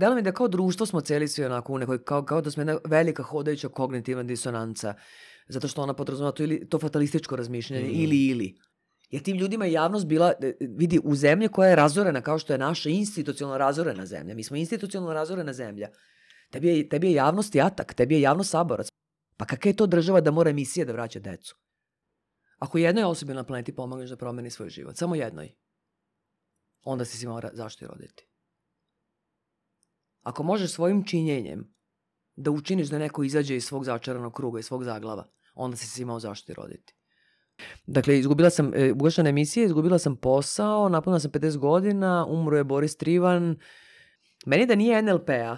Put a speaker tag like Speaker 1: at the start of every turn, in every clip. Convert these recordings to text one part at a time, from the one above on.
Speaker 1: delo mi da kao društvo smo celi svi onako u nekoj, kao, kao da smo jedna velika hodajuća kognitivna disonanca. Zato što ona podrazumeva to, ili, to fatalističko razmišljanje, mm. ili, ili. Jer tim ljudima je javnost bila, e, vidi, u zemlji koja je razorena kao što je naša institucionalno razorena zemlja. Mi smo institucionalno razorena zemlja. Tebi je, tebi je javnost jatak, tebi je javnost saborac. Pa kakva je to država da mora emisije da vraća decu? Ako jednoj osobi na planeti pomogneš da promeni svoj život, samo jednoj, onda si si mora zašto je roditi. Ako možeš svojim činjenjem da učiniš da neko izađe iz svog začaranog kruga, iz svog zaglava, onda si se imao zašto je roditi. Dakle, izgubila sam, e, ugašana emisija, izgubila sam posao, napunila sam 50 godina, umro je Boris Trivan. Meni da nije NLP-a,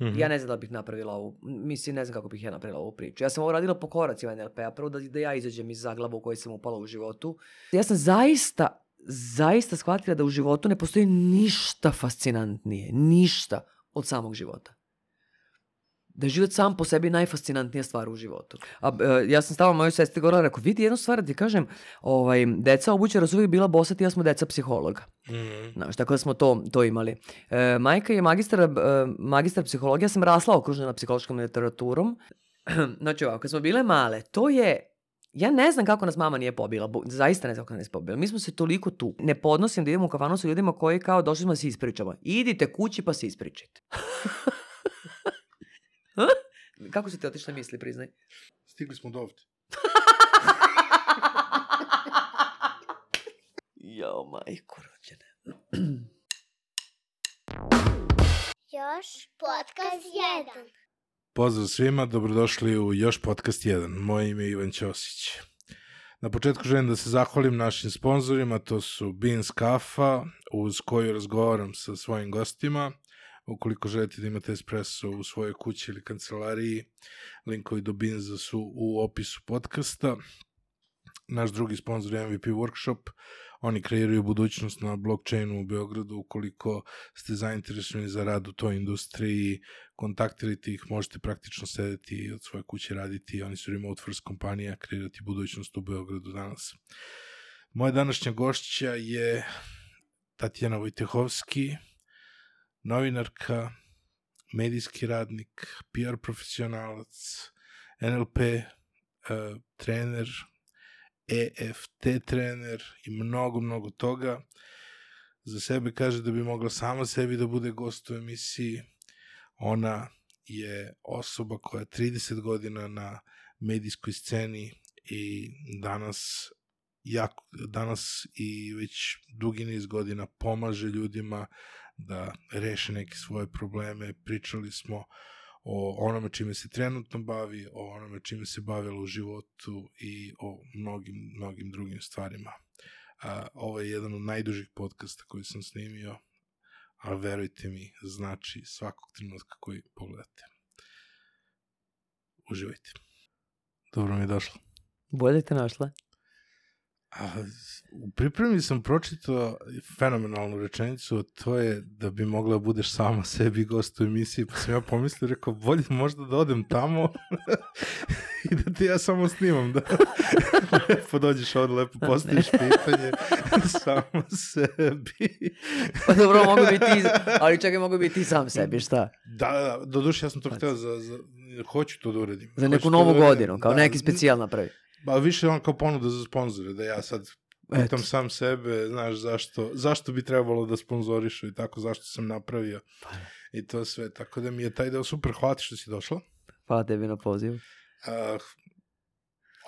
Speaker 1: Mm -hmm. Ja ne znam da bih napravila ovu, mislim, ne znam kako bih ja napravila ovu priču. Ja sam ovo radila po koracima NLP-a, prvo da, da ja izađem iz zaglava u kojoj sam upala u životu. Ja sam zaista, zaista shvatila da u životu ne postoji ništa fascinantnije, ništa od samog života da je život sam po sebi najfascinantnija stvar u životu. A, e, ja sam stavila mojoj sestri govorila, rekao, vidi jednu stvar da ti kažem, ovaj, deca obućara su uvijek bila bosati, ja smo deca psihologa. Mm -hmm. Znaš, tako da smo to, to imali. E, majka je magistar, e, magistar psihologija, ja sam rasla okružena psihološkom literaturom. znači ovako, kad smo bile male, to je Ja ne znam kako nas mama nije pobila, zaista ne znam kako nas nije pobila. Mi smo se toliko tu. Ne podnosim da idemo u kafanu sa ljudima koji kao došli smo da se ispričamo. Idite kući pa se ispričajte. Kako si ti otišla misli, priznaj?
Speaker 2: Stigli smo do ovde.
Speaker 1: Jao, majko rođene.
Speaker 3: Još podcast 1.
Speaker 2: Pozdrav svima, dobrodošli u Još podcast 1. Moje ime je Ivan Ćosić. Na početku želim da se zahvalim našim sponsorima, to su Beans Kafa, uz koju razgovaram sa svojim gostima. Ukoliko želite da imate espresso u svojoj kući ili kancelariji, linkovi do Binza su u opisu podcasta. Naš drugi sponsor je MVP Workshop. Oni kreiraju budućnost na blockchainu u Beogradu. Ukoliko ste zainteresovani za rad u toj industriji, kontaktirajte ih, možete praktično sedeti od svoje kuće raditi. Oni su remote first kompanija, kreirati budućnost u Beogradu danas. Moja današnja gošća je Tatjana Vojtehovski, novinarka, medijski radnik, PR profesionalac, NLP uh, trener, EFT trener i mnogo, mnogo toga. Za sebe kaže da bi mogla sama sebi da bude gost u emisiji. Ona je osoba koja je 30 godina na medijskoj sceni i danas jako, danas i već dugi niz godina pomaže ljudima da reše neke svoje probleme. Pričali smo o onome čime se trenutno bavi, o onome čime se bavila u životu i o mnogim, mnogim drugim stvarima. A, ovo je jedan od najdužih podcasta koji sam snimio, a verujte mi, znači svakog trenutka koji pogledate. Uživajte. Dobro mi je došlo.
Speaker 1: Bolje te našla.
Speaker 2: A, u pripremi sam pročitao fenomenalnu rečenicu, a to je da bi mogla da budeš sama sebi gost u emisiji, pa sam ja pomislio, rekao, bolje možda da odem tamo i da ti ja samo snimam, da lepo dođeš ovde, lepo postaviš pitanje samo sebi.
Speaker 1: pa dobro, mogu biti ti, ali čekaj, mogu biti ti sam sebi, šta?
Speaker 2: Da, da, do duše, ja sam to hteo za, za, hoću to da uradim.
Speaker 1: Za neku novu da godinu, kao da, neki specijal napravi.
Speaker 2: Ba, više on kao ponuda za sponzore, da ja sad pitam sam sebe, znaš, zašto, zašto bi trebalo da sponzorišu i tako, zašto sam napravio pa. i to sve. Tako da mi je taj deo super, hvala što si došla.
Speaker 1: Hvala tebi na pozivu.
Speaker 2: Uh,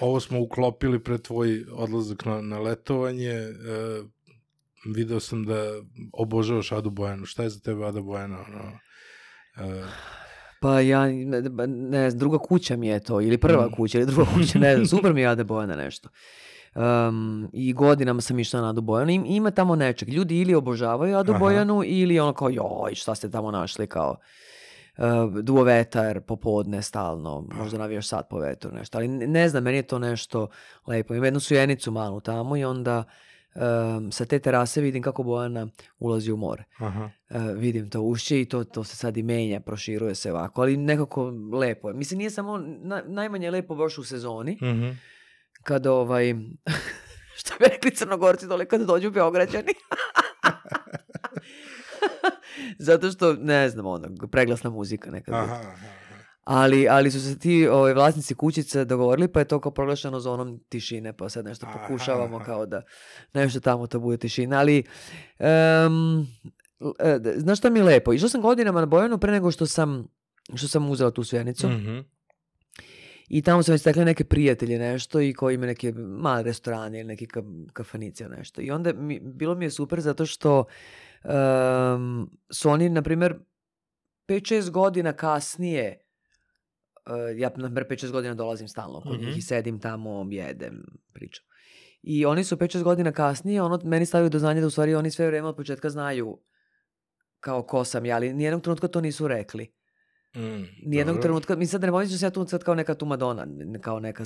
Speaker 2: ovo smo uklopili pre tvoj odlazak na, na letovanje. Uh, video sam da obožavaš Adu Bojanu. Šta je za tebe Ada Bojana? Ono,
Speaker 1: uh, Pa ja, ne, ne znam, druga kuća mi je to, ili prva mm. kuća, ili druga kuća, ne znam, super mi je Ade Bojana nešto. Um, I godinama sam išla na Adu Bojanu. Im, ima tamo nečeg. Ljudi ili obožavaju Adu Aha. Bojanu, ili ono kao, joj, šta ste tamo našli, kao uh, duo vetar popodne stalno, možda navijaš sad po vetru, nešto. Ali ne, ne znam, meni je to nešto lepo. Ima jednu sujenicu malu tamo i onda um, sa te terase vidim kako Bojana ulazi u more. Aha. Uh, vidim to ušće i to, to se sad i menja, proširuje se ovako, ali nekako lepo je. Mislim, nije samo, na, najmanje lepo baš u sezoni, mhm. -huh. kada ovaj, što bi rekli crnogorci dole kada dođu Beograđani. Zato što, ne znam, ono, preglasna muzika nekad.
Speaker 2: Aha,
Speaker 1: bude.
Speaker 2: aha, aha.
Speaker 1: Ali, ali su se ti ovaj, vlasnici kućice dogovorili, pa je to kao proglašeno zonom tišine, pa sad nešto pokušavamo kao da nešto tamo to bude tišina. Ali, d- znaš šta mi je lepo? Išla sam godinama na Bojanu pre nego što sam, što sam uzela tu svjenicu.
Speaker 2: Mhm.
Speaker 1: I tamo sam već stekla neke prijatelje nešto i koji imaju neke male restorane ili neke ka- kafanice ili nešto. I onda mi, bilo mi je super zato što em, su oni, na primjer, 5-6 godina kasnije Uh, ja, na primjer, 5-6 godina dolazim stalno kod njih
Speaker 2: Mhm.
Speaker 1: i sedim tamo, jedem, pričam. I oni su 5-6 godina kasnije, ono, meni stavio do znanja da u stvari oni sve vreme od početka znaju kao ko sam ja, ali nijednog trenutka to nisu rekli.
Speaker 2: Mm,
Speaker 1: Nijednog
Speaker 2: dobro.
Speaker 1: trenutka, mi sad ne da se ja tu sad kao neka tu Madonna, ne- kao neka,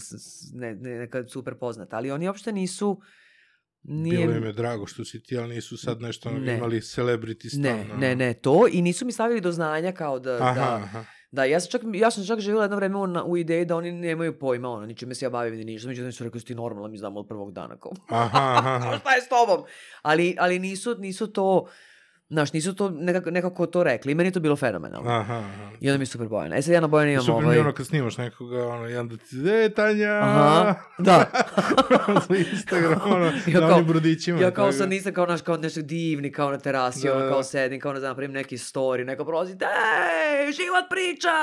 Speaker 1: ne, ne- neka super poznata, ali oni uopšte nisu, nije,
Speaker 2: Bilo im je drago što si ti, ali nisu sad nešto
Speaker 1: Ne.
Speaker 2: imali celebrity stav.
Speaker 1: ne, ne, ne, to i nisu mi stavili do znanja kao da,
Speaker 2: Aha,
Speaker 1: da,
Speaker 2: aha.
Speaker 1: Da, ja sam čak, ja sam čak živjela jedno vreme u, u ideji da oni nemaju pojma, ono, ničime se ja bavim ni ništa, međutim su rekli, "Jesi ti normalno, mi znamo od prvog dana, kao,
Speaker 2: Aha, aha.
Speaker 1: šta je s tobom? Ali, ali nisu, nisu to, znaš, nisu to nekako, nekako to rekli i meni je to bilo fenomenalno.
Speaker 2: Aha, aha.
Speaker 1: I onda mi je super bojena. E sad ja na bojena imam
Speaker 2: Super mi
Speaker 1: ovaj...
Speaker 2: je ono kad snimaš nekoga, ono, jedan da ti, e, Tanja!
Speaker 1: Aha, da.
Speaker 2: Za Instagram, ono,
Speaker 1: Ja
Speaker 2: na
Speaker 1: kao-
Speaker 2: onim brodićima.
Speaker 1: Ja kao sad nisam kao naš kao nešto divni kao na terasi,
Speaker 2: Da,
Speaker 1: ono
Speaker 2: da.
Speaker 1: kao sedim, kao ne znam, napravim neki story, neko prolazi, ej, život priča!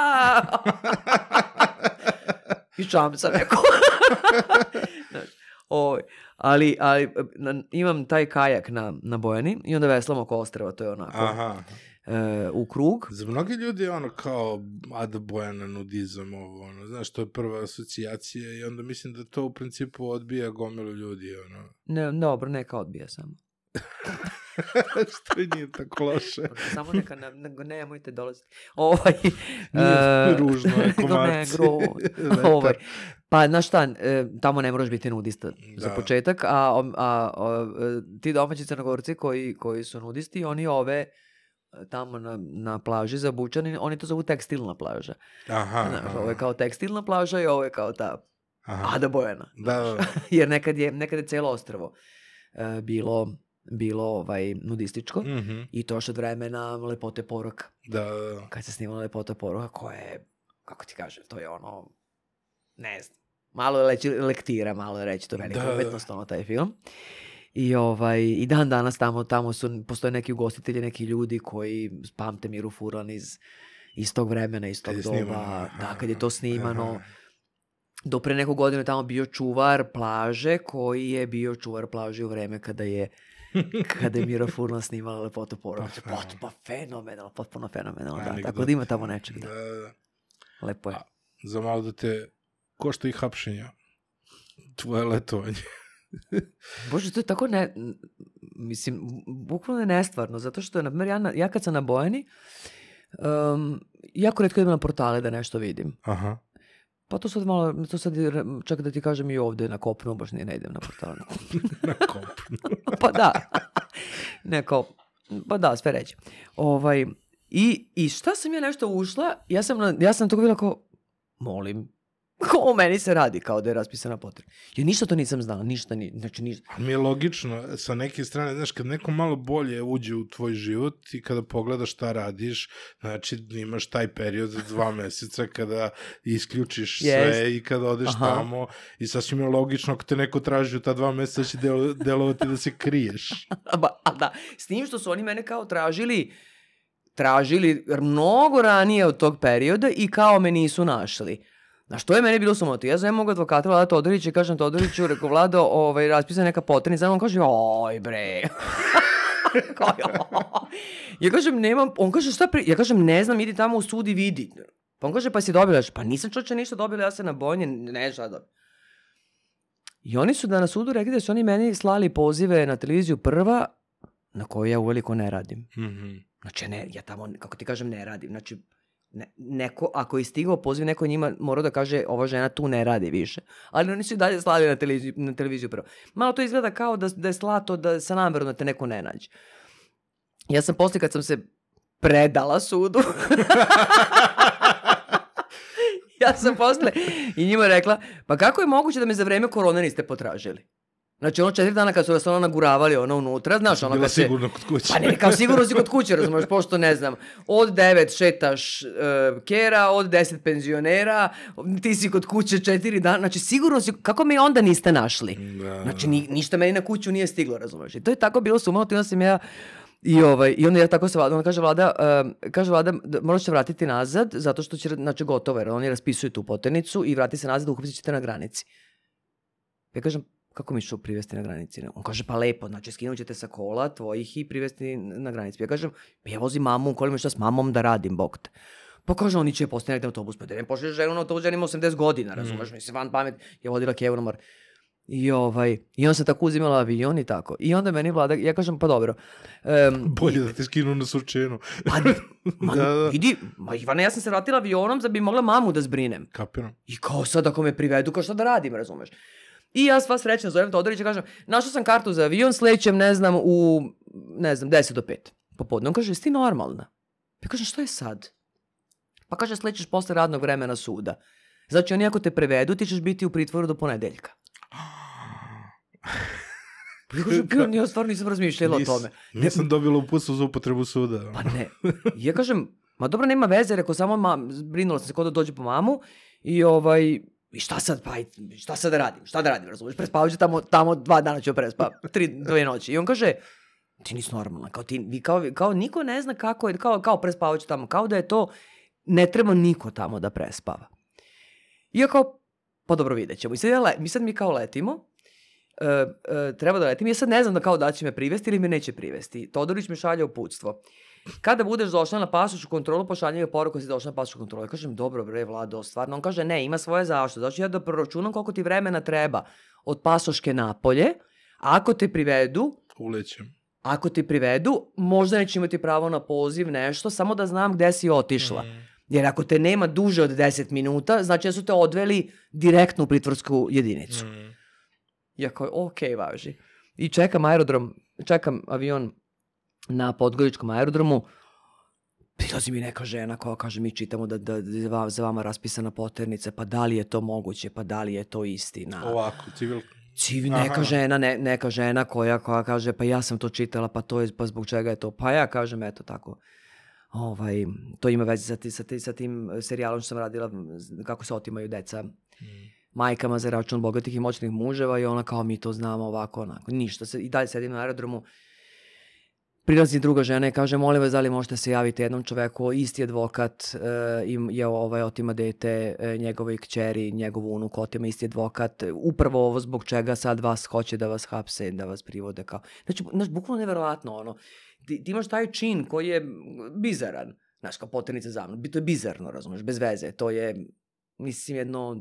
Speaker 1: I čamca neko. Ovaj, ali, ali na- imam taj kajak na, na Bojani i onda veslam oko ostrava, to je onako
Speaker 2: Aha.
Speaker 1: E, u krug.
Speaker 2: Za mnogi ljudi je ono kao Ada Bojana nudizam ovo, ono, znaš, to je prva asocijacija i onda mislim da to u principu odbija gomilu ljudi, ono.
Speaker 1: Ne, dobro, neka odbija samo.
Speaker 2: Što i nije tako loše.
Speaker 1: Samo neka, ne, nego nemojte dolaziti. Ovaj,
Speaker 2: Nije
Speaker 1: e,
Speaker 2: ružno, je
Speaker 1: nego ne,
Speaker 2: komarci.
Speaker 1: gro- ovaj, pa, znaš šta, e, tamo ne moraš biti nudista za
Speaker 2: Da.
Speaker 1: početak, a, a, a, a, ti domaći crnogorci koji, koji su nudisti, oni ove tamo na, na plaži za Bučani, oni to zovu tekstilna plaža.
Speaker 2: Aha,
Speaker 1: Znaš,
Speaker 2: aha,
Speaker 1: ovo je kao tekstilna plaža i ovo je kao ta
Speaker 2: aha.
Speaker 1: Ada Bojana.
Speaker 2: Da, da, da.
Speaker 1: Jer nekad je, nekad je celo ostrvo e, bilo, bilo ovaj, nudističko.
Speaker 2: Mhm.
Speaker 1: I to još od vremena lepote poroka.
Speaker 2: Da, da, da.
Speaker 1: Kad se snimala lepota poroka, koja je, kako ti kažem, to je ono, ne znam, malo je lektira, malo je reći, to je velika
Speaker 2: Da, da.
Speaker 1: umetnost, ono, taj film. I, ovaj, I dan danas tamo, tamo su, postoje neki ugostitelji, neki ljudi koji pamte Miru Furlan iz, iz tog vremena, iz tog doba.
Speaker 2: snimano,
Speaker 1: Da, kad je to snimano.
Speaker 2: aha.
Speaker 1: Do pre neku godinu je tamo bio čuvar plaže, koji je bio čuvar plaže u vreme kada je kada je Mira Furlan snimala lepotu poroka.
Speaker 2: Pa,
Speaker 1: Pa, fenomenalno, potpuno fenomenalno, da. Tako da ima tamo nečeg, da.
Speaker 2: Da, da, da.
Speaker 1: Lepo je.
Speaker 2: A, Za malo da te košta i hapšenja. Tvoje letovanje.
Speaker 1: Bože, to je tako ne... Mislim, bukvalno je nestvarno, zato što, na primjer, ja, na- ja kad sam na Bojani, um, jako redko idem na portale da nešto vidim.
Speaker 2: Aha.
Speaker 1: Pa to sad malo, to sad, čak da ti kažem i ovde na kopnu, baš nije ne idem na portale. na kopnu.
Speaker 2: Na kopnu.
Speaker 1: pa da. Neko, pa da, sve reći. Ovaj, i, I šta sam ja nešto ušla, ja sam, ja sam toga bila kao, molim, o meni se radi, kao da je raspisana potreba. Ja ništa to nisam znala, ništa, ni, znači ništa.
Speaker 2: Mi je logično, sa neke strane, znaš, kad neko malo bolje uđe u tvoj život i kada pogledaš šta radiš, znači imaš taj period od dva meseca kada isključiš sve
Speaker 1: Jest.
Speaker 2: i kada odeš
Speaker 1: Aha.
Speaker 2: tamo i sasvim je logično ako te neko traži u ta dva meseca će delo, delovati da se kriješ.
Speaker 1: Ba, a da, s tim što su oni mene kao tražili, tražili mnogo ranije od tog perioda i kao me nisu našli. Na što je meni bilo sumoto? Ja zovem mog advokata Vlada Todorića i kažem Todoriću, rekao Vlado, ovaj, raspisana je neka potreba, on kaže, oj bre. Ja kažem, nemam, on kaže, šta pri... Ja kažem, ne znam, idi tamo u sud i vidi. Pa on kaže, pa si dobila? Pa nisam čoče ništa dobila, ja sam na bojnje, ne šta dobila. I oni su da na sudu rekli da su oni meni slali pozive na televiziju prva, na koju ja uveliko ne radim.
Speaker 2: Mhm.
Speaker 1: Znači, ne, ja tamo, kako ti kažem, ne radim. Znači, ne, neko, ako je stigao poziv, neko njima mora da kaže ova žena tu ne radi više. Ali oni su i dalje slali na televiziju, na televiziju prvo. Malo to izgleda kao da, da je slato da sa namerom da te neko ne nađe. Ja sam posle kad sam se predala sudu, ja sam posle i njima rekla, pa kako je moguće da me za vreme korone niste potražili? Znači, ono četiri dana kad su vas ono naguravali, ono unutra, znaš, ono kad se...
Speaker 2: sigurno kod kuće.
Speaker 1: Pa ne, kao sigurno si kod kuće, razumeš, pošto ne znam, od devet šetaš uh, kera, od deset penzionera, ti si kod kuće četiri dana, znači sigurno si, kako me onda niste našli?
Speaker 2: Da,
Speaker 1: Znači, ni, ništa meni na kuću nije stiglo, razumeš? I to je tako bilo sumano, onda sam ja I, ovaj, I onda ja tako se vlada, onda kaže vlada, uh, kaže vlada, da moraš se vratiti nazad, zato što će, znači gotovo, jer oni raspisuju tu poternicu i vrati se nazad, uhapsit ćete na granici. Ja kažem, kako mi ću privesti na granici? On kaže, pa lepo, znači skinut ćete sa kola tvojih i privesti na granici. Ja kažem, pa ja vozim mamu, u kolima šta s mamom da radim, bog te. Pa kaže, oni će postoje negde autobus, pa da ne pošli ženu na autobus, žena ima 80 godina, razumeš, mm. mislim, van pamet, je vodila kevu na mor. I, ovaj, I on se tako uzimala avion i tako. I onda meni vlada, ja kažem, pa dobro. Um,
Speaker 2: Bolje da te skinu na surčenu.
Speaker 1: pa, ma,
Speaker 2: Da, da.
Speaker 1: idi, ma Ivane, ja sam se vratila avionom da bi mogla mamu da zbrinem.
Speaker 2: Kapiram.
Speaker 1: I kao sad ako me privedu, kao šta da radim, razumeš? I ja sva srećna zovem Todorića i kažem, našao sam kartu za avion, slećem, ne znam, u, ne znam, 10 do 5 popodne. On kaže, jesi ti normalna? Ja kažem, što je sad? Pa kaže, slećeš posle radnog vremena suda. Znači, oni ako te prevedu, ti ćeš biti u pritvoru do ponedeljka. Ja kažem, "Bio, ja stvarno nisam razmišljala o
Speaker 2: Nis-
Speaker 1: tome.
Speaker 2: Nisam dobila uputstvo za upotrebu suda.
Speaker 1: Pa ne. Ja kažem, ma dobro, nema veze, rekao samo ma, brinula sam se kod da dođe po mamu i ovaj, i šta sad, pa šta sad da radim, šta da radim, razumiješ, prespavat ću tamo, tamo dva dana ću prespa, tri, dve noći. I on kaže, ti nisi normalna, kao ti, vi kao, kao niko ne zna kako je, kao, kao prespavat ću tamo, kao da je to, ne treba niko tamo da prespava. I ja kao, pa dobro vidjet ćemo. I sad, ja le, mi sad mi kao letimo, e, e, treba da letim, ja sad ne znam da kao da će me privesti ili me neće privesti. Todorić me šalje uputstvo. Kada budeš došla na pasošu kontrolu, pošalje mi poruku da si došla na pasošu kontrolu. Ja kažem, dobro bre, Vlado, stvarno. On kaže, ne, ima svoje zašto. Znači ja da proračunam koliko ti vremena treba od pasoške napolje, ako te privedu,
Speaker 2: Ulećem.
Speaker 1: ako te privedu, možda neće imati pravo na poziv, nešto, samo da znam gde si otišla.
Speaker 2: Mm.
Speaker 1: Jer ako te nema duže od 10 minuta, znači da su te odveli direktno u pritvorsku jedinicu.
Speaker 2: Mm.
Speaker 1: Ja kao, ok, važi. I čekam aerodrom, čekam avion na Podgoričkom aerodromu, prilazi mi neka žena koja kaže, mi čitamo da, da, da za vama raspisana poternica, pa da li je to moguće, pa da li je to istina.
Speaker 2: Ovako, civil...
Speaker 1: Civ, neka
Speaker 2: Aha.
Speaker 1: žena, ne, neka žena koja, koja kaže, pa ja sam to čitala, pa to je, pa zbog čega je to? Pa ja kažem, eto tako, ovaj, to ima veze sa, sa, sa tim serijalom što sam radila, kako se otimaju deca majkama za račun bogatih i moćnih muževa i ona kao mi to znamo ovako, onako, ništa. Se, I dalje sedim na aerodromu, prilazi druga žena i kaže, molim vas, da li možete se javiti jednom čoveku, isti advokat e, im je ovaj, otima dete e, njegovoj kćeri, njegovu unuk otima isti advokat, upravo ovo zbog čega sad vas hoće da vas hapse, da vas privode kao. Znači, znači bukvalno neverovatno, ono, ti, ti imaš taj čin koji je bizaran, znaš, kao poternica za mnom, to je bizarno, razumeš, bez veze, to je, mislim, jedno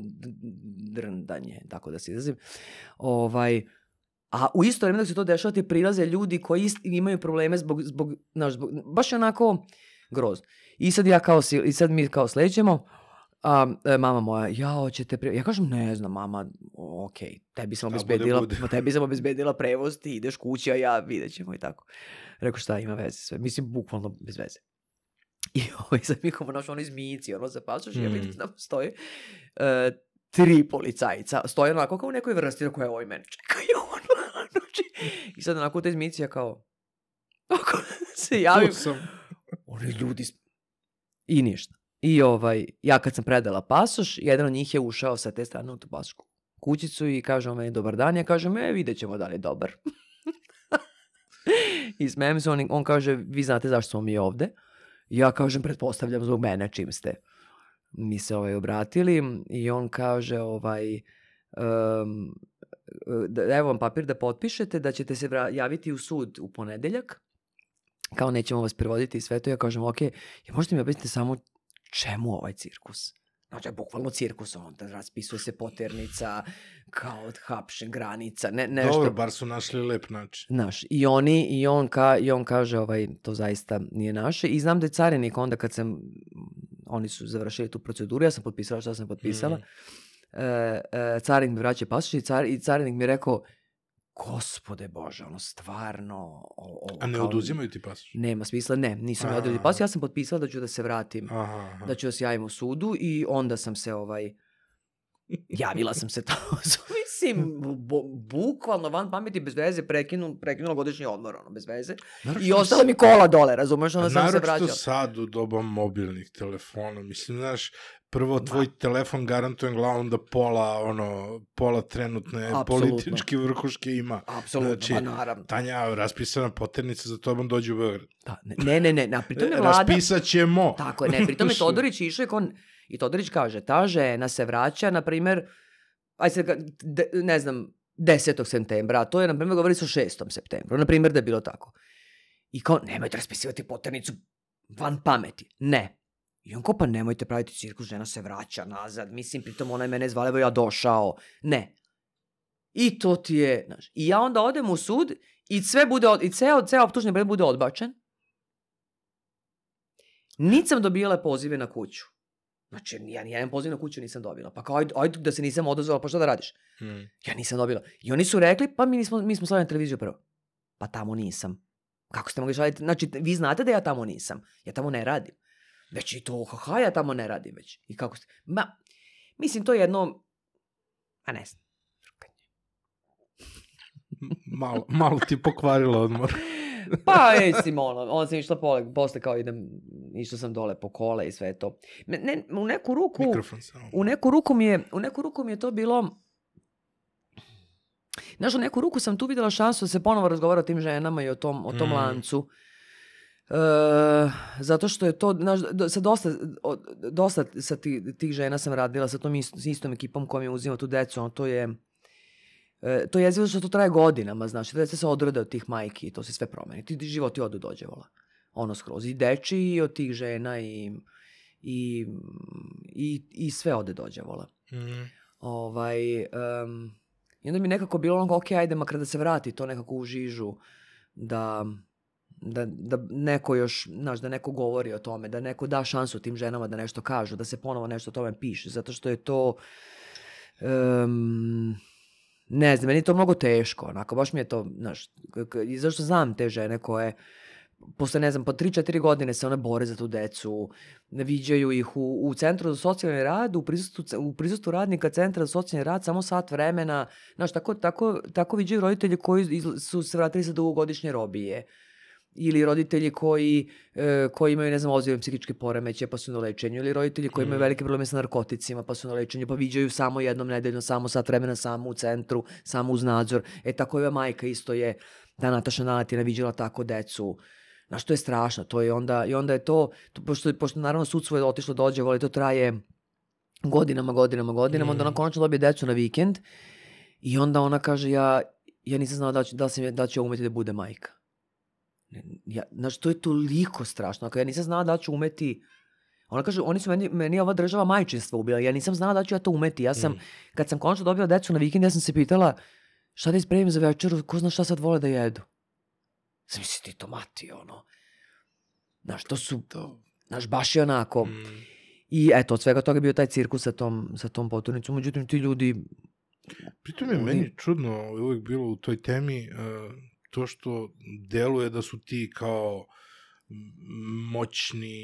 Speaker 1: drndanje, tako da se izrazim. Ovaj, a u isto vreme dok se to dešava ti prilaze ljudi koji imaju probleme zbog, zbog, znaš, zbog, baš je onako groz. I sad ja kao, i sad mi kao sleđemo, a e, mama moja, ja hoćete pre... Ja kažem, ne znam, mama, ok, tebi sam
Speaker 2: bude,
Speaker 1: obezbedila,
Speaker 2: bude.
Speaker 1: ma tebi sam obezbedila prevoz, ti ideš kući, a ja vidjet ćemo i tako. Rekao, šta ima veze sve? Mislim, bukvalno bez veze. I ovaj, sad mi kao ono zmijici, ono za pasoš, ja vidim
Speaker 2: Mm.
Speaker 1: da stoji e, tri policajca. Stoje onako kao u nekoj vrsti na koje ovaj mene čeka. I on, znači, I sad onako u te zmijici ja kao, ako se javim,
Speaker 2: sam.
Speaker 1: oni ljudi... I ništa. I ovaj, ja kad sam predala pasoš, jedan od njih je ušao sa te strane u tu pasošku kućicu i kaže on meni dobar dan, ja kažem, e, vidjet ćemo da li je dobar. I smijem se, on, on kaže, vi znate zašto smo mi ovde? Ja kažem, pretpostavljam zbog mene čim ste mi se ovaj obratili i on kaže ovaj um, da, evo vam papir da potpišete da ćete se javiti u sud u ponedeljak kao nećemo vas prevoditi i sve to ja kažem ok, ja možete mi objasniti samo čemu ovaj cirkus Znači, bukvalno cirkus, on da raspisuje se poternica, kao od hapšen granica, ne, nešto.
Speaker 2: Dobro, bar su našli lep način.
Speaker 1: Znaš, i oni, i on, ka, i on kaže, ovaj, to zaista nije naše. I znam da je carinik onda kad sam, oni su završili tu proceduru, ja sam potpisala šta sam potpisala.
Speaker 2: Mm.
Speaker 1: E, e, carinik mi vraća pasoš i, car, i carinik mi je rekao, gospode Bože, ono stvarno... O, o,
Speaker 2: A ne
Speaker 1: kao-
Speaker 2: oduzimaju ti pasoš?
Speaker 1: Nema smisla, ne, nisam ja
Speaker 2: A.
Speaker 1: odredi pas, ja sam potpisala da ću da se vratim,
Speaker 2: Aha, aha.
Speaker 1: da ću da se javim u sudu i onda sam se ovaj, Javila sam se to. Mislim, bu, bukvalno van pameti bez veze prekinu, prekinula godišnji odmor, ono, bez veze. I
Speaker 2: Naročito
Speaker 1: ostala mi kola dole, razumeš, onda sam se
Speaker 2: naročito
Speaker 1: vraćala.
Speaker 2: sad u doba mobilnih telefona. Mislim, znaš, prvo tvoj telefon garantujem glavom da pola, ono, pola trenutne
Speaker 1: Apsolutno.
Speaker 2: političke vrhuške ima.
Speaker 1: Apsolutno,
Speaker 2: Znači,
Speaker 1: pa naravno.
Speaker 2: Tanja, raspisana poternica za tobom dođe u Beograd.
Speaker 1: Da, ne, ne, ne, na pritom je vlada...
Speaker 2: Raspisat ćemo.
Speaker 1: Tako je, ne, pritom je Todorić išao kon, i Todorić kaže, ta žena se vraća, na primer, aj se, de, ne znam, 10. septembra, a to je, na primer, govori o 6. septembru, na primer da je bilo tako. I kao, nemojte raspisivati poternicu van pameti. Ne. I on kao, pa nemojte praviti cirkus, žena se vraća nazad, mislim, pritom ona je mene zvala, evo ja došao. Ne. I to ti je, znaš, i ja onda odem u sud i sve bude, od- i ceo, ceo optužni predmet bude odbačen, Niti sam dobila pozive na kuću. Znači, ja nijedan poziv na kuću nisam dobila. Pa kao, ajde, ajde da se nisam odazvala, pa šta da radiš?
Speaker 2: Mm.
Speaker 1: Ja nisam dobila. I oni su rekli, pa mi, nismo, mi smo slavili na televiziju prvo. Pa tamo nisam. Kako ste mogli šaljati? Znači, vi znate da ja tamo nisam. Ja tamo ne radim. Već i to, haha, ja tamo ne radim već. I kako ste? Ma, mislim, to je jedno, a ne znam.
Speaker 2: Malo, malo ti pokvarila odmor.
Speaker 1: Pa, mislim, ono, onda sam išla pole, posle kao idem, išla sam dole po kole i sve to. Ne, ne, u neku ruku... U neku ruku mi je, u neku ruku mi je to bilo Znaš, u neku ruku sam tu videla šansu da se ponovo razgovara o tim ženama i o tom, o tom
Speaker 2: Mm.
Speaker 1: lancu. E, zato što je to, znaš, sa dosta, dosta sa ti, tih žena sam radila sa tom ist, s istom ekipom kojom je uzimao tu decu, ono, to je e, to je jezivo što to traje godinama, znaš, deca se odrode od tih majki i to se sve promeni. Ti, ti životi odu dođevola. Ono skroz. I deči i od tih žena i, i, i, i sve ode dođevola.
Speaker 2: Mm.
Speaker 1: Ovaj, um, I onda mi nekako bilo ono, ok, ajde, makar da se vrati to nekako u žižu, da, da, da neko još, znaš, da neko govori o tome, da neko da šansu tim ženama da nešto kažu, da se ponovo nešto o tome piše, zato što je to, um, ne znam, meni je to mnogo teško, onako, baš mi je to, znaš, i zašto znam te žene koje, posle, ne znam, po 3-4 godine se one bore za tu decu, viđaju ih u, u centru za socijalni rad, u prisustvu, ce- u prisustvu radnika centra za socijalni rad samo sat vremena, znaš, tako, tako, tako viđaju roditelji koji su se vratili sa dugogodišnje robije ili roditelji koji, e, koji imaju, ne znam, ozbiljne psihičke poremeće pa su na lečenju, ili roditelji koji imaju
Speaker 2: Mm.
Speaker 1: velike probleme sa narkoticima pa su na lečenju, pa viđaju samo jednom nedeljno, samo sat vremena, samo u centru, samo uz nadzor. E, tako je majka isto je, ta Nataša Nalatina viđala tako decu. Znaš, to je strašno, to je onda, i onda je to, to pošto, pošto naravno sudstvo je otišlo dođe, voli, to traje godinama, godinama, godinama, onda
Speaker 2: Mm.
Speaker 1: ona konačno dobije decu na vikend i onda ona kaže, ja, ja nisam znala da, ću, da, sam, da ću umeti da bude majka. Ja, znaš, to je toliko strašno. Ako ja nisam znala da ću umeti Ona kaže, oni su meni, meni ova država majčinstva ubila. Ja nisam znala da ću ja to umeti. Ja sam,
Speaker 2: Mm.
Speaker 1: kad sam konačno dobila decu na vikend, ja sam se pitala šta da ispremim za večeru, ko zna šta sad vole da jedu. Sam misli ti tomati, ono. Znaš, to su,
Speaker 2: To.
Speaker 1: znaš, baš je onako.
Speaker 2: Mm.
Speaker 1: I eto, od svega toga je bio taj cirkus sa tom, sa tom poturnicom. Međutim, ti ljudi,
Speaker 2: Pritom je
Speaker 1: Oni-
Speaker 2: meni čudno uvijek bilo u toj temi uh, to što deluje da su ti kao moćni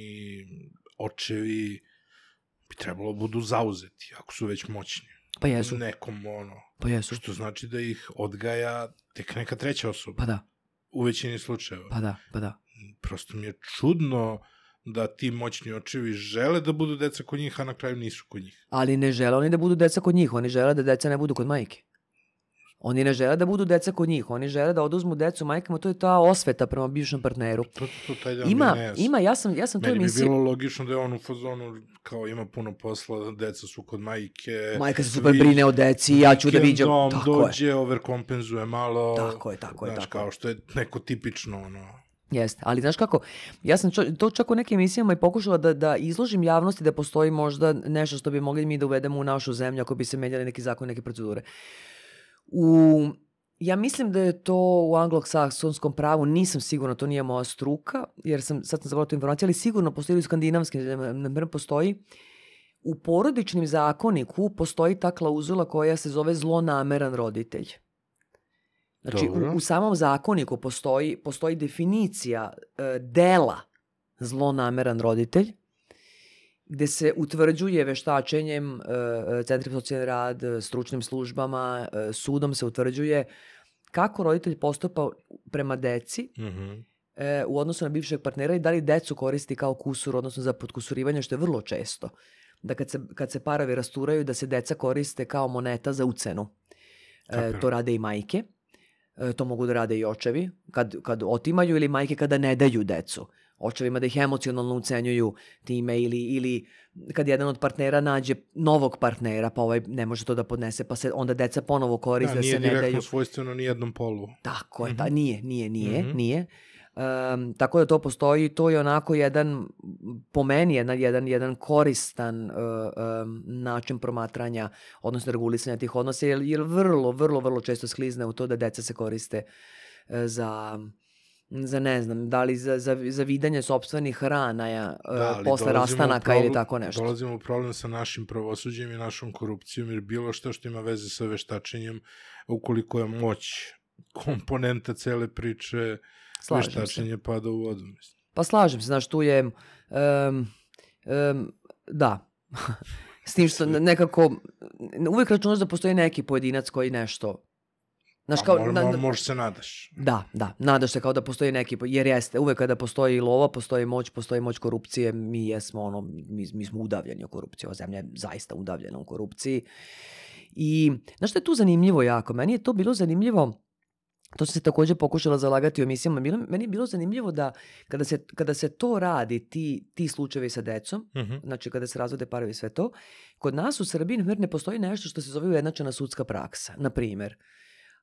Speaker 2: očevi bi trebalo budu zauzeti, ako su već moćni.
Speaker 1: pa jesu,
Speaker 2: Nekom, ono,
Speaker 1: pa jesu.
Speaker 2: što znači da ih odgaja tek neka treća osoba.
Speaker 1: Pa da,
Speaker 2: U većini slučajeva.
Speaker 1: pa da, pa da.
Speaker 2: Prosto mi je čudno da ti moćni očevi žele da budu deca kod njih, a na kraju nisu kod njih.
Speaker 1: Ali ne žele oni da budu deca kod njih, oni žele da deca ne budu kod majke. Oni ne žele da budu deca kod njih, oni žele da oduzmu decu majkama, to je ta osveta prema bivšem partneru.
Speaker 2: To, to, to taj
Speaker 1: Ima,
Speaker 2: je
Speaker 1: ima, ja sam, ja sam tu
Speaker 2: Meni bi
Speaker 1: emisiju...
Speaker 2: bilo logično da je on u fazonu kao ima puno posla, deca su kod majke.
Speaker 1: Majka se super brine o deci, ja ću da viđam.
Speaker 2: vikendom
Speaker 1: Tako je,
Speaker 2: dođe, overkompenzuje malo.
Speaker 1: tako je, tako je.
Speaker 2: Znaš,
Speaker 1: Tako je.
Speaker 2: kao što je neko tipično, ono...
Speaker 1: Jeste, ali znaš kako, ja sam čo, to čak u nekim emisijama i pokušala da, da izložim javnosti da postoji možda nešto što bi mogli mi da uvedemo u našu zemlju ako bi se menjali neki zakon, neke procedure. U, ja mislim da je to u anglosaksonskom pravu, nisam sigurna, to nije moja struka, jer sam, sad sam zaboravila tu informaciju, ali sigurno postoji u skandinavskim na primjer postoji u porodičnim zakoniku postoji ta klauzula koja se zove zlonameran roditelj. Znači, u, u samom zakoniku postoji, postoji definicija e, dela zlonameran roditelj gde se utvrđuje veštačenjem, e, centri socijalni rad, stručnim službama, e, sudom se utvrđuje kako roditelj postupa prema deci
Speaker 2: Mhm.
Speaker 1: e, u odnosu na bivšeg partnera i da li decu koristi kao kusur, odnosno za podkusurivanje, što je vrlo često. Da kad se, kad se parovi rasturaju, da se deca koriste kao moneta za ucenu. E, to rade i majke. E, to mogu da rade i očevi kad, kad otimaju ili majke kada ne daju decu. Očevima da ih emocionalno ucenjuju time ili, ili kad jedan od partnera nađe novog partnera pa ovaj ne može to da podnese pa se onda deca ponovo koriste
Speaker 2: Da,
Speaker 1: da,
Speaker 2: nije
Speaker 1: se ne
Speaker 2: direktno
Speaker 1: daju.
Speaker 2: svojstveno ni jednom polu.
Speaker 1: Tako je,
Speaker 2: Mhm.
Speaker 1: ta, nije, nije, nije,
Speaker 2: Mhm.
Speaker 1: nije. Um, tako da to postoji to je onako jedan, po meni, jedan, jedan, jedan koristan uh, um, način promatranja, odnosno regulisanja tih odnosa, jer, jer vrlo, vrlo, vrlo često sklizne u to da deca se koriste uh, za za ne znam, da li za, za, za vidanje sobstvenih rana ja,
Speaker 2: Da, ali
Speaker 1: posle rastanaka ili
Speaker 2: problem-
Speaker 1: tako nešto.
Speaker 2: Dolazimo u problem sa našim pravosuđem i našom korupcijom, jer bilo što što ima veze sa veštačenjem, ukoliko je moć komponenta cele priče,
Speaker 1: Slažem se.
Speaker 2: veštačenje pada u vodu. Mislim.
Speaker 1: Pa slažem se, znaš, tu je, um, um, da, s tim što nekako, uvek računaš da postoji neki pojedinac koji nešto, znaš,
Speaker 2: Pa
Speaker 1: kao,
Speaker 2: mo-
Speaker 1: na-
Speaker 2: mo-
Speaker 1: na-
Speaker 2: možeš se nadaš.
Speaker 1: da, da, nadaš se kao da postoji neki, jer jeste, uvek kada postoji lova, postoji moć, postoji moć korupcije, mi jesmo ono, mi, mi smo udavljeni u korupciji, ova zemlja je zaista udavljena u korupciji. I, znaš što je tu zanimljivo jako? Meni je to bilo zanimljivo, to sam se takođe pokušala zalagati u emisijama, bilo, meni je bilo zanimljivo da kada se, kada se to radi, ti, ti slučajevi sa decom,
Speaker 2: Mhm.
Speaker 1: znači kada se razvode parovi sve to, kod nas u Srbiji na ne postoji nešto što se zove ujednačena sudska praksa. Na primjer,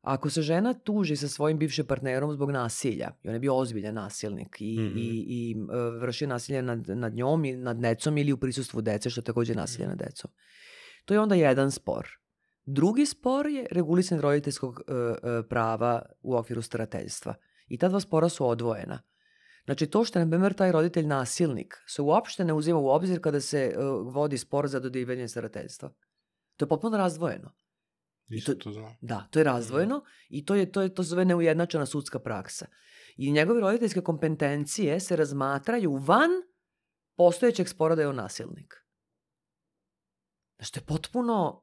Speaker 1: ako se žena tuži sa svojim bivšim partnerom zbog nasilja, i on je bio ozbiljan nasilnik i,
Speaker 2: Mhm.
Speaker 1: i, i e, vršio nasilje nad, nad njom i nad decom ili u prisustvu dece, što je takođe nasilje nad decom. To je onda jedan spor. Drugi spor je regulisanje roditeljskog e, e, prava u okviru starateljstva. I ta dva spora su odvojena. Znači to što je, na primjer, taj roditelj nasilnik se uopšte ne uzima u obzir kada se e, vodi spor za dodivanje starateljstva. To je potpuno razdvojeno.
Speaker 2: Isto
Speaker 1: to-
Speaker 2: to znam.
Speaker 1: Da, to je razdvojeno i to je to je to zove neujednačena sudska praksa. I njegove roditeljske kompetencije se razmatraju van postojećeg spora da je on nasilnik. Znaš, to je potpuno,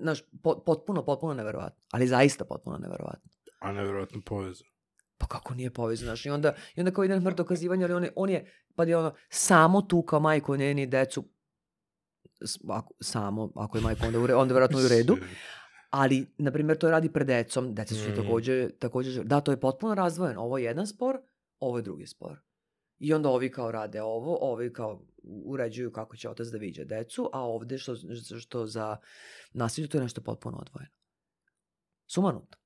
Speaker 1: znaš, po- potpuno, potpuno neverovatno. Ali zaista potpuno neverovatno.
Speaker 2: A nevjerojatno povezano.
Speaker 1: Pa kako nije povezano, znaš, i onda, i onda kao ide na dokazivanje, ali on je, on je, pa je ono, samo tu kao majko njeni decu, ako, samo, ako je majko, onda, u re- onda verovatno i u redu, ali, na primjer, to radi pred decom, deca su
Speaker 2: Mm.
Speaker 1: takođe, takođe, da, to je potpuno razdvojeno, ovo je jedan spor, ovo je drugi spor. I onda ovi kao rade ovo, ovi kao uređuju kako će otac da viđa decu, a ovde što, što za nasilje to je nešto potpuno odvojeno. Sumanuto.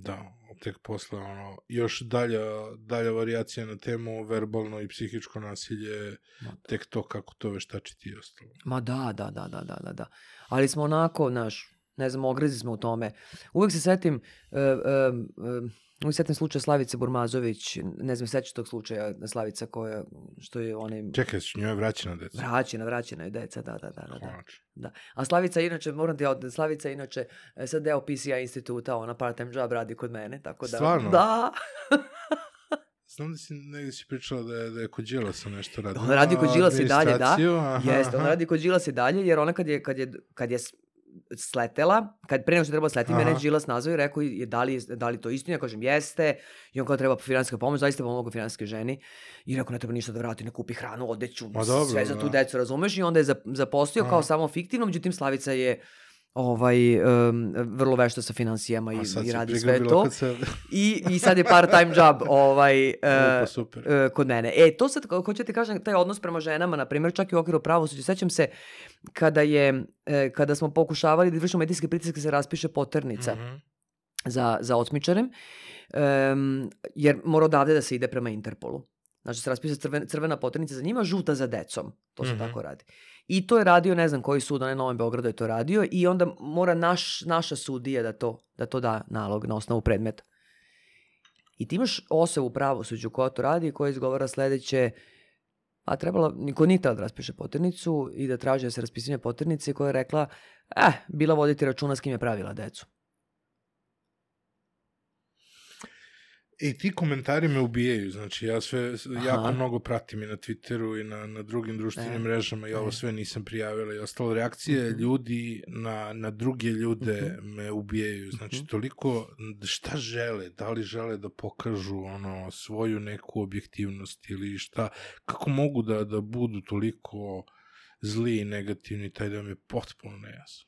Speaker 2: Da, tek posle ono, još dalja, dalja varijacija na temu verbalno i psihičko nasilje,
Speaker 1: Ma da.
Speaker 2: tek to kako to veštačiti i ostalo.
Speaker 1: Ma da, da, da, da, da, da, da. Ali smo onako, znaš, ne znam, ogrezi smo u tome. Uvek se setim, uh, uh, uh, uvek setim slučaj Slavice Burmazović, ne znam, sećaš tog slučaja Slavica koja, što je onim...
Speaker 2: Čekaj, njoj je vraćena deca.
Speaker 1: Vraćena, vraćena je deca, da, da, da, da. da. Da. A Slavica inače, moram ti od Slavica inače e, sad deo PCI instituta, ona part-time job radi kod mene, tako da...
Speaker 2: Stvarno?
Speaker 1: Da,
Speaker 2: Znam da si negdje si pričala da je, da je kod Đilasa nešto radi.
Speaker 1: Ona radi kod Đilasa i dalje, da.
Speaker 2: Aha,
Speaker 1: Jeste, ona radi kod Đilas i dalje, jer ona kad je, kad je, kad je sletela, kad pre nego što je trebala sleti, mene je
Speaker 2: Aha.
Speaker 1: Đilas nazvao i rekao je da li, da li to istina, ja kažem jeste, i on kao treba finansijska pomoć, zaista pomogu finansijske ženi, i rekao ne treba ništa da vrati, ne kupi hranu, odeću, sve za tu
Speaker 2: da.
Speaker 1: decu, razumeš, i onda je zap- zaposlio kao samo fiktivno, međutim Slavica je ovaj, um, vrlo vešta sa finansijama i, i radi sve to.
Speaker 2: se...
Speaker 1: I, I sad je part-time job ovaj, uh,
Speaker 2: super.
Speaker 1: e, kod mene. E, to sad, ko- hoću ti kažem, taj odnos prema ženama, na primjer, čak i u okviru pravosuđa. Sećam se kada je, e, kada smo pokušavali da izvršimo medijske pritiske da se raspiše poternica
Speaker 2: Mhm.
Speaker 1: za, za otmičarem, um, jer mora odavde da se ide prema Interpolu. Znači, se raspiše crven, crvena poternica za njima, žuta za decom. To se
Speaker 2: Mhm.
Speaker 1: tako radi. I to je radio, ne znam koji sud, onaj Novom Beogradu je to radio, i onda mora naš, naša sudija da to, da to da nalog na osnovu predmeta. I ti imaš osobu u pravosuđu koja to radi i koja izgovara sledeće a trebala, niko nije htela da raspiše poternicu i da traži da se raspisanje poternice koja je rekla, eh, bila voditi računa s kim je pravila decu.
Speaker 2: I ti komentari me ubijaju, znači ja sve
Speaker 1: Aha.
Speaker 2: jako mnogo pratim i na Twitteru i na, na drugim društvenim
Speaker 1: E.
Speaker 2: mrežama i ovo
Speaker 1: E.
Speaker 2: sve nisam prijavila i ostalo. Reakcije
Speaker 1: Mhm.
Speaker 2: ljudi na, na druge ljude me ubijaju, znači
Speaker 1: Mhm.
Speaker 2: toliko šta žele, da li žele da pokažu ono svoju neku objektivnost ili šta, kako mogu da, da budu toliko zli i negativni, taj da mi je potpuno nejasan.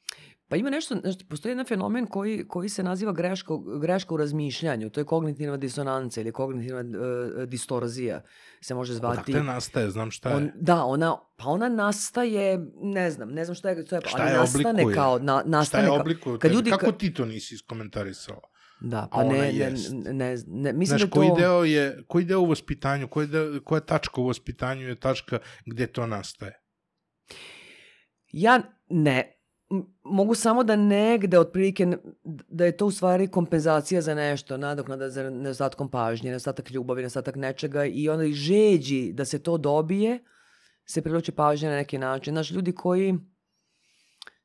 Speaker 1: Pa ima nešto, nešto postoji jedan fenomen koji, koji se naziva greška, greška u razmišljanju. To je kognitivna disonanca ili kognitivna uh, distorzija se može zvati.
Speaker 2: Odakle nastaje, znam šta je.
Speaker 1: On, da, ona, pa ona nastaje, ne znam, ne znam šta je, to je,
Speaker 2: Šta
Speaker 1: ali
Speaker 2: je
Speaker 1: nastane
Speaker 2: oblikuje?
Speaker 1: kao, na,
Speaker 2: Šta
Speaker 1: nastane
Speaker 2: je
Speaker 1: kao,
Speaker 2: oblikuje
Speaker 1: kad
Speaker 2: tebi?
Speaker 1: ljudi
Speaker 2: Kako
Speaker 1: ka-
Speaker 2: ti to nisi iskomentarisala?
Speaker 1: da, pa ne, ne, ne, ne, mislim
Speaker 2: Znaš,
Speaker 1: da je
Speaker 2: koji
Speaker 1: to,
Speaker 2: deo je, koji deo u vaspitanju, koji deo, koja tačka u vaspitanju je tačka gde to nastaje?
Speaker 1: ja ne, mogu samo da negde otprilike, da je to u stvari kompenzacija za nešto, nadoknada za nedostatkom pažnje, nedostatak ljubavi, nedostatak nečega i onda i žeđi da se to dobije, se privlači pažnja na neki način. Znaš, ljudi koji,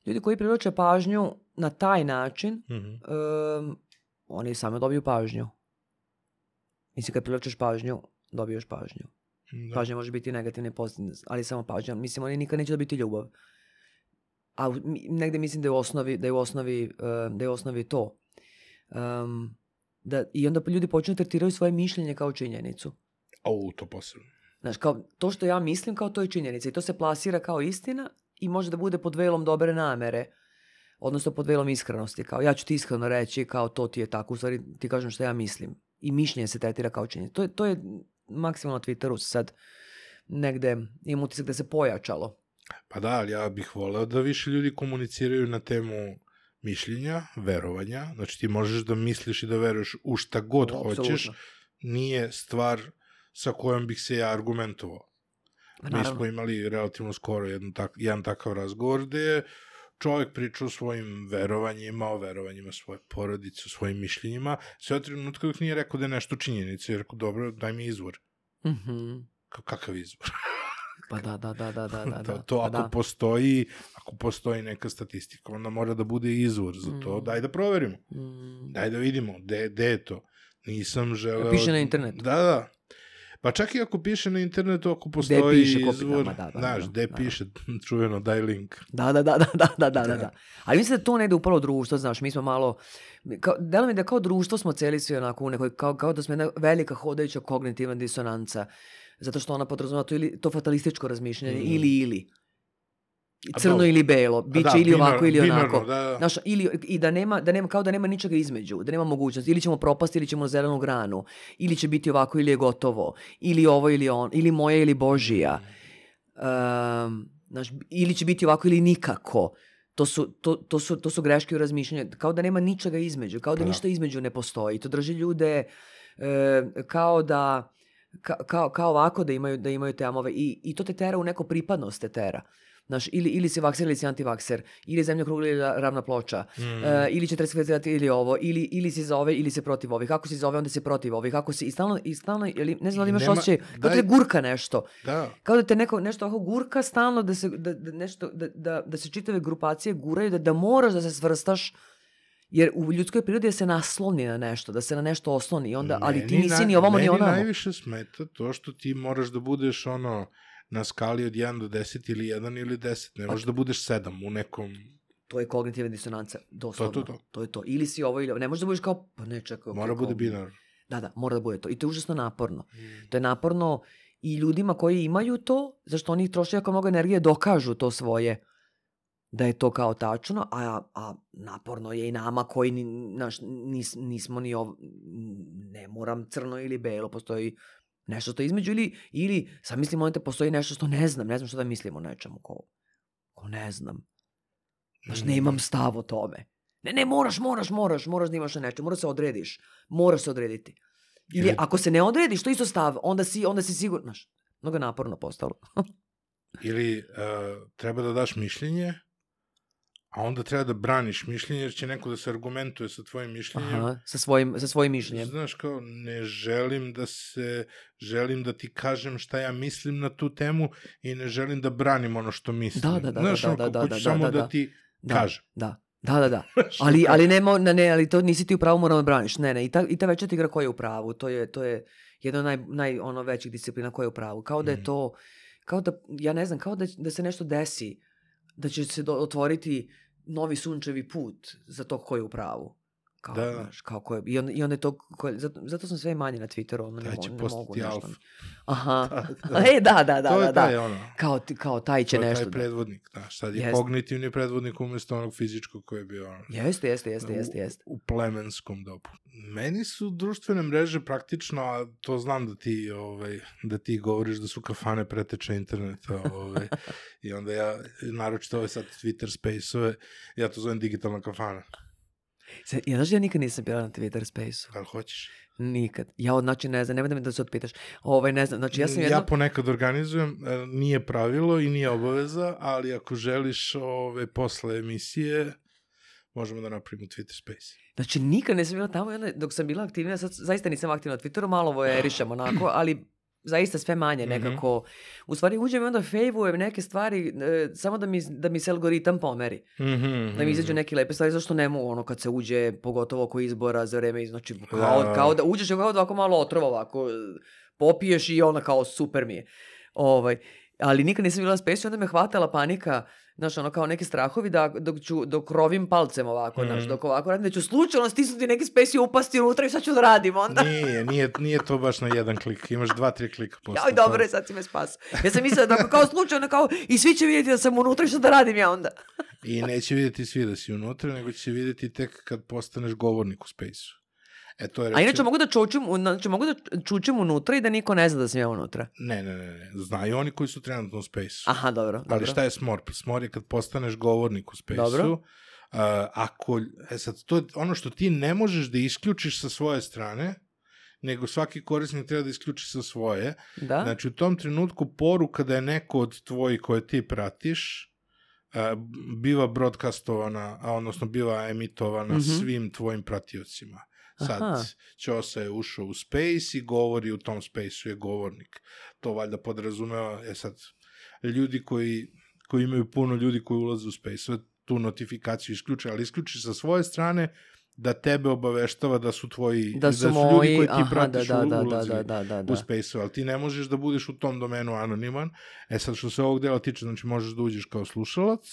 Speaker 1: ljudi koji privlače pažnju na taj način,
Speaker 2: Mhm.
Speaker 1: um, oni sami dobiju pažnju. Mislim, kad privlačeš pažnju, dobiješ pažnju.
Speaker 2: Da.
Speaker 1: Pažnja može biti negativna i pozitivna, ali samo pažnja. Mislim, oni nikad neće dobiti ljubav. A negde mislim da je u osnovi, da je u osnovi, eh, da je u osnovi to. Um, da, I onda ljudi počnu da tretiraju svoje mišljenje kao činjenicu.
Speaker 2: Au, to posebno.
Speaker 1: Znaš, kao to što ja mislim kao to je činjenica i to se plasira kao istina i može da bude pod velom dobre namere, odnosno pod velom iskrenosti, kao ja ću ti iskreno reći kao to ti je tako, u stvari ti kažem što ja mislim. I mišljenje se tretira kao činjenica. To je, to je maksimalno na Twitteru sad negde imam utisak da se pojačalo.
Speaker 2: Pa da, ali ja bih voleo da više ljudi komuniciraju na temu mišljenja, verovanja. Znači ti možeš da misliš i da veruješ u šta god hoćeš.
Speaker 1: Apsolutno.
Speaker 2: Nije stvar sa kojom bih se ja argumentovao.
Speaker 1: Pa
Speaker 2: Mi smo imali relativno skoro jedan, tak, jedan takav razgovor gde je čovjek pričao o svojim verovanjima, o verovanjima svoje porodice, o svojim mišljenjima, sve od trenutka dok nije rekao da je nešto činjenica, jer rekao, dobro, daj mi izvor.
Speaker 1: Mhm.
Speaker 2: Ka- kakav izvor?
Speaker 1: Pa da, da, da, da, da, da.
Speaker 2: to, to ako
Speaker 1: da.
Speaker 2: postoji, ako postoji neka statistika, onda mora da bude izvor za to.
Speaker 1: Mm.
Speaker 2: Daj da proverimo.
Speaker 1: Mm.
Speaker 2: Daj da vidimo, gde, gde je to. Nisam želeo...
Speaker 1: Piše na internetu.
Speaker 2: Da, da. Pa čak i ako piše na internetu, ako postoji
Speaker 1: piše
Speaker 2: izvor,
Speaker 1: kopinama, da, da,
Speaker 2: znaš, gde
Speaker 1: da, da,
Speaker 2: piše, čuveno, daj link.
Speaker 1: Da, da, da, da, da, da, da, da. da. Ali mislim da to negde upalo društvo, znaš, mi smo malo, kao, delo mi da kao društvo smo celi svi onako u nekoj, kao, kao da smo jedna velika hodajuća kognitivna disonanca. Uh, zato što ona podrazumeva to, ili, to fatalističko razmišljanje,
Speaker 2: Mhm.
Speaker 1: ili, ili. Crno
Speaker 2: dobro.
Speaker 1: ili belo, bit će
Speaker 2: da,
Speaker 1: ili ovako
Speaker 2: binar-
Speaker 1: ili
Speaker 2: binarno,
Speaker 1: onako.
Speaker 2: Da, da.
Speaker 1: Znaš, ili, i da nema, da nema, kao da nema ničega između, da nema mogućnosti. Ili ćemo propasti, ili ćemo na zelenu granu. Ili će biti ovako, ili je gotovo. Ili ovo, ili on. Ili moje, ili Božija. Um, znaš, ili će biti ovako, ili nikako. To su, to, to, su, to su greške u razmišljanju. Kao da nema ničega između. Kao da
Speaker 2: da.
Speaker 1: ništa između ne postoji. To drži ljude e, kao da ka, kao, kao ovako da imaju, da imaju te amove i, i to te tera u neko pripadnost te tera. Znaš, ili, ili si vakser ili si antivakser, ili je zemlja krugla ili ra- ravna ploča,
Speaker 2: Mm.
Speaker 1: e, ili će transferirati ili ovo, ili, ili si za ove ili si protiv ovih. Kako si za ove, onda si protiv ovih. Kako si, i stalno, i stalno ili, ne znam da imaš
Speaker 2: nema-
Speaker 1: osjećaj, kao da te gurka nešto.
Speaker 2: da.
Speaker 1: Kao da te neko nešto ovako gurka stalno da se, da, da, nešto, da, da, da se čitave grupacije guraju, da, da moraš da se svrstaš jer u ljudskoj prirodi je se nasloni na nešto, da se na nešto osloni, i onda, ali ti
Speaker 2: Meni
Speaker 1: nisi ni ovamo ni
Speaker 2: meni
Speaker 1: onamo.
Speaker 2: najviše smeta to što ti moraš da budeš ono na skali od 1 do 10 ili 1 ili 10. Ne možeš da budeš 7 u nekom...
Speaker 1: To je kognitivna disonanca, doslovno.
Speaker 2: To, to, to.
Speaker 1: to je to. Ili si ovo ili ovo. Ne možeš da budeš kao, pa ne čekaj. okej,
Speaker 2: Mora bude
Speaker 1: kao-
Speaker 2: binar.
Speaker 1: Da, da, mora da bude to. I to je užasno naporno. To je naporno i ljudima koji imaju to, zašto oni troše jako mnogo energije, dokažu to svoje da je to kao tačno, a, a naporno je i nama koji ni, naš, nis, nismo ni ov, ne moram crno ili belo, postoji nešto što je između ili, ili sad mislim momenta postoji nešto što ne znam, ne znam što da mislim o nečemu, ko, ko ne znam. Znaš, nemam stav o tome. Ne, ne, moraš, moraš, moraš, moraš da imaš na nečemu, moraš se odrediš, moraš se odrediti. Ili
Speaker 2: Ili-
Speaker 1: ako se ne odrediš, to isto stav, onda si, onda si sigurno, znaš, mnogo je naporno postalo.
Speaker 2: Ili uh, treba da daš mišljenje, a onda treba da braniš mišljenje, jer će neko da se argumentuje sa tvojim mišljenjem.
Speaker 1: Aha, sa svojim, sa svojim mišljenjem.
Speaker 2: Znaš, kao, ne želim da se, želim da ti kažem šta ja mislim na tu temu i ne želim da branim ono što mislim.
Speaker 1: Da, da, da,
Speaker 2: Znaš,
Speaker 1: da,
Speaker 2: ono,
Speaker 1: da, da,
Speaker 2: hoću
Speaker 1: da,
Speaker 2: samo
Speaker 1: da,
Speaker 2: da,
Speaker 1: da.
Speaker 2: ti
Speaker 1: Da,
Speaker 2: kažem.
Speaker 1: Da, Da, da, da. Ali, ali, ne, mo- ne, ne, ali to nisi ti u pravu, moram da braniš. Ne, ne, i ta, i ta večeta igra ko je u pravu. To je, to je jedna od naj, naj, ono, većih disciplina ko je u pravu. Kao da je
Speaker 2: Mhm.
Speaker 1: to, kao da, ja ne znam, kao da, da se nešto desi, da će se do, otvoriti novi sunčevi put za to ko je u pravu. Kao,
Speaker 2: Da.
Speaker 1: znaš, kao ko je, i, onda, I onda je to, ko je, zato, zato sam sve manje na Twitteru, ono, ne, mo, ne mogu nešto.
Speaker 2: alfa.
Speaker 1: Aha.
Speaker 2: Da, da.
Speaker 1: e, da, da, da,
Speaker 2: to
Speaker 1: da,
Speaker 2: je
Speaker 1: da.
Speaker 2: taj ono.
Speaker 1: Kao, kao taj će
Speaker 2: To je
Speaker 1: nešto.
Speaker 2: taj
Speaker 1: da-
Speaker 2: predvodnik, znaš, sad je
Speaker 1: Jeste.
Speaker 2: kognitivni predvodnik umjesto onog fizičkog koji je bio ono,
Speaker 1: Jeste, jeste, jeste, jeste,
Speaker 2: u,
Speaker 1: jeste.
Speaker 2: u plemenskom dobu. Meni su društvene mreže praktično, a to znam da ti, ovaj, da ti govoriš da su kafane preteče interneta, ovaj, i onda ja, naročito ove sad Twitter space-ove, ja to zovem digitalna kafana.
Speaker 1: Se, ja, znaš, ja nikad nisam bila na Twitter space-u.
Speaker 2: Da li hoćeš?
Speaker 1: Nikad. Ja, znači, ne znam, nemoj da me da se otpitaš. Ovaj, ne znam, znači, ja sam jedno...
Speaker 2: Ja ponekad organizujem, e, nije pravilo i nije obaveza, ali ako želiš ove, posle emisije, možemo da napravimo Twitter space.
Speaker 1: Znači, nikad nisam bila tamo i onda, dok sam bila aktivnija, sad zaista nisam aktivna na Twitteru, malo vojerišem onako, ali zaista sve manje
Speaker 2: Mhm.
Speaker 1: nekako. U stvari uđem i onda fejvujem neke stvari e, samo da mi, da mi se algoritam pomeri.
Speaker 2: Mm -hmm,
Speaker 1: Da mi izađu neke lepe stvari, zašto ne mogu ono kad se uđe, pogotovo oko izbora za vreme, znači kao,
Speaker 2: Da.
Speaker 1: kao da uđeš kao da ovako malo otrova ovako, popiješ i ona kao super mi je. Ovaj, ali nikad nisam bila na onda me hvatala panika, znaš, ono kao neki strahovi da dok, ću, dok rovim palcem ovako, znaš,
Speaker 2: Mhm.
Speaker 1: dok ovako radim, da ću slučajno stisnuti neki space i upasti unutra i sad ću da radim onda.
Speaker 2: Nije, nije, nije to baš na jedan klik, imaš dva, tri klika posle.
Speaker 1: Joj, dobro je, sad si me spas. Ja sam mislila da kao slučajno, kao, i svi će vidjeti da sam unutra i što da radim ja onda.
Speaker 2: I neće vidjeti svi da si unutra, nego će vidjeti tek kad postaneš govornik u space-u. E, to je
Speaker 1: A inače mogu da čučem, u- znači mogu da čučem unutra i da niko ne zna da sam ja unutra.
Speaker 2: Ne, ne, ne, ne. Znaju oni koji su trenutno u space-u.
Speaker 1: Aha, dobro, dobro.
Speaker 2: Ali šta je smor? Smor je kad postaneš govornik u space-u.
Speaker 1: Dobro.
Speaker 2: Uh, ako, e sad, to je ono što ti ne možeš da isključiš sa svoje strane, nego svaki korisnik treba da isključi sa svoje.
Speaker 1: Da?
Speaker 2: Znači, u tom trenutku poruka da je neko od tvojih koje ti pratiš, uh, biva broadcastovana, a odnosno biva emitovana
Speaker 1: Mhm.
Speaker 2: svim tvojim pratiocima. Sad,
Speaker 1: Aha.
Speaker 2: Ćosa je ušao u space i govori u tom space-u je govornik. To valjda podrazumeva, je sad, ljudi koji, koji imaju puno ljudi koji ulaze u space, tu notifikaciju isključe, ali isključi sa svoje strane da tebe obaveštava da su tvoji,
Speaker 1: Da su,
Speaker 2: ljudi
Speaker 1: moji,
Speaker 2: koji ti
Speaker 1: aha, da,
Speaker 2: pratiš
Speaker 1: da, da, da,
Speaker 2: ulazili
Speaker 1: da, da, da,
Speaker 2: u
Speaker 1: da.
Speaker 2: space ali ti ne možeš da budeš u tom domenu anoniman. E sad, što se ovog dela tiče, znači možeš da uđeš kao slušalac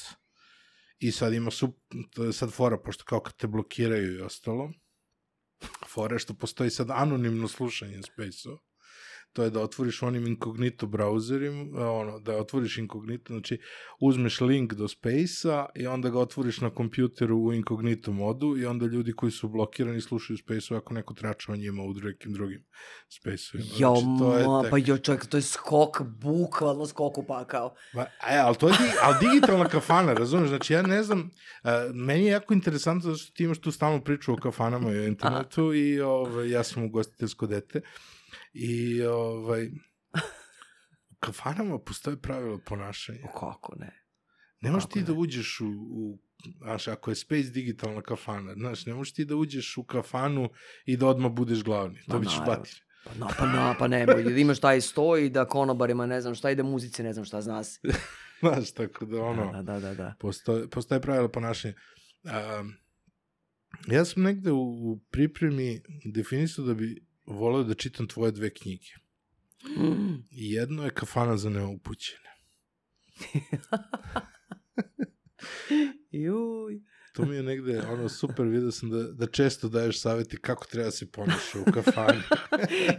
Speaker 2: i sad ima su, sad fora, pošto kao kad te blokiraju i ostalo, fora je što postoji sad anonimno slušanje space to je da otvoriš onim inkognito browserima, ono, da otvoriš inkognito, znači uzmeš link do Space-a i onda ga otvoriš na kompjuteru u inkognito modu i onda ljudi koji su blokirani slušaju Space-u ako neko trača o njima u nekim drugim Space-ovima.
Speaker 1: Jo,
Speaker 2: Znači, to je
Speaker 1: ma,
Speaker 2: tek-
Speaker 1: pa jo, čovjek, to je skok, bukvalno skok u pakao.
Speaker 2: Ma, e, ali to je di, ali digitalna kafana, razumeš? Znači, ja ne znam, a, meni je jako interesantno zato što ti imaš tu stalnu priču o kafanama i o internetu i ovaj, ja sam ugostiteljsko dete i ovaj, u kafanama postoje pravila ponašanja.
Speaker 1: Kako ne?
Speaker 2: Ne možeš ti
Speaker 1: ne?
Speaker 2: da uđeš u, u znaš, ako je Space digitalna kafana, znaš, ne možeš ti da uđeš u kafanu i da odmah budeš glavni. To
Speaker 1: Ma,
Speaker 2: bi ćeš
Speaker 1: naravno.
Speaker 2: batir.
Speaker 1: Pa no, pa no, pa ne, da imaš taj stoj, da konobarima ne znam šta i da muzici ne znam šta zna se.
Speaker 2: Znaš, tako da ono...
Speaker 1: Da, da, da, da.
Speaker 2: postoje, postoje pravila ponašanja. Um, ja sam negde u, u pripremi definisao da bi voleo da čitam tvoje dve knjige.
Speaker 1: Mm.
Speaker 2: Jedno je kafana za neupućene.
Speaker 1: Juj.
Speaker 2: To mi je negde ono super, vidio sam da, da često daješ savjeti kako treba da se ponaša u kafani.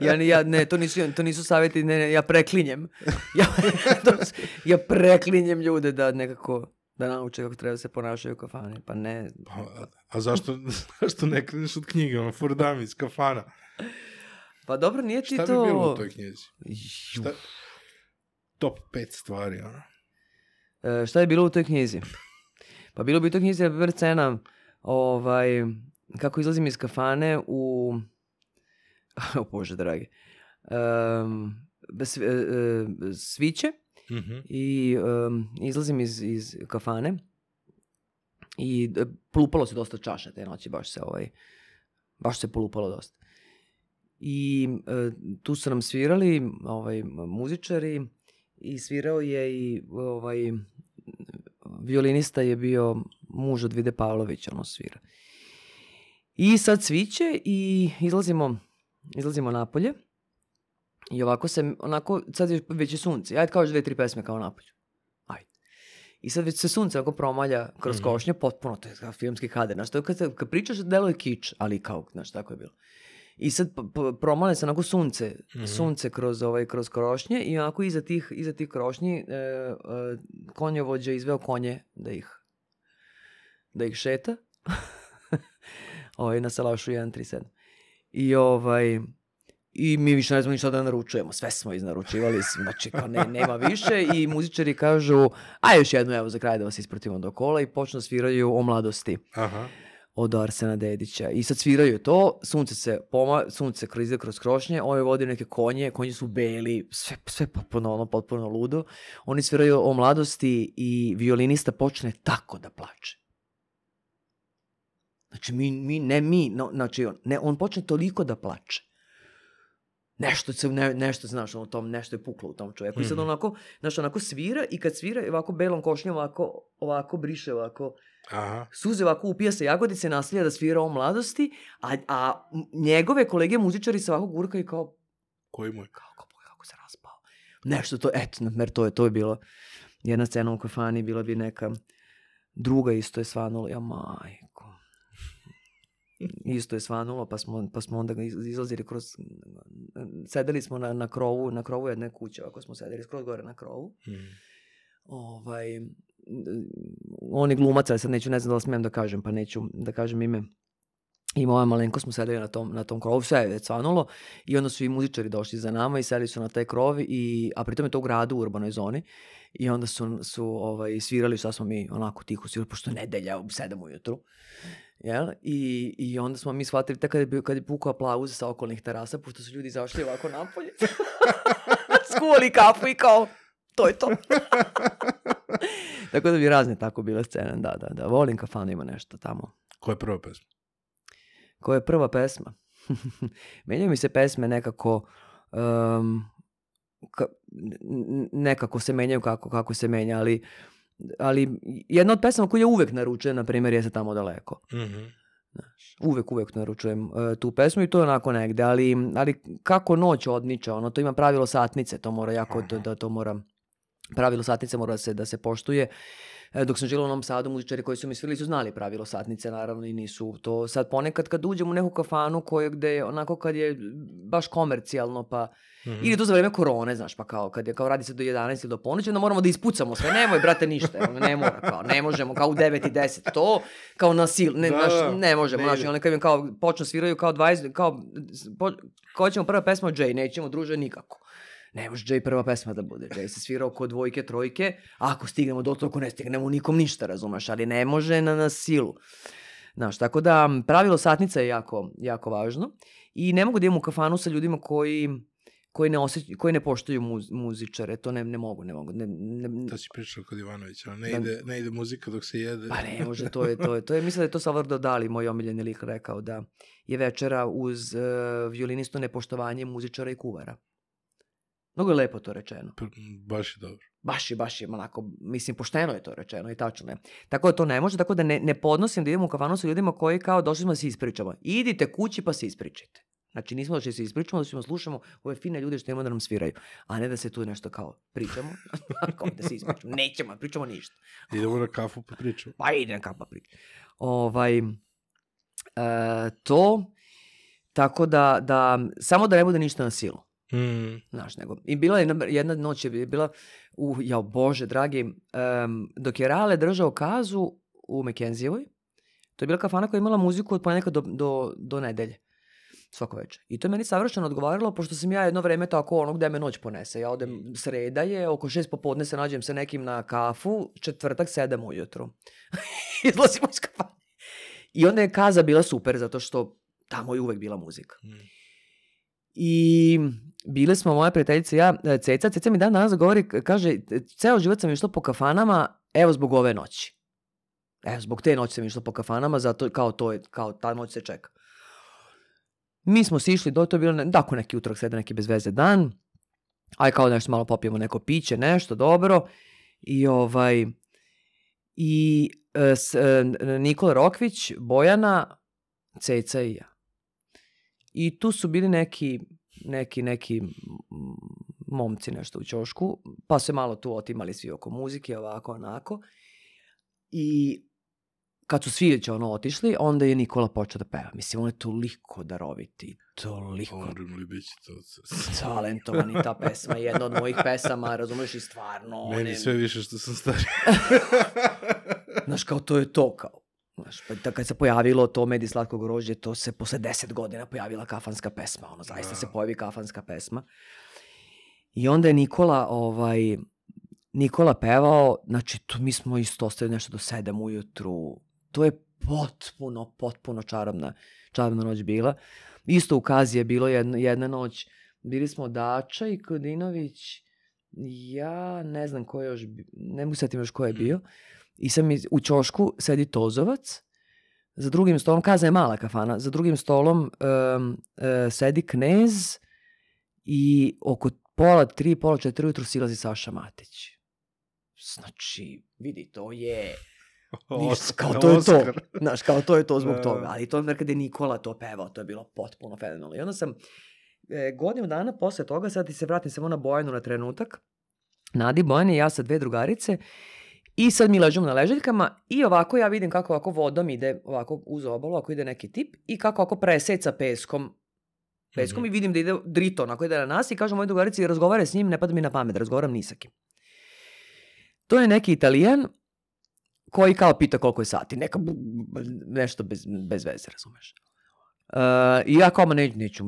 Speaker 1: Ja, ni- ja, ne, to nisu, to nisu savjeti, ne, ne, ja preklinjem. Ja, to, ja preklinjem ljude da nekako, da nauče kako treba se ponašaju u kafani. Pa ne,
Speaker 2: Pa, a, a zašto, zašto ne kreneš od knjige, ono, Fordami iz kafana?
Speaker 1: Pa dobro, nije ti
Speaker 2: Šta
Speaker 1: to...
Speaker 2: bi bilo u toj knjizi? Šta? Top 5 stvari, ono.
Speaker 1: E, šta je bilo u toj knjizi? Pa bilo bi u toj knjizi na primjer, scena ovaj, kako izlazim iz kafane u... O Bože, dragi. Um, e, e, sviće
Speaker 2: Mhm.
Speaker 1: i um, izlazim iz, iz kafane i e, polupalo se dosta čaša te noći, baš se ovaj, baš se polupalo dosta. I e, tu su nam svirali ovaj, muzičari i svirao je i ovaj, violinista je bio muž od Vide Pavlovića, ono svira. I sad sviće i izlazimo, izlazimo napolje. I ovako se, onako, sad je već je sunce. Ajde kao dve, tri pesme kao napolju. Ajde. I sad već se sunce onako promalja kroz
Speaker 2: Mhm.
Speaker 1: košnje, potpuno, to je kao filmski kader. Znaš, to je kad, kad pričaš, deluje kič, ali kao, znaš, tako je bilo. I sad promale se onako sunce,
Speaker 2: Mhm.
Speaker 1: sunce kroz, ovaj, kroz krošnje i onako iza tih, iza tih krošnji e, e, konjovođa izveo konje da ih, da ih šeta. ovaj, na Salašu 137. I ovaj, i mi više ne znamo ništa da naručujemo. Sve smo iznaručivali, znači kao ne, nema više i muzičari kažu, a još jednu evo za kraj da vas ispratimo do kola i počnu da sviraju o mladosti
Speaker 2: Aha.
Speaker 1: Od Arsena Dedića. I sad sviraju to, sunce se poma, sunce kroz ide kroz krošnje, oni vode neke konje, konji su beli, sve, sve potpuno, ono, potpuno ludo. Oni sviraju o mladosti i violinista počne tako da plače. Znači, mi, mi ne mi, no, znači, on, ne, on počne toliko da plače. Nešto se, ne, nešto, znaš, ono, tom, nešto je puklo u tom čovjeku. I sad
Speaker 2: Mhm.
Speaker 1: onako, znaš, onako svira i kad svira, ovako belom košnjom, ovako, ovako briše, ovako,
Speaker 2: Aha.
Speaker 1: suze ovako upija se jagodice, nastavlja da svira o mladosti, a, a njegove kolege muzičari se ovako gurkaju kao,
Speaker 2: Koji mu je?
Speaker 1: kako, kako se raspao. Nešto to, eto, na to je, to je bilo jedna scena u kafani, bila bi neka druga isto je svanula, ja majko. Isto je svanulo, pa smo, pa smo onda iz- izlazili kroz, sedeli smo na, na krovu, na krovu jedne kuće, ako smo sedeli skroz gore na krovu
Speaker 2: Mhm.
Speaker 1: ovaj, m, on je glumac, ali sad neću, ne znam da li smijem da kažem, pa neću da kažem ime. I moja malenko smo sedeli na tom, na tom krovu, sve je već svanulo i onda su i muzičari došli za nama i sedeli su na taj krov, i, a pritom je to u gradu, u urbanoj zoni. I onda su, su ovaj, svirali, šta smo mi onako tiho svirali, pošto je nedelja u sedam ujutru. Jel? I, I onda smo mi shvatili, tek kad je, kad je pukao aplauz sa okolnih terasa, pošto su ljudi izašli ovako napolje, skuvali kafu i kao, to je to. tako da bi razne tako bile scene, da, da, da. Volim kafanu, ima nešto tamo.
Speaker 2: Koja je prva pesma?
Speaker 1: Koja je prva pesma? Menjaju mi se pesme nekako, um, ka, nekako se menjaju kako, kako se menja, ali, ali jedna od pesama koju ja uvek naručujem, na primjer, jeste tamo daleko.
Speaker 2: Mhm.
Speaker 1: Znaš, uvek, uvek naručujem e, tu pesmu i to je onako negde, ali, ali kako noć odmiče, ono, to ima pravilo satnice, to mora jako, da, da to mora, pravilo satnice mora da se, da se poštuje. E, dok sam žila u Novom Sadu, muzičari koji su mi svirali su znali pravilo satnice, naravno, i nisu to. Sad ponekad kad uđem u neku kafanu koju gde je onako kad je baš komercijalno, pa
Speaker 2: Mhm.
Speaker 1: ili to za vreme korone, znaš, pa kao kad je kao radi se do 11 ili do ponoći, onda moramo da ispucamo sve. Nemoj, brate, ništa. Ne mora, kao, ne možemo, kao u 9 i 10. To, kao na sil, ne,
Speaker 2: Da,
Speaker 1: znaš,
Speaker 2: da,
Speaker 1: ne možemo, znaš, i onda kad im kao počnu sviraju kao 20, kao, po, ko ćemo prva pesma Jay, nećemo, druže, nikako. Ne može Jay prva pesma da bude. Jay se svira oko dvojke, trojke, ako stignemo do toga, ako ne stignemo nikom ništa, razumeš, ali ne može na, na silu. Znaš, tako da pravilo satnica je jako, jako važno i ne mogu da imam u kafanu sa ljudima koji koji ne, osjeć, koji ne poštuju muz, muzičare, to ne, ne mogu, ne mogu. Ne, ne,
Speaker 2: To si pričao kod Ivanovića, ne,
Speaker 1: Da.
Speaker 2: ide, ne ide muzika dok se jede.
Speaker 1: Pa ne može, to je, to je, to je, mislim da je to Salvador Dali, moj omiljeni lik, rekao da je večera uz uh, violinistu nepoštovanje muzičara i kuvara. Mnogo je lepo to rečeno.
Speaker 2: Pr- Baš je dobro.
Speaker 1: Baš je, baš je, onako, mislim, pošteno je to rečeno i tačno je. Tako da to ne može, tako da ne, ne podnosim da idemo u kafanu sa ljudima koji kao došli smo da se ispričamo. Idite kući pa se ispričajte. Znači nismo došli da se ispričamo, da ćemo slušamo ove fine ljude što imamo da nam sviraju. A ne da se tu nešto kao pričamo, kao da se ispričamo. Nećemo, ne pričamo ništa.
Speaker 2: Idemo na kafu pa pričamo.
Speaker 1: Pa ide kapa priča. Ovaj, e, to, tako da, da, samo da ne bude ništa na silu.
Speaker 2: Mm.
Speaker 1: Znaš, nego. I bila je jedna, jedna noć je bila, u, jao bože, dragi, em, dok je Rale držao kazu u Mekenzijevoj, to je bila kafana koja je imala muziku od ponedjeljka do, do, do nedelje. Svako večer. I to je meni savršeno odgovaralo, pošto sam ja jedno vreme tako ono gde me noć ponese. Ja odem, sreda je, oko šest popodne se nađem sa nekim na kafu, četvrtak sedam ujutru. Izlazimo iz kafane. I onda je kaza bila super, zato što tamo je uvek bila muzika.
Speaker 2: Mm.
Speaker 1: I bile smo moja prijateljica ja, e, Ceca, Ceca mi dan danas govori, kaže, ceo život sam išla po kafanama, evo zbog ove noći. Evo, zbog te noći sam išla po kafanama, zato kao to je, kao ta noć se čeka. Mi smo sišli do, to je bilo, ne, tako neki utorak, sreda, neki bez veze dan. Aj kao nešto malo popijemo neko piće, nešto dobro. I ovaj, i e, s, e, Nikola Rokvić, Bojana, Ceca i ja. I tu su bili neki, neki, neki momci nešto u ćošku, pa se malo tu otimali svi oko muzike, ovako, onako. I kad su svi već ono otišli, onda je Nikola počeo da peva. Mislim, on je toliko daroviti, toliko
Speaker 2: Umrem li biće to?
Speaker 1: talentovan i ta pesma je jedna od mojih pesama, razumeš i stvarno.
Speaker 2: Meni
Speaker 1: one-
Speaker 2: sve više što sam stari.
Speaker 1: Znaš, kao to je to, kao. Znaš, pa da kad se pojavilo to Medi slatko grožđe, to se posle deset godina pojavila kafanska pesma, ono, zaista se
Speaker 2: Da.
Speaker 1: pojavi kafanska pesma. I onda je Nikola, ovaj, Nikola pevao, znači, tu mi smo isto ostali nešto do sedam ujutru, to je potpuno, potpuno čarobna, čarobna noć bila. Isto u Kazi je bilo jedna, jedna noć, bili smo Dača i Kodinović, ja ne znam ko je još, ne mogu setim još ko je bio, i sam u ćošku sedi Tozovac, za drugim stolom, Kaza je mala kafana, za drugim stolom um, e, sedi Knez i oko pola tri, pola četiri ujutru silazi Saša Matić. Znači, vidi, to je... Viš, kao to je to. Znaš, kao to je to zbog
Speaker 2: Da.
Speaker 1: toga. Ali to je kada je Nikola to pevao, to je bilo potpuno fenomenalno. I onda sam e, godinu dana posle toga, sad ti se vratim samo na Bojanu na trenutak, Nadi, Bojana i ja sa dve drugarice i sad mi ležimo na leželjkama i ovako ja vidim kako ovako vodom ide ovako uz obalu, ako ide neki tip i kako ovako preseca peskom peskom
Speaker 2: Mhm.
Speaker 1: i vidim da ide drito, onako ide na nas i kažem mojoj drugarici razgovaraj s njim, ne pada mi na pamet, razgovaram ni sa kim. To je neki italijan koji kao pita koliko je sati, neka nešto bez, bez veze, razumeš. Uh, I ja kao, ne, neću,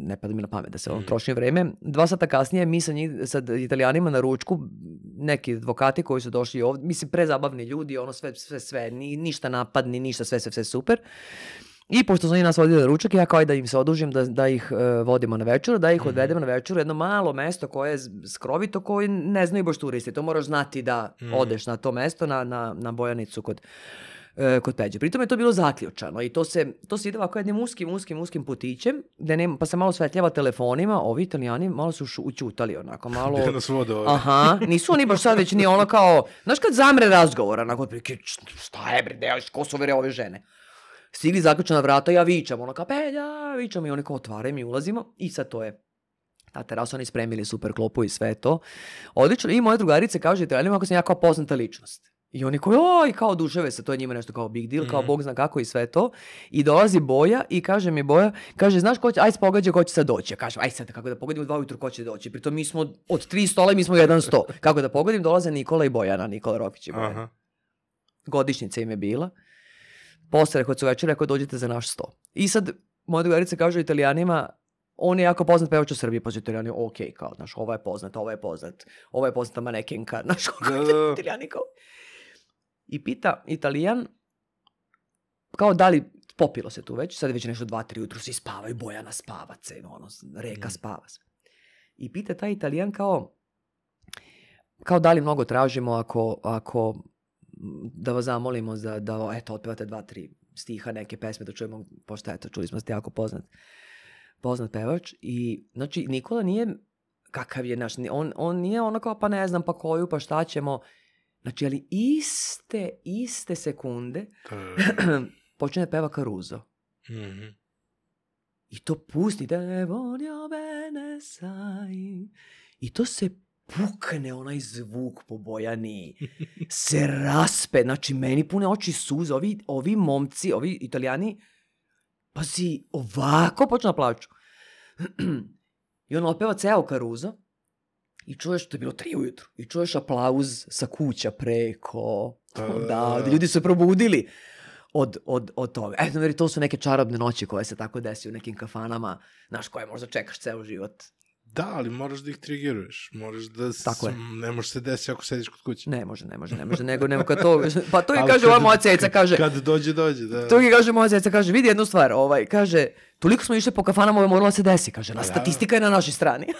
Speaker 1: ne pada mi na pamet da se on
Speaker 2: Mhm.
Speaker 1: troši vreme. Dva sata kasnije mi sa, njih, sa italijanima na ručku, neki advokati koji su došli ovdje, mislim, prezabavni ljudi, ono sve, sve, sve, ni, ništa napad, ni ništa, sve, sve, sve super. I pošto su oni nas vodili na ručak, ja kao i da im se odužim da, da ih e, vodimo na večeru, da ih
Speaker 2: Mhm.
Speaker 1: odvedemo na večeru, jedno malo mesto koje je skrovito, koji ne znaju baš turisti. To moraš znati da
Speaker 2: Mhm.
Speaker 1: odeš na to mesto, na, na, na Bojanicu kod, e, kod Peđe. Pritom je to bilo zaključano i to se, to se ide ovako jednim uskim, uskim, uskim putićem, gde nema, pa se malo svetljava telefonima, ovi italijani malo su šu, učutali onako, malo...
Speaker 2: Gde nas vode ovdje?
Speaker 1: Aha, nisu oni baš sad već ni ono kao, znaš kad zamre razgovor, onako, otprilike, "Č- šta je bre, deo, ko su ove ove žene? Stigli zaključana vrata, ja vičam, ono kao, Pelja, vičam i oni kao otvaraju, mi ulazimo i sad to je ta terasa, oni spremili super klopu i sve to. Odlično, i moje drugarice kaže italijanima ako sam ja kao poznata ličnost. I oni kao, oj, kao oduševe se, to je njima nešto kao big deal, kao
Speaker 2: Mhm.
Speaker 1: bog zna kako i sve to. I dolazi Boja i kaže mi Boja, kaže, znaš ko će, aj pogađa ko će sad doći. Ja kažem, aj sad, kako da pogodim u dva ujutru ko će doći. Pritom mi smo od tri stola mi smo jedan sto. Kako da pogodim, dolaze Nikola i Bojana, Nikola Rokić i Bojana.
Speaker 2: Aha.
Speaker 1: Godišnjica im je bila. Posle, rekao su večer, rekao, dođite za naš sto. I sad, moja drugarica kaže italijanima, on je jako poznat pevač u Srbiji, pa italijani, ok, kao, znaš, ovo je poznat, ovo je poznat, ovo je poznata manekenka, znaš,
Speaker 2: Da,
Speaker 1: kako
Speaker 2: da, da.
Speaker 1: italijani kao. I pita italijan, kao da li popilo se tu već, sad je već nešto dva, tri jutru, svi spavaju, Bojana spava, ce, ono, reka
Speaker 2: Mm.
Speaker 1: spava sve. I pita taj italijan kao, kao da li mnogo tražimo ako, ako m, da vas zamolimo za, da eto, otpevate dva, tri stiha neke pesme da čujemo, pošto eto, čuli smo ste jako poznat, poznat pevač. I, znači, Nikola nije, kakav je naš, on, on nije ono kao, pa ne znam, pa koju, pa šta ćemo. Znači, ali iste, iste sekunde počne da peva Caruso.
Speaker 2: Mhm.
Speaker 1: I to pusti, ne voglio bene sai. I to se pukne onaj zvuk po Bojani. Se raspe, znači meni pune oči suze. Ovi, ovi momci, ovi italijani, pazi, ovako počne da plaču. I on otpeva ceo Caruso i čuješ, to je bilo tri ujutru, i čuješ aplauz sa kuća preko.
Speaker 2: Da,
Speaker 1: ljudi su se probudili od, od, od toga. Eto, veri, to su neke čarobne noći koje se tako desi u nekim kafanama, znaš, koje možda čekaš ceo život.
Speaker 2: Da, ali moraš da ih trigiruješ. Moraš da... s-
Speaker 1: Tako je.
Speaker 2: Ne može se desiti ako sediš kod kuće.
Speaker 1: Ne može, ne može, ne može, nego, nego kad to, pa to i
Speaker 2: Ali
Speaker 1: kaže
Speaker 2: kad-
Speaker 1: ova moja ceca, kaže,
Speaker 2: Kad dođe, dođe, da.
Speaker 1: to i kaže moja ceca, kaže, vidi jednu stvar, ovaj, kaže, toliko smo išli po kafanama, ovo je moralo da se desi, kaže, na
Speaker 2: da.
Speaker 1: statistika je na našoj strani.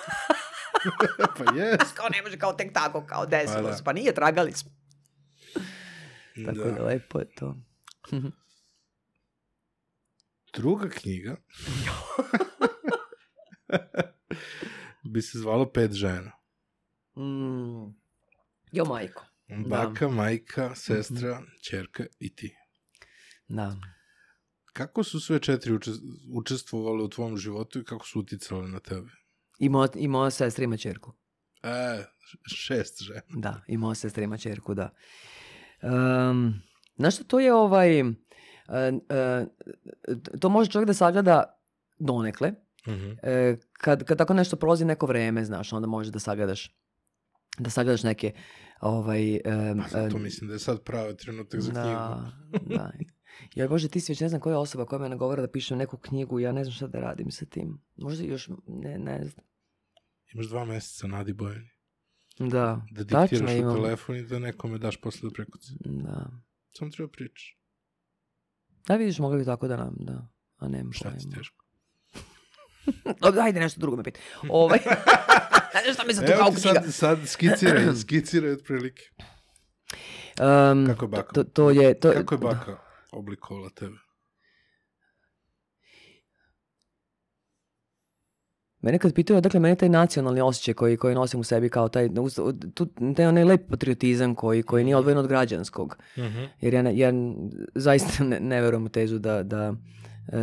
Speaker 2: pa jest.
Speaker 1: kao ne može, kao tek tako, kao desilo
Speaker 2: Pa da.
Speaker 1: se, pa nije, tragali smo. Tako da,
Speaker 2: Da.
Speaker 1: lepo je to.
Speaker 2: Druga knjiga bi se zvalo Pet žena.
Speaker 1: Mm. Jo, majko.
Speaker 2: Baka, majka, sestra, čerka i ti.
Speaker 1: Da.
Speaker 2: Kako su sve četiri učes- učestvovale u tvom životu i kako su uticale na tebe?
Speaker 1: I moja, I moja sestra ima čerku.
Speaker 2: E, šest žena.
Speaker 1: Da, i moja sestra ima čerku, da. Um, znaš što, to je ovaj... e, e, to može čovjek da sagleda donekle.
Speaker 2: Mhm.
Speaker 1: E, kad, kad tako nešto prolazi neko vreme, znaš, onda možeš da sagledaš da sagledaš neke ovaj, em,
Speaker 2: Pa zato mislim da je sad pravi trenutak za knjigu.
Speaker 1: da, da. Joj Bože, ti si već ne znam koja je osoba koja me nagovara da pišem neku knjigu, ja ne znam šta da radim sa tim. Možda još, ne, ne znam.
Speaker 2: Imaš dva meseca, Nadi Bojani.
Speaker 1: Da,
Speaker 2: Da
Speaker 1: tačno
Speaker 2: diktiraš u
Speaker 1: imam.
Speaker 2: telefon i da nekome daš posle da prekuci.
Speaker 1: Da.
Speaker 2: Samo treba pričaš.
Speaker 1: Da vidiš, mogli bi tako da nam, da. A nemam
Speaker 2: Šta ti
Speaker 1: pojma.
Speaker 2: teško?
Speaker 1: Dobro, Ajde nešto drugo me pita. Ovaj. Šta mi to
Speaker 2: Evo
Speaker 1: kao
Speaker 2: ti
Speaker 1: knjiga?
Speaker 2: sad, sad skiciraj, skiciraj otprilike.
Speaker 1: Um,
Speaker 2: Kako je baka?
Speaker 1: To, to je... To,
Speaker 2: Kako je baka oblikovala tebe?
Speaker 1: Mene kad pitaju, dakle, mene taj nacionalni osjećaj koji, koji nosim u sebi kao taj, tu, taj onaj lep patriotizam koji, koji nije odvojen od građanskog. Jer ja, ja zaista ne, ne verujem u tezu da, da,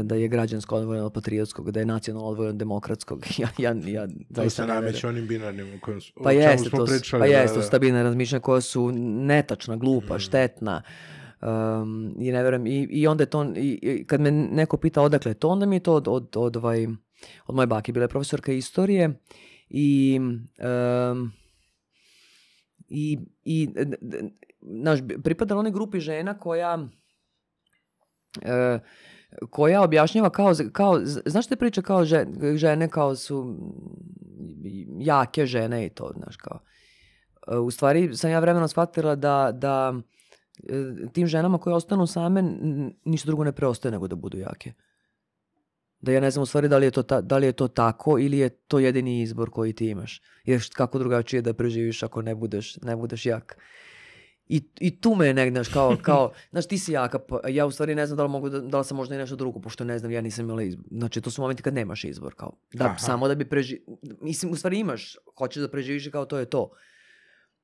Speaker 1: da je građansko odvojeno od patriotskog, da je nacionalno odvojeno od demokratskog. Ja, ja, ja
Speaker 2: To
Speaker 1: zaista
Speaker 2: se
Speaker 1: ne verujem.
Speaker 2: nameće onim binarnim su,
Speaker 1: Pa
Speaker 2: o
Speaker 1: jeste,
Speaker 2: smo
Speaker 1: to, su-
Speaker 2: pričali.
Speaker 1: pa
Speaker 2: da,
Speaker 1: jeste,
Speaker 2: da.
Speaker 1: to su stabilne razmišljanja koja su netačna, glupa,
Speaker 2: Mm.
Speaker 1: štetna. Um, I ne verujem, i, i onda je to, i, i kad me neko pita odakle je to, onda mi je to od, od, od, ovaj, od moje bake. Bila je profesorka istorije i, um, i, i znaš, pripadala onoj grupi žena koja e, koja objašnjava kao, kao znaš te priče kao že- žene kao su jake žene i to, znaš, kao. E, U stvari sam ja vremenom shvatila da, da tim ženama koje ostanu same ništa drugo ne preostaje nego da budu jake. Da ja ne znam u stvari da li je to, ta, da li je to tako ili je to jedini izbor koji ti imaš. Jer kako drugačije da preživiš ako ne budeš, ne budeš jak. I, I tu me je negdje, znaš, kao, kao, znaš, ti si jaka, pa ja u stvari ne znam da li mogu, da, da li sam možda i nešto drugo, pošto ne znam, ja nisam imala izbor. Znači, to su momenti kad nemaš izbor, kao, da,
Speaker 2: Aha.
Speaker 1: samo da bi preži... Mislim, u stvari imaš, hoćeš da preživiš i kao to je to.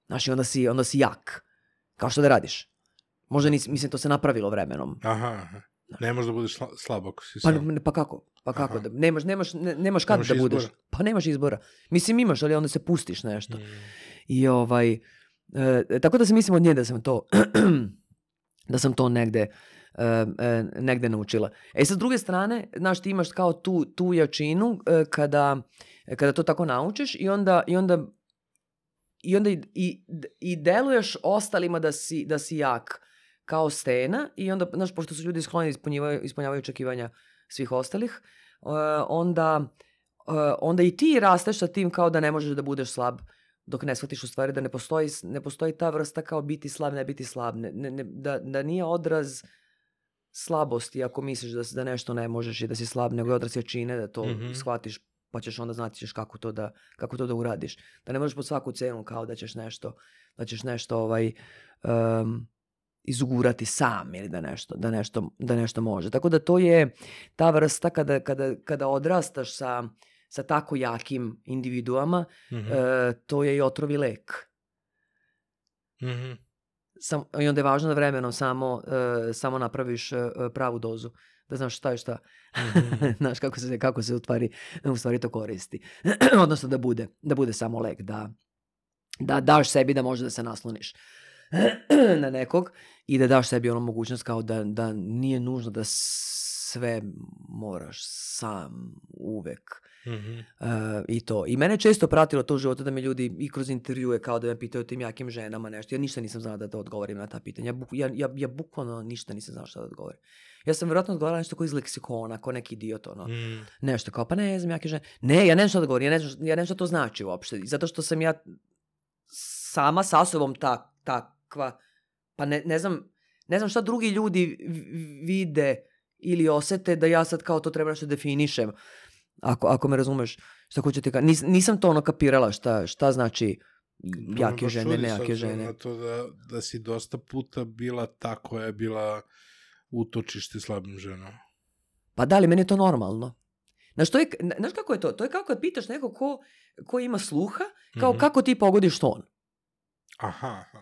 Speaker 1: Znaš, i onda si, onda si jak. Kao što da radiš. Možda nisi, mislim, to se napravilo vremenom.
Speaker 2: Aha, aha. Ne možeš da budeš sla, slab ako si
Speaker 1: Pa,
Speaker 2: sam.
Speaker 1: pa kako? Pa kako?
Speaker 2: Aha.
Speaker 1: Da, nemaš, nemaš, ne- nemaš kad
Speaker 2: Nemaš
Speaker 1: da budeš.
Speaker 2: izbora.
Speaker 1: Pa nemaš izbora. Mislim, imaš, ali onda se pustiš nešto.
Speaker 2: Mm.
Speaker 1: I ovaj, e, tako da se mislim od nje da sam to, da sam to negde, e, e, negde naučila. E sa druge strane, znaš, ti imaš kao tu, tu jačinu e, kada, kada to tako naučiš i onda, i onda, i, onda i, i, i deluješ ostalima da si, da si jak kao stena i onda, znaš, pošto su ljudi skloni da ispunjavaju, ispunjavaju očekivanja svih ostalih, e, onda, e, onda i ti rasteš sa tim kao da ne možeš da budeš slab dok ne shvatiš u stvari da ne postoji, ne postoji ta vrsta kao biti slab, ne biti slab. Ne, ne, ne- da, da nije odraz slabosti ako misliš da, da nešto ne možeš i da si slab, nego je odraz jačine da to
Speaker 2: Mhm.
Speaker 1: shvatiš pa ćeš onda znati ćeš kako to da kako to da uradiš. Da ne možeš pod svaku cenu kao da ćeš nešto da ćeš nešto ovaj em, izugurati sam ili da nešto da nešto da nešto može. Tako da to je ta vrsta kada kada kada odrastaš sa sa tako jakim individuama,
Speaker 2: Mhm.
Speaker 1: e, to je i otrovi lek.
Speaker 2: Mhm.
Speaker 1: Sam, I onda je važno da vremenom samo, e, samo napraviš e, pravu dozu. Da znaš šta je šta.
Speaker 2: Mhm.
Speaker 1: znaš kako se, kako se u stvari, u stvari to koristi. Odnosno da bude, da bude samo lek. Da, da daš sebi da može da se nasloniš na nekog i da daš sebi ono mogućnost kao da, da nije nužno da sve moraš sam uvek
Speaker 2: Mhm.
Speaker 1: E, i to. I mene često pratilo to u životu da me ljudi i kroz intervjue kao da me pitaju o tim jakim ženama nešto. Ja ništa nisam znala da, da odgovorim na ta pitanja. Ja, buk- ja, ja, ja bukvalno ništa nisam znala šta da odgovorim. Ja sam vjerojatno odgovarala nešto kao iz leksikona, kao neki idiot, ono.
Speaker 2: Mm.
Speaker 1: Nešto kao, pa ne znam, jake žene. Ne, ja ne znam šta da ja ne znam, ja ne znam šta to znači uopšte. Zato što sam ja sama sa sobom ta, takva, pa ne, ne znam, ne znam šta drugi ljudi vide ili osete da ja sad kao to treba nešto definišem. Ako, ako me razumeš, šta hoću ti ka... Nis, nisam to ono kapirala šta, šta znači jake
Speaker 2: baš
Speaker 1: žene, nejake žene.
Speaker 2: Na to da, da si dosta puta bila ta koja je bila utočište slabim ženama.
Speaker 1: Pa da li, meni je to normalno. Znaš, to je, znaš kako je to? To je kao kad pitaš nekog ko, ko ima sluha, kao
Speaker 2: Mhm.
Speaker 1: kako ti pogodiš ton.
Speaker 2: Aha, aha.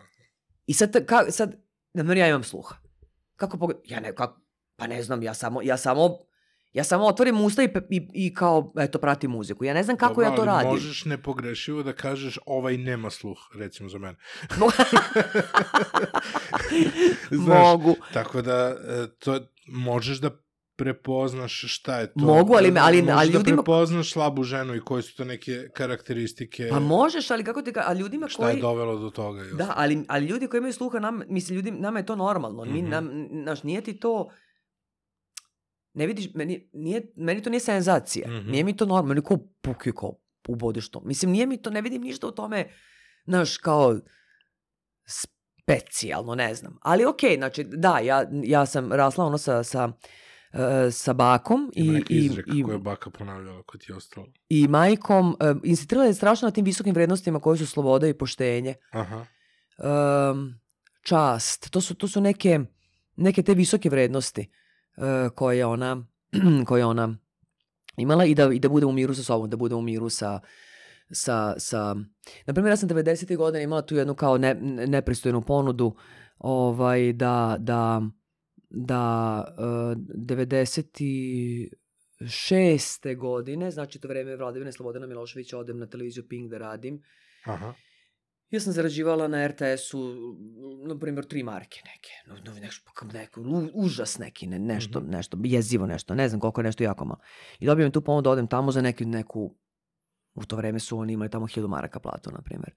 Speaker 1: I sad, ka, sad na primjer, ja imam sluha. Kako pogled... Ja ne, kako, pa ne znam, ja samo, ja samo, ja samo otvorim usta i, i, i kao, eto, pratim muziku. Ja ne znam kako
Speaker 2: Dobro,
Speaker 1: ja to
Speaker 2: ali
Speaker 1: radim.
Speaker 2: Možeš nepogrešivo da kažeš ovaj nema sluh, recimo za mene. Znaš,
Speaker 1: Mogu.
Speaker 2: Tako da, e, to možeš da prepoznaš šta je to.
Speaker 1: Mogu, ali me- ali-
Speaker 2: možeš
Speaker 1: ali
Speaker 2: da
Speaker 1: ljudima-
Speaker 2: prepoznaš slabu ženu i koje su to neke karakteristike,
Speaker 1: Pa možeš, ali kako ti ka... A ljudima
Speaker 2: šta
Speaker 1: koji...
Speaker 2: je dovelo do toga. i
Speaker 1: Da, ali, ali ljudi koji imaju sluha, nam, mislim, ljudi, nama je to normalno. Mi,
Speaker 2: Mhm.
Speaker 1: nam, naš, nije ti to... Ne vidiš, meni, nije, meni to nije senzacija.
Speaker 2: Mhm.
Speaker 1: Nije mi to normalno. Meni kao puki, kao ubodeš to. Mislim, nije mi to, ne vidim ništa u tome, znaš, kao specijalno, ne znam. Ali okej, znači, da, ja, ja sam rasla ono sa, sa, e, sa bakom
Speaker 2: Ima
Speaker 1: i,
Speaker 2: neki
Speaker 1: i, i,
Speaker 2: koje je baka ponavljala kod ti je ostalo.
Speaker 1: i majkom. E, insistirala je strašno na tim visokim vrednostima koje su sloboda i poštenje.
Speaker 2: Aha.
Speaker 1: um, čast. To su, to su neke, neke te visoke vrednosti uh, koje ona, koje ona imala i da, i da bude u miru sa sobom, da bude u miru sa, sa, sa... Na primjer, ja sam 90. godina imala tu jednu kao ne, ne- nepristojnu ponudu ovaj, da, da, da uh, 96. godine, znači to vreme vladavine Slobodana Miloševića, odem na televiziju Pink da radim
Speaker 2: Aha.
Speaker 1: Ja sam zarađivala na RTS-u, na primjer, tri marke neke. No, no, nešto, neko, u- užas neki, ne, nešto,
Speaker 2: Mhm.
Speaker 1: nešto, jezivo nešto, ne znam koliko je nešto jako malo. I dobijem tu pomoć da odem tamo za neki, neku, u to vreme su oni imali tamo hiljadu maraka platu, na primjer.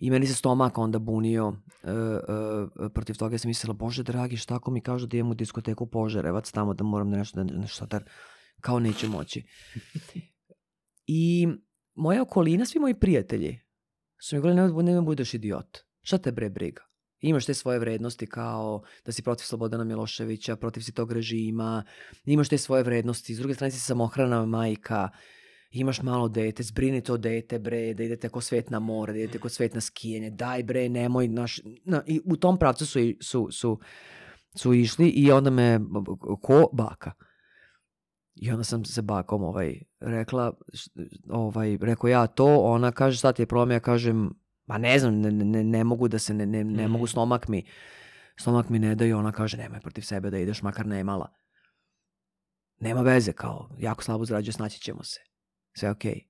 Speaker 1: I meni se stomak onda bunio e, e, protiv toga. Ja sam mislila, bože dragi, šta ako mi kažu da idem u diskoteku Požarevac tamo da moram nešto, da, nešto da, kao neće moći. I moja okolina, svi moji prijatelji, su mi govorili, nemoj, nemoj budeš idiot. Šta te bre briga? Imaš te svoje vrednosti kao da si protiv Slobodana Miloševića, protiv si tog režima, imaš te svoje vrednosti, s druge strane si samohrana majka, imaš malo dete, zbrini to dete bre, da idete ko svet na more, da idete ko svet na skijanje, daj bre, nemoj, naš, na, i u tom pravcu su, su, su, su išli i onda me, ko baka. I onda sam se bakom ovaj, rekla, ovaj, rekao ja to, ona kaže šta ti je problem, ja kažem, ma ne znam, ne, ne, ne mogu da se, ne, ne, ne mogu,
Speaker 2: Mhm.
Speaker 1: stomak mi, stomak mi ne da i ona kaže, nemoj protiv sebe da ideš, makar nemala. Nema veze, kao, jako slabo zarađuje, snaći ćemo se. Sve okej.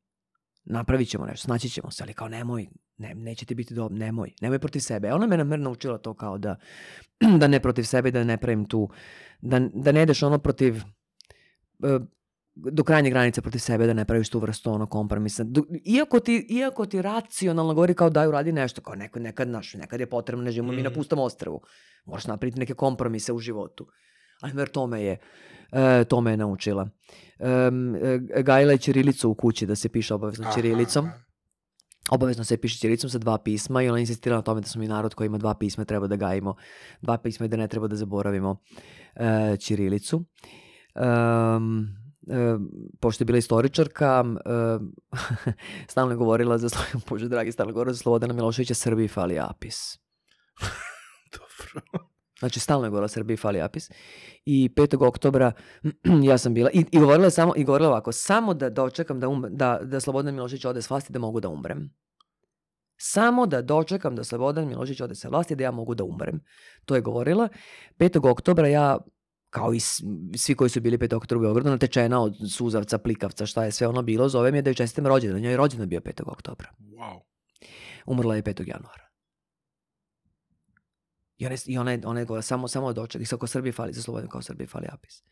Speaker 1: Napravit ćemo nešto, snaći ćemo se, ali kao nemoj, ne, neće ti biti dobro, nemoj, nemoj protiv sebe. Ona me namer naučila to kao da, da ne protiv sebe, da ne pravim tu, da, da ne ideš ono protiv, e, do krajnje granice protiv sebe da ne praviš tu vrstu ono kompromisa. Iako ti, iako ti racionalno govori kao daj uradi nešto, kao neko, nekad, naš, nekad je potrebno, ne živimo mi na
Speaker 2: Mhm.
Speaker 1: pustom ostrvu. Možeš napraviti neke kompromise u životu. Ali mer to me je, e, to me je naučila. Um, gajila je ćirilicu u kući da se piše obavezno
Speaker 2: Aha,
Speaker 1: ćirilicom.
Speaker 2: aha.
Speaker 1: Obavezno se piše ćirilicom sa dva pisma i ona insistira na tome da smo mi narod koji ima dva pisma, treba da gajimo dva pisma i da ne treba da zaboravimo e, ćirilicu. Um, e, pošto je bila istoričarka, e, stalno je govorila za, Bože dragi, stalno je govorila za Slobodana Miloševića, Srbiji fali apis.
Speaker 2: Dobro.
Speaker 1: Znači, stalno je govorila Srbiji fali apis. I 5. oktobra ja sam bila, i, i govorila je samo, i govorila ovako, samo da dočekam da, um, da, da Slobodan Milošević ode s vlasti da mogu da umrem. Samo da dočekam da Slobodan Milošević ode sa vlasti da ja mogu da umrem. To je govorila. 5. oktobra ja kao i svi koji su bili 5. oktobra u Beogradu, natečena od suzavca, plikavca, šta je sve ono bilo, zove mi je da joj čestitam rođendan. Njoj je rođendan bio 5. oktobra.
Speaker 2: Wow.
Speaker 1: Umrla je 5. januara. I ona i ona je, ona je govorila, samo, samo doček, i sa ko Srbiji fali, za Slobodan kao Srbiji fali apis.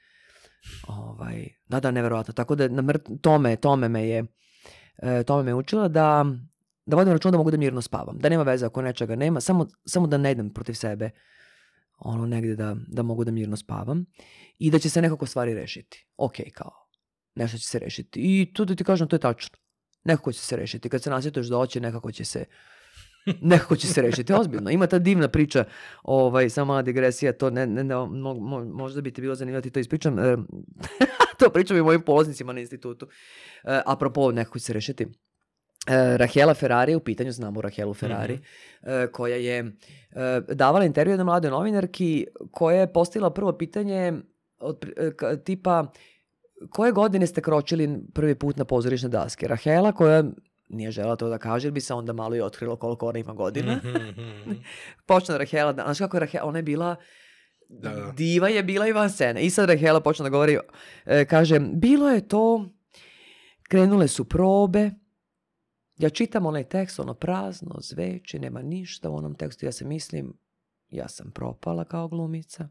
Speaker 1: Ovaj, da, da, neverovatno. Tako da na mrt, tome, tome me je, e, tome me je učila da, da vodim račun da mogu da mirno spavam. Da nema veze ako nečega nema, samo, samo da ne idem protiv sebe ono negde da, da mogu da mirno spavam i da će se nekako stvari rešiti. Ok, kao, nešto će se rešiti. I tu da ti kažem, to je tačno. Nekako će se rešiti. Kad se nasjetuješ da hoće, nekako će se nekako će se rešiti, ozbiljno. Ima ta divna priča, ovaj, samo mala digresija, to ne, ne, ne, mo, mo, možda bi ti bilo zanimljivo da ti to ispričam. E, to pričam i mojim polaznicima na institutu. E, apropo, nekako će se rešiti. E, Rahela Ferrari, u pitanju znamo Rahelu Ferrari, e, koja je e, davala intervju jednoj mladoj novinarki koja je postavila prvo pitanje od, e, tipa koje godine ste kročili prvi put na pozorišne daske? Rahela koja nije žela to da kaže, jer bi se onda malo i otkrilo koliko ona ima godina.
Speaker 2: Mhm, mhm.
Speaker 1: Počne Rahela, da, znaš kako je Rahela, ona je bila,
Speaker 2: Da, da.
Speaker 1: diva je bila i van scene. I sad Rahela počne da govori, e, kaže, bilo je to, krenule su probe, ja čitam onaj tekst, ono prazno, zveči, nema ništa u onom tekstu, ja se mislim, ja sam propala kao glumica.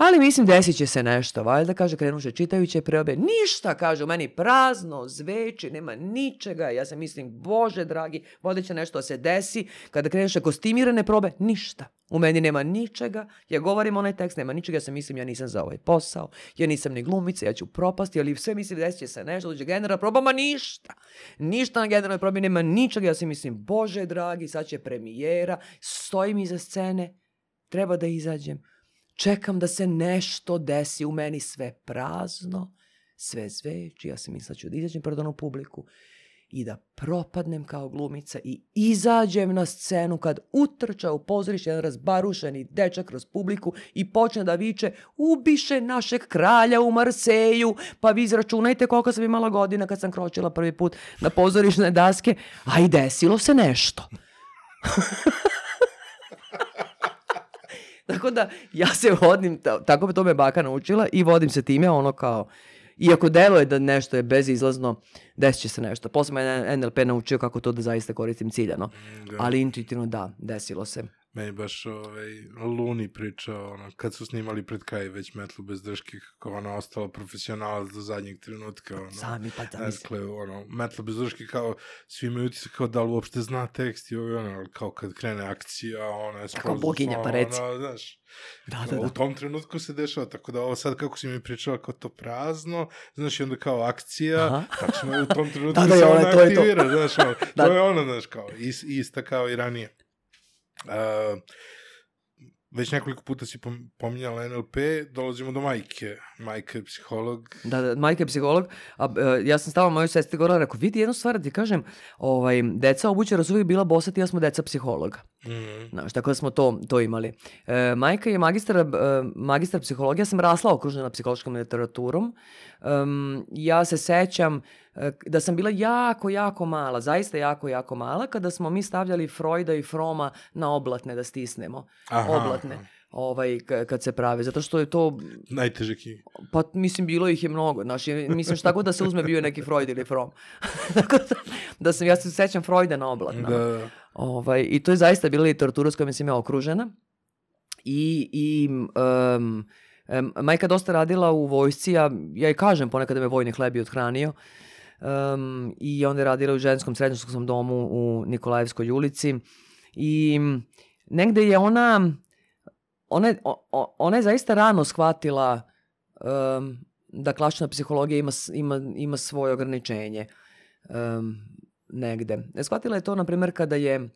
Speaker 1: Ali mislim, desit će se nešto, valjda, kaže, krenuše čitajuće preobe, ništa, kaže, u meni prazno, zveči, nema ničega, ja se mislim, bože dragi, voda će nešto da se desi, kada krenuše kostimirane probe, ništa. U meni nema ničega, ja govorim onaj tekst, nema ničega, ja se mislim, ja nisam za ovaj posao, ja nisam ni glumica, ja ću propasti, ali sve mislim, desit će se nešto, dođe generalna proba, ma ništa. Ništa na generalnoj probi, nema ničega, ja se mislim, bože dragi, sad će premijera, stojim iza scene, treba da izađem, čekam da se nešto desi u meni sve prazno, sve zveči, ja se mislim da ću da izađem pred onu publiku i da propadnem kao glumica i izađem na scenu kad utrča u pozorište jedan razbarušeni dečak kroz publiku i počne da viče ubiše našeg kralja u Marseju, pa vi izračunajte koliko sam imala godina kad sam kročila prvi put na pozorišne daske, a i desilo se nešto. Tako da ja se vodim, ta- tako me to me baka naučila i vodim se time ono kao, iako deluje da nešto je bezizlazno, desit će se nešto. Posle me NLP naučio kako to da zaista koristim ciljano.
Speaker 2: Da.
Speaker 1: Ali intuitivno da, desilo se.
Speaker 2: Meni baš ovaj, Luni pričao, ono, kad su snimali pred kraj već metlu bez drške, kako ona ostala profesionalac do zadnjeg trenutka. Ono.
Speaker 1: Sami pa da.
Speaker 2: Dakle, ono, metla bez drške kao, svi imaju utisak kao da li uopšte zna tekst i ovo, i ono, kao kad krene akcija, ona je
Speaker 1: Kao
Speaker 2: skroz
Speaker 1: boginja, pa
Speaker 2: ono,
Speaker 1: reci.
Speaker 2: znaš,
Speaker 1: Da,
Speaker 2: kao,
Speaker 1: da, da.
Speaker 2: u tom trenutku se dešava, tako da ovo sad kako si mi pričala kao to prazno, znaš, i onda kao akcija,
Speaker 1: Aha.
Speaker 2: tačno u tom trenutku
Speaker 1: Da, da,
Speaker 2: se ona
Speaker 1: ona, to je to.
Speaker 2: aktivira, znaš, ono,
Speaker 1: Da.
Speaker 2: to je ono, znaš, kao, is, ista kao i ranije. Uh, već nekoliko puta si pom- pominjala NLP, dolazimo do majke. Majka je psiholog.
Speaker 1: Da, da, majka je psiholog, a e, ja sam stala mojoj sestri govorila, rekao, vidi jednu stvar da ti kažem, ovaj, deca obućara su uvijek bila bosati, ja smo deca psihologa.
Speaker 2: Mm.
Speaker 1: Znaš, tako da smo to, to imali. E, majka je magistar, e, magistar psihologije, ja sam rasla okružena psihološkom literaturom. Em, ja se sećam e, da sam bila jako, jako mala, zaista jako, jako mala, kada smo mi stavljali Freuda i Froma na oblatne da stisnemo.
Speaker 2: Aha,
Speaker 1: oblatne.
Speaker 2: aha.
Speaker 1: Ovaj, kad se prave, zato što je to,
Speaker 2: Najteže ki.
Speaker 1: pa mislim, bilo ih je mnogo, znaš, mislim, šta god da se uzme bio je neki Freud ili From. Tako da, da sam, ja se sećam Freuda na oblatnama.
Speaker 2: Da,
Speaker 1: Ovaj, I to je zaista bila literatura s kojom sam ja okružena. I, i um, em, majka dosta radila u vojsci, ja, ja i kažem ponekad da me vojni hlebi odhranio. Um, I onda je radila u ženskom srednjoškolskom domu u Nikolajevskoj ulici. I negde je ona, ona, je- o- ona je zaista rano shvatila um, da klasična psihologija ima, ima, ima svoje ograničenje um, negde. E, Shvatila je to, na primjer, kada je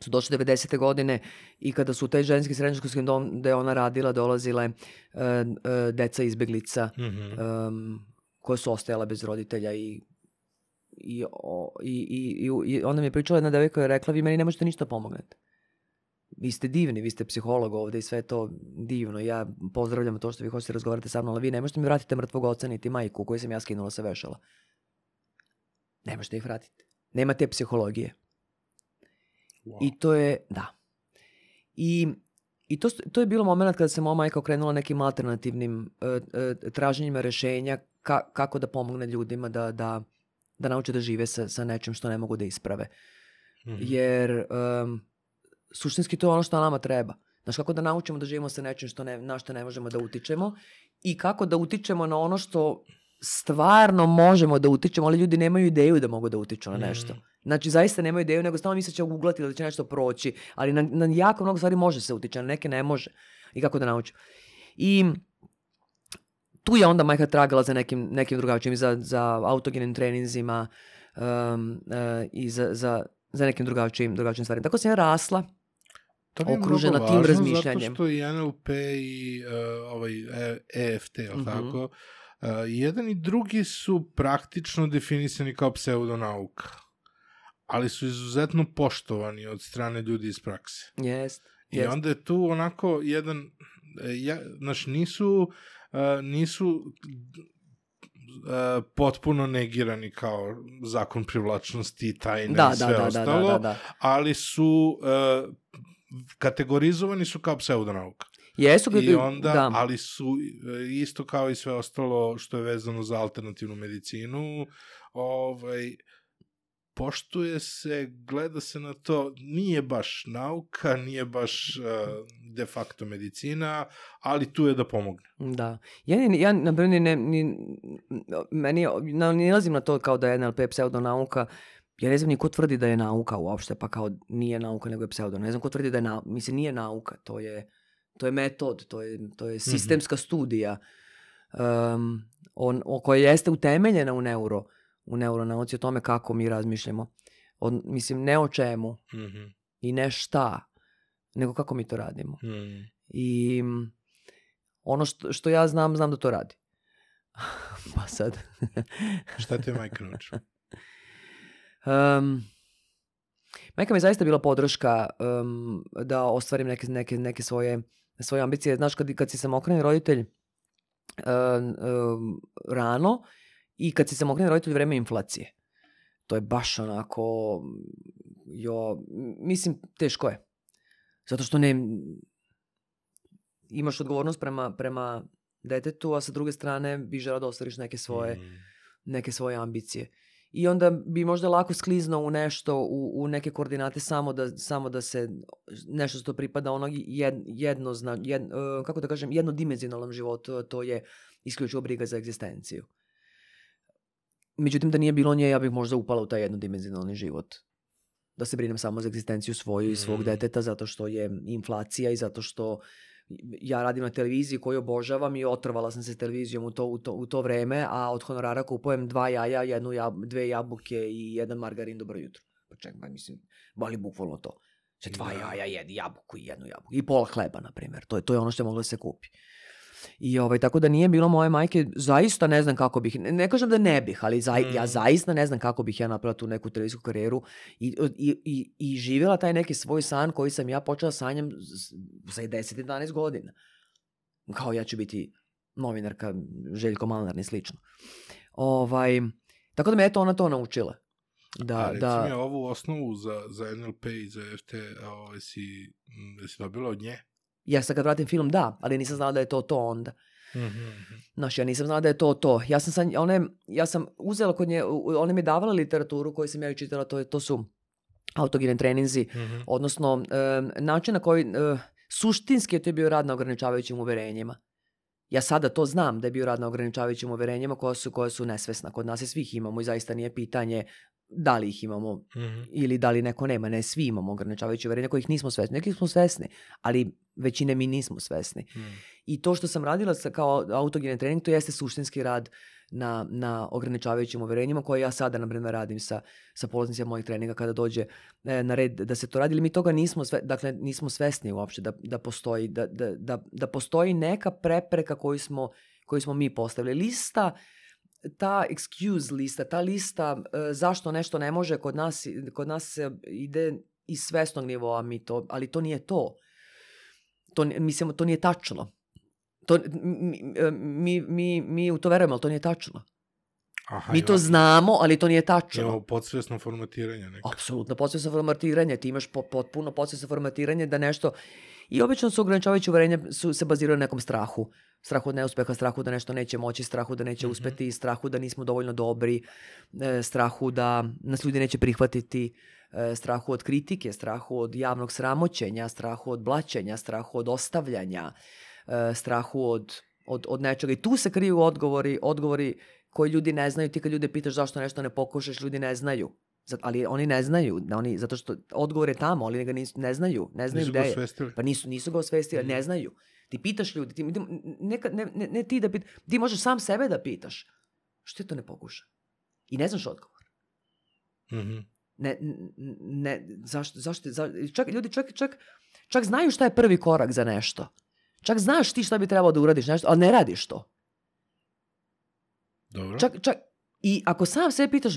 Speaker 1: su došle 90. godine i kada su u taj ženski srednjoškolski dom gde ona radila dolazile e, e, deca izbeglica
Speaker 2: Mhm.
Speaker 1: um, koje su ostajala bez roditelja i i, o, i, i, i, onda mi je pričala jedna devojka koja je rekla vi meni ne možete ništa pomognete. Vi ste divni, vi ste psiholog ovde i sve to divno. Ja pozdravljam to što vi hoćete razgovarati sa mnom, ali vi ne možete mi vratiti mrtvog oca niti majku koju sam ja skinula sa vešala. Ne možete ih vratiti. Nema te psihologije.
Speaker 2: Wow.
Speaker 1: I to je, da. I, i to, to je bilo moment kada se moja majka okrenula nekim alternativnim e, e, traženjima rešenja ka, kako da pomogne ljudima da, da, da nauče da žive sa, sa nečim što ne mogu da isprave.
Speaker 2: Mhm.
Speaker 1: Jer em, suštinski to je ono što nama treba. Znaš, kako da naučimo da živimo sa nečim što ne, na što ne možemo da utičemo i kako da utičemo na ono što stvarno možemo da utičemo, ali ljudi nemaju ideju da mogu da utiču na nešto.
Speaker 2: Mhm.
Speaker 1: Znači, zaista nemaju ideju, nego stalno misle da će uglati da će nešto proći, ali na, na jako mnogo stvari može se utiče, na neke ne može. I kako da nauči. I tu je onda majka tragala za nekim, nekim drugačijim, za, za autogenim treninzima um, uh, i za, za, za nekim drugačijim, drugačijim stvarima. Tako sam ja rasla
Speaker 2: To mi je
Speaker 1: okružena
Speaker 2: mnogo
Speaker 1: tim razmišljanjem.
Speaker 2: Zato što i NLP i uh, ovaj E- EFT, je
Speaker 1: Mhm.
Speaker 2: tako? Uh, jedan i drugi su praktično definisani kao pseudonauka. Ali su izuzetno poštovani od strane ljudi iz prakse.
Speaker 1: Jest,
Speaker 2: I
Speaker 1: jest.
Speaker 2: onda je tu onako jedan, e, ja, znaš, nisu, uh, nisu e, potpuno negirani kao zakon privlačnosti, tajne
Speaker 1: Da,
Speaker 2: i sve
Speaker 1: da, da, da,
Speaker 2: ostalo,
Speaker 1: da, da, da.
Speaker 2: ali su e, kategorizovani su kao pseudonauka.
Speaker 1: Jesu,
Speaker 2: I onda,
Speaker 1: da.
Speaker 2: ali su e, isto kao i sve ostalo što je vezano za alternativnu medicinu, ovaj, poštuje se, gleda se na to, nije baš nauka, nije baš uh, de facto medicina, ali tu je da pomogne.
Speaker 1: Da. Ja, ja na primjer, ne, ni, meni, na, ne nalazim na to kao da je NLP pseudonauka, ja ne znam ni ko tvrdi da je nauka uopšte, pa kao nije nauka nego je pseudo. Ne znam ko tvrdi da je nauka, mislim nije nauka, to je, to je metod, to je, to je sistemska studija um, on, o kojoj jeste utemeljena u neuro, u neuronauci o tome kako mi razmišljamo. O, mislim, ne o čemu
Speaker 2: Mm -hmm.
Speaker 1: i ne šta, nego kako mi to radimo.
Speaker 2: mm.
Speaker 1: I mm, ono što, što ja znam, znam da to radi. pa sad...
Speaker 2: Šta te je majka naučila?
Speaker 1: Um, majka mi je zaista bila podrška um, da ostvarim neke, neke, neke svoje, svoje ambicije. Znaš, kad, kad si samohrani roditelj um, um, rano i kad si samohrani roditelj u vreme inflacije. To je baš onako, jo, mislim, teško je. Zato što ne, imaš odgovornost prema, prema detetu, a sa druge strane bi žela da ostvariš neke svoje,
Speaker 2: Mm.
Speaker 1: neke svoje ambicije. I onda bi možda lako skliznuo u nešto, u, u neke koordinate samo da, samo da se nešto što pripada onog jed, jedno, zna, jed, uh, kako da kažem, jednodimenzionalnom životu, a to je isključivo briga za egzistenciju. Međutim, da nije bilo nje, ja bih možda upala u taj jednodimenzionalni život. Da se brinem samo za egzistenciju svoju i svog
Speaker 2: Mm.
Speaker 1: deteta zato što je inflacija i zato što ja radim na televiziji koju obožavam i otrvala sam se televizijom u to, u to, u to vreme, a od honorara kupujem dva jaja, jednu jab, dve jabuke i jedan margarin, dobro jutro. Pa čekaj, mislim, boli bukvalno to. Če dva
Speaker 2: Da.
Speaker 1: jaja, jedi jabuku i jednu jabuku. I pola hleba, na primjer. To je, to je ono što je moglo da se kupi. I ovaj, tako da nije bilo moje majke, zaista ne znam kako bih, ne, ne kažem da ne bih, ali za, ja
Speaker 2: Mm.
Speaker 1: zaista ne znam kako bih ja napravila tu neku televizijsku karijeru i, i, i, i živjela taj neki svoj san koji sam ja počela sanjam sa 10-11 godina. Kao ja ću biti novinarka Željko Malnar i slično. Ovaj, tako da me eto ona to naučila. Da,
Speaker 2: A reci
Speaker 1: da,
Speaker 2: mi ovu osnovu za, za NLP i za FT, ovaj si, jesi dobila od nje?
Speaker 1: Ja sad kad vratim film da, ali nisam znala da je to to onda.
Speaker 2: Mm -hmm.
Speaker 1: Znaš, ja nisam znala da je to to. Ja sam, san, one, ja sam uzela kod nje, ona mi je davala literaturu koju sam ja čitala, to, je, to su autogene treninzi,
Speaker 2: Mm -hmm.
Speaker 1: odnosno em, način na koji, e, suštinski je to bio rad na ograničavajućim uverenjima. Ja sada to znam da je bio rad na ograničavajućim uverenjima koja su, koja su nesvesna. Kod nas je svih imamo i zaista nije pitanje da li ih imamo
Speaker 2: Mm -hmm.
Speaker 1: ili da li neko nema. Ne, svi imamo ograničavajuće uverenja kojih nismo svesni. Neki smo svesni, ali većine mi nismo svesni.
Speaker 2: Mm.
Speaker 1: I to što sam radila sa, kao autogene trening, to jeste suštinski rad na, na ograničavajućim uverenjima koje ja sada, na primjer, radim sa, sa polaznicima mojih treninga kada dođe e, na red da se to radi. Ili mi toga nismo, sve, dakle, nismo svesni uopšte da, da, postoji, da, da, da, da postoji neka prepreka koju smo, koju smo mi postavili. Lista ta excuse lista, ta lista e, zašto nešto ne može kod nas, kod nas se ide iz svesnog nivoa mi to, ali to nije to. To, mislim, to nije tačno. To, mi, mi, mi, mi u to verujemo, ali to nije tačno.
Speaker 2: Aha,
Speaker 1: Mi to znamo, ali to nije tačno.
Speaker 2: Imamo podsvesno formatiranje neko.
Speaker 1: Apsolutno, podsvesno formatiranje. Ti imaš po, potpuno podsvesno formatiranje da nešto... I obično su ograničavajuće uverenja su, se baziraju na nekom strahu. Strahu od neuspeha, strahu da nešto neće moći, strahu da neće
Speaker 2: Mhm.
Speaker 1: uspeti, strahu da nismo dovoljno dobri, e, strahu da nas ljudi neće prihvatiti, e, strahu od kritike, strahu od javnog sramoćenja, strahu od blaćenja, strahu od ostavljanja, e, strahu od, od, od nečega. I tu se kriju odgovori, odgovori koji ljudi ne znaju. Ti kad ljude pitaš zašto nešto ne pokušaš, ljudi ne znaju. Ali oni ne znaju, da oni, zato što odgovor je tamo, ali ga nisu, ne znaju, ne znaju
Speaker 2: Nisu
Speaker 1: gde
Speaker 2: ga
Speaker 1: je.
Speaker 2: osvestili.
Speaker 1: Pa nisu, nisu ga osvestili,
Speaker 2: Mhm.
Speaker 1: ne znaju. Ti pitaš ljudi, ti, neka, ne, ne, ne ti da pitaš, ti možeš sam sebe da pitaš. Što je to ne pokuša? I ne znaš odgovor.
Speaker 2: Mhm.
Speaker 1: Ne, n- ne, zašto, zašto, za, čak, ljudi čak, čak, čak znaju šta je prvi korak za nešto. Čak znaš ti šta bi trebalo da uradiš nešto, ali ne radiš to.
Speaker 2: Dobro.
Speaker 1: Čak, čak, I ako sam sebe pitaš,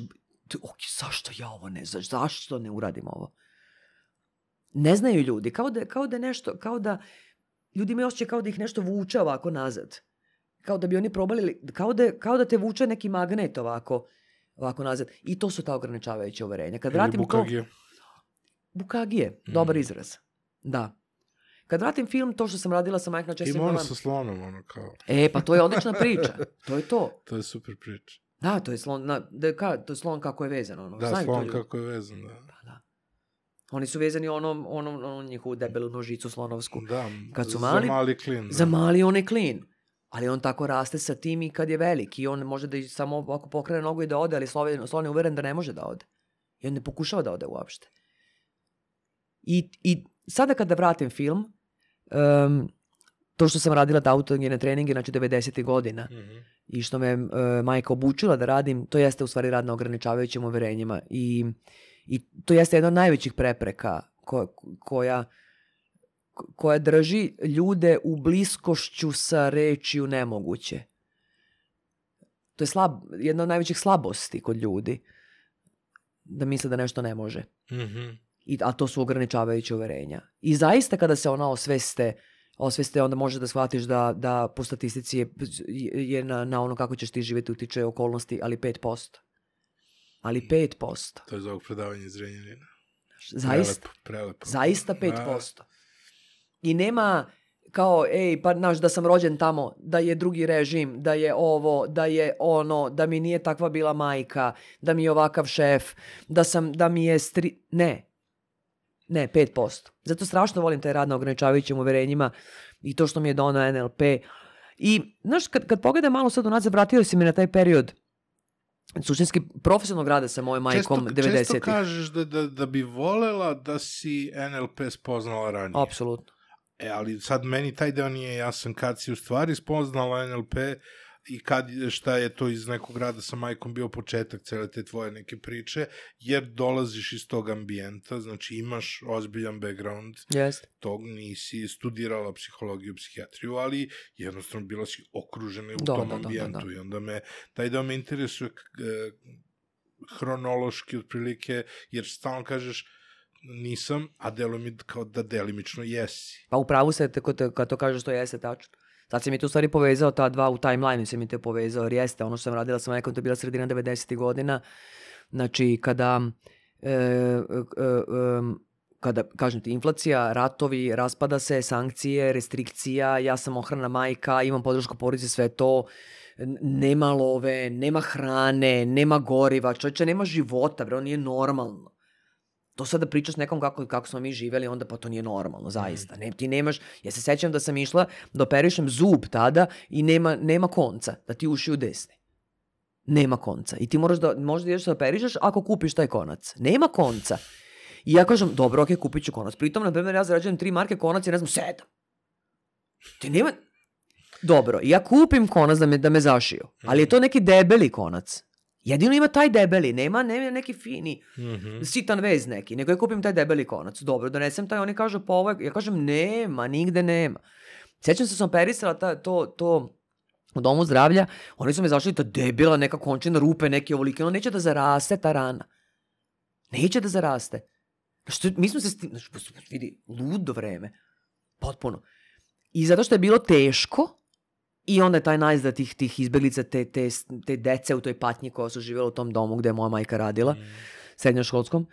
Speaker 1: "Ti, ok, zašto ja ovo ne, za- zašto ne uradim ovo? Ne znaju ljudi, kao da, kao da nešto, kao da, ljudi imaju osjećaj kao da ih nešto vuče ovako nazad. kao da bi oni probali, kao da, kao da te vuče neki magnet ovako, ovako nazad. I to su ta ograničavajuća uverenja. Kad
Speaker 2: Ili
Speaker 1: vratim to...
Speaker 2: bukagije.
Speaker 1: Bukagije, dobar
Speaker 2: Mm.
Speaker 1: izraz. Da. Kad vratim film, to što sam radila sa Michael Chase
Speaker 2: Ima ono sa slonom, ono kao,
Speaker 1: E, pa to je odlična priča. To je to.
Speaker 2: to je super priča.
Speaker 1: Da, to je slon, na, da, ka, to je slon kako je vezan. Ono.
Speaker 2: Da,
Speaker 1: Znaju
Speaker 2: slon kako je vezan, da.
Speaker 1: Pa da. Oni su vezani onom, onom, onom njihovu debelu nožicu slonovsku.
Speaker 2: Da,
Speaker 1: Kad su
Speaker 2: za
Speaker 1: mali-
Speaker 2: mali klin. Da.
Speaker 1: Za mali on je clean. Ali on tako raste sa tim i kad je veliki. I on može da samo ako pokrene nogu i da ode, ali slon, slon je uveren da ne može da ode. I on ne pokušava da ode uopšte. I, i sada kada vratim film, um, to što sam radila da autogene treninge, znači 90. godina,
Speaker 2: Mhm.
Speaker 1: i što me e, majka obučila da radim, to jeste u stvari rad na ograničavajućim uverenjima i, i to jeste jedna od najvećih prepreka koja, koja, koja drži ljude u bliskošću sa rečju nemoguće. To je slab, jedna od najvećih slabosti kod ljudi da misle da nešto ne može.
Speaker 2: Mhm.
Speaker 1: I, a to su ograničavajuće uverenja. I zaista kada se ona osveste, osveste onda možeš da shvatiš da, da po statistici je, je na, na ono kako ćeš ti živjeti utiče okolnosti, ali 5%. Ali 5%.
Speaker 2: To je za ovog predavanja iz Renjanina.
Speaker 1: Zaista,
Speaker 2: Prelepo, prelepo.
Speaker 1: zaista
Speaker 2: Da.
Speaker 1: 5%. I nema kao, ej, pa znaš da sam rođen tamo, da je drugi režim, da je ovo, da je ono, da mi nije takva bila majka, da mi je ovakav šef, da sam, da mi je stri... Ne. Ne, 5%. Zato strašno volim taj rad na ograničavajućim uverenjima i to što mi je donao NLP. I, znaš, kad, kad pogledam malo sad unazad, vratio si me na taj period suštinski profesionalnog rada sa mojom majkom
Speaker 2: često,
Speaker 1: 90-ih.
Speaker 2: Često kažeš da, da, da bi volela da si NLP spoznala ranije.
Speaker 1: Apsolutno.
Speaker 2: E, ali sad meni taj deo nije jasan kad si u stvari spoznala NLP i kad, šta je to iz nekog rada sa majkom bio početak cele te tvoje neke priče, jer dolaziš iz tog ambijenta, znači imaš ozbiljan background
Speaker 1: Jeste.
Speaker 2: tog, nisi studirala psihologiju, psihijatriju, ali jednostavno bila si okružena u
Speaker 1: Da,
Speaker 2: tom
Speaker 1: da, da, da,
Speaker 2: ambijentu
Speaker 1: da.
Speaker 2: i onda me, taj deo me interesuje e, hronološki otprilike, jer stalno kažeš nisam, a delo mi kao da delimično jesi.
Speaker 1: Pa upravo se te, kad to kažeš to jeste tačno. Sad si mi tu stvari povezao ta dva u timeline se mi te povezao, jer jeste ono što sam radila sa nekom, to je bila sredina 90. godina. Znači, kada, e, e, e, kada, kažem ti, inflacija, ratovi, raspada se, sankcije, restrikcija, ja sam ohrana majka, imam podršku porodice, sve to, nema love, nema hrane, nema goriva, čovječe, nema života, bre, on nije normalno. To sada pričaš nekom kako, kako smo mi živeli, onda pa to nije normalno, zaista. Ne, ti nemaš, ja se sećam da sam išla da operišem zub tada i nema, nema konca, da ti uši u desni. Nema konca. I ti moraš da, možda ideš da operišeš ako kupiš taj konac. Nema konca. I ja kažem, dobro, ok, kupit ću konac. Pritom, na primjer, ja zarađujem tri marke konac i ne znam, sedam. Ti nema... Dobro, ja kupim konac da me, da me zašiju, ali je to neki debeli konac. Jedino ima taj debeli, nema, nema neki fini
Speaker 2: Mhm.
Speaker 1: sitan vez neki, nego ja kupim taj debeli konac. Dobro, donesem taj, oni kažu pa ovo je, ja kažem nema, nigde nema. Sećam se da sam perisala ta, to, to u domu zdravlja, oni su me zašli ta debela neka končina rupe, neke ovolike, ono neće da zaraste ta rana. Neće da zaraste. Što, mi smo se, s tim- su- vidi, ludo vreme. Potpuno. I zato što je bilo teško, i onda je taj najzda tih, tih izbeglica, te, te, te dece u toj patnji koja su živjela u tom domu gde je moja majka radila, srednjoškolskom,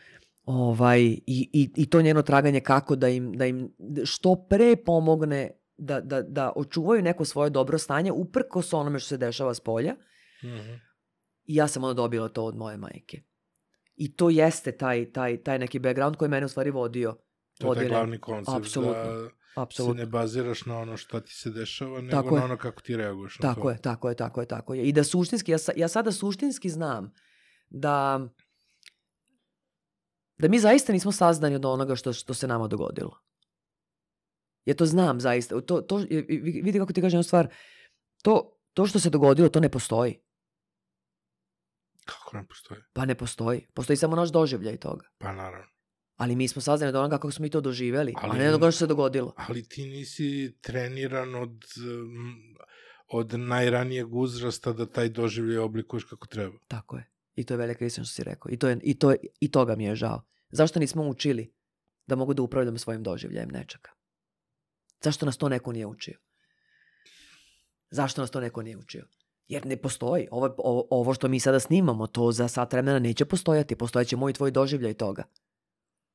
Speaker 1: ovaj, i, i, i to njeno traganje kako da im, da im što pre pomogne da, da, da očuvaju neko svoje dobro stanje uprkos onome što se dešava s polja.
Speaker 2: Mhm.
Speaker 1: I ja sam onda dobila to od moje majke. I to jeste taj, taj, taj neki background koji mene u stvari vodio.
Speaker 2: To je taj glavni koncept
Speaker 1: Apsolutno,
Speaker 2: da se
Speaker 1: Apsolutno.
Speaker 2: ne baziraš na ono što ti se dešava, nego
Speaker 1: Tako je.
Speaker 2: na ono kako ti reaguješ na
Speaker 1: Tako
Speaker 2: to.
Speaker 1: je, tako je, tako je, tako je. I da suštinski, ja, sa- ja sada suštinski znam da da mi zaista nismo sazdani od onoga što, što se nama dogodilo. Ja to znam zaista. To, to, vidi kako ti kažem jednu stvar. To, to što se dogodilo, to ne postoji.
Speaker 2: Kako ne postoji?
Speaker 1: Pa ne postoji. Postoji samo naš doživljaj toga.
Speaker 2: Pa naravno.
Speaker 1: Ali mi smo saznani od onoga kako smo mi to doživjeli,
Speaker 2: Ali
Speaker 1: a ne od onoga što se dogodilo.
Speaker 2: Ali ti nisi treniran od, um, od najranijeg uzrasta da taj doživljaj oblikuješ kako treba.
Speaker 1: Tako je. I to je velika istina što si rekao. I, to je, i, to je, I toga mi je žao. Zašto nismo učili da mogu da upravljam svojim doživljajem nečega? Zašto nas to neko nije učio? Zašto nas to neko nije učio? Jer ne postoji. Ovo, ovo, ovo što mi sada snimamo, to za sat vremena neće postojati. Postojaće moj i tvoj doživljaj toga.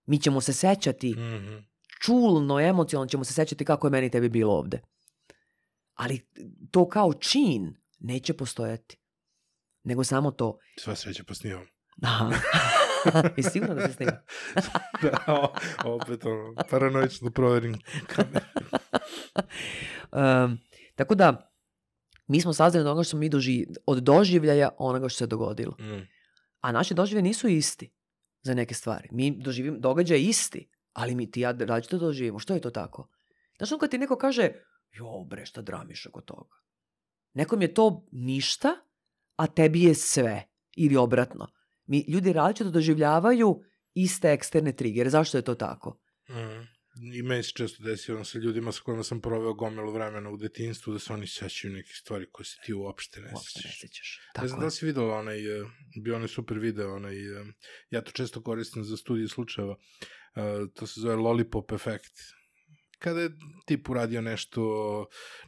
Speaker 1: Mi ćemo se sećati,
Speaker 2: Mhm.
Speaker 1: čulno, emocionalno ćemo se sećati kako je meni tebi bilo ovde. Ali to kao čin neće postojati. Nego samo to.
Speaker 2: Sva sreća snimam.
Speaker 1: Aha. I sigurno da se snima.
Speaker 2: da, o, opet ono, paranoično da proverim.
Speaker 1: Um, tako da, mi smo saznali od onoga što smo mi doži, od doživljaja onoga što se dogodilo.
Speaker 2: Mm.
Speaker 1: A naši doživljaji nisu isti za neke stvari. Mi doživimo događaj isti, ali mi ti ja različito doživimo. Što je to tako? Znaš, ono kad ti neko kaže, jo bre, šta dramiš oko toga? Nekom je to ništa, a tebi je sve. Ili obratno. Mi, ljudi različito doživljavaju iste eksterne trigere. Zašto je to tako?
Speaker 2: Mm. I meni se često desi ono sa ljudima sa kojima sam proveo gomilu vremena u detinstvu da se oni sećaju nekih stvari koje se ti uopšte ne
Speaker 1: Uopšte ne
Speaker 2: sećaš.
Speaker 1: sećaš.
Speaker 2: Ne
Speaker 1: Tako
Speaker 2: znam da li si vidio onaj, eh, bio onaj super video, onaj, eh, ja to često koristim za studije slučajeva, eh, to se zove Lollipop efekt. Kada je tip uradio nešto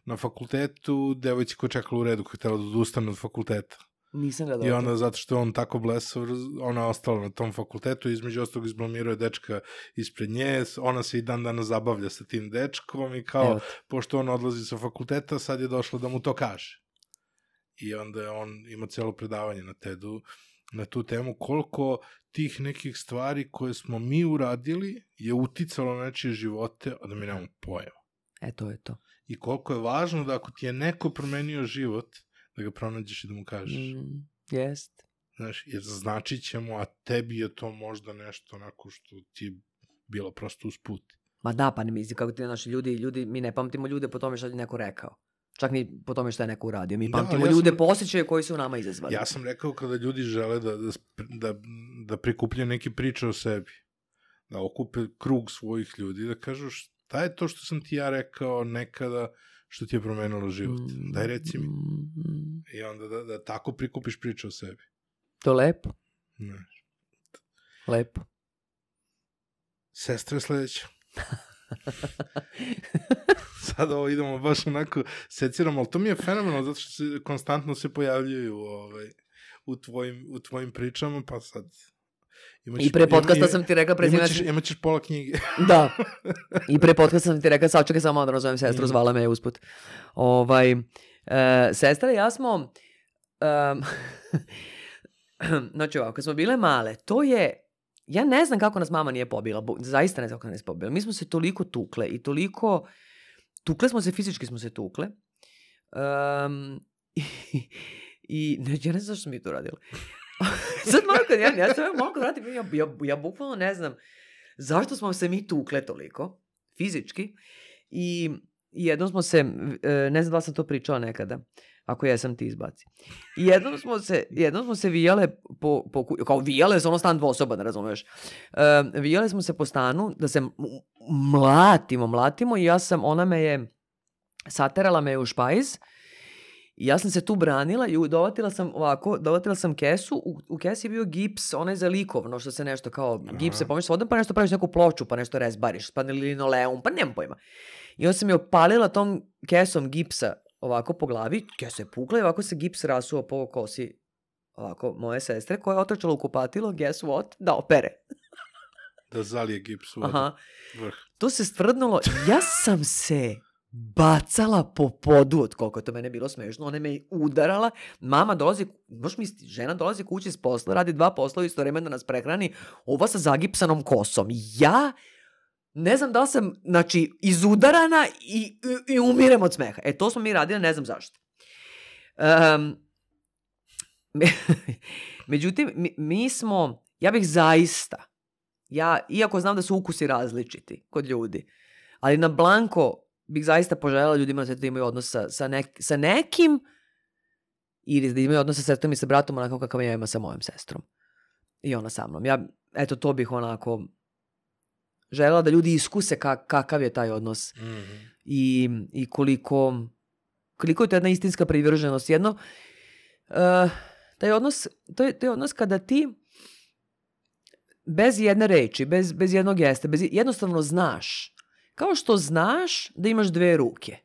Speaker 2: na fakultetu, devojci koja čekala u redu, koja je htjela da odustane od fakulteta.
Speaker 1: Nisam gledala.
Speaker 2: I
Speaker 1: to.
Speaker 2: onda, zato što on tako blesav, ona je ostala na tom fakultetu, između ostalog izblamirao je dečka ispred nje, ona se i dan dana zabavlja sa tim dečkom i kao,
Speaker 1: Evo
Speaker 2: pošto on odlazi sa fakulteta, sad je došlo da mu to kaže. I onda je on ima celo predavanje na TED-u na tu temu koliko tih nekih stvari koje smo mi uradili je uticalo na nečije živote, a da mi nemamo pojma.
Speaker 1: E, to je to.
Speaker 2: I koliko je važno da ako ti je neko promenio život, da ga pronađeš i da mu kažeš.
Speaker 1: Mm, jest.
Speaker 2: Znaš, jer znači će mu, a tebi je to možda nešto onako što ti je bilo prosto usput.
Speaker 1: Ma da, pa ne misli kako ti naši ljudi, ljudi, mi ne pamtimo ljude po tome što je neko rekao. Čak ni po tome što je neko uradio. Mi
Speaker 2: Da,
Speaker 1: pamtimo
Speaker 2: ja
Speaker 1: ljude
Speaker 2: sam-
Speaker 1: po osjećaju koji su u nama izazvali.
Speaker 2: Ja sam rekao kada ljudi žele da, da, da, da prikupljaju neki priče o sebi, da okupe krug svojih ljudi, da kažu šta je to što sam ti ja rekao nekada što ti je promenilo život. Daj reci mi.
Speaker 1: mm,
Speaker 2: I onda da, da tako prikupiš priče o sebi.
Speaker 1: To lepo,
Speaker 2: Ne.
Speaker 1: lepo.
Speaker 2: Sestra je sledeća. Sad ovo idemo baš onako seciramo, ali to mi je fenomenalno zato što se konstantno se pojavljuju ovaj, u, tvojim, u tvojim pričama, pa sad... Imaćeš,
Speaker 1: I pre podcasta
Speaker 2: ima-
Speaker 1: sam ti rekla prezime.
Speaker 2: Imaćeš, imaćeš pola knjige.
Speaker 1: Da. I pre podcasta sam ti rekla, sad čekaj samo da nazovem sestru,
Speaker 2: Mhm.
Speaker 1: zvala me je usput. Ovaj, e, sestra i ja smo... Um, znači ovako, kad smo bile male, to je... Ja ne znam kako nas mama nije pobila, bo- zaista ne znam kako nas pobila. Mi smo se toliko tukle i toliko... Tukle smo se, fizički smo se tukle. Um, i, I ne, ja ne znam zašto mi to radili. Sad malo kad ja, ja sam malo kad vratim, ja, ja, ja bukvalno ne znam zašto smo se mi tukle toliko, fizički. I jednom smo se, e, ne znam da li sam to pričala nekada, ako jesam ti izbaci. I jednom smo se, jednom smo se vijale po, po kao vijale, se ono stan dvosoban, razumeš. E, vijale smo se po stanu da se mlatimo, mlatimo i ja sam, ona me je, saterala me je u špajz i ja sam se tu branila i dovatila sam ovako, dovatila sam kesu, u, u kesi je bio gips, onaj za likovno, što se nešto kao, gips se
Speaker 2: Aha.
Speaker 1: pomeš s vodom, pa nešto praviš neku ploču, pa nešto rezbariš, pa linoleum, pa nemam pojma. I onda sam je opalila tom kesom gipsa ovako po glavi, kesa je pukla i ovako se gips rasuo po kosi ovako moje sestre, koja je otrčala u kupatilo, guess what, da opere.
Speaker 2: Da zalije gips u.
Speaker 1: Aha.
Speaker 2: Vrh.
Speaker 1: To se stvrdnulo. Ja sam se bacala po podu od koliko je to mene bilo smešno. Ona me udarala. Mama dolazi, možeš misliti, žena dolazi kući s posla, radi dva posla isto vremena da nas prehrani. Ova sa zagipsanom kosom. Ja ne znam da li sam, znači, izudarana i, i, i umirem od smeha. E, to smo mi radili, ne znam zašto. Um, međutim, mi, mi smo, ja bih zaista, ja, iako znam da su ukusi različiti kod ljudi, ali na blanko bih zaista poželjela ljudima da imaju odnos sa, sa, nek, sa nekim ili da imaju odnos sa sestrom i sa bratom onako kakav ja imam sa mojom sestrom. I ona sa mnom. Ja, eto, to bih onako želela da ljudi iskuse ka, kakav je taj odnos
Speaker 2: Mhm.
Speaker 1: i, i koliko, koliko je to jedna istinska privrženost. Jedno, uh, taj odnos, to je, to je odnos kada ti bez jedne reči, bez, bez jednog jeste, bez, jednostavno znaš. Kao što znaš da imaš dve ruke.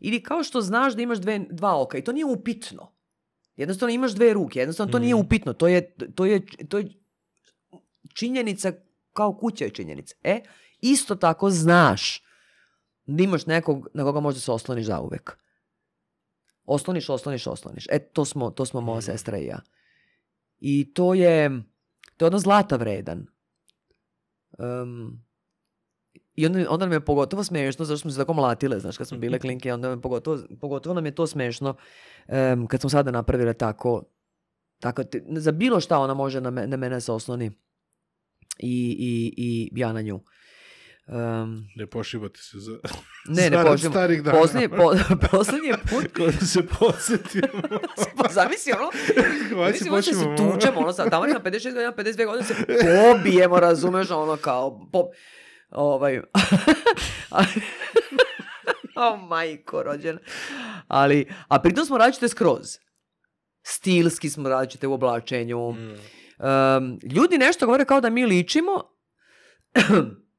Speaker 1: Ili kao što znaš da imaš dve, dva oka i to nije upitno. Jednostavno imaš dve ruke, jednostavno to nije
Speaker 2: Mhm.
Speaker 1: upitno. To je, to je, to je činjenica kao kuća je činjenica. E, isto tako znaš da imaš nekog na koga možda se osloniš zauvek. Osloniš, osloniš, osloniš. E, to smo, to smo moja
Speaker 2: Mhm.
Speaker 1: sestra i ja. I to je, to je ono zlata vredan. Um, I onda, onda nam je pogotovo smešno, zašto smo se tako mlatile, znaš, kad smo bile klinke, onda nam je pogotovo, pogotovo nam je to smešno em, kad smo sada napravile tako, tako te- za bilo šta ona može na, me, na mene se osloni i, i, i ja na nju. Um,
Speaker 2: Ne pošivati se za...
Speaker 1: ne, ne poživim.
Speaker 2: starih dana.
Speaker 1: Posljednji, po, posljednji put,
Speaker 2: Ko da se podsjetimo.
Speaker 1: pa zamisli ono,
Speaker 2: Hvala
Speaker 1: možda se tučemo, ono, sa, tamo ima 56 godina, 52 godina se pobijemo, razumeš, ono, kao, po, ovaj, o, majko, rođena. Ali, a pritom smo različite skroz. Stilski smo različite u oblačenju.
Speaker 2: Mm.
Speaker 1: Um, ljudi nešto govore kao da mi ličimo.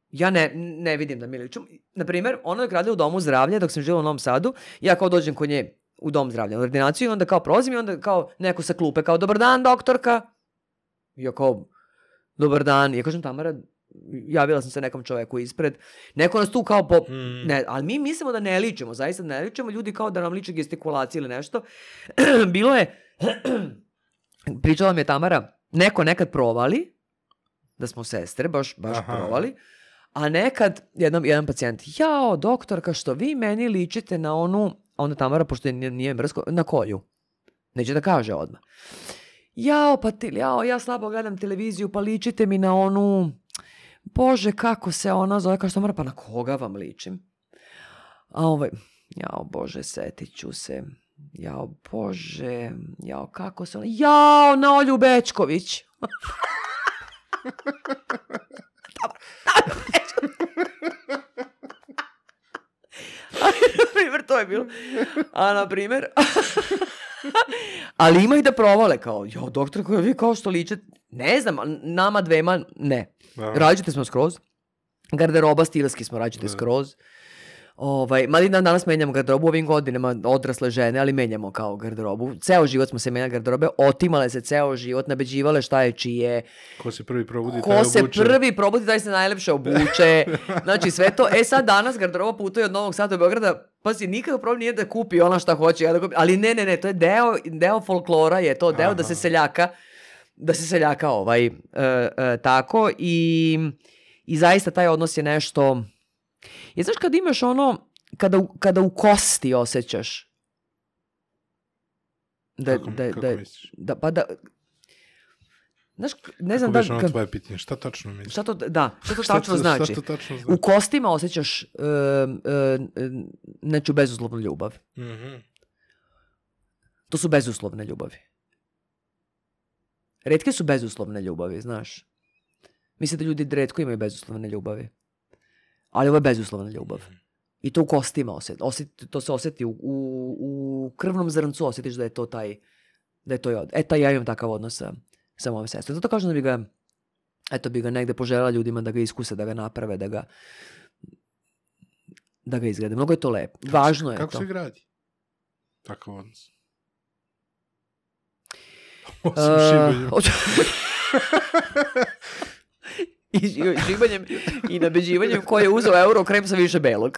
Speaker 1: ja ne, ne vidim da mi ličimo. Naprimjer, ona je radila u domu zdravlja dok sam živjela u Novom Sadu. Ja kao dođem kod nje u dom zdravlja, u ordinaciju i onda kao prolazim i onda kao neko sa klupe kao dobar dan doktorka. Ja kao dobar dan. Ja kažem Tamara, javila sam se nekom čoveku ispred. Neko nas tu kao po...
Speaker 2: Mm.
Speaker 1: Ne, ali mi mislimo da ne ličimo, zaista ne ličimo. Ljudi kao da nam liče gestikulacije ili nešto. Bilo je, pričala mi je Tamara, neko nekad provali, da smo sestre, baš, baš
Speaker 2: Aha.
Speaker 1: provali, a nekad jedan, jedan pacijent, jao, doktorka, što vi meni ličite na onu, a onda Tamara, pošto nije, nije mrsko, na koju? Neće da kaže odmah. Jao, pa ti, jao, ja slabo gledam televiziju, pa ličite mi na onu, Bože, kako se ona zove, kaže Tamara, pa na koga vam ličim? A ovaj, jao, Bože, setit ću se. Jao, Bože, jao, kako se ona... Jao, na Olju Bečković. Na to je bilo. A na primjer... Ali ima i da provale kao, jo, doktor, koji vi kao što ličete, ne znam, nama dvema, ne.
Speaker 2: Da.
Speaker 1: Različite smo skroz. Garderoba stilski smo različite
Speaker 2: Da.
Speaker 1: skroz. Ovaj, mali dan danas menjamo garderobu ovim godinama, odrasle žene, ali menjamo kao garderobu. Ceo život smo se menjali garderobe, otimale se ceo život, nabeđivale šta je čije,
Speaker 2: Ko se prvi probudi, taj
Speaker 1: ko se
Speaker 2: obuče.
Speaker 1: prvi probudi, taj se najlepše obuče. Znači sve to, e sad danas garderoba putuje od Novog Sada do Beograda, pazi, nikakav problem nije da kupi ona šta hoće, ja da kupim, ali ne, ne, ne, to je deo, deo folklora, je to deo da se
Speaker 2: Aha.
Speaker 1: seljaka, da se seljaka ovaj, e, e, tako i, i zaista taj odnos je nešto, je znaš kad imaš ono, kada, u- kada u kosti osjećaš da,
Speaker 2: Kako,
Speaker 1: da,
Speaker 2: kako
Speaker 1: da,
Speaker 2: misliš?
Speaker 1: da, pa da, znaš, ne znam
Speaker 2: Kako
Speaker 1: da,
Speaker 2: beše ono tvoje pitanje? Šta tačno misliš?
Speaker 1: Šta to, da, šta to
Speaker 2: Šta
Speaker 1: tačno
Speaker 2: to-
Speaker 1: znači?
Speaker 2: Šta to tačno
Speaker 1: U
Speaker 2: znači?
Speaker 1: kostima osjećaš uh, uh, neću bezuslovnu ljubav.
Speaker 2: Mhm.
Speaker 1: To su bezuslovne ljubavi. Retke su bezuslovne ljubavi, znaš. Mislim da ljudi redko imaju bezuslovne ljubavi. Ali ovo je bezuslovna ljubav. I to u kostima osjeti. osjeti to se osjeti u, u, u krvnom zrncu osjetiš da je to taj da je to od. E, taj ja imam takav odnos sa, sa mojom sestrom. Zato kažem da bi ga eto bi ga negde poželjela ljudima da ga iskuse, da ga naprave, da ga da ga izgrade. Mnogo je to lepo. Važno je
Speaker 2: Kako
Speaker 1: to.
Speaker 2: se gradi? Takav odnos.
Speaker 1: Uh,
Speaker 2: Osim šibanjem.
Speaker 1: hoću- I žibanjem i nabeđivanjem ko je uzeo euro krem sa više belog.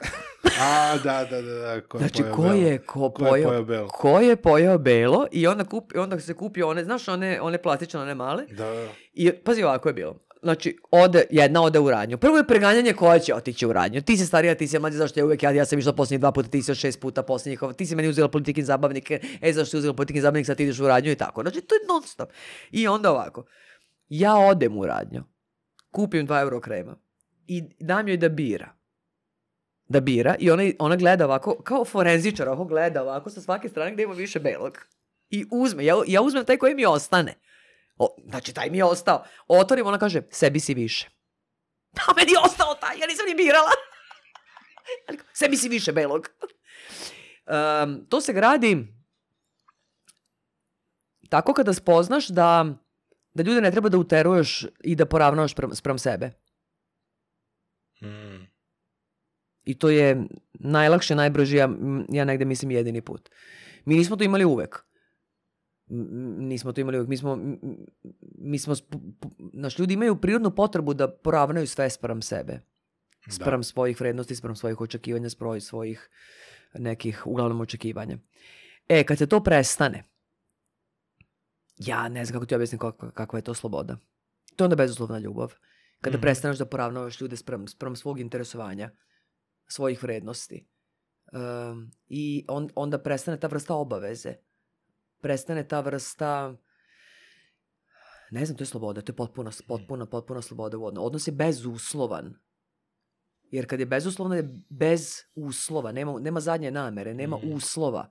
Speaker 2: A, da, da, da, da. Ko je
Speaker 1: Znači,
Speaker 2: pojeo
Speaker 1: ko je, ko,
Speaker 2: Ko je
Speaker 1: pojeo,
Speaker 2: pojeo belo?
Speaker 1: ko je pojeo belo i onda, kupi, onda se kupi one, znaš, one, one plastične, one male.
Speaker 2: Da, da.
Speaker 1: I pazi ovako je bilo. Znači, ode, jedna ode u radnju. Prvo je preganjanje koja će otići u radnju. Ti si starija, ti si mlađa, zašto ja uvek ja, ja sam išla posljednjih dva puta, ti si još šest puta posljednjih, ti si meni uzela politikin zabavnike, e zašto si uzela politikin zabavnik, sad ti ideš u radnju i tako. Znači, to je non stop. I onda ovako, ja odem u radnju, kupim dva euro krema i dam joj da bira. Da bira i ona, ona gleda ovako, kao forenzičar, ovako gleda ovako sa svake strane gde ima više belog. I uzme, ja, ja uzmem taj koji mi ostane. O, znači, taj mi je ostao. Otvorim, ona kaže, sebi si više. A meni je ostao taj, ja nisam ni birala. Sebi si više belog. Um, to se gradi tako kada spoznaš da, da ljude ne treba da uteruješ i da poravnavaš sprem, sprem sebe.
Speaker 2: Mm.
Speaker 1: I to je najlakše, najbrže, ja, ja negde mislim jedini put. Mi nismo to imali uvek. Nismo to imali uvek. Mi smo, mi smo, naš ljudi imaju prirodnu potrebu da poravnaju sve sprem sebe. Sprem svojih vrednosti, sprem svojih očekivanja, sprem svojih nekih, uglavnom, očekivanja. E, kad se to prestane, ja ne znam kako ti objasnim kakva, kakva je to sloboda. To je onda bezuslovna ljubav. Kada
Speaker 2: Mhm.
Speaker 1: prestaneš da poravnavaš ljude sprem, sprem svog interesovanja, svojih vrednosti. Um, I on, onda prestane ta vrsta obaveze. Prestane ta vrsta ne znam, to je sloboda, to je potpuna, potpuna, potpuna sloboda u odnosu. Odnos je bezuslovan. Jer kad je bezuslovno je bez uslova, nema, nema zadnje namere, nema
Speaker 2: Mhm.
Speaker 1: uslova.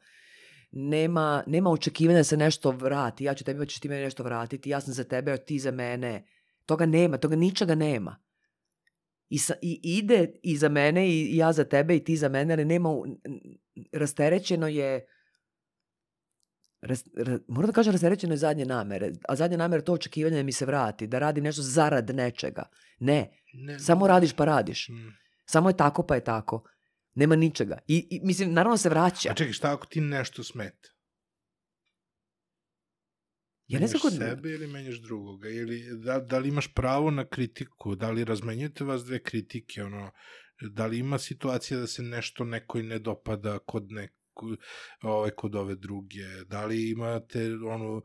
Speaker 1: Nema, nema očekivanja da se nešto vrati. Ja ću tebi, pa ćeš ti meni nešto vratiti. Ja sam za tebe, a ti za mene. Toga nema, toga ničega nema. I, sa, I ide i za mene i, ja za tebe i ti za mene, ali nema, rasterećeno je, ras, ra, moram da kažem rasterećeno je zadnje namere, a zadnje namere je to očekivanje da mi se vrati, da radim nešto zarad nečega. Ne,
Speaker 2: Ne,
Speaker 1: samo radiš pa radiš.
Speaker 2: Mm.
Speaker 1: Samo je tako pa je tako. Nema ničega. I, i mislim, naravno se vraća.
Speaker 2: A čekaj, šta ako ti nešto smeta?
Speaker 1: Ja ne znam kod...
Speaker 2: sebe ili menjaš drugoga? Ili, da, da li imaš pravo na kritiku? Da li razmenjujete vas dve kritike? Ono, da li ima situacija da se nešto nekoj ne dopada kod neku, ove, kod ove druge? Da li imate ono,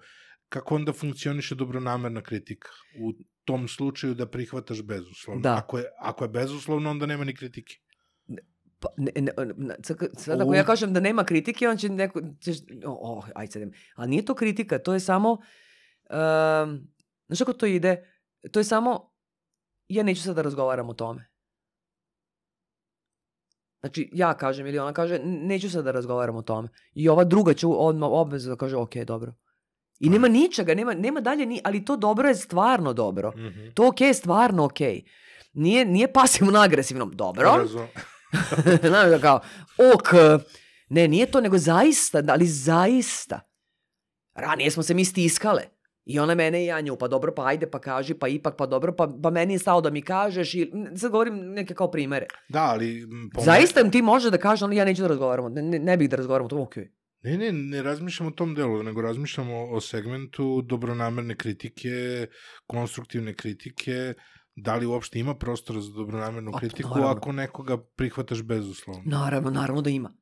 Speaker 2: kako onda funkcioniše dobronamerna kritika? U tom slučaju da prihvataš bezuslovno.
Speaker 1: Da.
Speaker 2: Ako je, ako je bezuslovno, onda nema ni kritike.
Speaker 1: Pa, ne, ne, ne, sad, ako ja kažem da nema kritike, on će neko... Ćeš, oh, oh, ajde sad. Ali nije to kritika, to je samo... Um, znaš kako to ide? To je samo... Ja neću sad da razgovaram o tome. Znači, ja kažem ili ona kaže, "N- neću sad da razgovaram o tome. I ova druga će odmah obvezu da kaže, ok, dobro. I nema ničega, nema, nema dalje, ni, ali to dobro je stvarno dobro.
Speaker 2: Mm -hmm.
Speaker 1: To ok je stvarno ok. Nije, nije pasivno agresivno. Dobro. Znaš da kao, ok, ne, nije to, nego zaista, ali zaista. Ranije smo se mi stiskale. I ona mene i ja nju, pa dobro, pa ajde, pa kaži, pa ipak, pa dobro, pa, pa meni je stao da mi kažeš. I, sad govorim neke kao primere.
Speaker 2: Da, ali... m, po
Speaker 1: Zaista ti može da kaže, ali ja neću da razgovaramo, ne, ne, ne bih da razgovaramo, to je okej.
Speaker 2: Ne, ne, ne razmišljam o tom delu, nego razmišljam o, o segmentu dobronamerne kritike, konstruktivne kritike, da li uopšte ima prostora za dobronamernu
Speaker 1: pa
Speaker 2: kritiku
Speaker 1: naravno.
Speaker 2: ako nekoga prihvataš bezuslovno.
Speaker 1: Naravno, naravno da ima.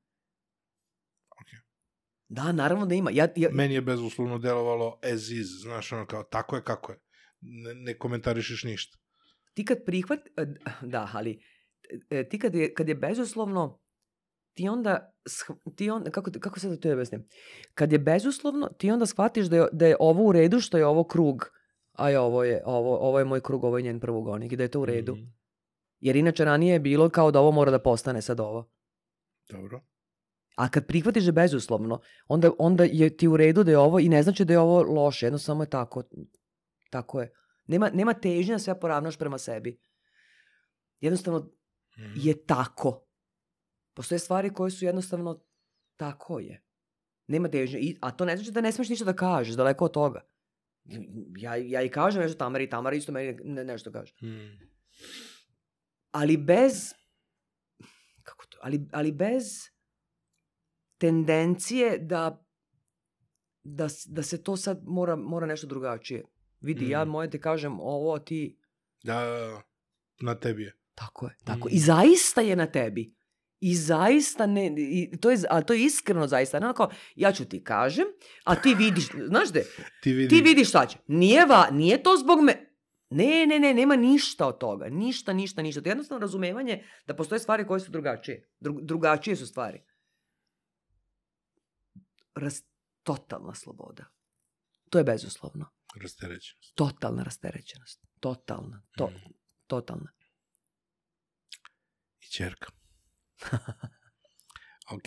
Speaker 1: Da, naravno da ima. Ja, ja,
Speaker 2: Meni je bezuslovno delovalo as is, znaš, ono kao, tako je kako je. Ne, ne komentarišeš ništa.
Speaker 1: ti kad prihvat, e, da, ali e, ti kad je, kad je bezuslovno, ti onda, ti onda kako, kako sad da to objasnim? Kad je bezuslovno, ti onda shvatiš da je, da je ovo u redu što je ovo krug, a je ovo je, ovo, ovo je moj krug, ovo je njen prvogonik i da je to u redu.
Speaker 2: Mhm,
Speaker 1: Jer inače ranije je bilo kao da ovo mora da postane sad ovo.
Speaker 2: Dobro.
Speaker 1: A kad prihvatiš da bezuslovno, onda, onda je ti u redu da je ovo i ne znači da je ovo loše, jednostavno je tako. Tako je. Nema, nema težnja da sve poravnaš prema sebi. Jednostavno
Speaker 2: Mhm.
Speaker 1: je tako. Postoje stvari koje su jednostavno tako je. Nema težnje. I, a to ne znači da ne smeš ništa da kažeš, daleko od toga. Ja, ja i kažem nešto Tamari i Tamara isto meni ne, nešto kaže.
Speaker 2: Mhm.
Speaker 1: Ali bez... Kako to? Ali, ali bez tendencije da, da, da se to sad mora, mora nešto drugačije. Vidi, ja
Speaker 2: Mm.
Speaker 1: moje ti kažem ovo, ti...
Speaker 2: Da, na tebi je.
Speaker 1: Tako je, tako.
Speaker 2: Mm.
Speaker 1: I zaista je na tebi. I zaista ne, i to je, a to je iskreno zaista. Ne onako, ja ću ti kažem, a ti vidiš, znaš de,
Speaker 2: Ti, vidi,
Speaker 1: ti vidiš šta će. Nije, va, nije to zbog me... Ne, ne, ne, nema ništa od toga. Ništa, ništa, ništa. To je jednostavno razumevanje da postoje stvari koje su drugačije. Dru, drugačije su stvari. Raz, totalna sloboda. To je bezuslovno.
Speaker 2: Rasterećenost.
Speaker 1: Totalna rasterećenost. Totalna. To,
Speaker 2: Mhm.
Speaker 1: totalna.
Speaker 2: I čerka. ok,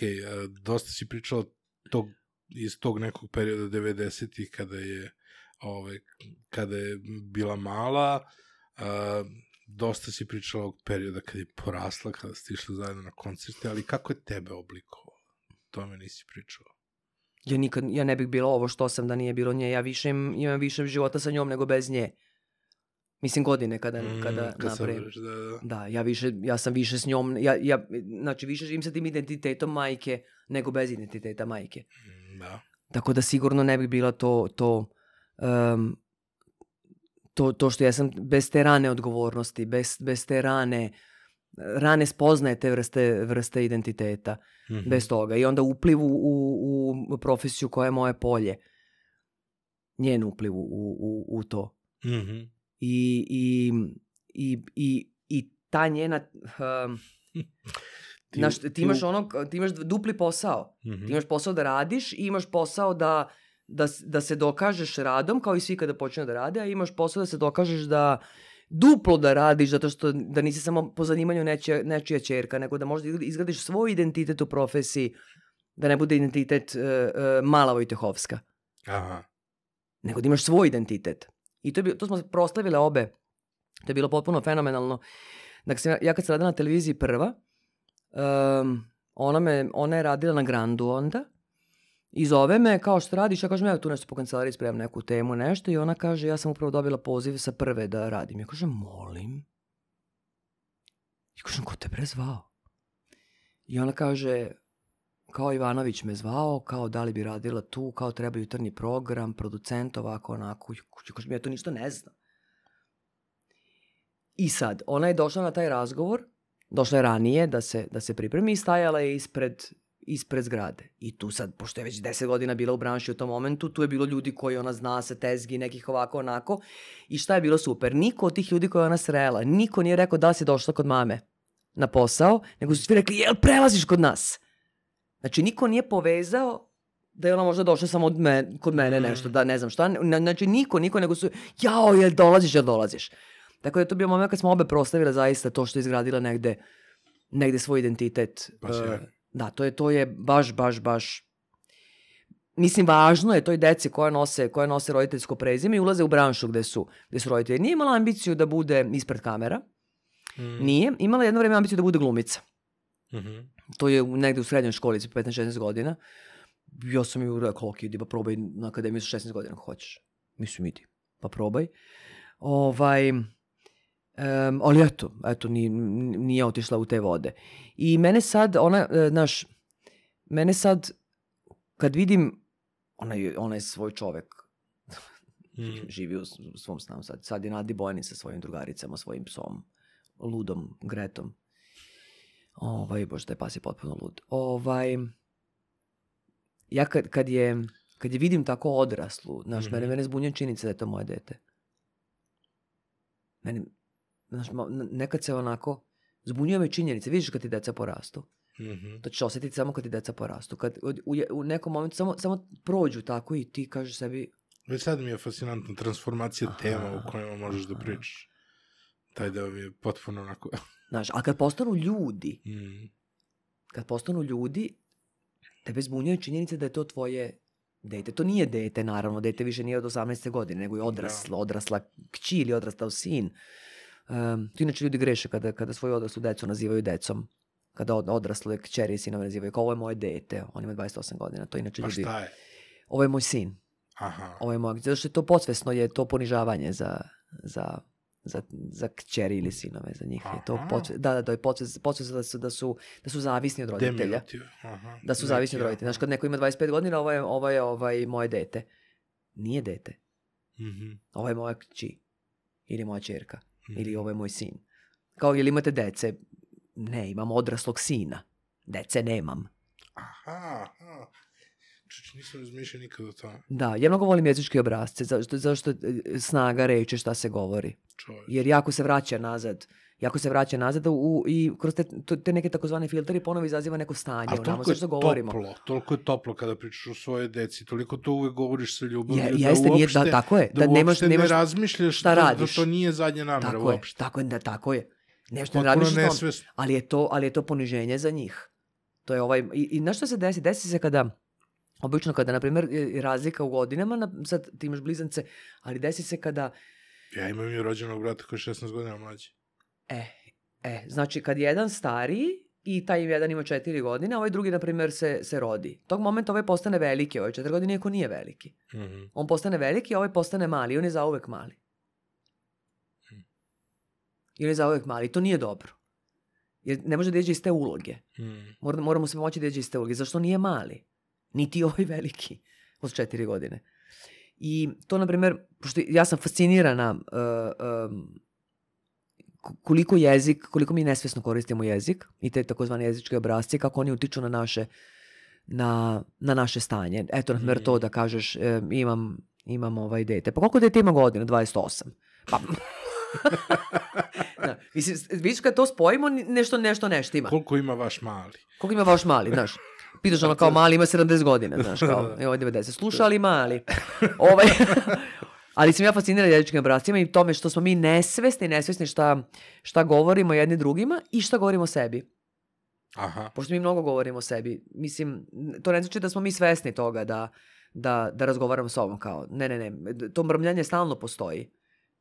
Speaker 2: dosta si pričala tog, iz tog nekog perioda 90-ih kada je ovaj, kada je bila mala, a, dosta si pričala ovog perioda kada je porasla, kada ste išli zajedno na koncerte, ali kako je tebe oblikovao? To me nisi pričala.
Speaker 1: Ja nikad, ja ne bih bila ovo što sam da nije bilo nje. Ja više im, imam više života sa njom nego bez nje. Mislim godine kada,
Speaker 2: Mm,
Speaker 1: kada
Speaker 2: kad
Speaker 1: napravim.
Speaker 2: sabereš, da, da.
Speaker 1: Da, ja više, ja sam više s njom, ja, ja, znači više živim sa tim identitetom majke nego bez identiteta majke.
Speaker 2: Mm, Da.
Speaker 1: Tako da sigurno ne bi bila to, to, um, to, to što ja sam bez te rane odgovornosti, bez, bez te rane, rane spoznaje te vrste, vrste identiteta,
Speaker 2: Mhm.
Speaker 1: bez toga. I onda upliv u, u, u profesiju koja je moje polje. Njen upliv u, u, u to.
Speaker 2: Mhm.
Speaker 1: I, i, i, i, i ta njena... Um,
Speaker 2: Ti-
Speaker 1: znaš, ti, imaš ono, ti imaš dupli posao.
Speaker 2: Mhm.
Speaker 1: Ti imaš posao da radiš i imaš posao da, da, da se dokažeš radom, kao i svi kada počne da rade, a imaš posao da se dokažeš da duplo da radiš, zato što da nisi samo po zanimanju nečija, nečija čerka, nego da možda izgradiš svoj identitet u profesiji, da ne bude identitet uh, uh, Mala Vojtehovska,
Speaker 2: Aha.
Speaker 1: nego da imaš svoj identitet. I to, je, bio- to smo proslavile obe. To je bilo potpuno fenomenalno. Dakle, ja kad sam radila na televiziji prva, um, ona, me, ona je radila na Grandu onda i zove me kao što radiš, ja kažem evo tu nešto po kancelariji spremam neku temu, nešto i ona kaže ja sam upravo dobila poziv sa prve da radim. Ja kažem molim. I kažem ko te bre zvao? I ona kaže kao Ivanović me zvao, kao da li bi radila tu, kao treba jutarnji program, producent, ovako, onako. Ja kažem, ja to ništa ne znam. I sad, ona je došla na taj razgovor, došla je ranije da se, da se pripremi i stajala je ispred, ispred zgrade. I tu sad, pošto je već 10 godina bila u branši u tom momentu, tu je bilo ljudi koji ona zna sa tezgi, nekih ovako, onako. I šta je bilo super? Niko od tih ljudi koje je ona srela, niko nije rekao da si došla kod mame na posao, nego su svi rekli, jel prelaziš kod nas? Znači, niko nije povezao da je ona možda došla samo od me, kod mene
Speaker 2: Mm.
Speaker 1: nešto, da ne znam šta. Znači, niko, niko, nego su, jao, jel dolaziš, jel dolaziš? Tako da je to bio moment kad smo obe proslavile zaista to što je izgradila negde, negde svoj identitet.
Speaker 2: Pa sjajno.
Speaker 1: Da, to je, to je baš, baš, baš Mislim, važno je toj deci koja nose, koja nose roditeljsko prezime i ulaze u branšu gde su, gde su roditelji. Nije imala ambiciju da bude ispred kamera,
Speaker 2: Mm.
Speaker 1: nije. Imala jedno vreme ambiciju da bude glumica.
Speaker 2: Mhm.
Speaker 1: To je negde u srednjoj školi, sa 15-16 godina. Ja sam ju rekao, ok, idi pa probaj na akademiju sa 16 godina ako hoćeš. Mislim, idi, pa probaj. Ovaj, em, ali eto, eto, nije, nije otišla u te vode. I mene sad, ona, e, znaš, mene sad, kad vidim, ona je, ona je svoj čovek,
Speaker 2: Mm.
Speaker 1: živi u, svom stanu sad. Sad je Nadi Bojani sa svojim drugaricama, svojim psom, ludom, Gretom. Ovaj, bože, taj pas je potpuno lud. Ovaj, ja kad, kad je, kad je vidim tako odraslu, znaš, mene,
Speaker 2: Mhm.
Speaker 1: mene zbunjuje činjenica da je to moje dete. Meni, znaš, nekad se onako, zbunjuje me činjenice, vidiš kad ti deca porastu.
Speaker 2: Mhm.
Speaker 1: To ćeš osjetiti samo kad ti deca porastu. Kad u, u, nekom momentu samo, samo prođu tako i ti kažeš sebi,
Speaker 2: Već sad mi je fascinantna transformacija
Speaker 1: Aha,
Speaker 2: tema u kojima možeš da
Speaker 1: aha.
Speaker 2: pričaš. Taj deo mi je potpuno onako...
Speaker 1: znaš, a kad postanu ljudi,
Speaker 2: Mm.
Speaker 1: kad postanu ljudi, tebe zbunjaju činjenice da je to tvoje dete. To nije dete, naravno, dete više nije od 18. godine, nego je odrasla, odrasla kći ili odrastao sin. Um, to inače ljudi greše kada, kada svoju odraslu decu nazivaju decom. Kada od, odrasle kćeri i sinove nazivaju kao ovo je moje dete, on ima 28 godina. To inače
Speaker 2: Pa
Speaker 1: ljudi,
Speaker 2: šta je?
Speaker 1: ovo je moj sin,
Speaker 2: Aha.
Speaker 1: ovo je moj, zato što je to podsvesno je to ponižavanje za, za, za, za kćeri ili sinove, za njih je to
Speaker 2: Aha.
Speaker 1: podsvesno, da, da, to je podsvesno da su, da su, da su zavisni od roditelja.
Speaker 2: Aha.
Speaker 1: Da su zavisni od roditelja. Znaš,
Speaker 2: aha.
Speaker 1: kad neko ima 25 godina, ovo je, ovo je ovaj, moje dete. Nije dete.
Speaker 2: Mhm.
Speaker 1: Ovo je moja kći. Ili moja čerka.
Speaker 2: Mhm.
Speaker 1: Ili ovo je moj sin. Kao, jel imate dece? Ne, imam odraslog sina. Dece nemam.
Speaker 2: Aha, aha. Čuč, nisam razmišljao nikad o tome.
Speaker 1: Da, ja mnogo volim jezičke obrazce, zašto, zašto e, snaga reči šta se govori.
Speaker 2: Čovječ.
Speaker 1: Jer jako se vraća nazad. Jako se vraća nazad u, i kroz te, te neke takozvane filteri ponovo izaziva neko stanje nama,
Speaker 2: toliko je toplo, toliko je toplo kada pričaš o svojoj deci, toliko to uvek govoriš sa ljubavlju,
Speaker 1: Je,
Speaker 2: da
Speaker 1: jeste, nije,
Speaker 2: uopšte,
Speaker 1: da, tako je.
Speaker 2: da,
Speaker 1: Da, nemaš, nemaš,
Speaker 2: ne razmišljaš
Speaker 1: šta
Speaker 2: da, da
Speaker 1: radiš.
Speaker 2: to nije zadnja namera
Speaker 1: tako je,
Speaker 2: uopšte.
Speaker 1: tako je, da, tako je. Nešto ne razmišljaš tome.
Speaker 2: nesvesno.
Speaker 1: ali je to, ali je to poniženje za njih. To je ovaj, i, i na što se desi? Desi se kada, obično kada, na primjer, je razlika u godinama, na, sad ti imaš blizance, ali desi se kada,
Speaker 2: Ja imam i rođenog brata koji je 16 godina mlađi.
Speaker 1: E, e, znači kad jedan stariji i taj jedan ima četiri godine, a ovaj drugi, na primjer, se, se rodi. Tog momenta ovaj postane veliki, ovaj četiri godine, iako nije veliki.
Speaker 2: Mhm.
Speaker 1: On postane veliki, a ovaj postane mali, on je zauvek mali.
Speaker 2: Mhm.
Speaker 1: I on je zauvek mali. To nije dobro. Jer ne može da jeđe iz te uloge.
Speaker 2: Mm.
Speaker 1: Mora, moramo se moći da jeđe iz te uloge. Zašto nije mali? Niti ovaj veliki od četiri godine. I to, na primjer, pošto ja sam fascinirana uh, um, koliko jezik, koliko mi nesvesno koristimo jezik i te takozvane jezičke obrazce, kako oni utiču na naše na, na naše stanje. Eto, na primjer,
Speaker 2: Mhm.
Speaker 1: to da kažeš e, imam, imam ovaj dete. Pa koliko dete ima godina? 28. Pa... da, mislim, vidiš kad to spojimo, ni- nešto, nešto neštima.
Speaker 2: Koliko ima vaš mali?
Speaker 1: Koliko ima vaš mali, znaš? Pitaš ono kao mali ima 70 godina, znaš, kao, evo 90. Sluša ali mali. ovaj, ali sam ja fascinirana jezičkim obracima i tome što smo mi nesvesni, nesvesni šta, šta govorimo jedni drugima i šta govorimo sebi.
Speaker 2: Aha.
Speaker 1: Pošto mi mnogo govorimo o sebi. Mislim, to ne znači da smo mi svesni toga da, da, da razgovaramo s ovom kao, ne, ne, ne, to mrmljanje stalno postoji.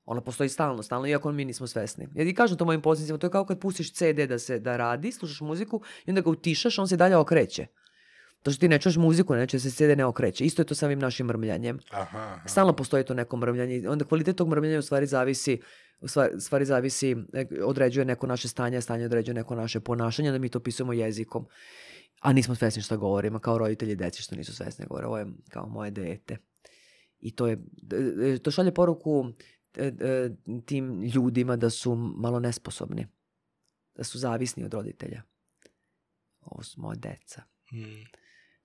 Speaker 1: Ono postoji stalno, stalno, iako mi nismo svesni. Ja ti kažem to mojim posljednicima, to je kao kad pustiš CD da se da radi, slušaš muziku i onda ga utišaš, on se dalje okreće. To što ti ne čuješ muziku, neće se CD ne okreće. Isto je to sa ovim našim mrmljanjem.
Speaker 2: Aha, aha.
Speaker 1: Stalno postoji to neko mrmljanje. Onda kvalitet tog mrmljanja u stvari zavisi u stvari, zavisi, e, određuje neko naše stanje, stanje određuje neko naše ponašanje, da mi to opisujemo jezikom. A nismo svesni šta govorimo, kao roditelji deci što nisu svesni govore, ovo je kao moje dete. I to je, e, to šalje poruku e, tim ljudima da su malo nesposobni, da su zavisni od roditelja. Ovo su moje deca.
Speaker 2: Mm.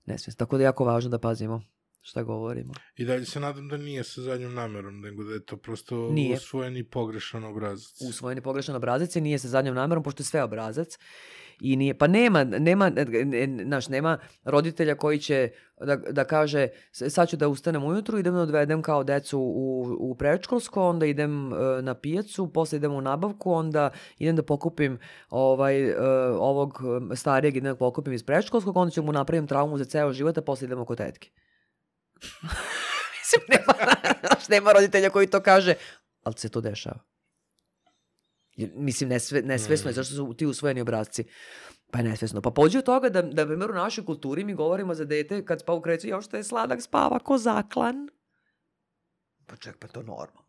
Speaker 1: Nesvesni. Tako da je jako važno da pazimo šta govorimo.
Speaker 2: I dalje se nadam da nije sa zadnjom namerom, nego da je to prosto
Speaker 1: Nije.
Speaker 2: usvojen i pogrešan obrazac.
Speaker 1: usvojen je pogrešan obrazac i nije sa zadnjom namerom, pošto je sve obrazac. I nije, pa nema, nema, naš, nema roditelja koji će da, da kaže "S- sad ću da ustanem ujutru, idem da odvedem kao decu u, u predškolsko, onda idem e, na pijacu, posle idem u nabavku, onda idem da pokupim ovaj, e, ovog e, starijeg, idem da pokupim iz predškolskog, onda ću mu napravim traumu za ceo život, a posle idemo kod tetke. Mislim, nema, nema roditelja koji to kaže, ali se to dešava. Mislim, nesve, nesvesno je,
Speaker 2: Mm.
Speaker 1: zašto su ti usvojeni obrazci? Pa je nesvesno. Pa pođe od toga da, da, primjer, u našoj kulturi mi govorimo za dete kad spava u kreću, jo što je sladak spava ko zaklan. Pa ček, pa to normalno.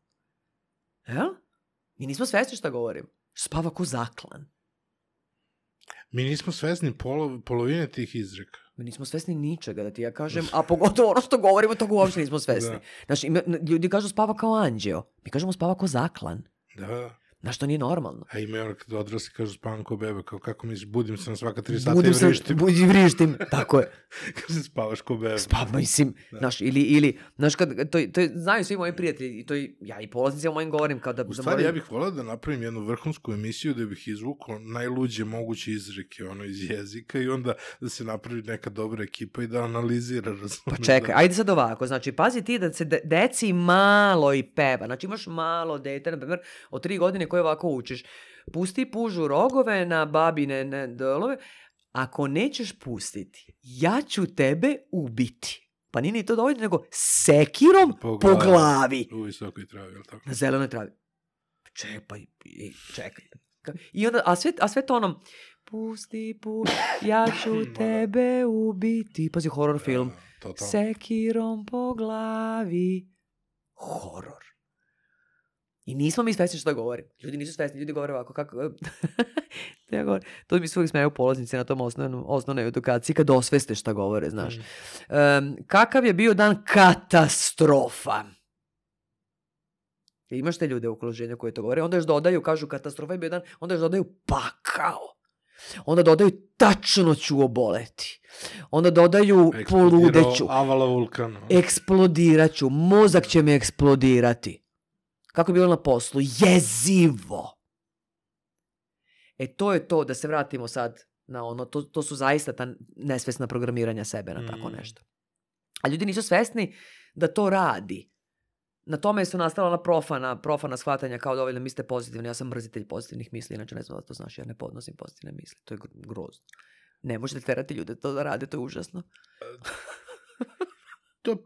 Speaker 1: Jel? Mi nismo svesni šta govorimo. Spava ko zaklan.
Speaker 2: Mi nismo svesni polo, polovine tih izreka.
Speaker 1: Mi nismo svesni ničega, da ti ja kažem, a pogotovo ono što govorimo, toga uopšte nismo svesni.
Speaker 2: Da.
Speaker 1: Znaš, ima, ljudi kažu spava kao anđeo. Mi kažemo spava ko zaklan.
Speaker 2: Da.
Speaker 1: Znaš, to nije normalno.
Speaker 2: A ima i ono kad odrasli kažu spavam ko bebe, kao kako misliš, budim se na svaka tri sata
Speaker 1: Budim
Speaker 2: i
Speaker 1: se,
Speaker 2: vrištim.
Speaker 1: budi vrištim, tako je.
Speaker 2: Kaže, spavaš ko bebe.
Speaker 1: Pa, mislim,
Speaker 2: Da.
Speaker 1: znaš, ili, ili, znaš, kad, to, to, znaju svi moji prijatelji, i to i, ja i polaznicima mojim govorim, kao da,
Speaker 2: U
Speaker 1: da
Speaker 2: stvari,
Speaker 1: moraju-
Speaker 2: ja bih volao da napravim jednu vrhunsku emisiju da bih izvukao najluđe moguće izreke ono iz jezika i onda da se napravi neka dobra ekipa i da analizira?
Speaker 1: Pa čekaj,
Speaker 2: da.
Speaker 1: ajde sad ovako, znači pazi ti da se de, deci malo i peva, znači imaš malo dete, na primjer, od tri godine koje ovako učiš, pusti pužu rogove na babine ne, dolove, ako nećeš pustiti, ja ću tebe ubiti. Pa nije ni to dovoljno, nego sekirom
Speaker 2: Po
Speaker 1: po
Speaker 2: glavi.
Speaker 1: glavi.
Speaker 2: U visokoj travi, jel tako?
Speaker 1: Na zelenoj travi. Čekaj, i- čekaj. Ka- I onda, a sve, a sve to onom, pusti, pu, ja ću tebe ubiti. Pazi, horror film.
Speaker 2: Da.
Speaker 1: Sekirom po glavi. Horor. I nismo mi svesni šta govorim. Ljudi nisu svesni, ljudi govore ovako kako... ja govorim, to mi se uvijek smeju polaznici na tom osnovnom, osnovnoj edukaciji kad osveste šta govore, znaš.
Speaker 2: Mm.
Speaker 1: Em, kakav je bio dan katastrofa? I Imaš te ljude u okruženju koji to govore, onda još dodaju, kažu katastrofa je bio dan, onda još dodaju pakao. Onda dodaju tačno ću oboleti. Onda dodaju
Speaker 2: Eksplodirao
Speaker 1: poludeću.
Speaker 2: Avala vulkana.
Speaker 1: Eksplodirat ću, mozak će mi eksplodirati. Kako je bilo na poslu? Jezivo. E to je to, da se vratimo sad na ono, to, to su zaista ta nesvesna programiranja sebe na tako
Speaker 2: Mm.
Speaker 1: nešto. A ljudi nisu svesni da to radi. Na tome su nastala ona profana, profana shvatanja kao dovoljno mi ste pozitivni, ja sam mrzitelj pozitivnih misli, inače ne znam da to znaš, ja ne podnosim pozitivne misli, to je gro- grozno. Ne možete terati ljude to da rade, to je užasno.
Speaker 2: To,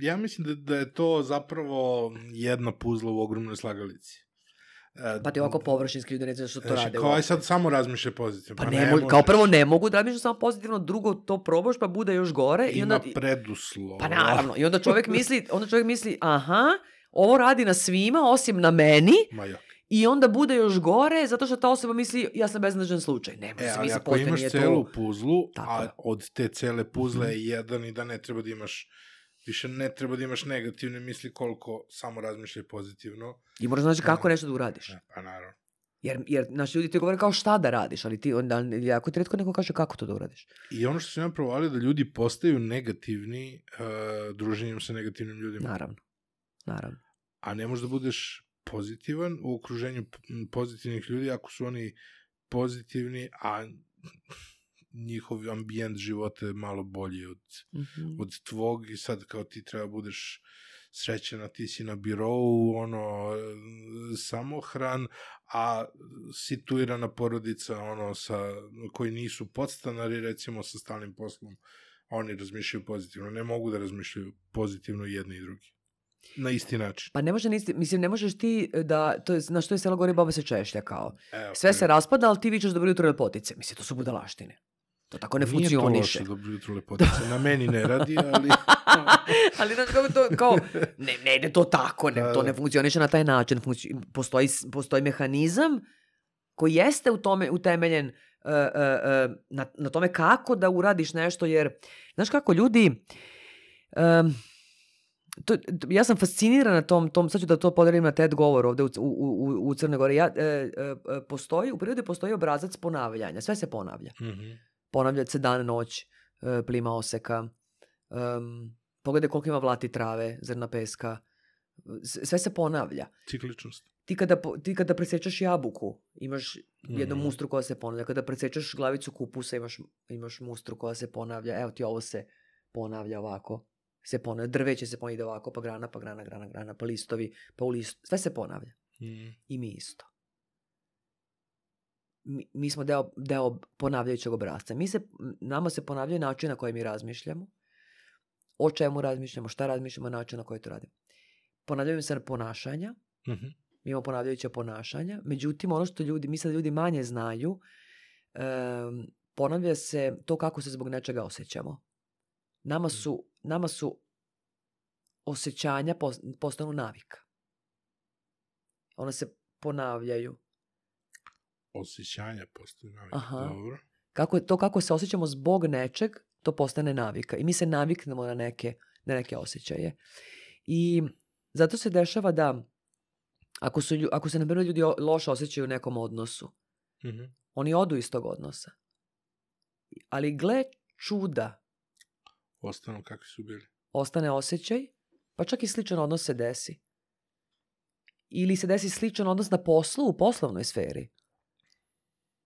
Speaker 2: ja mislim da, da je to zapravo jedna puzla u ogromnoj slagalici. E,
Speaker 1: Pa ti ovako površinski ljudi ne znaju što to
Speaker 2: Znači,
Speaker 1: rade.
Speaker 2: kao sad samo razmišljaj pozitivno.
Speaker 1: Pa
Speaker 2: Pa,
Speaker 1: ne,
Speaker 2: ne
Speaker 1: mo- kao
Speaker 2: možeš.
Speaker 1: prvo ne mogu da razmišljam samo pozitivno, drugo to probaš pa bude još gore i
Speaker 2: Ima
Speaker 1: onda
Speaker 2: preduslova.
Speaker 1: pa naravno i onda čovjek misli, onda čovjek misli, aha, ovo radi na svima osim na meni
Speaker 2: Ma ja.
Speaker 1: I onda bude još gore zato što ta osoba misli ja sam beznađan slučaj. Ne,
Speaker 2: E, ali ako imaš
Speaker 1: nije
Speaker 2: celu
Speaker 1: to...
Speaker 2: puzlu,
Speaker 1: Tako
Speaker 2: a od te cele puzle
Speaker 1: Mhm.
Speaker 2: je jedan i da ne treba da imaš više ne treba da imaš negativne misli koliko samo razmišljaj pozitivno.
Speaker 1: I moraš znači kako nešto da uradiš.
Speaker 2: E, Pa naravno.
Speaker 1: Jer, jer naši ljudi ti govore kao šta da radiš, ali ti onda jako ti retko neko kaže kako to da uradiš.
Speaker 2: I ono što sam ja provalio da ljudi postaju negativni uh, druženjem sa negativnim ljudima.
Speaker 1: Naravno. Naravno.
Speaker 2: A ne možeš da budeš pozitivan u okruženju pozitivnih ljudi ako su oni pozitivni, a njihov ambijent života je malo bolji od,
Speaker 1: Mhm.
Speaker 2: od tvog i sad kao ti treba budeš srećen, a ti si na birovu, ono, samohran, a situirana porodica, ono, sa, koji nisu podstanari, recimo, sa stalnim poslom, oni razmišljaju pozitivno. Ne mogu da razmišljaju pozitivno jedni i drugi. Na isti način.
Speaker 1: Pa ne može nisi, mislim, ne možeš ti da, to je, na što je selo gori baba se češlja kao.
Speaker 2: Evo,
Speaker 1: Sve se raspada, ali ti vičeš dobro jutro lepotice. Mislim, to su budalaštine. To tako ne
Speaker 2: Nije
Speaker 1: funkcioniše.
Speaker 2: to loše, dobro jutro, lepotice. Na meni ne radi, ali...
Speaker 1: ali znaš kako to, kao, ne, ne ide to tako, ne,
Speaker 2: Da,
Speaker 1: to
Speaker 2: da.
Speaker 1: ne funkcioniše na taj način. Funkci, postoji, postoji mehanizam koji jeste u tome utemeljen uh, uh, uh, na, na tome kako da uradiš nešto, jer, znaš kako, ljudi, um, to, ja sam fascinirana tom, tom, sad ću da to podelim na TED govor ovde u, u, u, u Crnoj Gori. Ja, e, e, postoji, u prirodi postoji obrazac ponavljanja, sve se ponavlja
Speaker 2: Mhm.
Speaker 1: ponavlja se dan, noć, e, plima oseka, um, pogledaj koliko ima vlati trave, zrna peska, sve se ponavlja.
Speaker 2: Cikličnost.
Speaker 1: Ti kada, ti kada presečeš jabuku, imaš jednu
Speaker 2: Mhm.
Speaker 1: mustru koja se ponavlja. Kada presečeš glavicu kupusa, imaš, imaš mustru koja se ponavlja. Evo ti ovo se ponavlja ovako. Se ponavlja. Drveće se ponavlja ovako, pa grana, pa grana, grana, grana, pa listovi, pa u listu. Sve se ponavlja.
Speaker 2: Mhm.
Speaker 1: I mi isto. Mi, mi smo deo, deo ponavljajućeg obrazca. Mi se, nama se ponavljaju način na koji mi razmišljamo, o čemu razmišljamo, šta razmišljamo, način na koji to radimo. Ponavljaju se ponašanja,
Speaker 2: Mhm.
Speaker 1: mi imamo ponavljajuća ponašanja, međutim ono što ljudi, misle da ljudi manje znaju, em, ponavlja se to kako se zbog nečega osjećamo. Nama su, nama su osjećanja pos- postanu navika. Ona se ponavljaju.
Speaker 2: Osjećanja postoje navika.
Speaker 1: Aha.
Speaker 2: Dobro.
Speaker 1: Kako, to kako se osjećamo zbog nečeg, to postane navika. I mi se naviknemo na neke, na neke osjećaje. I zato se dešava da ako, su, ako se, na primjer, ljudi loše osjećaju u nekom odnosu,
Speaker 2: Mhm.
Speaker 1: oni odu iz tog odnosa. Ali gle čuda,
Speaker 2: Ostanu kakvi su bili.
Speaker 1: ostane osjećaj, pa čak i sličan odnos se desi. Ili se desi sličan odnos na poslu, u poslovnoj sferi,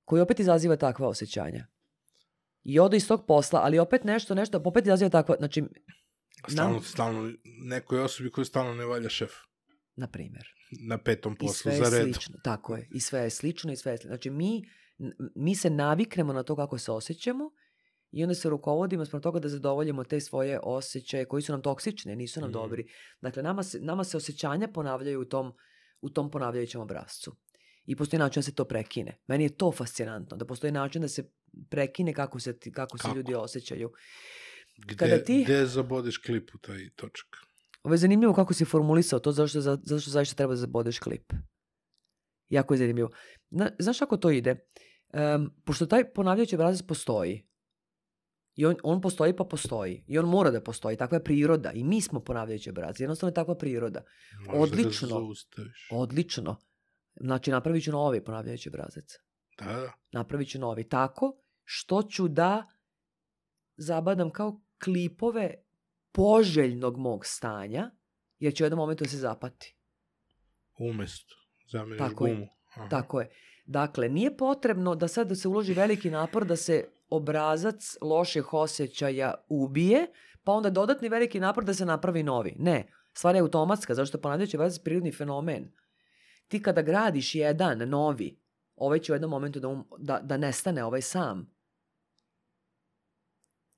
Speaker 1: koji opet izaziva takva osjećanja. I ode iz tog posla, ali opet nešto, nešto, opet izaziva takva, znači,
Speaker 2: Stalno,
Speaker 1: Nam-
Speaker 2: stalno, nekoj osobi koju stalno ne valja šef.
Speaker 1: na primjer.
Speaker 2: Na petom poslu za
Speaker 1: je
Speaker 2: redom.
Speaker 1: slično. Tako je. I sve je slično i sve je slično. Znači, mi, mi se naviknemo na to kako se osjećamo i onda se rukovodimo sprem toga da zadovoljimo te svoje osjećaje koji su nam toksični, nisu nam
Speaker 2: Mhm.
Speaker 1: dobri. Dakle, nama se, nama se osjećanja ponavljaju u tom, u tom ponavljajućem obrazcu. I postoji način da se to prekine. Meni je to fascinantno, da postoji način da se prekine kako se, kako se
Speaker 2: Kako?
Speaker 1: ljudi osjećaju.
Speaker 2: Gde,
Speaker 1: Kada ti-
Speaker 2: gde zabodeš klip u taj točak?
Speaker 1: Ovo je zanimljivo kako si formulisao to, zato što, za- zato što zaista treba da zabodeš klip. Jako je zanimljivo. Na, znaš kako to ide? Em, pošto taj ponavljajući obrazac postoji, i on, on postoji pa postoji, i on mora da postoji, takva je priroda, i mi smo ponavljajući obrazac, jednostavno je takva priroda.
Speaker 2: Možeš Da
Speaker 1: Odlično. Odlično. Znači, napravit ću novi ponavljajući obrazac.
Speaker 2: Da, da.
Speaker 1: Napravit ću novi. Tako što ću da zabadam kao klipove poželjnog mog stanja, jer će u jednom momentu da se zapati.
Speaker 2: Umesto. Zameniš
Speaker 1: Tako je.
Speaker 2: gumu. Aha.
Speaker 1: Tako je. Dakle, nije potrebno da sad da se uloži veliki napor da se obrazac loših osjećaja ubije, pa onda dodatni veliki napor da se napravi novi. Ne, stvar je automatska, zato što ponavljajući obrazac je prirodni fenomen. Ti kada gradiš jedan novi, ovaj će u jednom momentu da, um, da, da nestane ovaj sam.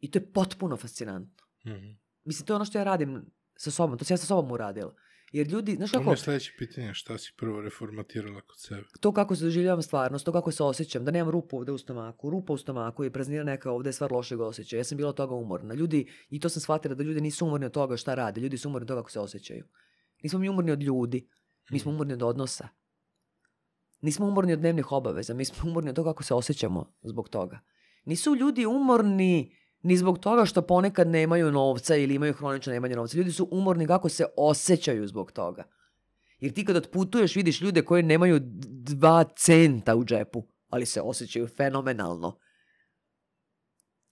Speaker 1: I to je potpuno fascinantno.
Speaker 2: Mhm.
Speaker 1: Mislim, to je ono što ja radim sa sobom, to sam ja sa sobom uradila. Jer ljudi, znaš
Speaker 2: To mi
Speaker 1: kako,
Speaker 2: je sledeće pitanje, šta si prvo reformatirala kod sebe?
Speaker 1: to kako se doživljavam stvarnost, to kako se osjećam, da nemam rupu ovde u stomaku, rupa u stomaku i praznina neka ovde je stvar lošeg osjećaja. Ja sam bila od toga umorna. Ljudi, i to sam shvatila da ljudi nisu umorni od toga šta rade, ljudi su umorni od toga kako se osjećaju. Nismo mi umorni od ljudi, mi smo umorni od odnosa. Nismo umorni od dnevnih obaveza, mi smo umorni od toga kako se osjećamo zbog toga. Nisu ljudi umorni ni zbog toga što ponekad nemaju novca ili imaju hronično nemanje novca. Ljudi su umorni kako se osjećaju zbog toga. Jer ti kad otputuješ vidiš ljude koji nemaju dva centa u džepu, ali se osjećaju fenomenalno.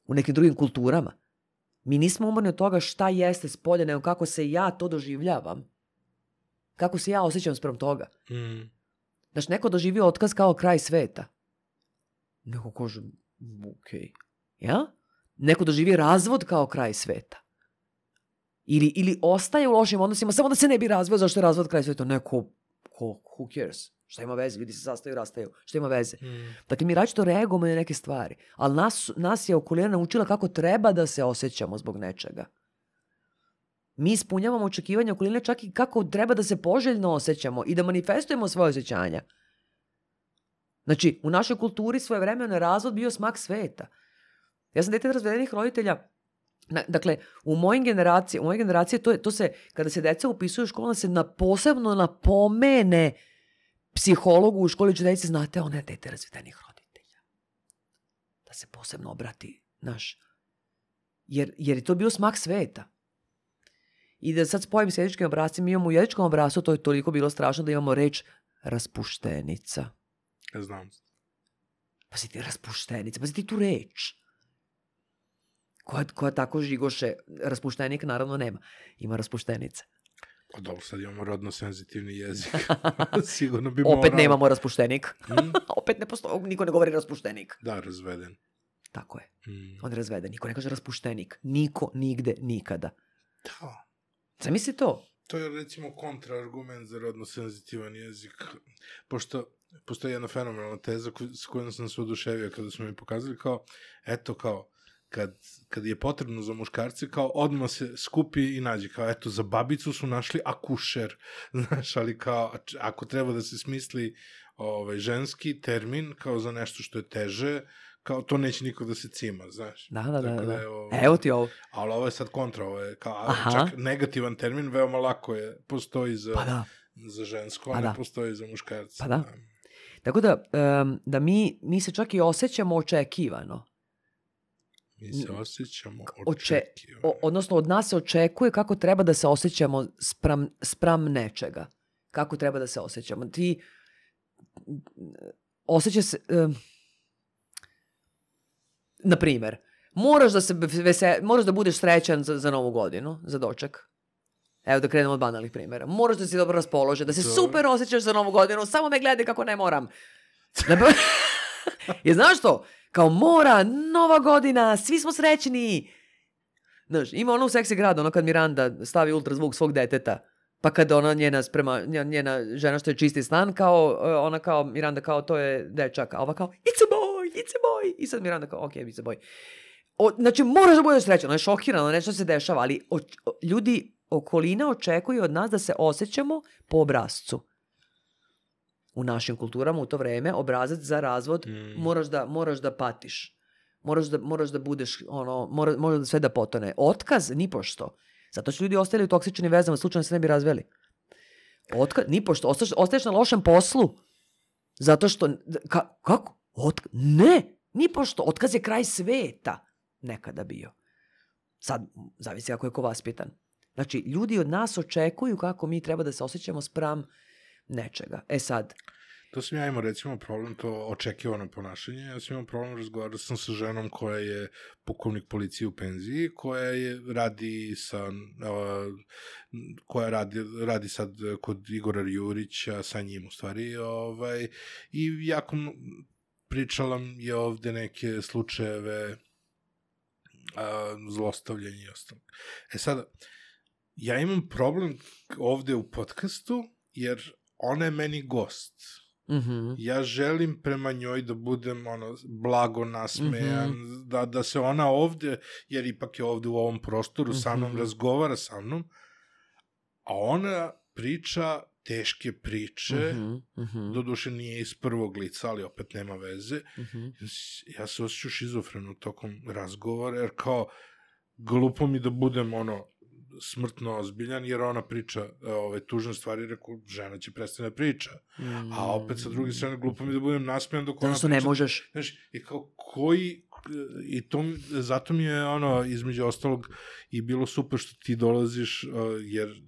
Speaker 1: U nekim drugim kulturama. Mi nismo umorni od toga šta jeste spolje, nego kako se ja to doživljavam. Kako se ja osjećam sprem toga.
Speaker 2: Mm.
Speaker 1: Znaš, neko doživio otkaz kao kraj sveta. Neko kaže, ok. Ja? Neko doživi razvod kao kraj sveta. Ili, ili ostaje u lošim odnosima samo da se ne bi razveo zašto je razvod kraj sveta. Neko, ko, who cares? Šta ima veze? Ljudi se sastaju i rastaju. Šta ima veze?
Speaker 2: Mm.
Speaker 1: Dakle, mi različito reagujemo na neke stvari. Ali nas, nas je okolina naučila kako treba da se osjećamo zbog nečega. Mi ispunjavamo očekivanja okoline čak i kako treba da se poželjno osjećamo i da manifestujemo svoje osjećanja. Znači, u našoj kulturi svoje vremena je razvod bio smak sveta. Ja sam dete razvedenih roditelja, na, dakle, u mojim generaciji, u mojoj generaciji to, je, to se, kada se deca upisuju u školu, se na, posebno napomene psihologu u školi učiteljice, znate, ona je dete razvedenih roditelja. Da se posebno obrati, naš. Jer, jer je to bio smak sveta. I da sad spojim s jezičkim obrazcima, mi imamo u jezičkom obrazcu, to je toliko bilo strašno da imamo reč raspuštenica.
Speaker 2: Ja znam.
Speaker 1: Pazi ti, raspuštenica, pazi ti tu reč. Koja, koja tako žigoše, raspuštenik naravno nema. Ima raspuštenica.
Speaker 2: Pa dobro, sad imamo rodno senzitivni jezik. Sigurno bi morao.
Speaker 1: Opet nemamo raspuštenik.
Speaker 2: Mm?
Speaker 1: Opet ne postoji, niko ne govori raspuštenik.
Speaker 2: Da, razveden.
Speaker 1: Tako je.
Speaker 2: Mm.
Speaker 1: On je razveden. Niko ne kaže raspuštenik. Niko, nigde, nikada.
Speaker 2: Da.
Speaker 1: Zamisli to.
Speaker 2: To je recimo kontraargument za rodno senzitivan jezik, pošto postoji jedna fenomenalna teza s kojom sam se oduševio kada su mi pokazali kao, eto kao, kad, kad je potrebno za muškarce, kao odmah se skupi i nađe, kao eto, za babicu su našli akušer, znaš, ali kao, ako treba da se smisli ovaj, ženski termin, kao za nešto što je teže, kao to neće niko da se cima, znaš.
Speaker 1: Da, da, da.
Speaker 2: Tako
Speaker 1: da.
Speaker 2: je ovo-
Speaker 1: Evo ti ovo.
Speaker 2: Ali ovo je sad kontra, ovo je kao,
Speaker 1: Aha.
Speaker 2: čak negativan termin, veoma lako je, postoji za,
Speaker 1: Pa da.
Speaker 2: za žensko,
Speaker 1: Pa
Speaker 2: a ne
Speaker 1: da.
Speaker 2: postoji za muškarce.
Speaker 1: Pa da. Tako da, em, da mi, mi se čak i osjećamo očekivano.
Speaker 2: Mi se osjećamo
Speaker 1: Oče,
Speaker 2: očekivano.
Speaker 1: o, odnosno, od nas se očekuje kako treba da se osjećamo spram, spram nečega. Kako treba da se osjećamo. Ti m, osjeća se... em, na primer, moraš da, se vese, moraš da budeš srećan za, za novu godinu, za doček. Evo da krenemo od banalnih primjera. Moraš da si dobro raspoložen, da se
Speaker 2: Dobro.
Speaker 1: super osjećaš za novu godinu, samo me gledaj kako ne moram. I znaš što? Kao mora, nova godina, svi smo srećni. Znaš, ima ono u seksi gradu, ono kad Miranda stavi ultrazvuk svog deteta, pa kad ona njena sprema, nje- njena žena što je čisti stan, kao, e, ona kao, Miranda kao, to je dečak, a ova kao, it's a boy, it's a boy. I sad Miranda kao, ok, it's a boy. O, znači, moraš da budeš srećan, ona je šokirana, nešto se dešava, ali o, ljudi, okolina očekuju od nas da se osjećamo po obrazcu. U našim kulturama u to vreme obrazac za razvod
Speaker 2: Mm.
Speaker 1: moraš da moraš da patiš. Moraš da moraš da budeš ono mora mora da sve da potone. Otkaz ni pošto. Zato što ljudi ostali u toksičnim vezama, slučajno se ne bi razveli. Otkaz ni pošto ostaješ, ostaješ na lošem poslu. Zato što ka, kako? Otk, ne, ni pošto otkaz je kraj sveta nekada bio. Sad zavisi kako je ko vaspitan. Znači, ljudi od nas očekuju kako mi treba da se osjećamo spram nečega. E sad,
Speaker 2: To sam ja imao recimo problem, to očekivano ponašanje. Ja sam imao problem, razgovarao sam sa ženom koja je pukovnik policije u penziji, koja je radi sa, uh, koja radi, radi sad kod Igora Jurića, sa njim u stvari, ovaj, i jako pričala je ovde neke slučajeve a, zlostavljanja i ostalo. E sada, ja imam problem ovde u podcastu, jer ona je meni gost.
Speaker 1: mhm.
Speaker 2: Ja želim prema njoj da budem ono blago nasmejan,
Speaker 1: Mhm.
Speaker 2: da, da se ona ovde, jer ipak je ovde u ovom prostoru sa mnom,
Speaker 1: Mhm.
Speaker 2: razgovara sa mnom, a ona priča teške priče,
Speaker 1: Mhm, mhm,
Speaker 2: doduše nije iz prvog lica, ali opet nema veze.
Speaker 1: mhm.
Speaker 2: Ja se osjećam šizofreno tokom razgovora, jer kao, glupo mi da budem ono, smrtno ozbiljan, jer ona priča e, ove tužne stvari, rekao, žena će prestane da priča.
Speaker 1: Mm.
Speaker 2: A opet sa druge strane, glupo mi da budem nasmejan dok ona priča.
Speaker 1: ne možeš.
Speaker 2: Znaš, i kao koji i to, zato mi je ono između ostalog i bilo super što ti dolaziš uh, jer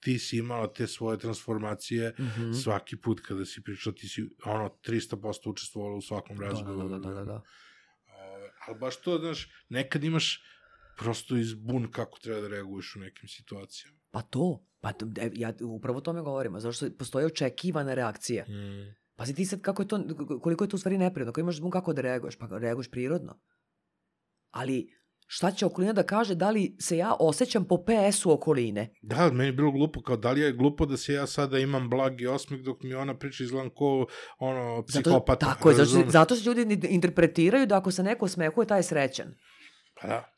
Speaker 2: ti si imala te svoje transformacije
Speaker 1: Mhm.
Speaker 2: svaki put kada si pričala ti si ono 300% učestvovala u svakom
Speaker 1: Da,
Speaker 2: razgovoru
Speaker 1: da, da, da, da, da.
Speaker 2: Ali baš to, znaš, nekad imaš prosto izbun kako treba da reaguješ u nekim situacijama.
Speaker 1: Pa to. Pa to, e, ja upravo o tome govorimo. Zato što postoji očekivana reakcija.
Speaker 2: Mm.
Speaker 1: Pazi ti sad kako je to, koliko je to u stvari neprirodno. Ako imaš zbun kako da reaguješ? Pa reaguješ prirodno. Ali šta će okolina da kaže da li se ja osjećam po PS-u okoline?
Speaker 2: Da, meni je bilo glupo, kao da li je glupo da se ja sada imam blagi osmeh dok mi ona priča izgledam ko ono,
Speaker 1: Zato,
Speaker 2: psihopata.
Speaker 1: tako je, zato, zato što ljudi interpretiraju da ako se neko smehuje, taj je srećan.
Speaker 2: Pa da.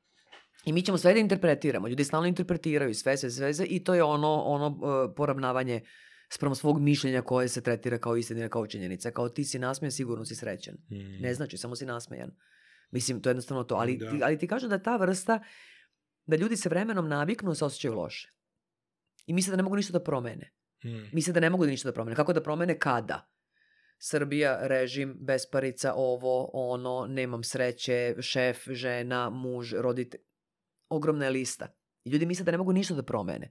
Speaker 1: I mi ćemo sve da interpretiramo. Ljudi stalno interpretiraju sve, sve, sve, sve i to je ono, ono uh, poravnavanje sprem svog mišljenja koje se tretira kao istina, kao činjenica. Kao ti si nasmejan, sigurno si srećan.
Speaker 2: Mm.
Speaker 1: Ne znači, samo si nasmejan. Mislim, to je jednostavno to. Ali,
Speaker 2: Da.
Speaker 1: ti, ali ti kažem da ta vrsta, da ljudi se vremenom naviknu da se osjećaju loše. I misle da ne mogu ništa da promene.
Speaker 2: Mm.
Speaker 1: Misle da ne mogu ništa da promene. Kako da promene? Kada? Srbija, režim, besparica, ovo, ono, nemam sreće, šef, žena, muž, roditelj. Ogromna je lista. I ljudi misle da ne mogu ništa da promene.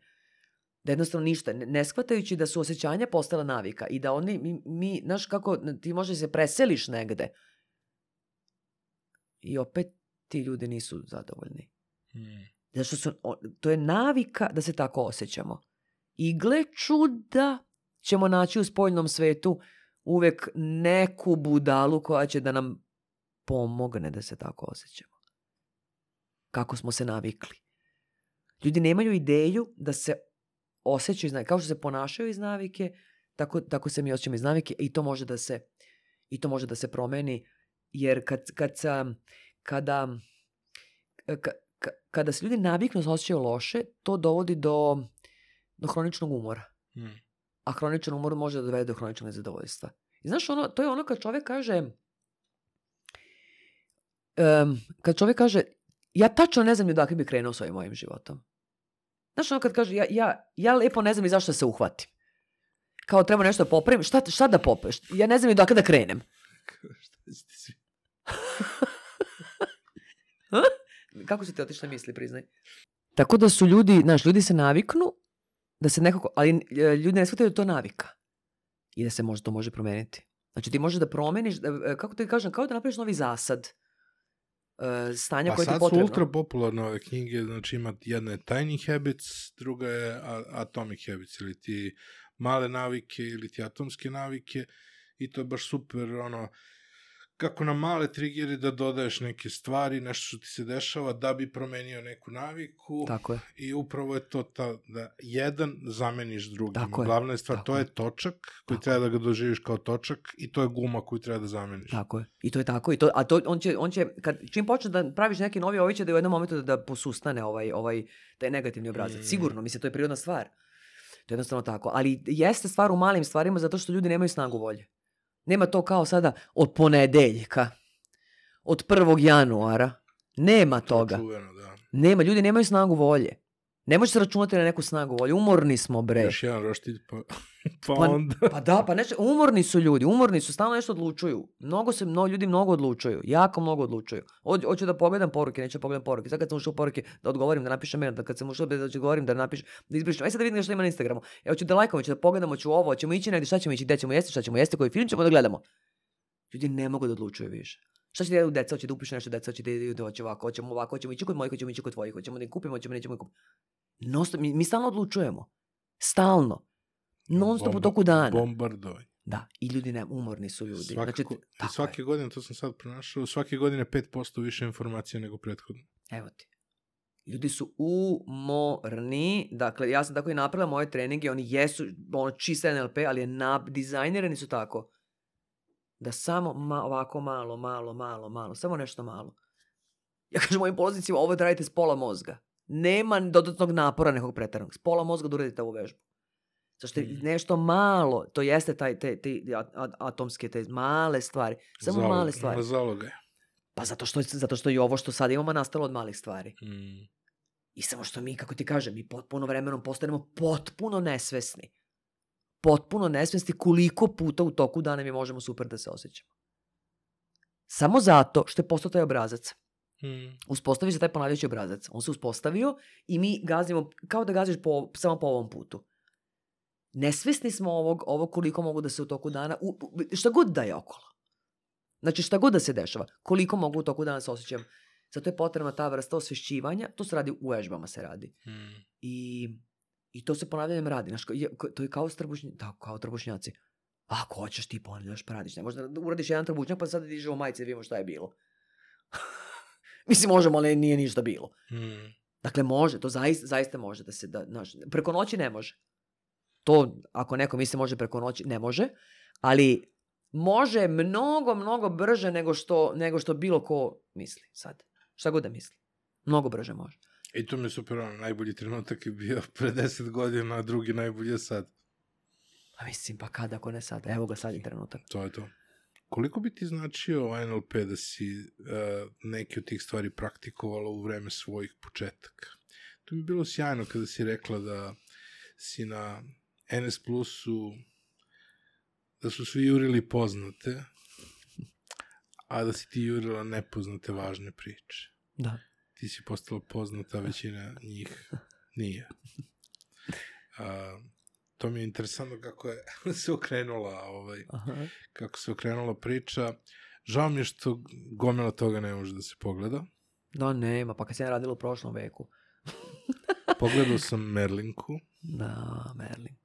Speaker 1: Da jednostavno ništa. Ne, shvatajući da su osjećanja postala navika i da oni, mi, mi znaš kako, ti možda se preseliš negde. I opet ti ljudi nisu zadovoljni.
Speaker 2: Mm.
Speaker 1: Zato što su, to je navika da se tako osjećamo. I gle čuda ćemo naći u spoljnom svetu uvek neku budalu koja će da nam pomogne da se tako osjećamo. Kako smo se navikli. Ljudi nemaju ideju da se osjećaju. Kao što se ponašaju iz navike, tako, tako se mi osjećamo iz navike i to može da se, i to može da se promeni. Jer kad, kad, sam- kada, ka, ka- kada se ljudi naviknu da se osjećaju loše, to dovodi do, do hroničnog umora.
Speaker 2: Mm.
Speaker 1: A hroničan umor može da dovede do hroničnog nezadovoljstva. I znaš, ono, to je ono kad čovjek kaže, um, kad čovjek kaže, ja tačno ne znam ni odakle bi krenuo s ovim mojim životom. Znaš, ono kad kaže, ja, ja, ja lepo ne znam ni zašto se uhvatim. Kao treba nešto da popravim, šta, šta da popravim? Ja ne znam ni odakle da krenem. Kako su ti otišle misli, priznaj? Tako da su ljudi, znaš, ljudi se naviknu da se nekako, ali e, ljudi ne shvataju da to navika. I da se može, to može promeniti. Znači ti možeš da promeniš, da, e, kako ti kažem, kao da napraviš novi zasad e, stanja
Speaker 2: Pa
Speaker 1: koje ti je
Speaker 2: sad su
Speaker 1: potrebno.
Speaker 2: ultra popularne ove knjige, znači ima jedna je Tiny Habits, druga je Atomic Habits, ili ti male navike ili ti atomske navike i to je baš super, ono, kako na male trigere da dodaješ neke stvari, nešto što ti se dešava da bi promenio neku naviku
Speaker 1: Tako je.
Speaker 2: i upravo je to ta, da jedan zameniš drugim.
Speaker 1: Tako je,
Speaker 2: Glavna je stvar,
Speaker 1: tako
Speaker 2: to
Speaker 1: je.
Speaker 2: je točak koji
Speaker 1: Tako
Speaker 2: treba da ga doživiš kao točak i to je guma koju treba da zameniš.
Speaker 1: Tako je. I to je tako. I to, a to, on će, on će kad, čim počne da praviš neki novi, ovaj će da u jednom momentu da, da posustane ovaj, ovaj, taj negativni obrazac.
Speaker 2: Mm.
Speaker 1: Sigurno, mislim, to je prirodna stvar. To je jednostavno tako. Ali jeste stvar u malim stvarima zato što ljudi nemaju snagu volje. Nema to kao sada od ponedeljka, od 1. januara. Nema toga.
Speaker 2: čuveno, da.
Speaker 1: Nema, ljudi nemaju snagu volje. Ne može se računati na neku snagu volje. Umorni smo, bre.
Speaker 2: Još jedan roštilj, pa, pa
Speaker 1: Pa-
Speaker 2: onda...
Speaker 1: Pa da, pa nešto, umorni su ljudi, umorni su, stalno nešto odlučuju. Mnogo se, mnogo ljudi mnogo odlučuju, jako mnogo odlučuju. Ho- Hoću da pogledam poruke, neću da pogledam poruke. Sad kad sam ušao u poruke, da odgovorim, da napišem mail, da kad sam ušao da da odgovorim, da napišem, da izbrišem. Aj sad da vidim šta ima na Instagramu. E, hoću da lajkamo, hoću da pogledamo, hoću ovo, hoćemo ići negdje, šta ćemo ići, gde ćemo jesti, šta ćemo jesti, koji film ćemo da gledamo. Ljudi ne mogu da odlučuju više. Šta će da jedu deca, hoće da upišu nešto deca, hoće da jedu, hoće ovako, hoćemo ovako, hoćemo ići kod mojih, hoćemo ići kod tvojih, hoćemo da im kupimo, hoćemo, nećemo ih kupiti. Mi, mi stalno odlučujemo. Stalno. Non stop u toku dana.
Speaker 2: Bombardovanje.
Speaker 1: Da, i ljudi ne, umorni su ljudi.
Speaker 2: Svakako,
Speaker 1: znači, tako
Speaker 2: svake
Speaker 1: je.
Speaker 2: godine, to sam sad pronašao, svake godine 5% više informacija nego prethodno.
Speaker 1: Evo ti. Ljudi su umorni, dakle, ja sam tako i napravila moje treninge, oni jesu ono, čiste NLP, ali je na, dizajnirani su tako da samo ma, ovako malo, malo, malo, malo, samo nešto malo. Ja kažem mojim polaznicima, ovo da radite s pola mozga. Nema dodatnog napora nekog preteranog. S pola mozga da uradite ovu vežbu. Zašto je
Speaker 2: Mhm.
Speaker 1: nešto malo, to jeste taj, te, te, atomske, te male stvari. Samo
Speaker 2: Zalog-
Speaker 1: male stvari.
Speaker 2: Na zaloga.
Speaker 1: Pa zato što, zato što i ovo što sad imamo nastalo od malih stvari.
Speaker 2: Mm.
Speaker 1: I samo što mi, kako ti kažem, mi potpuno vremenom postanemo potpuno nesvesni. Potpuno nesvesni koliko puta u toku dana mi možemo super da se osjećamo. Samo zato što je postao taj obrazac.
Speaker 2: Mm.
Speaker 1: Uspostavi se taj ponavljajući obrazac. On se uspostavio i mi gazimo, kao da gaziš po, samo po ovom putu. Nesvesni smo ovog, ovog koliko mogu da se u toku dana, u, šta god da je okolo. Znači šta god da se dešava, koliko mogu u toku dana se osjećam. Zato je potrebna ta vrsta osvešćivanja, to se radi u vežbama se radi.
Speaker 2: Mm.
Speaker 1: I, i to se ponavljanjem radi. Znaš, to je kao, strbušnj, da, kao trbušnjaci. Ako hoćeš ti ponavljaš pa radiš. Ne možda da uradiš jedan trbušnjak pa sad dižemo majice i vidimo šta je bilo. Mislim, možemo, ali nije ništa bilo.
Speaker 2: Mm.
Speaker 1: Dakle, može, to zaista, zaista može da se, da, znaš, preko noći ne može. To, ako neko misli može preko noći, ne može, ali može mnogo, mnogo brže nego što, nego što bilo ko misli sad. Šta god da misli. Mnogo brže može.
Speaker 2: I to mi je super, ono, najbolji trenutak je bio pre 10 godina, a drugi najbolji je sad.
Speaker 1: Pa mislim, pa kada ako ne sad? Evo ga sad je trenutak.
Speaker 2: To je to. Koliko bi ti značio NLP da si uh, neke od tih stvari praktikovala u vreme svojih početaka? To mi je bilo sjajno kada si rekla da si na NS Plusu da su svi jurili poznate, a da si ti jurila nepoznate važne priče.
Speaker 1: Da.
Speaker 2: Ti si postala poznata, većina njih nije. A, to mi je interesantno kako je se okrenula ovaj,
Speaker 1: Aha.
Speaker 2: kako se okrenula priča. Žao mi je što gomila toga ne može da se pogleda.
Speaker 1: Da, nema, pa kad sam ja radila u prošlom veku.
Speaker 2: Pogledao sam Merlinku,
Speaker 1: Da, Merlinka.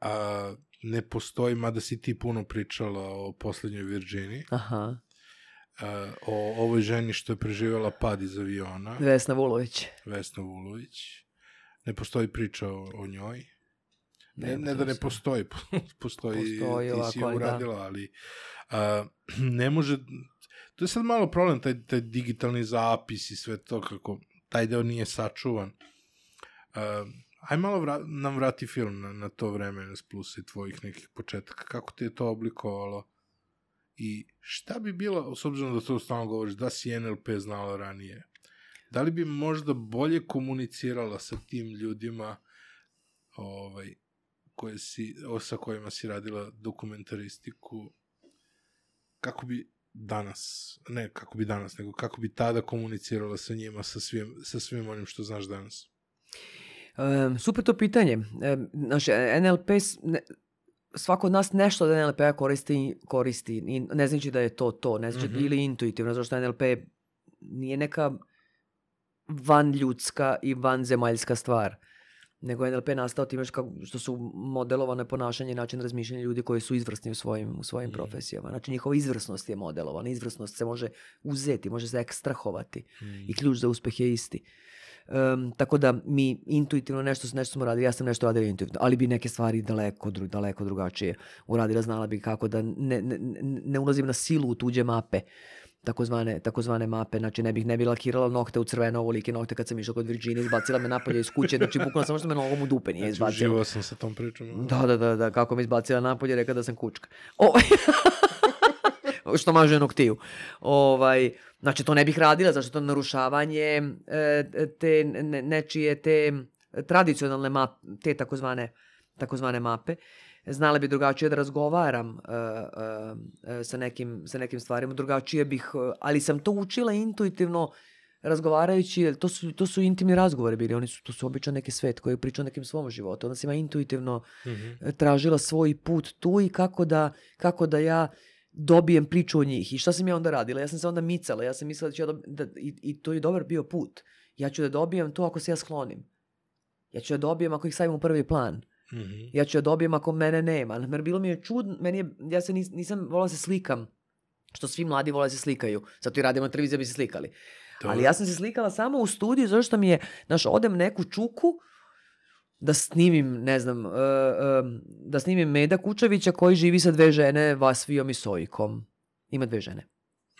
Speaker 2: A ne postoji, mada si ti puno pričala o poslednjoj Virginiji,
Speaker 1: Aha.
Speaker 2: a, o ovoj ženi što je preživjela pad iz aviona,
Speaker 1: Vesna Vulović.
Speaker 2: Vesna Vulović. Ne postoji priča o, o njoj. Ne, ne
Speaker 1: to
Speaker 2: da ne postoji, postoji,
Speaker 1: Postoji
Speaker 2: ti si je
Speaker 1: da.
Speaker 2: uradila, ali a, ne može, to je sad malo problem, taj, taj digitalni zapis i sve to, kako taj deo nije sačuvan. A, aj malo vra, nam vrati film na, na to vreme NS Plus i tvojih nekih početaka, kako te je to oblikovalo? I šta bi bilo, s obzirom da to stalno govoriš, da si NLP znala ranije, da li bi možda bolje komunicirala sa tim ljudima ovaj, koje si, o, sa kojima si radila dokumentaristiku, kako bi danas, ne kako bi danas, nego kako bi tada komunicirala sa njima, sa svim, sa svim onim što znaš danas?
Speaker 1: Um, super to pitanje. Znaš, NLP, svako od nas nešto od NLP-a koristi, koristi i ne znači da je to to, ne znači
Speaker 2: Mhm.
Speaker 1: ili intuitivno, zato što NLP nije neka van ljudska i van zemaljska stvar. Nego je NLP nastao time što su modelovane ponašanje i način razmišljanja ljudi koji su izvrsni u svojim, u svojim
Speaker 2: Mhm.
Speaker 1: profesijama. Znači njihova izvrsnost je modelovana. Izvrsnost se može uzeti, može se ekstrahovati
Speaker 2: Mm.
Speaker 1: i ključ za uspeh je isti. Um, tako da mi intuitivno nešto, nešto smo radili, ja sam nešto radila intuitivno, ali bi neke stvari daleko, dru, daleko drugačije uradila, znala bi kako da ne, ne, ne- ulazim na silu u tuđe mape, takozvane, takozvane mape, znači ne bih ne bi lakirala nokte u crveno ovolike nokte kad sam išla kod Virginije, izbacila me napolje iz kuće, znači bukvalno samo što me nogom u dupe nije
Speaker 2: Znači,
Speaker 1: izbacila.
Speaker 2: uživao sam sa tom pričom.
Speaker 1: Da, da, da, da, kako me izbacila napolje, rekla da sam kučka. O, što maže noktiju. Ovaj, znači, to ne bih radila, zašto to je narušavanje e, te ne, nečije te tradicionalne mape, te takozvane, takozvane mape. Znala bi drugačije da razgovaram e, e, sa, nekim, sa nekim stvarima, drugačije bih, ali sam to učila intuitivno razgovarajući, to su, to su intimni razgovori bili, oni su, to su obično neki svet koji priča o nekim svom životu, onda sam ja intuitivno
Speaker 2: Mhm.
Speaker 1: tražila svoj put tu i kako da, kako da ja dobijem priču o njih. I šta sam ja onda radila? Ja sam se onda micala, ja sam mislila da ću ja dob... da, i, i to je dobar bio put. Ja ću da dobijem to ako se ja sklonim. Ja ću da dobijem ako ih stavim u prvi plan.
Speaker 2: Mhm.
Speaker 1: Ja ću da dobijem ako mene nema. Jer bilo mi je čudno, meni je, ja se nis, nisam volila da se slikam. Što svi mladi vole da se slikaju. Zato i radimo na televiziji da bi se slikali.
Speaker 2: To-
Speaker 1: Ali ja sam se slikala samo u studiju zato što mi je, znaš, odem neku čuku da snimim, ne znam, uh, um, da snimim Meda Kučevića koji živi sa dve žene, Vasvijom i Sojkom. Ima dve žene.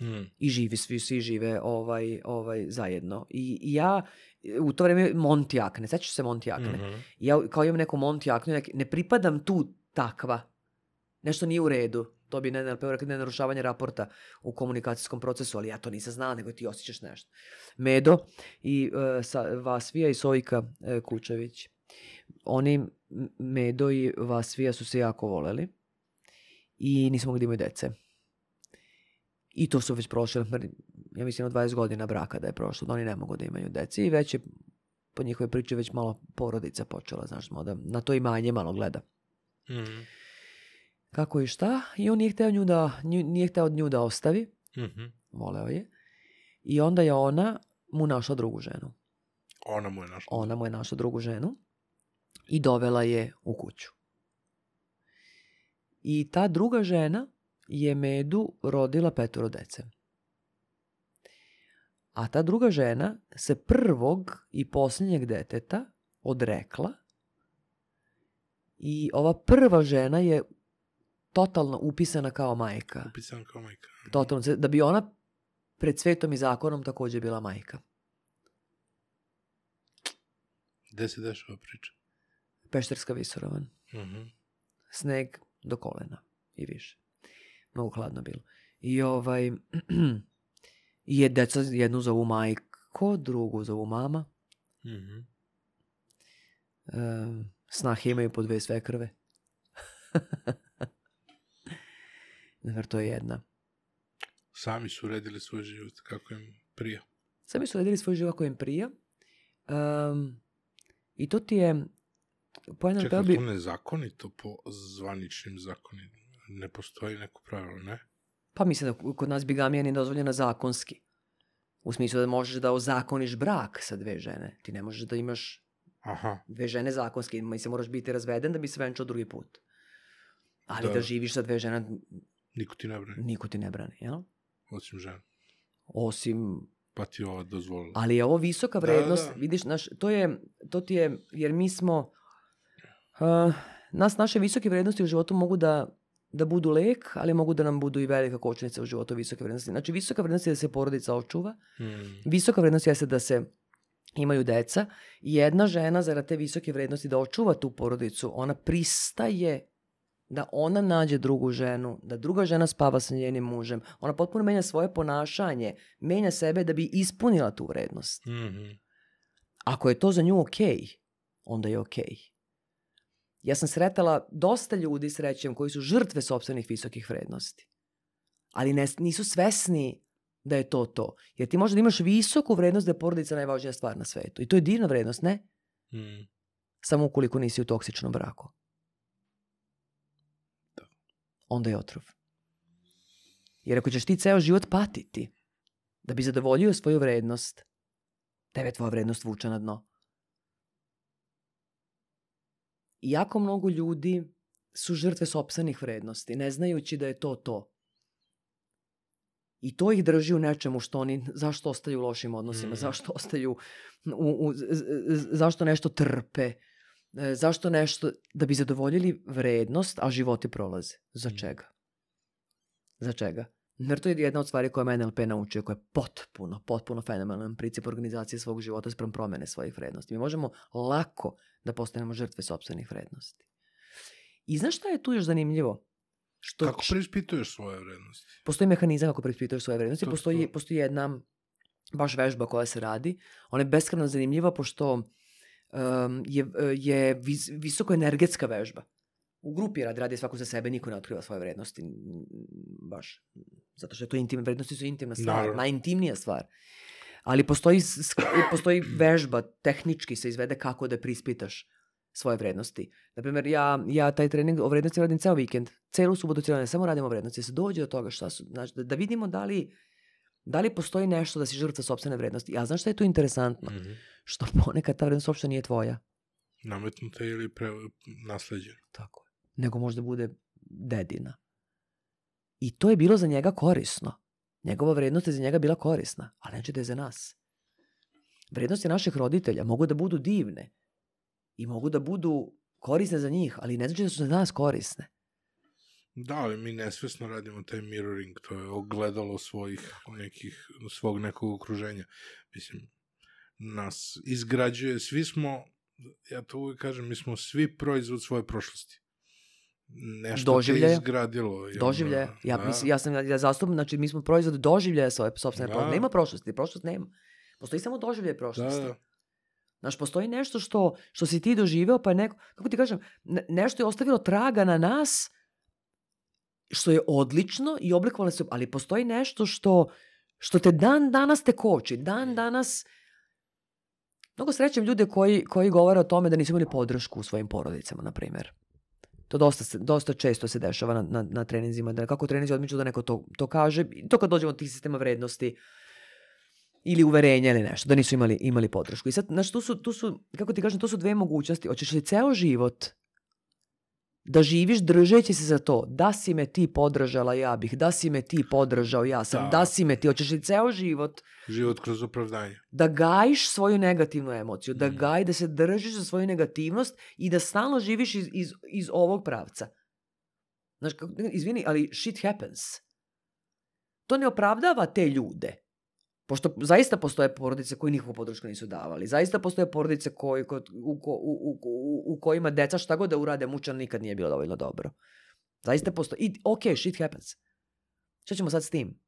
Speaker 2: Mm.
Speaker 1: I živi, svi, svi žive ovaj, ovaj, zajedno. I, i ja, u to vreme Montjakne, sećaš se Montjakne?
Speaker 2: Mhm.
Speaker 1: Ja kao imam neku Montjaknu, nek- ne pripadam tu takva. Nešto nije u redu. to bi NLP rekli nenarušavanje raporta u komunikacijskom procesu, ali ja to nisam znala, nego ti osjećaš nešto. Medo i e, sa, Vasvija i Sojka e, Kučević. Oni, Medo i Vasvija su se jako voleli i nismo mogli da imaju dece. I to su već prošle, ja mislim, od 20 godina braka da je prošlo, da oni ne mogu da imaju dece i već je po njihovoj priči već malo porodica počela, znaš, da na to imanje malo gleda.
Speaker 2: Mhm.
Speaker 1: Kako i šta, i on nije hteo, nju da, nju, nije hteo nju da ostavi,
Speaker 2: Mhm.
Speaker 1: voleo je, i onda je ona mu našla drugu ženu.
Speaker 2: Ona mu je našla.
Speaker 1: Ona mu je našla drugu ženu i dovela je u kuću. I ta druga žena je Medu rodila petoro dece. A ta druga žena se prvog i posljednjeg deteta odrekla i ova prva žena je totalno upisana kao majka.
Speaker 2: Upisan kao majka.
Speaker 1: Totalno, da bi ona pred svetom i zakonom takođe bila majka.
Speaker 2: Gde se dešava priča?
Speaker 1: Pešterska visoravan.
Speaker 2: Mhm.
Speaker 1: sneg do kolena i više. Mnogo hladno bilo. I ovaj, i je deca jednu zovu majko, drugu zovu mama.
Speaker 2: Mhm.
Speaker 1: E, snahe imaju po dve svekrve. Znaš, to je jedna.
Speaker 2: Sami su uredili svoj život kako im prija.
Speaker 1: Sami su radili svoj život koji im prija. Um, I to ti je... Po jednom
Speaker 2: Čekaj,
Speaker 1: bi...
Speaker 2: to nezakonito po zvaničnim zakonima. Ne postoji neko pravilo, ne?
Speaker 1: Pa mislim da kod nas bigamija nije dozvoljena zakonski. U smislu da možeš da ozakoniš brak sa dve žene. Ti ne možeš da imaš
Speaker 2: Aha.
Speaker 1: dve žene zakonski. Mislim, moraš biti razveden da bi se venčao drugi put. Ali da,
Speaker 2: Da.
Speaker 1: da živiš sa dve žene,
Speaker 2: Niko ti ne brani,
Speaker 1: niko ti ne brani, jel?
Speaker 2: osim žena.
Speaker 1: Osim,
Speaker 2: Pa ti ova dozvolila.
Speaker 1: ali je ovo visoka
Speaker 2: Da, da,
Speaker 1: vrednost,
Speaker 2: da.
Speaker 1: vidiš, naš, to je, to ti je, jer mi smo, uh, nas, naše visoke vrednosti u životu mogu da, da budu lek, ali mogu da nam budu i velika kočnica u životu visoke vrednosti. Znači, visoka vrednost je da se porodica očuva,
Speaker 2: Mm.
Speaker 1: Visoka vrednost jeste da se imaju deca i jedna žena zarad te visoke vrednosti da očuva tu porodicu, ona pristaje da ona nađe drugu ženu, da druga žena spava sa njenim mužem. Ona potpuno menja svoje ponašanje, menja sebe da bi ispunila tu vrednost.
Speaker 2: Mhm.
Speaker 1: Ako je to za nju okej, onda je okej. Ja sam sretala dosta ljudi srećem koji su žrtve sopstvenih visokih vrednosti. Ali ne, nisu svesni da je to to. Jer ti možda da imaš visoku vrednost da je porodica najvažnija stvar na svetu. I to je divna vrednost, ne?
Speaker 2: Mm.
Speaker 1: Samo ukoliko nisi u toksičnom braku.
Speaker 2: Da.
Speaker 1: Onda je otrov. Jer ako ćeš ti ceo život patiti da bi zadovoljio svoju vrednost, tebe tvoja vrednost vuče na dno. I jako mnogo ljudi su žrtve sopstvenih vrednosti, ne znajući da je to to. I to ih drži u nečemu što oni, zašto ostaju u lošim odnosima,
Speaker 2: Mm.
Speaker 1: zašto ostaju, u, u, zašto nešto trpe, e, zašto nešto, da bi zadovoljili vrednost, a životi prolaze. Za
Speaker 2: Mm.
Speaker 1: čega? Za čega? Jer to je jedna od stvari koje me NLP naučio, koja je potpuno, potpuno fenomenalan princip organizacije svog života sprem promene svojih vrednosti. Mi možemo lako da postanemo žrtve sopstvenih vrednosti. I znaš šta je tu još zanimljivo? Što
Speaker 2: Kako preispituješ svoje vrednosti?
Speaker 1: postoji mehanizam kako preispituješ svoje vrednosti,
Speaker 2: To
Speaker 1: postoji,
Speaker 2: su-
Speaker 1: postoji jedna baš vežba koja se radi. Ona je beskreno zanimljiva pošto um, je, je vis, visoko energetska vežba. U grupi radi, radi svako za sebe, niko ne otkriva svoje vrednosti. Baš. Zato što je to intimne, vrednosti su intimna stvar,
Speaker 2: Naravno.
Speaker 1: najintimnija stvar. Ali postoji, postoji vežba, tehnički se izvede kako da prispitaš svoje vrednosti. Naprimjer, ja, ja taj trening o vrednosti radim ceo vikend, celu subotu, cijelo ne samo radimo o vrednosti, se dođe do toga šta su, znači, da, da vidimo da li, da li postoji nešto da si žrtva sopstvene vrednosti. Ja znaš šta je tu interesantno?
Speaker 2: Mhm.
Speaker 1: Što ponekad ta vrednost uopšte nije tvoja.
Speaker 2: Nametnuta ili pre, nasleđena.
Speaker 1: Tako. Nego možda bude dedina. I to je bilo za njega korisno. Njegova vrednost je za njega bila korisna, ali neće da je za nas. Vrednosti naših roditelja mogu da budu divne i mogu da budu korisne za njih, ali ne znači da su za nas korisne.
Speaker 2: Da, ali mi nesvesno radimo taj mirroring, to je ogledalo svojih nekih, svog nekog okruženja. Mislim, nas izgrađuje, svi smo, ja to uvijek kažem, mi smo svi proizvod svoje prošlosti. Nešto
Speaker 1: Doživljaja.
Speaker 2: te izgradilo. i onda-
Speaker 1: Doživljaja. Ja,
Speaker 2: da.
Speaker 1: mislim, ja sam, ja zastupam, znači mi smo proizvod doživljaja svoje sobstvene
Speaker 2: Da.
Speaker 1: Nema prošlosti, prošlost nema. Postoji samo doživljaj
Speaker 2: Da,
Speaker 1: prošlosti.
Speaker 2: da.
Speaker 1: Znaš, postoji nešto što, što si ti doživeo, pa je neko, kako ti kažem, ne- nešto je ostavilo traga na nas, što je odlično i oblikovalo se, ali postoji nešto što, što te dan danas te koči, dan danas... Mnogo srećem ljude koji, koji govore o tome da nisu imali podršku u svojim porodicama, na primjer. To dosta, dosta često se dešava na, na, na treninzima, da kako treninzi odmiču da neko to, to kaže. To kad dođemo od tih sistema vrednosti, ili uverenja ili nešto, da nisu imali, imali podršku. I sad, znaš, tu su, tu su, kako ti kažem, to su dve mogućnosti. Hoćeš li ceo život da živiš držeći se za to, da si me ti podržala, ja bih, da si me ti podržao, ja sam,
Speaker 2: Da.
Speaker 1: da, si me ti, hoćeš li ceo život
Speaker 2: Život kroz opravdanje.
Speaker 1: da gajiš svoju negativnu emociju, da
Speaker 2: Mhm.
Speaker 1: gaji, da se držiš za svoju negativnost i da stalno živiš iz, iz, iz ovog pravca. Znaš, izvini, ali shit happens. To ne opravdava te ljude. Pošto zaista postoje porodice koji nikakvu podršku nisu davali. Zaista postoje porodice koji, u, u, u, u, u kojima deca šta god da urade mučan nikad nije bilo dovoljno dobro. Zaista postoje. I, ok, shit happens. Šta ćemo sad s tim?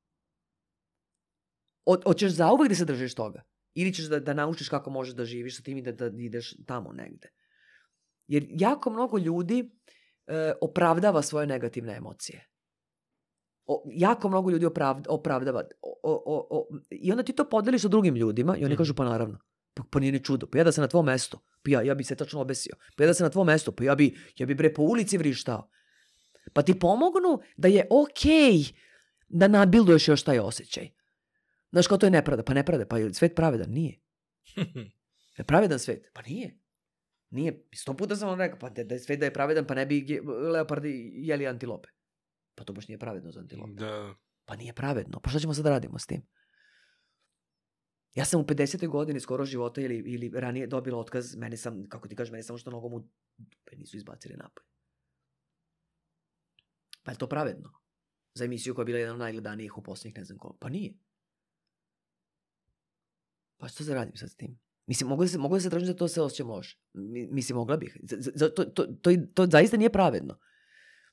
Speaker 1: Hoćeš zauvek da se držiš toga? Ili ćeš da, da naučiš kako možeš da živiš sa tim i da, da ideš tamo negde? Jer jako mnogo ljudi e, opravdava svoje negativne emocije. O, jako mnogo ljudi opravd, opravdava. O, o, o, I onda ti to podeliš sa drugim ljudima i oni
Speaker 2: Mhm.
Speaker 1: kažu pa naravno. Pa, pa nije ni čudo. Pa ja da sam na tvom mestu. Pa ja, ja bi se tačno obesio. Pa ja da sam na tvom mestu. Pa ja bi, ja bi bre po ulici vrištao. Pa ti pomognu da je okej da nabilduješ još taj osjećaj. Znaš, kao to je nepravda. Pa nepravda. Pa je li svet pravedan? Nije. Je pravedan svet? Pa nije. Nije. Sto puta sam vam rekao, pa da da je svet da je pravedan, pa ne bi leopardi jeli antilope. Pa to baš nije pravedno za antilope.
Speaker 2: da.
Speaker 1: Pa nije pravedno. Pa šta ćemo sad da radimo s tim? Ja sam u 50. godini skoro života ili, ili ranije dobila otkaz, mene sam, kako ti kažeš, mene samo što nogom u... Pa nisu izbacili napolje. Pa je to pravedno? Za emisiju koja je bila jedan od najgledanijih u posljednjih ne znam koliko. Pa nije. Pa što se radim sad s tim? Mislim, mogu da se, mogu da se tražim da to se osjećam loše. Mi- Mislim, mogla bih. To, to, to, to zaista nije pravedno.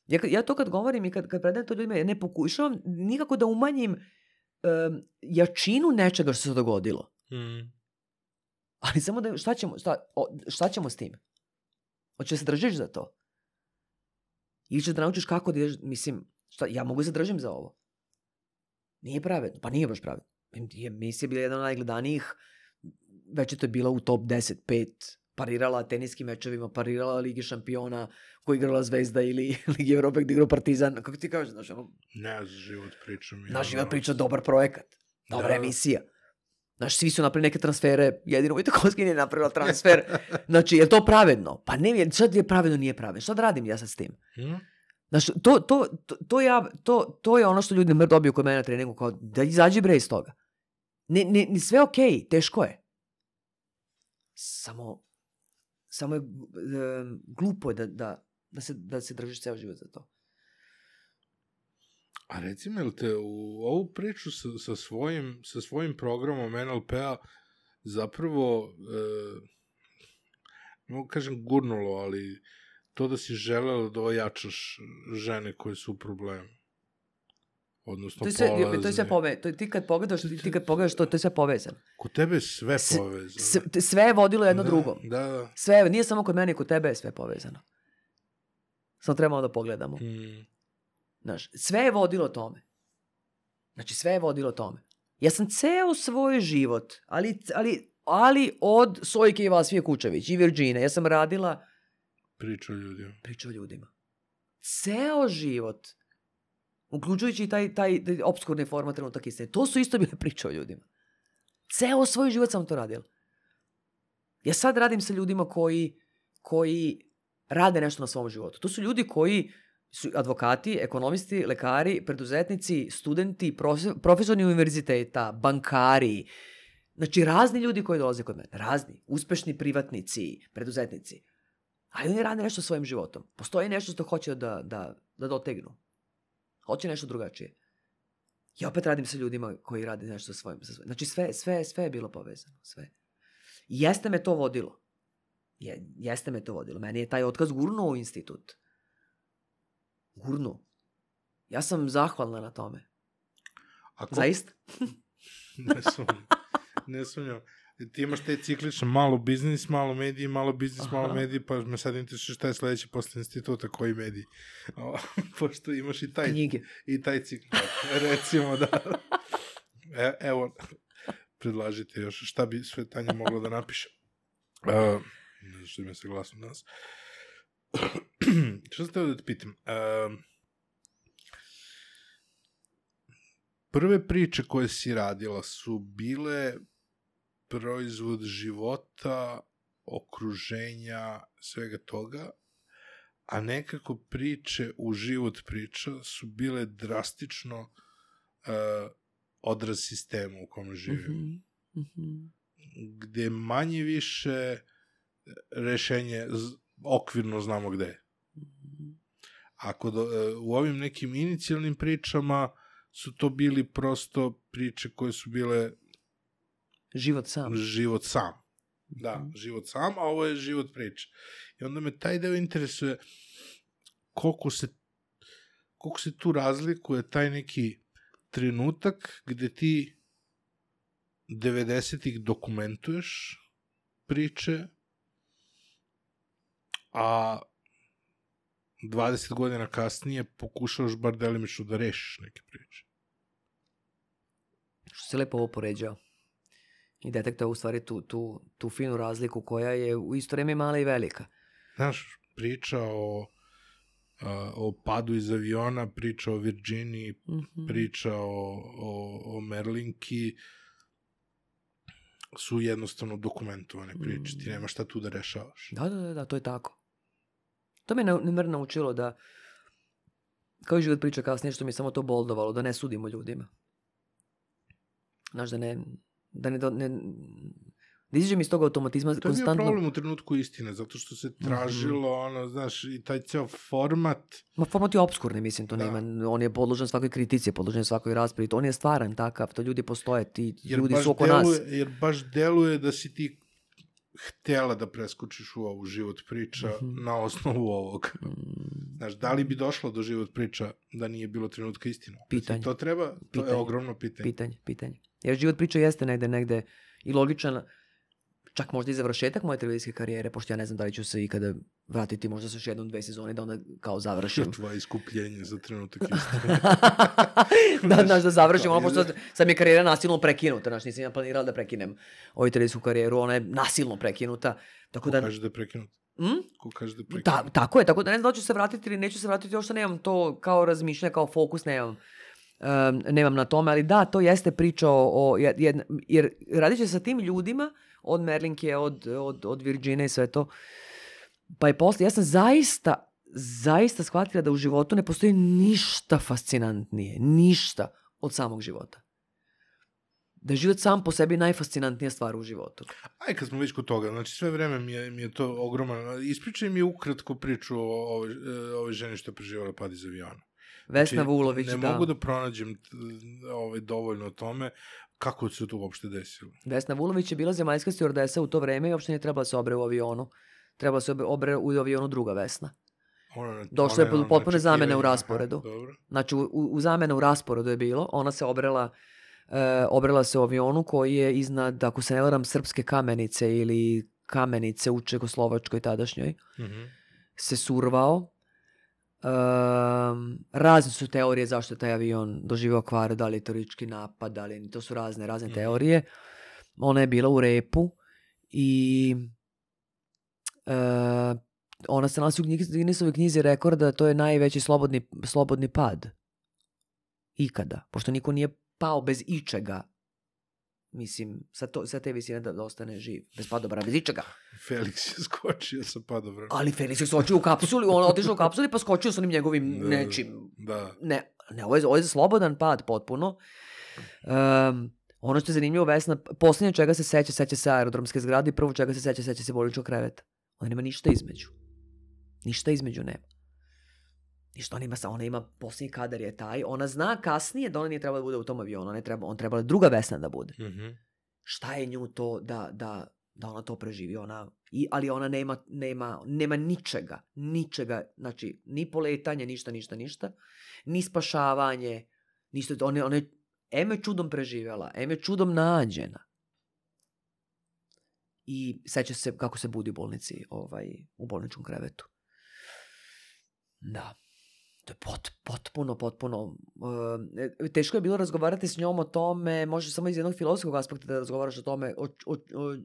Speaker 1: Ja, ja to kad govorim i kad, kad predajem to ljudima, ja ne pokušavam nikako da umanjim em, jačinu nečega što se dogodilo.
Speaker 2: Mm.
Speaker 1: Ali samo da, šta ćemo, šta, o, šta ćemo s tim? Hoće se držiš za to? Ili ćeš da naučiš kako da ideš, mislim, šta, ja mogu da se držim za ovo. Nije pravedno, pa nije baš pravedno. Je emisija bila jedna od najgledanijih, već je to bila u top 10, 5, parirala teniskim mečevima, parirala Ligi šampiona, koji igrala Zvezda ili Ligi Evrope gdje igrao Partizan. Kako ti kažeš, znaš, ono,
Speaker 2: Ne, za život pričam. ja,
Speaker 1: naš život
Speaker 2: ono,
Speaker 1: priča dobar projekat, dobra
Speaker 2: Da.
Speaker 1: emisija. Znaš, svi su napravili neke transfere, jedino Vojtakovski nije napravila transfer. Znači, je to pravedno? Pa ne, šta je pravedno, nije pravedno. Šta da radim ja sad s tim?
Speaker 2: Mm?
Speaker 1: Znaš, to, to, to, to, ja, to, to je ono što ljudi mr dobiju kod mene na treningu, kao da izađi bre iz toga. Ne, ne, sve okej, teško je. Samo, samo je em, glupo je da, da, da, se, da se držiš ceo život za to.
Speaker 2: A reci mi, jel te u ovu priču sa, sa, svojim, sa svojim programom NLP-a zapravo, e, mogu kažem gurnulo, ali to da si želela da ojačaš žene koje su u problemu. Odnosno
Speaker 1: To je sve, to je sve
Speaker 2: polazne.
Speaker 1: pove, to ti kad pogledaš, ti, ti kad pogledaš to, to je sve povezano.
Speaker 2: Kod tebe je sve
Speaker 1: S-
Speaker 2: povezano.
Speaker 1: Sve, sve je vodilo jedno
Speaker 2: da,
Speaker 1: drugom.
Speaker 2: Da, da.
Speaker 1: Sve, nije samo kod mene, kod tebe je sve povezano. Samo trebamo da pogledamo.
Speaker 2: Mm.
Speaker 1: Znaš, sve je vodilo tome. Znači, sve je vodilo tome. Ja sam ceo svoj život, ali, ali, ali od Sojke i Vasvije Kučević i Virđine, ja sam radila
Speaker 2: Priča o ljudima.
Speaker 1: priču o ljudima. Ceo život, uključujući i taj, taj, taj obskurni format trenutak istine, to su isto bile priče o ljudima. Ceo svoj život sam to radila. Ja sad radim sa ljudima koji, koji rade nešto na svom životu. To su ljudi koji su advokati, ekonomisti, lekari, preduzetnici, studenti, profe- profesori univerziteta, bankari, znači razni ljudi koji dolaze kod mene, razni, uspešni privatnici, preduzetnici. Ali oni rade nešto svojim životom. Postoji nešto što hoće da, da, da dotegnu. Hoće nešto drugačije. Ja opet radim sa ljudima koji rade nešto sa svojim. Sa svojim. Znači sve, sve, sve je bilo povezano. Sve. I jeste me to vodilo. Je, jeste me to vodilo. Meni je taj otkaz gurnuo u institut. Gurnu. Ja sam zahvalna na tome.
Speaker 2: Ako,
Speaker 1: Zaista?
Speaker 2: ne sumnjam. Ne sumnjam. Ti imaš te ciklične malo biznis, malo mediji, malo biznis, malo
Speaker 1: Aha.
Speaker 2: mediji, pa me sad interesuje šta je sledeće posle instituta, koji mediji. O, pošto imaš i taj,
Speaker 1: Knjige.
Speaker 2: i taj cikl. Recimo da. E, evo, predlažite još šta bi sve Tanja mogla da napiše. Uh, ne znam što ima se glasno danas. što sam teo da te pitam? Uh, prve priče koje si radila su bile proizvod života, okruženja, svega toga, a nekako priče u život priča su bile drastično uh, odraz sistema u kome živimo.
Speaker 1: Mhm, mhm.
Speaker 2: Gde manje više rešenje okvirno znamo gde je. Ako do, e, u ovim nekim inicijalnim pričama su to bili prosto priče koje su bile
Speaker 1: Život sam.
Speaker 2: život sam. Da,
Speaker 1: Mhm.
Speaker 2: život sam, a ovo je život priče. I onda me taj deo interesuje koliko se, koliko se tu razlikuje taj neki trenutak gde ti 90-ih dokumentuješ priče, a 20 godina kasnije pokušavaš bar delimično da rešiš neke priče.
Speaker 1: Što se lepo ovo poređao. I detektuje u stvari tu, tu, tu finu razliku koja je u isto vreme mala i velika.
Speaker 2: Znaš, priča o, o padu iz aviona, priča o Virginiji,
Speaker 1: Mhm.
Speaker 2: priča o, o, o Merlinki, su jednostavno dokumentovane priče. Ti
Speaker 1: Mm.
Speaker 2: nema šta tu da rešavaš.
Speaker 1: Da, da, da, da, to je tako. To me Nemer naučilo da, kao i život priča kasnije, što mi samo to boldovalo, da ne sudimo ljudima. Znaš, da ne, da ne, do- ne da izađem iz tog automatizma
Speaker 2: To je bio
Speaker 1: konstantno.
Speaker 2: problem u trenutku istine, zato što se tražilo, ono, znaš, i taj ceo format,
Speaker 1: Ma format je obskurni, mislim, to
Speaker 2: Da.
Speaker 1: nema, on je podložen svakoj kritici, je podložen svakoj raspravi, to on je stvaran takav, to ljudi postoje, ti
Speaker 2: jer
Speaker 1: ljudi su oko
Speaker 2: deluje,
Speaker 1: nas.
Speaker 2: jer baš deluje da si ti htela da preskočiš u ovu život priča
Speaker 1: Mhm.
Speaker 2: na osnovu ovog.
Speaker 1: Mm,
Speaker 2: Znaš, da li bi došlo do život priča da nije bilo trenutka istine?
Speaker 1: Pitanje.
Speaker 2: To treba, to je
Speaker 1: Pitanje.
Speaker 2: ogromno pitanje.
Speaker 1: pitanje, pitanje. Jer život priča jeste negde, negde i logičan, čak možda i završetak moje televizijske karijere, pošto ja ne znam da li ću se ikada vratiti možda sa još jednom, dve sezone da onda kao završim.
Speaker 2: Tvoje iskupljenje za trenutak istine.
Speaker 1: da, znaš, da završim,
Speaker 2: Kao
Speaker 1: ono, pošto sad, sad mi je karijera nasilno prekinuta, znaš, nisam ja planirala da prekinem ovu televizijsku karijeru, ona je nasilno prekinuta, tako
Speaker 2: Ko
Speaker 1: da...
Speaker 2: kaže da je prekinut?
Speaker 1: Mm?
Speaker 2: Ko kaže da je prekinut?
Speaker 1: Ta, tako je, tako da ne znam da li ću se vratiti ili neću se vratiti, još nemam to kao razmišljanje, kao fokus, nemam. Um, nemam na tome, ali da, to jeste priča o, o jed- jedna, jer radit će sa tim ljudima, od Merlinke, od, od, od Virgine i sve to, pa je posle, ja sam zaista, zaista shvatila da u životu ne postoji ništa fascinantnije, ništa od samog života. Da je život sam po sebi najfascinantnija stvar u životu.
Speaker 2: Aj, kad smo već kod toga, znači sve vreme mi je, mi je to ogroman... Ispričaj mi ukratko priču o ovoj, e, ovoj ženi što je preživala pad iz aviona.
Speaker 1: Vesna
Speaker 2: Znači,
Speaker 1: Vulović,
Speaker 2: Ne
Speaker 1: da.
Speaker 2: mogu da pronađem t- ovaj, dovoljno o tome kako se to uopšte desilo.
Speaker 1: Vesna Vulović je bila zemaljska stjordesa u to vreme i uopšte nije trebala da se obre u avionu. Trebala se obre, u avionu druga Vesna.
Speaker 2: Ona,
Speaker 1: Došlo je potpune zamene u rasporedu.
Speaker 2: Aha, dobro.
Speaker 1: Znači, u, u u zamene u rasporedu je bilo. Ona se obrela, e, obrela se u avionu koji je iznad, ako se ne varam, srpske kamenice ili kamenice u Čekoslovačkoj tadašnjoj
Speaker 2: Mhm.
Speaker 1: se survao. Um, razne su teorije zašto je taj avion doživio kvar, da li je teroristički napad, da li to su razne, razne
Speaker 2: Mhm.
Speaker 1: teorije. Ona je bila u repu i e, ona se nalazi u Guinnessovoj knjizi rekorda, to je najveći slobodni, slobodni pad ikada, pošto niko nije pao bez ičega. Mislim, sa, to, sa te visine da, da ostane živ. Bez padobra, bez ičega.
Speaker 2: Felix je skočio sa padobra.
Speaker 1: Ali Felix je skočio u kapsuli, on otišao u kapsuli pa skočio sa onim njegovim
Speaker 2: Da,
Speaker 1: nečim.
Speaker 2: Da.
Speaker 1: Ne, ne ovo, je, ovo je slobodan pad potpuno. Um, ono što je zanimljivo, Vesna, posljednje čega se seća, seća se aerodromske zgrade i prvo čega se seća, seća se bolničkog kreveta. Ona nema ništa između. Ništa između nema. Ništa ona ima, sa- ona ima, posljednji kadar je taj, ona zna kasnije da ona nije trebala da bude u tom avionu, ona je treba, on trebala druga Vesna da bude.
Speaker 2: Mhm.
Speaker 1: Šta je nju to da, da, da ona to preživi. Ona, i, ali ona nema, nema, nema ničega, ničega, znači ni poletanje, ništa, ništa, ništa, ni spašavanje, ništa. Ona, ona je em je čudom preživjela, em je čudom nađena. I seća se kako se budi u bolnici, ovaj, u bolničkom krevetu. Da. To je pot, potpuno, potpuno... Uh, teško je bilo razgovarati s njom o tome, može samo iz jednog filozofskog aspekta da razgovaraš o tome, o, o,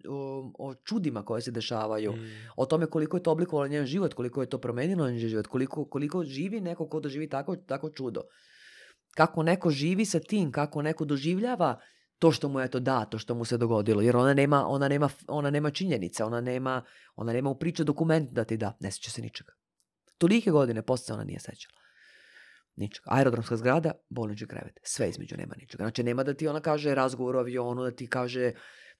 Speaker 1: o, o čudima koje se dešavaju, mm. o tome koliko je to oblikovalo njen život, koliko je to promenilo njen život, koliko, koliko živi neko ko doživi tako, tako čudo. Kako neko živi sa tim, kako neko doživljava to što mu je to da, to što mu se dogodilo, jer ona nema, ona nema, ona nema činjenice, ona nema, ona nema u priče dokument da ti da, ne seća se ničega. Tolike godine posle ona nije sećala. Ničega. Aerodromska zgrada, bolnički krevet. Sve između nema ničega. Znači nema da ti ona kaže razgovor o avionu, da ti kaže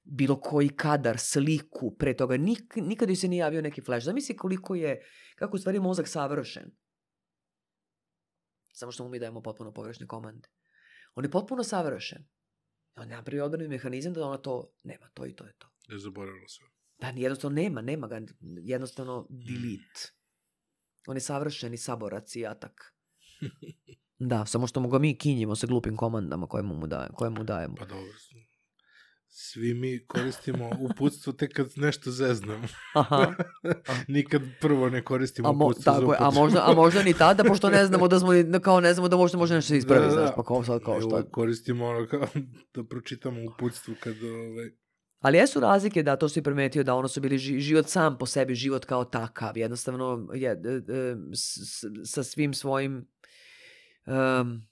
Speaker 1: bilo koji kadar, sliku pre toga. Nik, nikad joj se nije javio neki flash. Zamisli koliko je, kako u stvari mozak savršen. Samo što mu mi dajemo potpuno pogrešne komande. On je potpuno savršen. On je napravio odbrani mehanizam da ona to nema, to i to je to.
Speaker 2: Je zaboravila sve.
Speaker 1: Da, jednostavno nema, nema ga, jednostavno delete. On je savršeni saborac i atak. Da, samo što mu ga mi kinjimo sa glupim komandama koje mu, daje, koje mu dajemo.
Speaker 2: Pa dobro. Svi mi koristimo uputstvo tek kad nešto zeznamo.
Speaker 1: Aha.
Speaker 2: Nikad prvo ne koristimo
Speaker 1: A, mo,
Speaker 2: uputstvo
Speaker 1: tako
Speaker 2: za
Speaker 1: je, a, možda, a možda ni tada, pošto ne znamo da smo, da kao ne znamo da možda može nešto se ispravi,
Speaker 2: Da, da,
Speaker 1: znaš,
Speaker 2: da.
Speaker 1: pa kao sad kao
Speaker 2: Evo,
Speaker 1: šta.
Speaker 2: Koristimo ono kao da pročitamo uputstvo kad ovaj,
Speaker 1: Ali jesu razlike da to si primetio da ono su bili ži- život sam po sebi, život kao takav, jednostavno je, e, e, sa svim svojim um,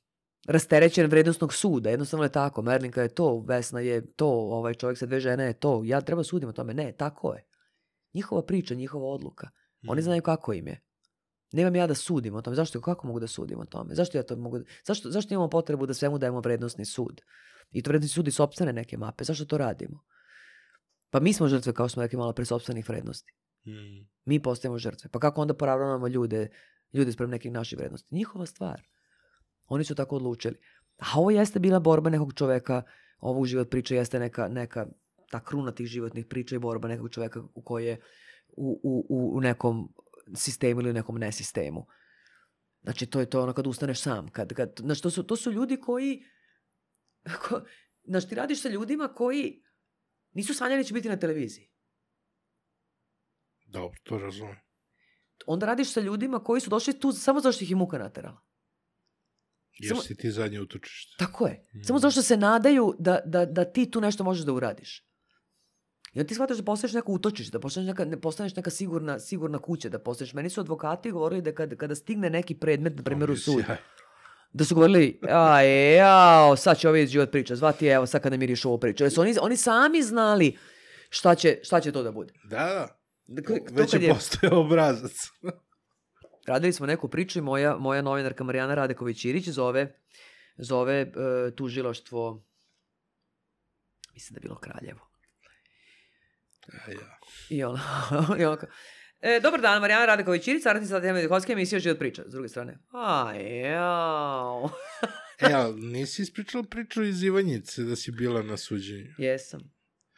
Speaker 1: rasterećen vrednostnog suda, jednostavno je tako, Merlinka je to, Vesna je to, ovaj čovjek sa dve žene je to, ja treba sudim o tome, ne, tako je. Njihova priča, njihova odluka, oni
Speaker 2: mm,
Speaker 1: znaju kako im je. Nemam ja da sudim o tome, zašto, kako mogu da sudim o tome, zašto ja to mogu, zašto, zašto imamo potrebu da svemu dajemo vrednostni sud? I to vrednostni sud iz sopstvene neke mape, zašto to radimo? Pa mi smo žrtve, kao smo rekli malo pre, sopstvenih vrednosti.
Speaker 2: mm,
Speaker 1: Mi postajemo žrtve. Pa kako onda poravnavamo ljude, ljude sprem nekih naših vrednosti? Njihova stvar. Oni su tako odlučili. A ovo jeste bila borba nekog čoveka, ovo u život priča jeste neka, neka ta kruna tih životnih priča i borba nekog čoveka u koji je u, u, u, nekom sistemu ili u nekom nesistemu. Znači, to je to ono kad ustaneš sam. Kad, kad, znači, to su, to su ljudi koji... Ko, znači, ti radiš sa ljudima koji nisu sanjali da će biti na televiziji.
Speaker 2: dobro, to razumem.
Speaker 1: Onda radiš sa ljudima koji su došli tu samo zato što ih je muka naterala.
Speaker 2: Jer
Speaker 1: Samo-
Speaker 2: si ti zadnje utočište.
Speaker 1: Tako je.
Speaker 2: Mm.
Speaker 1: Samo zato što se nadaju da, da, da ti tu nešto možeš da uradiš. I onda ti shvataš da postaneš neko utočište, da postaneš neka, ne postaneš neka sigurna, sigurna kuća, da postaneš. Meni su advokati govorili da kad, kada stigne neki predmet, na primjer u sud, da su govorili, a jao, sad će ovaj život priča, zvati evo sad kada mi riješi ovo priča. Jer su oni, oni sami znali šta će, šta će to da bude.
Speaker 2: Da, da.
Speaker 1: Dakle,
Speaker 2: Već je postao obrazac.
Speaker 1: Radili smo neku priču i moja, moja novinarka Marijana Radeković-Irić zove, zove e, tužilaštvo, mislim da je bilo Kraljevo.
Speaker 2: A ja.
Speaker 1: I ona, i ona kao, e, dobar dan, Marijana Radeković-Irić, saradnica Tatjana Medikovska, emisija Život priča. S druge strane, a jao.
Speaker 2: E, ali nisi ispričala priču iz Ivanjice da si bila na suđenju?
Speaker 1: Jesam.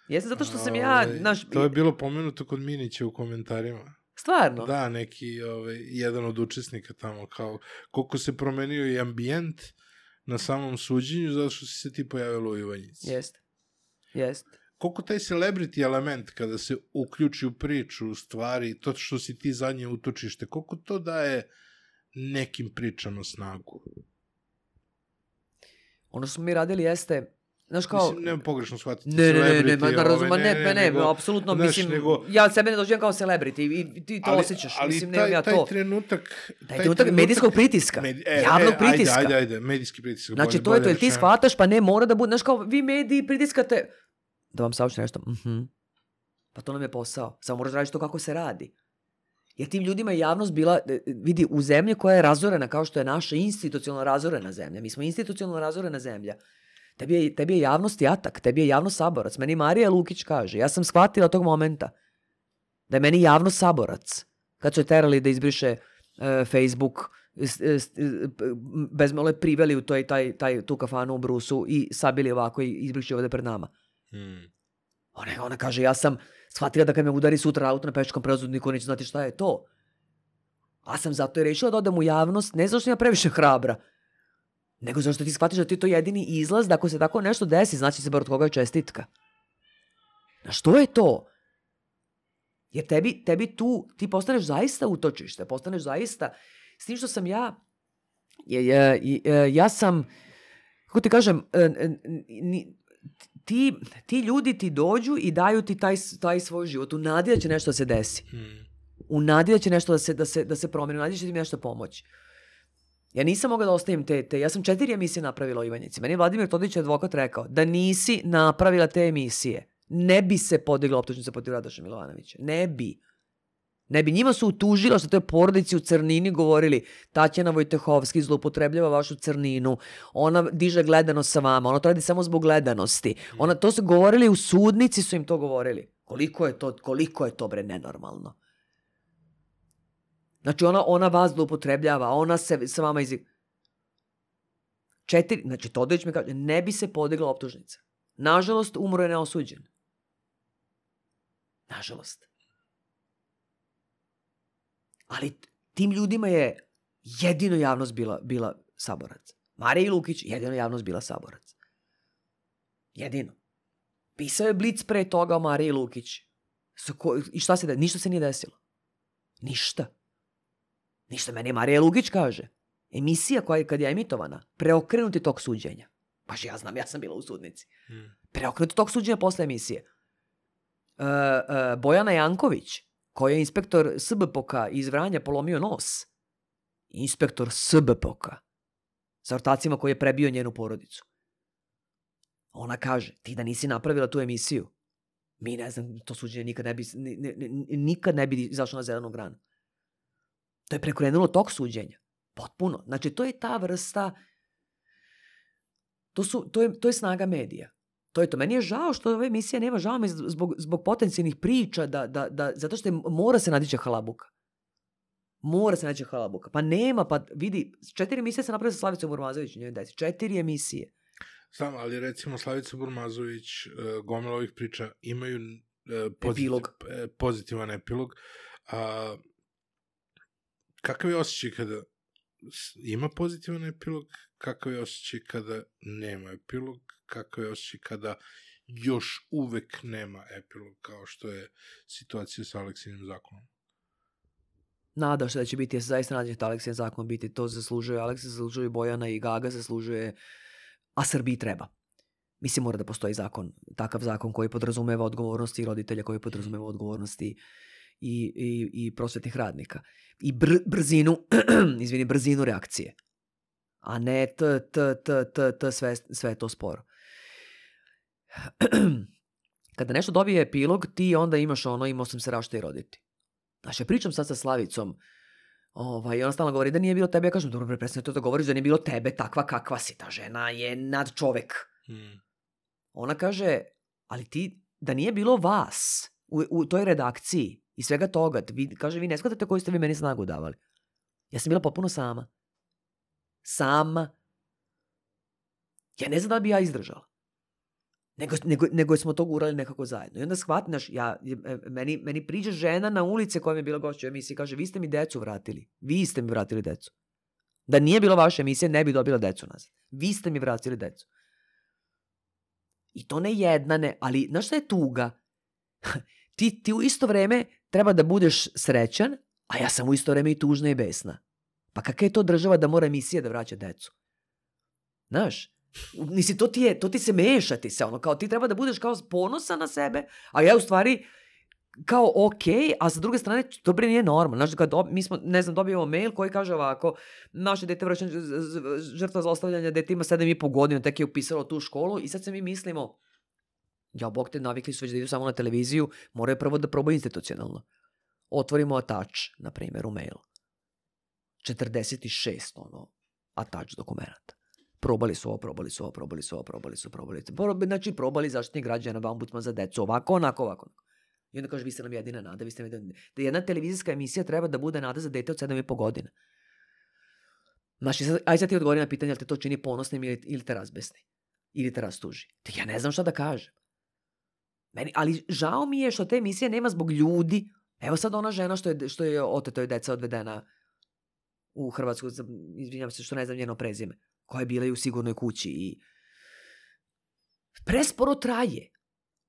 Speaker 1: Jesam zato što sam ja,
Speaker 2: Ovaj,
Speaker 1: znaš,
Speaker 2: To je bilo pomenuto kod Minića u komentarima.
Speaker 1: Stvarno.
Speaker 2: Da, neki, ovaj, jedan od učesnika tamo, kao, koliko se promenio i ambijent na samom suđenju, zato što si se ti pojavila u Ivanjici.
Speaker 1: Jeste. Jeste.
Speaker 2: Koliko taj celebrity element, kada se uključi u priču, u stvari, to što si ti zadnje utočište, koliko to daje nekim pričama snagu?
Speaker 1: Ono što smo mi radili jeste, znaš kao...
Speaker 2: Mislim, nema pogrešno shvatiti.
Speaker 1: Ne, ne, ne, ne, ma, naravno,
Speaker 2: ovaj,
Speaker 1: ma ne, ne, ne,
Speaker 2: nego-
Speaker 1: apsolutno,
Speaker 2: znaš,
Speaker 1: mislim,
Speaker 2: nego-
Speaker 1: ja sebe ne doživljam kao celebrity i, i ti to osjećaš,
Speaker 2: ali
Speaker 1: mislim,
Speaker 2: taj,
Speaker 1: nemam ja
Speaker 2: taj
Speaker 1: to.
Speaker 2: trenutak...
Speaker 1: Taj trenutak medijskog pritiska, javnog pritiska.
Speaker 2: Ajde, ajde, ajde, medijski pritisak.
Speaker 1: Znači,
Speaker 2: bolje-
Speaker 1: to je to, jer ti shvataš, pa ne mora da bude, znaš kao, vi mediji pritiskate, da vam saopštim nešto, mhm, pa to nam je posao, samo moraš raditi to kako se radi. Jer tim ljudima je javnost bila, e, e, vidi, u zemlji koja je razorena, kao što je naša institucionalno razorena zemlja, mi smo institucionalno razorena zemlja, tebi je, tebi je javnost jatak, tebi je javnost saborac. Meni Marija Lukić kaže, ja sam shvatila tog momenta da je meni javnost saborac. Kad su je terali da izbriše e, Facebook, s- s- p- bez mole priveli u toj, taj, taj, tu kafanu u Brusu i sabili ovako i izbriši ovde pred nama.
Speaker 2: Hmm.
Speaker 1: Ona, ona kaže, ja sam Shvatila da kad me udari sutra auto na peščkom prevozu, niko neće znati šta je to. A sam zato i rešila da odem u javnost, ne zato što sam ja previše hrabra, nego zato što ti shvatiš da ti to jedini izlaz, da ako se tako nešto desi, znači se bar od koga je čestitka. Na što je to? Jer tebi, tebi tu, ti postaneš zaista utočište, postaneš zaista, s tim što sam ja, je, je, je, ja sam, kako ti kažem, e, ni, ti, ti ljudi ti dođu i daju ti taj, taj svoj život u nadi da će nešto da se desi.
Speaker 2: Hmm.
Speaker 1: U nadi da će nešto da se, da se, da se promeni, u nadi da će ti nešto pomoći. Ja nisam mogla da ostavim te, te, ja sam četiri emisije napravila o Ivanjici. Meni je Vladimir Todić advokat rekao da nisi napravila te emisije, ne bi se podigla optužnica protiv Radoša Milovanovića. Ne bi. Ne bi. Njima su utužila što toj porodici u crnini govorili Tatjana Vojtehovski zloupotrebljava vašu crninu, ona diže gledanost sa vama, ona to radi samo zbog gledanosti. Ona, to su govorili u sudnici su im to govorili. Koliko je to, koliko je to bre nenormalno. Znači ona, ona vas zloupotrebljava, ona se sa vama izi... Četiri, znači Todorić mi kaže, ne bi se podigla optužnica. Nažalost, umro je neosuđen. Nažalost. Ali tim ljudima je jedino javnost bila, bila saborac. Marija Lukić, jedino javnost bila saborac. Jedino. Pisao je Blic pre toga o Mariji Lukić. Ko, I šta se da? Ništa se nije desilo. Ništa. Ništa meni Marija Lukić kaže. Emisija koja je kad je emitovana, preokrenuti tok suđenja. Baš ja znam, ja sam bila u sudnici.
Speaker 2: Hmm.
Speaker 1: Preokrenuti tok suđenja posle emisije. Uh, uh, Bojana Janković, koji je inspektor SBPOK-a iz Vranja polomio nos. Inspektor SBPOK-a. Sa ortacima koji je prebio njenu porodicu. Ona kaže, ti da nisi napravila tu emisiju, mi ne znam, to suđenje nikad ne bi, ni, ni, nikad ne bi izašlo na zelenu granu. To je prekrenulo tok suđenja. Potpuno. Znači, to je ta vrsta, to, su, to, je, to je snaga medija. To je to. Meni je žao što ove emisije nema, žao mi zbog, zbog potencijalnih priča, da, da, da, zato što je, mora se nadići halabuka. Mora se naći halabuka. Pa nema, pa vidi, četiri emisije se napravio sa Slavicom Urmazović, njoj desi. Četiri emisije.
Speaker 2: Znam, ali recimo Slavica Burmazović, uh, gomila ovih priča imaju uh,
Speaker 1: pozitiv, epilog.
Speaker 2: pozitivan epilog. A, kakav je osjećaj kada ima pozitivan epilog, kakav je osjećaj kada nema epilog, kakav je osjećaj kada još uvek nema epilog, kao što je situacija sa Aleksinim zakonom.
Speaker 1: Nada se da će biti, ja se zaista nadam da će Aleksinim zakon biti, to zaslužuje Aleksa, zaslužuje Bojana i Gaga, zaslužuje, a Srbiji treba. Mislim, mora da postoji zakon, takav zakon koji podrazumeva odgovornosti roditelja, koji podrazumeva odgovornosti i, i, i prosvetnih radnika. I br, brzinu, izvini, brzinu reakcije. A ne t, t, t, t, t sve, sve to sporo. Kada nešto dobije epilog, ti onda imaš ono, imao sam se rašta i roditi. Znaš, ja pričam sad sa Slavicom, ovaj, ona stalno govori da nije bilo tebe, ja kažem, dobro, pre, presne to da govoriš, da nije bilo tebe takva kakva si, ta žena je nad čovek.
Speaker 2: Hmm.
Speaker 1: Ona kaže, ali ti, da nije bilo vas u, u toj redakciji i svega toga, vi, kaže, vi ne shvatate koju ste vi meni snagu davali. Ja sam bila potpuno sama. Sama. Ja ne znam da bi ja izdržala. Nego, nego, nego smo to gurali nekako zajedno. I onda shvatnaš, ja, e, meni, meni priđe žena na ulice koja mi je bila gošća u emisiji kaže, vi ste mi decu vratili. Vi ste mi vratili decu. Da nije bilo vaše emisije, ne bi dobila decu nazad. Vi ste mi vratili decu. I to ne jedna, ne, ali znaš šta je tuga? ti, ti u isto vreme treba da budeš srećan, a ja sam u isto vreme i tužna i besna. Pa kakva je to država da mora emisija da vraća decu? Znaš, Nisi, to ti, je, to ti se meša ti se, ono, kao ti treba da budeš kao ponosan na sebe, a ja u stvari kao ok, a sa druge strane to bre nije normalno. Znaš, kad dobi, mi smo, ne znam, dobijemo mail koji kaže ovako, naše dete vraćanje, žrtva zlostavljanja, dete ima 7,5 godina, tek je upisalo tu školu i sad se mi mislimo, ja bog te navikli su već da idu samo na televiziju, moraju prvo da probaju institucionalno. Otvorimo attach, na primjer, u mail. 46, ono, attach dokumenta probali su ovo, probali su ovo, probali su ovo, probali su, probali su. Znači, probali zaštitnik građana, ombudsman za decu, ovako, onako, ovako. I onda kaže, vi ste nam jedina nada, vi ste nam jedina Da jedna televizijska emisija treba da bude nada za dete od 7,5 godina. Znači, aj sad ti odgovori na pitanje, ali te to čini ponosnim ili, ili te razbesni. Ili te rastuži. Te ja ne znam šta da kažem. Meni, ali žao mi je što te emisije nema zbog ljudi. Evo sad ona žena što je, što je oteto je deca odvedena u Hrvatsku, izvinjam se što ne znam njeno prezime, koja je bila i u sigurnoj kući i presporo traje.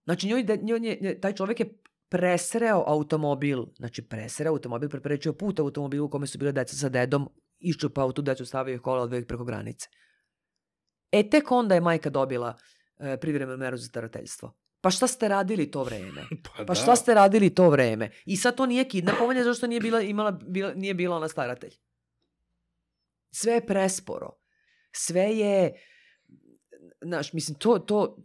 Speaker 1: Znači, njoj, njoj, je- taj čovjek je presreo automobil, znači presreo automobil, preprečio put automobilu u kome su bile deca sa dedom, iščupao tu decu, stavio ih kola, ih preko granice. E, tek onda je majka dobila e, privremenu meru za starateljstvo. Pa šta ste radili to vreme?
Speaker 2: Pa,
Speaker 1: Pa šta ste radili to vreme? I sad to nije kidnapovanje zašto nije bila, imala, bila, nije bila ona staratelj. Sve je presporo. Sve je, znaš, mislim, to, to,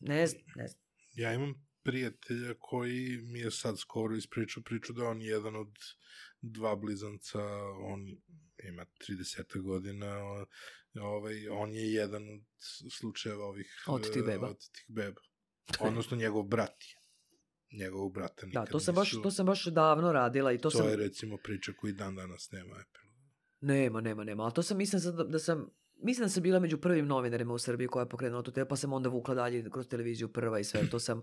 Speaker 1: ne znam, ne znam.
Speaker 2: Ja imam prijatelja koji mi je sad skoro ispričao priču da on je jedan od dva blizanca, on ima 30 godina, ovaj, on je jedan od slučajeva ovih
Speaker 1: Otetih
Speaker 2: e,
Speaker 1: beba.
Speaker 2: otetih beba. Odnosno njegov brat je. Njegovog brata
Speaker 1: Da,
Speaker 2: nikad
Speaker 1: to sam, baš,
Speaker 2: nisu-
Speaker 1: to sam baš davno radila i to,
Speaker 2: To
Speaker 1: sam...
Speaker 2: je recimo priča koji dan danas nema epilog.
Speaker 1: Nema, nema, nema. Ali to sam, mislim sad da, da sam, mislim da sam bila među prvim novinarima u Srbiji koja je pokrenula tu temu, pa sam onda vukla dalje kroz televiziju prva i sve. To sam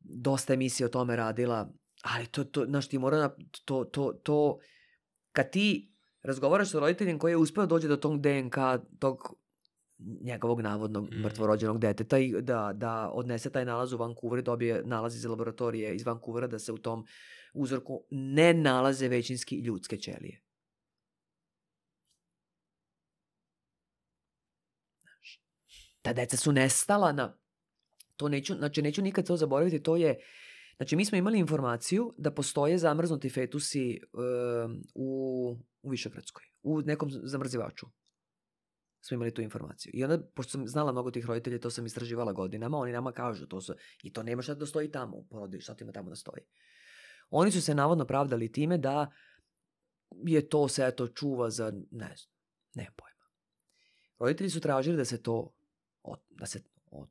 Speaker 1: dosta emisija o tome radila. Ali to, to, znaš, ti mora, na- to, to, to, kad ti razgovaraš sa roditeljem koji je uspeo dođe do tog DNK, tog njegovog navodnog
Speaker 2: Mhm.
Speaker 1: mrtvorođenog deteta i da, da odnese taj nalaz u Vancouver i dobije nalaz iz laboratorije iz Vancouvera da se u tom uzorku ne nalaze većinski ljudske ćelije. Znaš, Ta deca su nestala na... To neću, znači neću nikad to zaboraviti, to je... Znači mi smo imali informaciju da postoje zamrznuti fetusi um, u, u Višegradskoj, u nekom zamrzivaču smo imali tu informaciju. I onda, pošto sam znala mnogo tih roditelja, to sam istraživala godinama, oni nama kažu, to su, i to nema šta da stoji tamo u porodi, šta to ima tamo da stoji. Oni su se navodno pravdali time da je to se eto čuva za, ne znam, ne pojma. Roditelji su tražili da se to, da se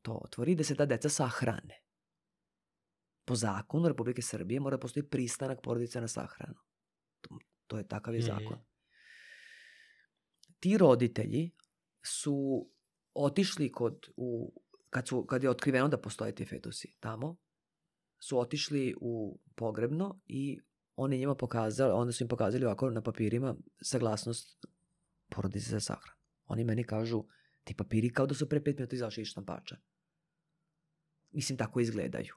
Speaker 1: to otvori, da se ta deca sahrane. Po zakonu Republike Srbije mora da postoji pristanak porodice na sahranu. To, to je takav je
Speaker 2: Mhm.
Speaker 1: zakon. Ti roditelji su otišli kod, u, kad, su, kad je otkriveno da postoje ti fetusi tamo, su otišli u pogrebno i oni njima pokazali, onda su im pokazali ovako na papirima saglasnost porodice za sahranu. Oni meni kažu, ti papiri kao da su pre pet minuta izašli iz štampača. Mislim, tako izgledaju.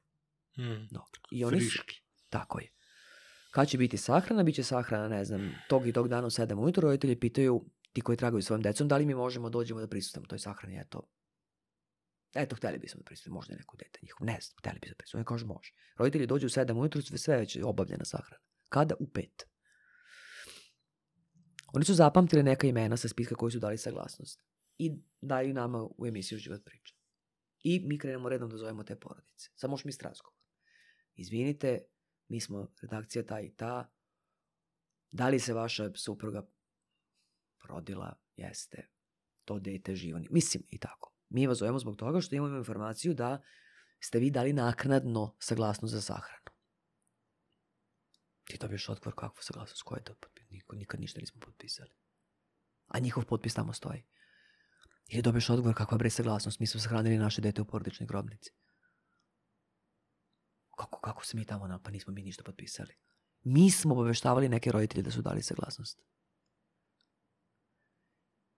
Speaker 2: Mm.
Speaker 1: Dobro. I oni su,
Speaker 2: Friški.
Speaker 1: tako je. Kad će biti sahrana? Biće sahrana, ne znam, tog i tog dana u 7 ujutro. Roditelji pitaju, ti koji tragaju svojim decom, da li mi možemo dođemo da prisustamo toj sahrani? Eto, eto, hteli bismo da prisustamo, možda neko dete njihov. Ne znam, hteli bismo da prisustamo. Oni kažu, može. Roditelji dođu u 7 ujutro, sve, već je obavljena sahrana. Kada? U 5. Oni su zapamtili neka imena sa spiska koji su dali saglasnost. I dali nama u emisiju Život priča. I mi krenemo redom da zovemo te porodice. Samo možeš mi razgovor. Izvinite, mi smo redakcija ta i ta. Da li se vaša supruga rodila? Jeste. To dete živo. nije. Mislim i tako. Mi vas zovemo zbog toga što imamo informaciju da ste vi dali naknadno saglasnost za sahranu. Ti dobiješ odgovor kakvu saglasnost, ko je to potpis? Niko, nikad ništa nismo potpisali. A njihov potpis tamo stoji. Ili dobiješ odgovor kakva bre saglasnost, mi smo sahranili naše dete u porodičnoj grobnici. Kako, kako se mi tamo na, pa nismo mi ništa potpisali. Mi smo obaveštavali neke roditelje da su dali saglasnost.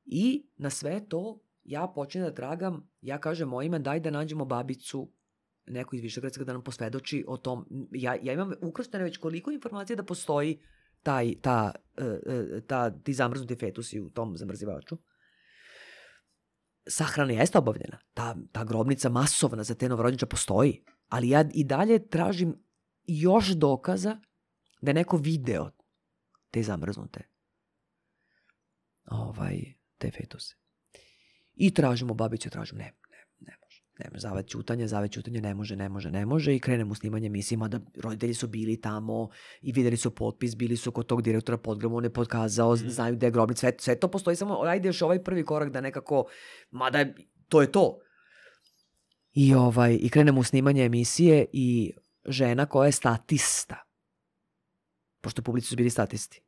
Speaker 1: I na sve to ja počnem da tragam, ja kažem mojima daj da nađemo babicu neko iz Višegradska da nam posvedoči o tom. Ja, ja imam ukrštene već koliko informacija da postoji taj, ta, e, e, ta, ti zamrznuti fetusi u tom zamrzivaču. Sahrana jeste obavljena. Ta, ta grobnica masovna za te novorođenča postoji. Ali ja i dalje tražim još dokaza da je neko video te zamrznute ovaj, te fetuse. I tražimo babiću, tražimo, ne, ne, ne može. Ne može, zavet ćutanja, zavet ćutanja, ne može, ne može, ne može i krenemo u snimanje emisije, mada roditelji su bili tamo i videli su potpis, bili su kod tog direktora podgrama, on je podkazao, znaju gde je grobnica, sve, sve to postoji, samo ajde još ovaj prvi korak da nekako, mada je, to je to. I, ovaj, I krenemo u snimanje emisije i žena koja je statista, pošto publici su bili statisti.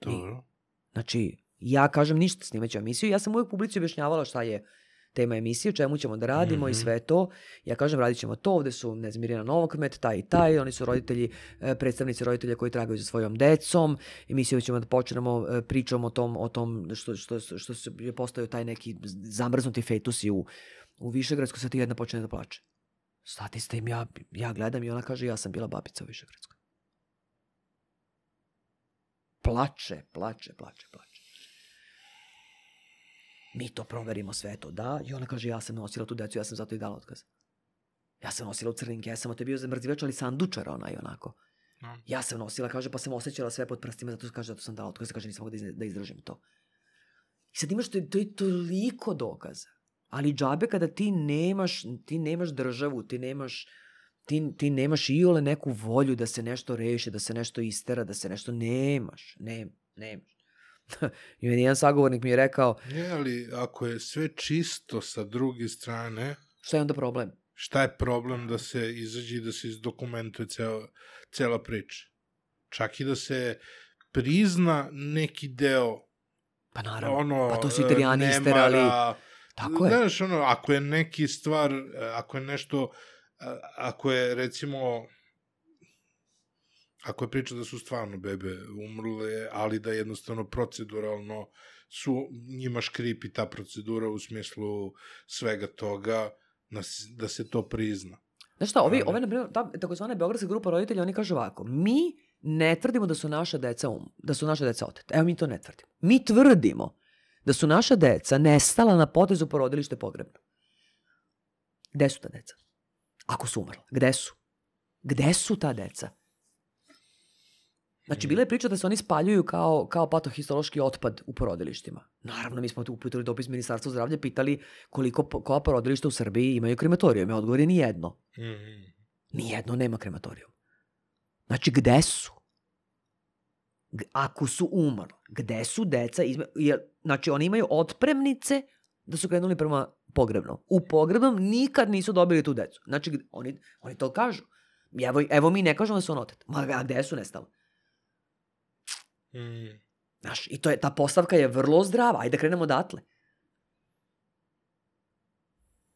Speaker 2: Dobro.
Speaker 1: Znači, ja kažem ništa, snimat ću emisiju, ja sam uvijek publici objašnjavala šta je tema emisije, o čemu ćemo da radimo i
Speaker 2: Mhm.
Speaker 1: sve to. Ja kažem, radit ćemo to, ovde su, ne znam, Mirjana Novokmet, taj i taj, oni su roditelji, e, predstavnici roditelja koji tragaju za svojom decom. Emisiju ćemo da počnemo e, pričom o tom, o tom što, što, što, što je postao taj neki zamrznuti fetusi u, u Višegradskoj, sad ti jedna počne da plače. Stati s tim, ja, ja gledam i ona kaže, ja sam bila babica u Višegradskoj. Plače, plače, plače, plače. Mi to proverimo sve to, da. I ona kaže, ja sam nosila tu decu, ja sam zato i dala otkaz. Ja sam nosila u crnim kesama, to je bio zamrzivač, ali sandučara onaj onako.
Speaker 2: No.
Speaker 1: Ja sam nosila, kaže, pa sam osjećala sve pod prstima, zato kaže, zato sam dala otkaz, kaže, nisam mogla da, da izdržim to. I sad imaš, to, to je toliko dokaza. Ali džabe kada ti nemaš, ti nemaš državu, ti nemaš, ti, ti nemaš iole neku volju da se nešto reši, da se nešto istera, da se nešto nemaš. Ne, nemaš. I meni jedan sagovornik mi je rekao,
Speaker 2: Ne, ali ako je sve čisto sa druge strane,
Speaker 1: šta je onda problem?
Speaker 2: šta je problem da se izađe i da se izdokumentuje ceo, cela priča? Čak i da se prizna neki deo
Speaker 1: Pa naravno,
Speaker 2: ono,
Speaker 1: pa to su
Speaker 2: e,
Speaker 1: italijani
Speaker 2: nemara,
Speaker 1: isterali. Tako je.
Speaker 2: Znaš, ono, ako je neki stvar, e, ako je nešto, a- ako je, recimo, ako je priča da su stvarno bebe umrle, ali da jednostavno proceduralno su njima škripi ta procedura u smislu svega toga, da se, to prizna.
Speaker 1: Znaš šta, ovi, ove, na primjer, ta takozvana beogradska grupa roditelja, oni kažu ovako, mi ne tvrdimo da su naša deca um, da su naša deca oteta. Evo mi to ne tvrdimo. Mi tvrdimo da su naša deca nestala na potezu porodilište pogrebno. Gde su ta deca? Ako su umrla. Gde su? Gde su ta deca? Znači, bila je priča da se oni spaljuju kao, kao patohistološki otpad u porodilištima. Naravno, mi smo tu uputili dopis Ministarstva zdravlja, pitali koliko, koja porodilišta u Srbiji imaju krematorijum. Odgovor je ni jedno.
Speaker 2: Mm.
Speaker 1: Nijedno nema krematorijum. Znači, gde su? G- Ako su umrli, gde su deca? Izme... Jer, znači, oni imaju otpremnice da su krenuli prema pogrebnom. U pogrebnom nikad nisu dobili tu decu. Znači, oni, oni to kažu. Evo, evo mi ne kažemo da su on otet. Ma, a gde su nestali?
Speaker 2: Mm.
Speaker 1: Znaš, i to je, ta postavka je vrlo zdrava. Ajde da krenemo odatle.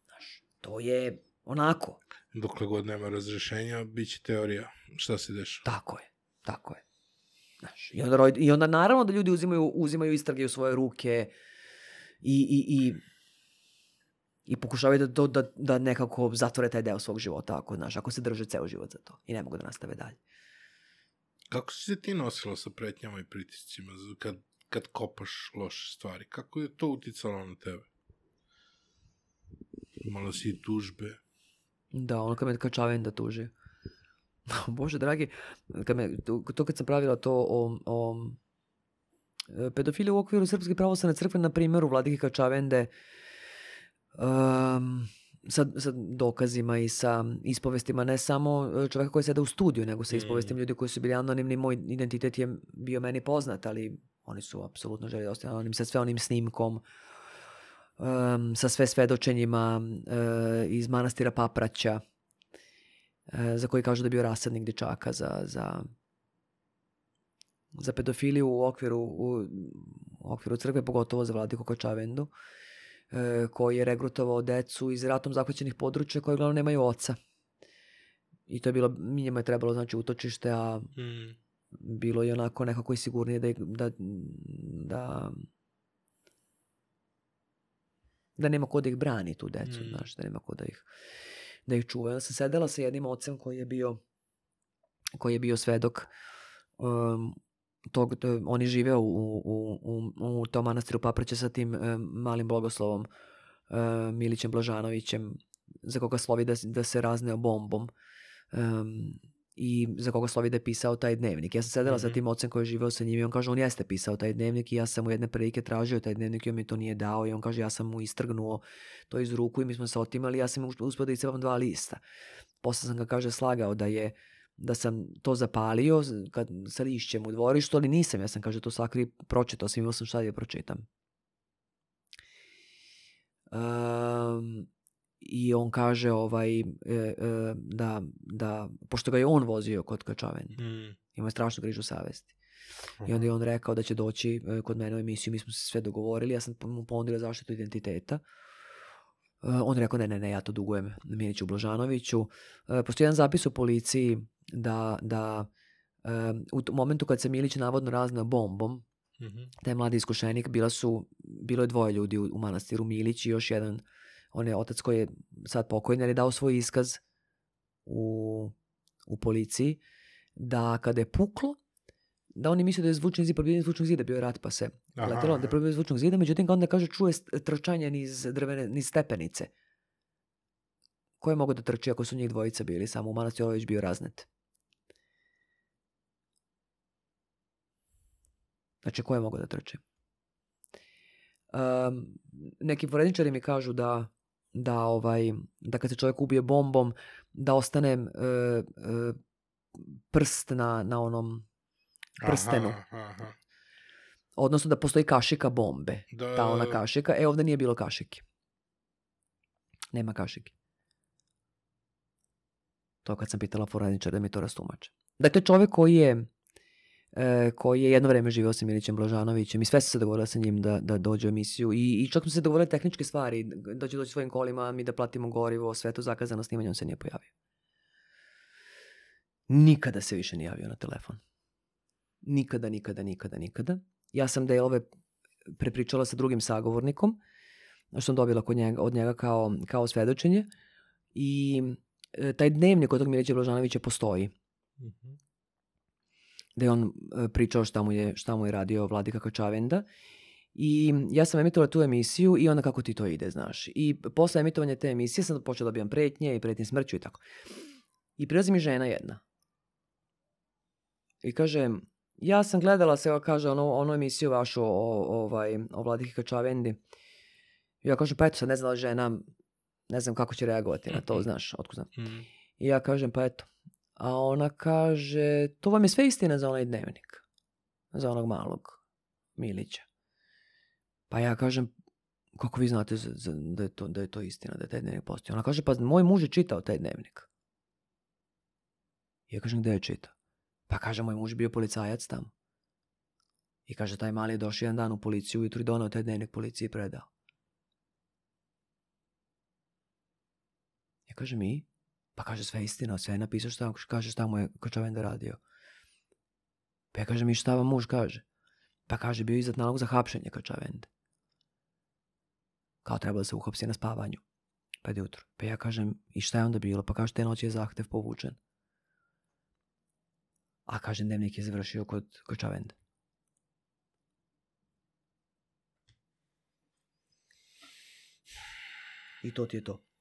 Speaker 1: Znaš, to je onako.
Speaker 2: Dokle god nema razrešenja, bit će teorija šta se dešava.
Speaker 1: Tako je, tako je. Znaš, i, onda, I onda naravno da ljudi uzimaju, uzimaju istrage u svoje ruke i, i, i, i pokušavaju da, da, da nekako zatvore taj deo svog života, ako, znaš, ako se drže ceo život za to i ne mogu da nastave dalje.
Speaker 2: Kako si se ti nosila sa pretnjama i pritiscima kad, kad kopaš loše stvari? Kako je to uticalo na tebe? Imala si i tužbe.
Speaker 1: Da, ono kad me kačaven da tuži. Bože dragi, kad me, to, kad sam pravila to o, o e, pedofiliji u okviru Srpske pravoslavne crkve, na primjeru Vladike Kačavende, um, sa, sa dokazima i sa ispovestima ne samo e, čoveka koji sede u studiju, nego sa
Speaker 2: Mm.
Speaker 1: ispovestima ljudi koji su bili anonimni. Moj identitet je bio meni poznat, ali oni su apsolutno želi da ostane anonim sa sve onim snimkom, um, sa sve svedočenjima e, iz manastira Papraća, e, za koji kažu da je bio rasadnik dečaka za, za, za pedofiliju u okviru, u, u okviru crkve, pogotovo za Vladiku Kočavendu, koji je regrutovao decu iz ratom zahvaćenih područja koji uglavnom nemaju oca. I to je bilo, njima je trebalo znači utočište, a
Speaker 2: Mm.
Speaker 1: bilo je onako nekako i sigurnije da, da, da, da nema ko da ih brani tu decu,
Speaker 2: Mm.
Speaker 1: znaš, da nema ko da ih, da ih čuva. Ja sam sedela sa jednim ocem koji je bio koji je bio svedok um, tog, to, on je živeo u, u, u, u tom manastiru Papraća sa tim um, malim blagoslovom um, Milićem Blažanovićem za koga slovi da, da se razneo bombom um, i za koga slovi da je pisao taj dnevnik. Ja sam sedela sa
Speaker 2: Mhm.
Speaker 1: tim ocem koji je živeo sa njim i on kaže on jeste pisao taj dnevnik i ja sam mu jedne prilike tražio taj dnevnik i on mi to nije dao i on kaže ja sam mu istrgnuo to iz ruku i mi smo se otimali ja sam mu uspio da iscevam dva lista. Posle sam ga kaže slagao da je da sam to zapalio kad, sa lišćem u dvorištu, ali nisam. Ja sam kaže to sakri pročitao sam, imao sam šta da je pročitam. Um, I on kaže ovaj, e, e, da, da, pošto ga je on vozio kod Kačaven,
Speaker 2: Mm.
Speaker 1: ima strašnu grižu savesti. I onda je on rekao da će doći e, kod mene u emisiju, mi smo se sve dogovorili, ja sam mu ponudila zaštitu identiteta. on rekao, ne, ne, ne, ja to dugujem Miliću Blažanoviću. Uh, postoji jedan zapis u policiji da, da um, u momentu kad se Milić navodno razna bombom,
Speaker 2: Mhm.
Speaker 1: taj mladi iskušenik, bila su, bilo je dvoje ljudi u, u manastiru, Milić i još jedan, on je otac koji je sad pokojni, ali je dao svoj iskaz u, u policiji, da kada je puklo, da oni misle da je zvučni zid, probijeni zvučnog zida, bio je rat pa se
Speaker 2: Aha,
Speaker 1: letelo, da je probio zvučnog zida, međutim onda kaže čuje trčanje niz drvene, niz stepenice. Ko je mogao da trči ako su njih dvojica bili, samo u manastiru ovaj već bio raznet. Znači, ko je mogao da trči? Um, neki forenzičari mi kažu da da ovaj da kad se čovjek ubije bombom da ostane e, e, prst na, na onom prstenu.
Speaker 2: Aha, aha.
Speaker 1: odnosno da postoji kašika bombe
Speaker 2: Da,
Speaker 1: ta ona kašika e ovdje nije bilo kašike nema kašike to kad sam pitala forenzičara da mi to rastumače dakle čovjek koji je e, koji je jedno vrijeme živio sa Milićem Blažanovićem i sve se dogovorila sa njim da, da dođe u emisiju. I, i čak smo se dogovorili tehničke stvari da će doći svojim kolima, mi da platimo gorivo sve to zakazano snimanje, on se nije pojavio. Nikada se više nije javio na telefon. Nikada, nikada, nikada, nikada. Ja sam delove prepričala sa drugim sagovornikom što sam dobila kod njega, od njega kao, kao svedočenje. I e, taj dnevnik od tog Milića Blažanovića postoji.
Speaker 2: Mhm.
Speaker 1: Da je on e, pričao šta mu je, šta mu je radio Vladika Kačavenda i ja sam emitovala tu emisiju i onda kako ti to ide, znaš. I posle emitovanja te emisije sam počela da dobijam pretnje i pretnje smrću i tako. I prilazi mi žena jedna. I kaže, ja sam gledala se, kaže, ono, onu emisiju vašu o, o, ovaj, o Vladiki Kačavendi. I ja kažem, pa eto, sad ne znam li žena, ne znam kako će reagovati na to, znaš, otkud znam.
Speaker 2: Mhm.
Speaker 1: I ja kažem, pa eto. A ona kaže, to vam je sve istina za onaj dnevnik. Za onog malog Milića. Pa ja kažem, kako vi znate za, za- da, je to, da je to istina, da je taj dnevnik postoji? Ona kaže, pa moj muž je čitao taj dnevnik. Ja kažem, gde je čitao? Pa kaže, moj muž bio policajac tamo. I kaže, taj mali je došao jedan dan u policiju ujutru i donao taj dnevnik policiji i predao. Ja kažem, i? Pa kaže, sve istina, sve je napisao šta, kaže šta mu je Kočavenda radio. Pa ja kažem, i šta vam muž kaže? Pa kaže, bio izdat nalog za hapšenje Kočavende. Kao treba da se uhapsi na spavanju. Pa je jutro. Pa ja kažem, i šta je onda bilo? Pa kaže, te noći je zahtev povučen. A kaže, dnevnik je završio kod Kočavende. I to ti je to.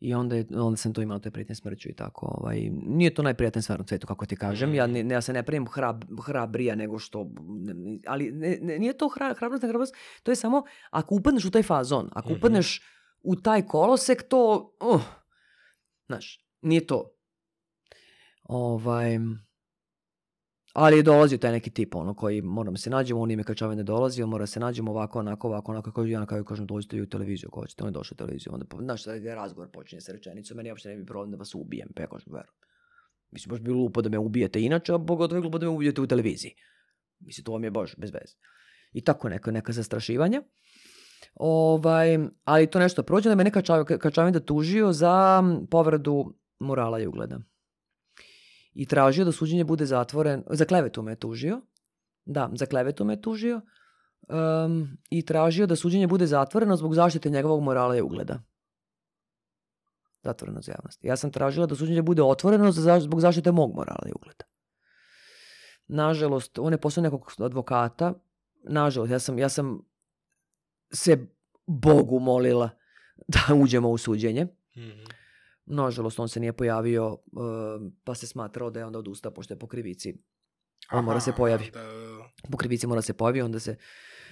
Speaker 1: I onda, je, onda sam to imala te prijetnje smrću i tako. Ovaj, nije to najprijatnija stvar na svetu, kako ti kažem. Ja, ne, ja se ne pravim hrab, hrabrija nego što... ne- Ali ne, ne- nije to hra, hrabrost, ne hrabrost. To je samo, ako upadneš u taj fazon, ako
Speaker 2: Mhm.
Speaker 1: upadneš u taj kolosek, to... Uh, znaš, nije to. Ovaj, ali je dolazio taj neki tip, ono, koji moramo se nađemo, on ime kačave ne dolazi, on mora se nađemo ovako, onako, ovako, onako, kako ja na kraju kažem, dođite i u televiziju, ako hoćete, on je došao u televiziju, onda, znaš, razgovor počinje sa rečenicom, meni uopšte ne bi problem da vas ubijem, pa ja kažem, verujem. Mislim, baš bi glupo da me ubijete inače, a pogotovo je glupo da me ubijete u televiziji. Mislim, to vam je baš bez veze. I tako neka, neka zastrašivanja. Ovaj, ali to nešto prođe, da me neka Kačavinda tužio za povredu morala i ugleda. I tražio da suđenje bude zatvoren, za klevetu me je tužio. Da, za klevetu me je tužio. Um, I tražio da suđenje bude zatvoreno zbog zaštite njegovog morala i ugleda. Zatvoreno za javnost. Ja sam tražila da suđenje bude otvoreno za, zbog zaštite mog morala i ugleda. Nažalost, on je poslao nekog advokata. Nažalost, ja sam, ja sam se Bogu molila da uđemo u suđenje.
Speaker 2: Mhm.
Speaker 1: Nažalost, on se nije pojavio, uh, pa se smatrao da je onda odustao, pošto je po krivici. On mora se
Speaker 2: Aha,
Speaker 1: pojavi.
Speaker 2: Da, da, da.
Speaker 1: Po krivici mora se pojavi, onda se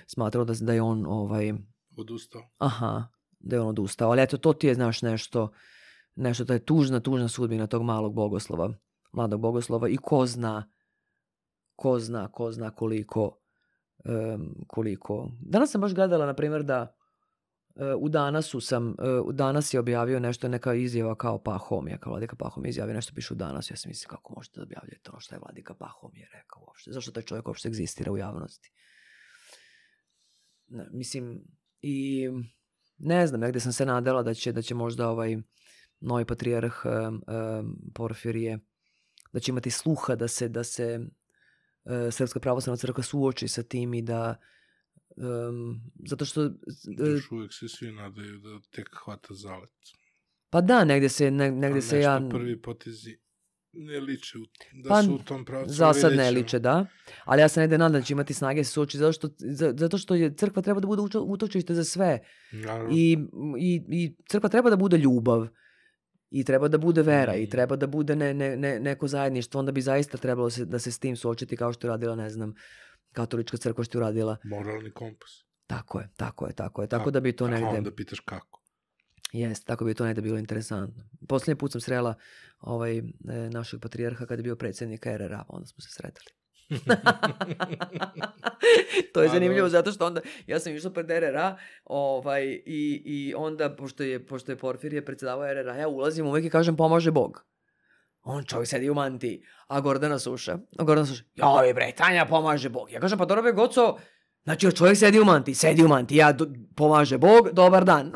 Speaker 1: smatrao da, da je on, ovaj,
Speaker 2: Odustao.
Speaker 1: aha, da je on odustao. Ali eto, to ti je, znaš, nešto, nešto, to je tužna, tužna sudbina tog malog bogoslova, mladog bogoslova i ko zna, ko zna, ko zna koliko, em, koliko. Danas sam baš gledala, na primjer, da u Danasu sam, e, u Danas je objavio nešto, neka izjava kao Pahomija, kao Vladika Pahomija izjavio nešto, piše u Danas, ja sam mislim kako možete da objavljate ono što je Vladika Pahomija rekao uopšte, zašto taj čovjek uopšte egzistira u javnosti. Ne, mislim, i ne znam, negde sam se nadala da će, da će možda ovaj novi patrijarh um, um, Porfirije, da će imati sluha da se, da se uh, Srpska pravoslavna crkva suoči sa tim i da um, zato što uh,
Speaker 2: Još uvijek se svi nadaju da tek hvata zalet.
Speaker 1: pa da, negde se, ne, negde
Speaker 2: A
Speaker 1: se ja
Speaker 2: prvi potezi ne liče, u- da
Speaker 1: Pa,
Speaker 2: su u tom pravcu.
Speaker 1: za sad ne liče, da. Ali ja se negde nadam da će imati snage se suoči zato što, za- zato što je crkva treba da bude utočište za sve.
Speaker 2: Naravno.
Speaker 1: I, i, I crkva treba da bude ljubav. I treba da bude vera i
Speaker 2: Mm.
Speaker 1: treba da bude ne, ne, ne, neko zajedništvo. Onda bi zaista trebalo se, da se s tim suočiti kao što je radila, ne znam, katolička crkva što je uradila.
Speaker 2: Moralni kompas.
Speaker 1: Tako je, tako je, tako je. Tako
Speaker 2: A-
Speaker 1: da bi to
Speaker 2: A
Speaker 1: negde...
Speaker 2: onda pitaš kako.
Speaker 1: Jeste, tako bi to negde bilo interesantno. Poslednji put sam srela ovaj, e, našeg patrijarha kada je bio predsjednik RRA, onda smo se sretali. to je
Speaker 2: A,
Speaker 1: zanimljivo zato što onda ja sam išla pred RRA ovaj, i, i onda pošto je, pošto je Porfirije predsjedavao RRA ja ulazim uvek i kažem pomaže Bog. On čovjek sedi u mantiji, a Gordana sluša. A Gordana sluša, joj bre, Tanja pomaže Bog. Ja kažem, pa dobro be, Goco, znači čovjek sedi u mantiji, sedi u mantiji, ja do, pomaže Bog, dobar dan.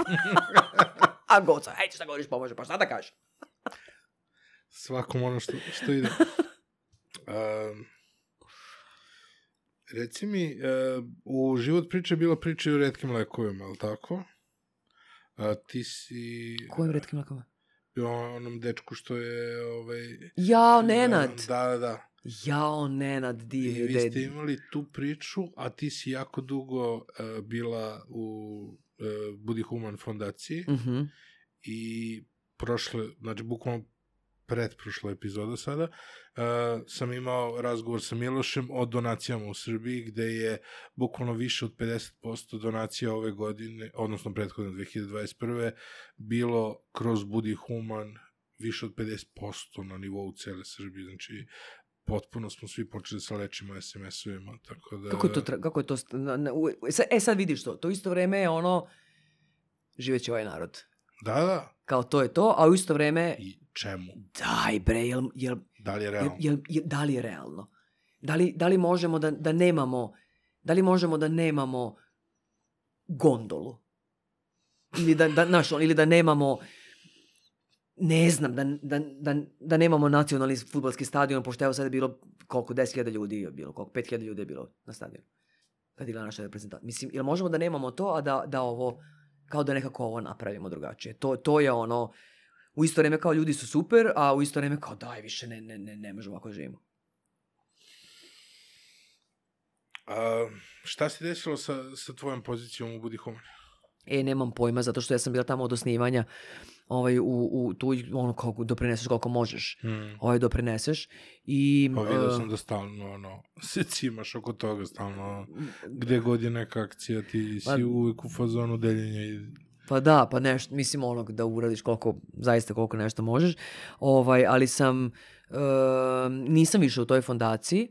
Speaker 1: a Goco, hej, šta govoriš pomaže, pa šta da kažem?
Speaker 2: Svakom ono što, što ide. Um, reci mi, uh, u život priče je bila priča i o redkim lekovima, je li tako? A ti si
Speaker 1: Kojim retkim lakama?
Speaker 2: Onom dečku što je... Ovaj,
Speaker 1: Jao, Nenad!
Speaker 2: Da, da, da.
Speaker 1: Jao, Nenad,
Speaker 2: I
Speaker 1: divni
Speaker 2: vi ste
Speaker 1: dedi.
Speaker 2: imali tu priču, a ti si jako dugo uh, bila u uh, Budi Human fondaciji
Speaker 1: Mhm.
Speaker 2: i prošle, znači bukvalno pretprošla epizoda sada, uh, sam imao razgovor sa Milošem o donacijama u Srbiji, gde je bukvalno više od 50% donacija ove godine, odnosno prethodne 2021. bilo kroz Budi Human više od 50% na nivou cele Srbije, znači potpuno smo svi počeli se lečimo SMS-ovima, tako da...
Speaker 1: Kako je to, kako je to, na, na, u- e, sad, e sad vidiš to, to isto vreme je ono, živeće ovaj narod.
Speaker 2: Da, da.
Speaker 1: Kao to je to, a u isto vreme,
Speaker 2: I čemu?
Speaker 1: daj bre, jel, jel,
Speaker 2: Da li je realno?
Speaker 1: jel, jel, da li je realno? Da li, da li možemo da, da nemamo, da li možemo da nemamo gondolu? Ili da, da, znaš, on- ili da nemamo, ne znam, da, da, da, da nemamo nacionalni futbolski stadion, pošto evo sad je bilo koliko, 10.000 ljudi je bilo, koliko, 5.000 ljudi je bilo na stadionu. Kad je bila naša reprezentacija. Mislim, jel možemo da nemamo to, a da, da ovo, kao da nekako ovo napravimo drugačije. To, to je ono, u isto vreme kao ljudi su super, a u isto vreme kao daj više ne, ne, ne, ne možemo ako da živimo.
Speaker 2: A, šta se desilo sa, sa tvojom pozicijom u Budi Human?
Speaker 1: E, nemam pojma, zato što ja sam bila tamo od osnivanja, ovaj, u, u, tu ono, kako doprineseš koliko možeš.
Speaker 2: Hmm.
Speaker 1: Ovaj, doprineseš i...
Speaker 2: Pa vidio
Speaker 1: e,
Speaker 2: sam da stalno, ono, se cimaš oko toga, stalno, gde god je neka akcija, ti si
Speaker 1: Pa-
Speaker 2: uvijek u fazonu deljenja i...
Speaker 1: Pa da, pa nešto, mislim onog da uradiš koliko, zaista koliko nešto možeš, ovaj, ali sam, e, nisam više u toj fondaciji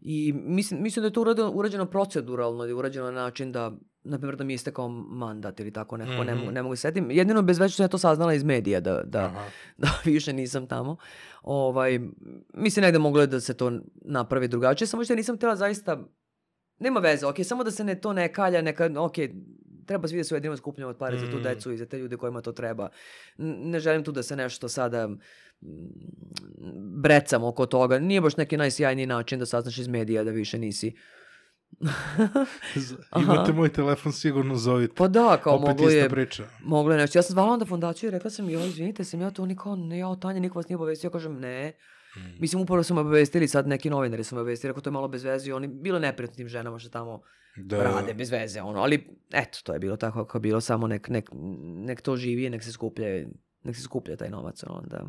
Speaker 1: i mislim, mislim da je to urađeno, urađeno proceduralno, da je urađeno na način da, na primjer da mi je istekao mandat ili tako nekako, ne, mogu,
Speaker 2: Mhm.
Speaker 1: ne mogu se setim. Jedino bez već sam ja to saznala iz medija da, da, da više nisam tamo. Ovaj, mislim negde moglo je da se to napravi drugačije, samo što ja nisam htjela zaista, nema veze, ok, samo da se ne, to ne kalja, neka, ok, treba svi da se ujedinimo skupljamo od pare za tu
Speaker 2: Mm.
Speaker 1: decu i za te ljude kojima to treba. Ne želim tu da se nešto sada mm, brecam oko toga. Nije baš neki najsjajniji način da saznaš iz medija da više nisi.
Speaker 2: Imate moj telefon, sigurno zovite.
Speaker 1: Pa da, kao
Speaker 2: Opet
Speaker 1: moglo je,
Speaker 2: priča.
Speaker 1: moglo je nešto. Ja sam zvala onda fondaciju i rekla sam, joj, izvinite, sam ja to niko, ne, ja, Tanja, niko vas nije obavestio. Ja kažem, ne.
Speaker 2: Mm.
Speaker 1: Mislim, upravo su me obavestili, sad neki novinari su me obavestili, rekao to je malo bez veze i oni, bilo je neprijatno tim ženama što tamo
Speaker 2: Da,
Speaker 1: rade bez veze, ono, ali eto, to je bilo tako kako je bilo, samo nek, nek, nek to živi, nek se skuplja, nek se skuplja taj novac, ono, onda.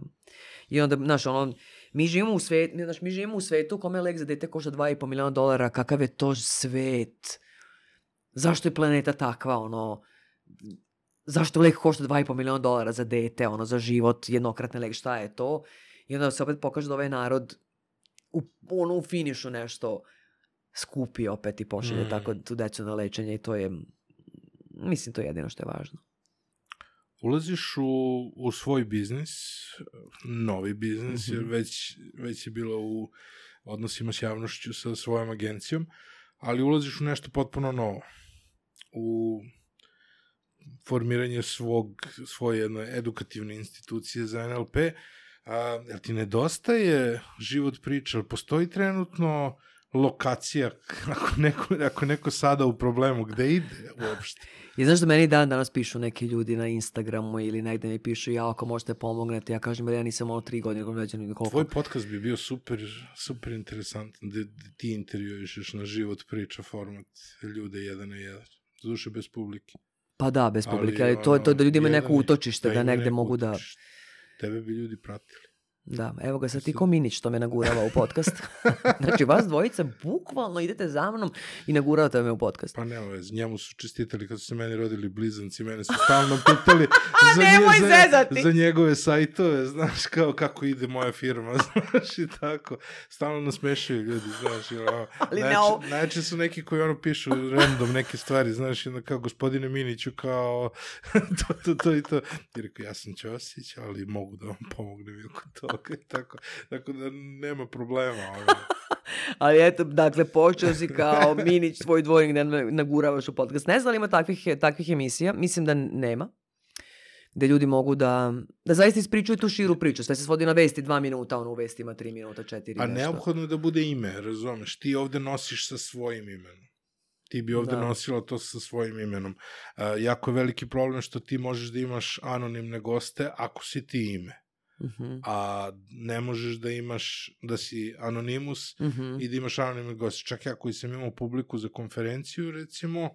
Speaker 1: I onda, znaš, ono, mi živimo u svetu, znaš, mi živimo u svetu u kome lek za dete košta 2,5 miliona dolara, kakav je to svet? Zašto je planeta takva, ono, zašto lek košta 2,5 miliona dolara za dete, ono, za život, jednokratni lek, šta je to? I onda se opet pokaže da ovaj narod u, ono, u finišu nešto skupi opet i pošalje
Speaker 2: Mm.
Speaker 1: tako tu decu na lečenje i to je, mislim, to je jedino što je važno.
Speaker 2: Ulaziš u, u svoj biznis, novi biznis, jer
Speaker 1: Mhm.
Speaker 2: već, već je bilo u odnosima s javnošću sa svojom agencijom, ali ulaziš u nešto potpuno novo. U formiranje svog, svoje jedne edukativne institucije za NLP. A, jel ti nedostaje život priča? Jel postoji trenutno lokacija, ako neko, ako neko sada u problemu, gde ide uopšte?
Speaker 1: I znaš da meni dan danas pišu neki ljudi na Instagramu ili negde mi pišu ja ako možete pomognete, ja kažem ja nisam ono tri godine koliko koliko.
Speaker 2: Tvoj podcast bi bio super, super interesantan, da ti intervjuišeš na život priča format ljude jedan na jedan. Zaduše bez publike.
Speaker 1: Pa da, bez publike, ali, ali to, to da ljudi imaju neko utočište, da, negde mogu da...
Speaker 2: Tebe bi ljudi pratili.
Speaker 1: Da, evo ga sad ti ko Minić što me nagurava u podcast. znači, vas dvojica bukvalno idete za mnom i naguravate me u podcast.
Speaker 2: Pa nema vez, njemu su čestitali kad su se meni rodili blizanci, mene su stalno pitali
Speaker 1: za, nje,
Speaker 2: za, za njegove sajtove, znaš, kao kako ide moja firma, znaš, i tako. Stalno nas mešaju ljudi, znaš, i ono, najče, najče su neki koji ono pišu random neke stvari, znaš, i ono kao gospodine Miniću, kao to, to, to i to. I rekao, ja sam Ćosić, ali mogu da vam pomognem i oko to i tako. Tako da nema problema. Ovaj.
Speaker 1: Ali eto, dakle, počeo si kao Minić svoj dvojnik da naguravaš u podcast. Ne znam li ima takvih, takvih emisija? Mislim da nema gde ljudi mogu da, da zaista ispričuju tu širu priču. Sve se svodi na vesti dva minuta, ono u vesti ima tri minuta, četiri.
Speaker 2: A neophodno je da bude ime, razumeš? Ti ovde nosiš sa svojim imenom. Ti bi ovde da. nosila to sa svojim imenom. Uh, jako je veliki problem što ti možeš da imaš anonimne goste ako si ti ime. Uh mhm. -huh. a ne možeš da imaš, da si anonimus uh mhm. -huh. i da imaš anonimni gost. Čak ja koji sam imao publiku za konferenciju, recimo,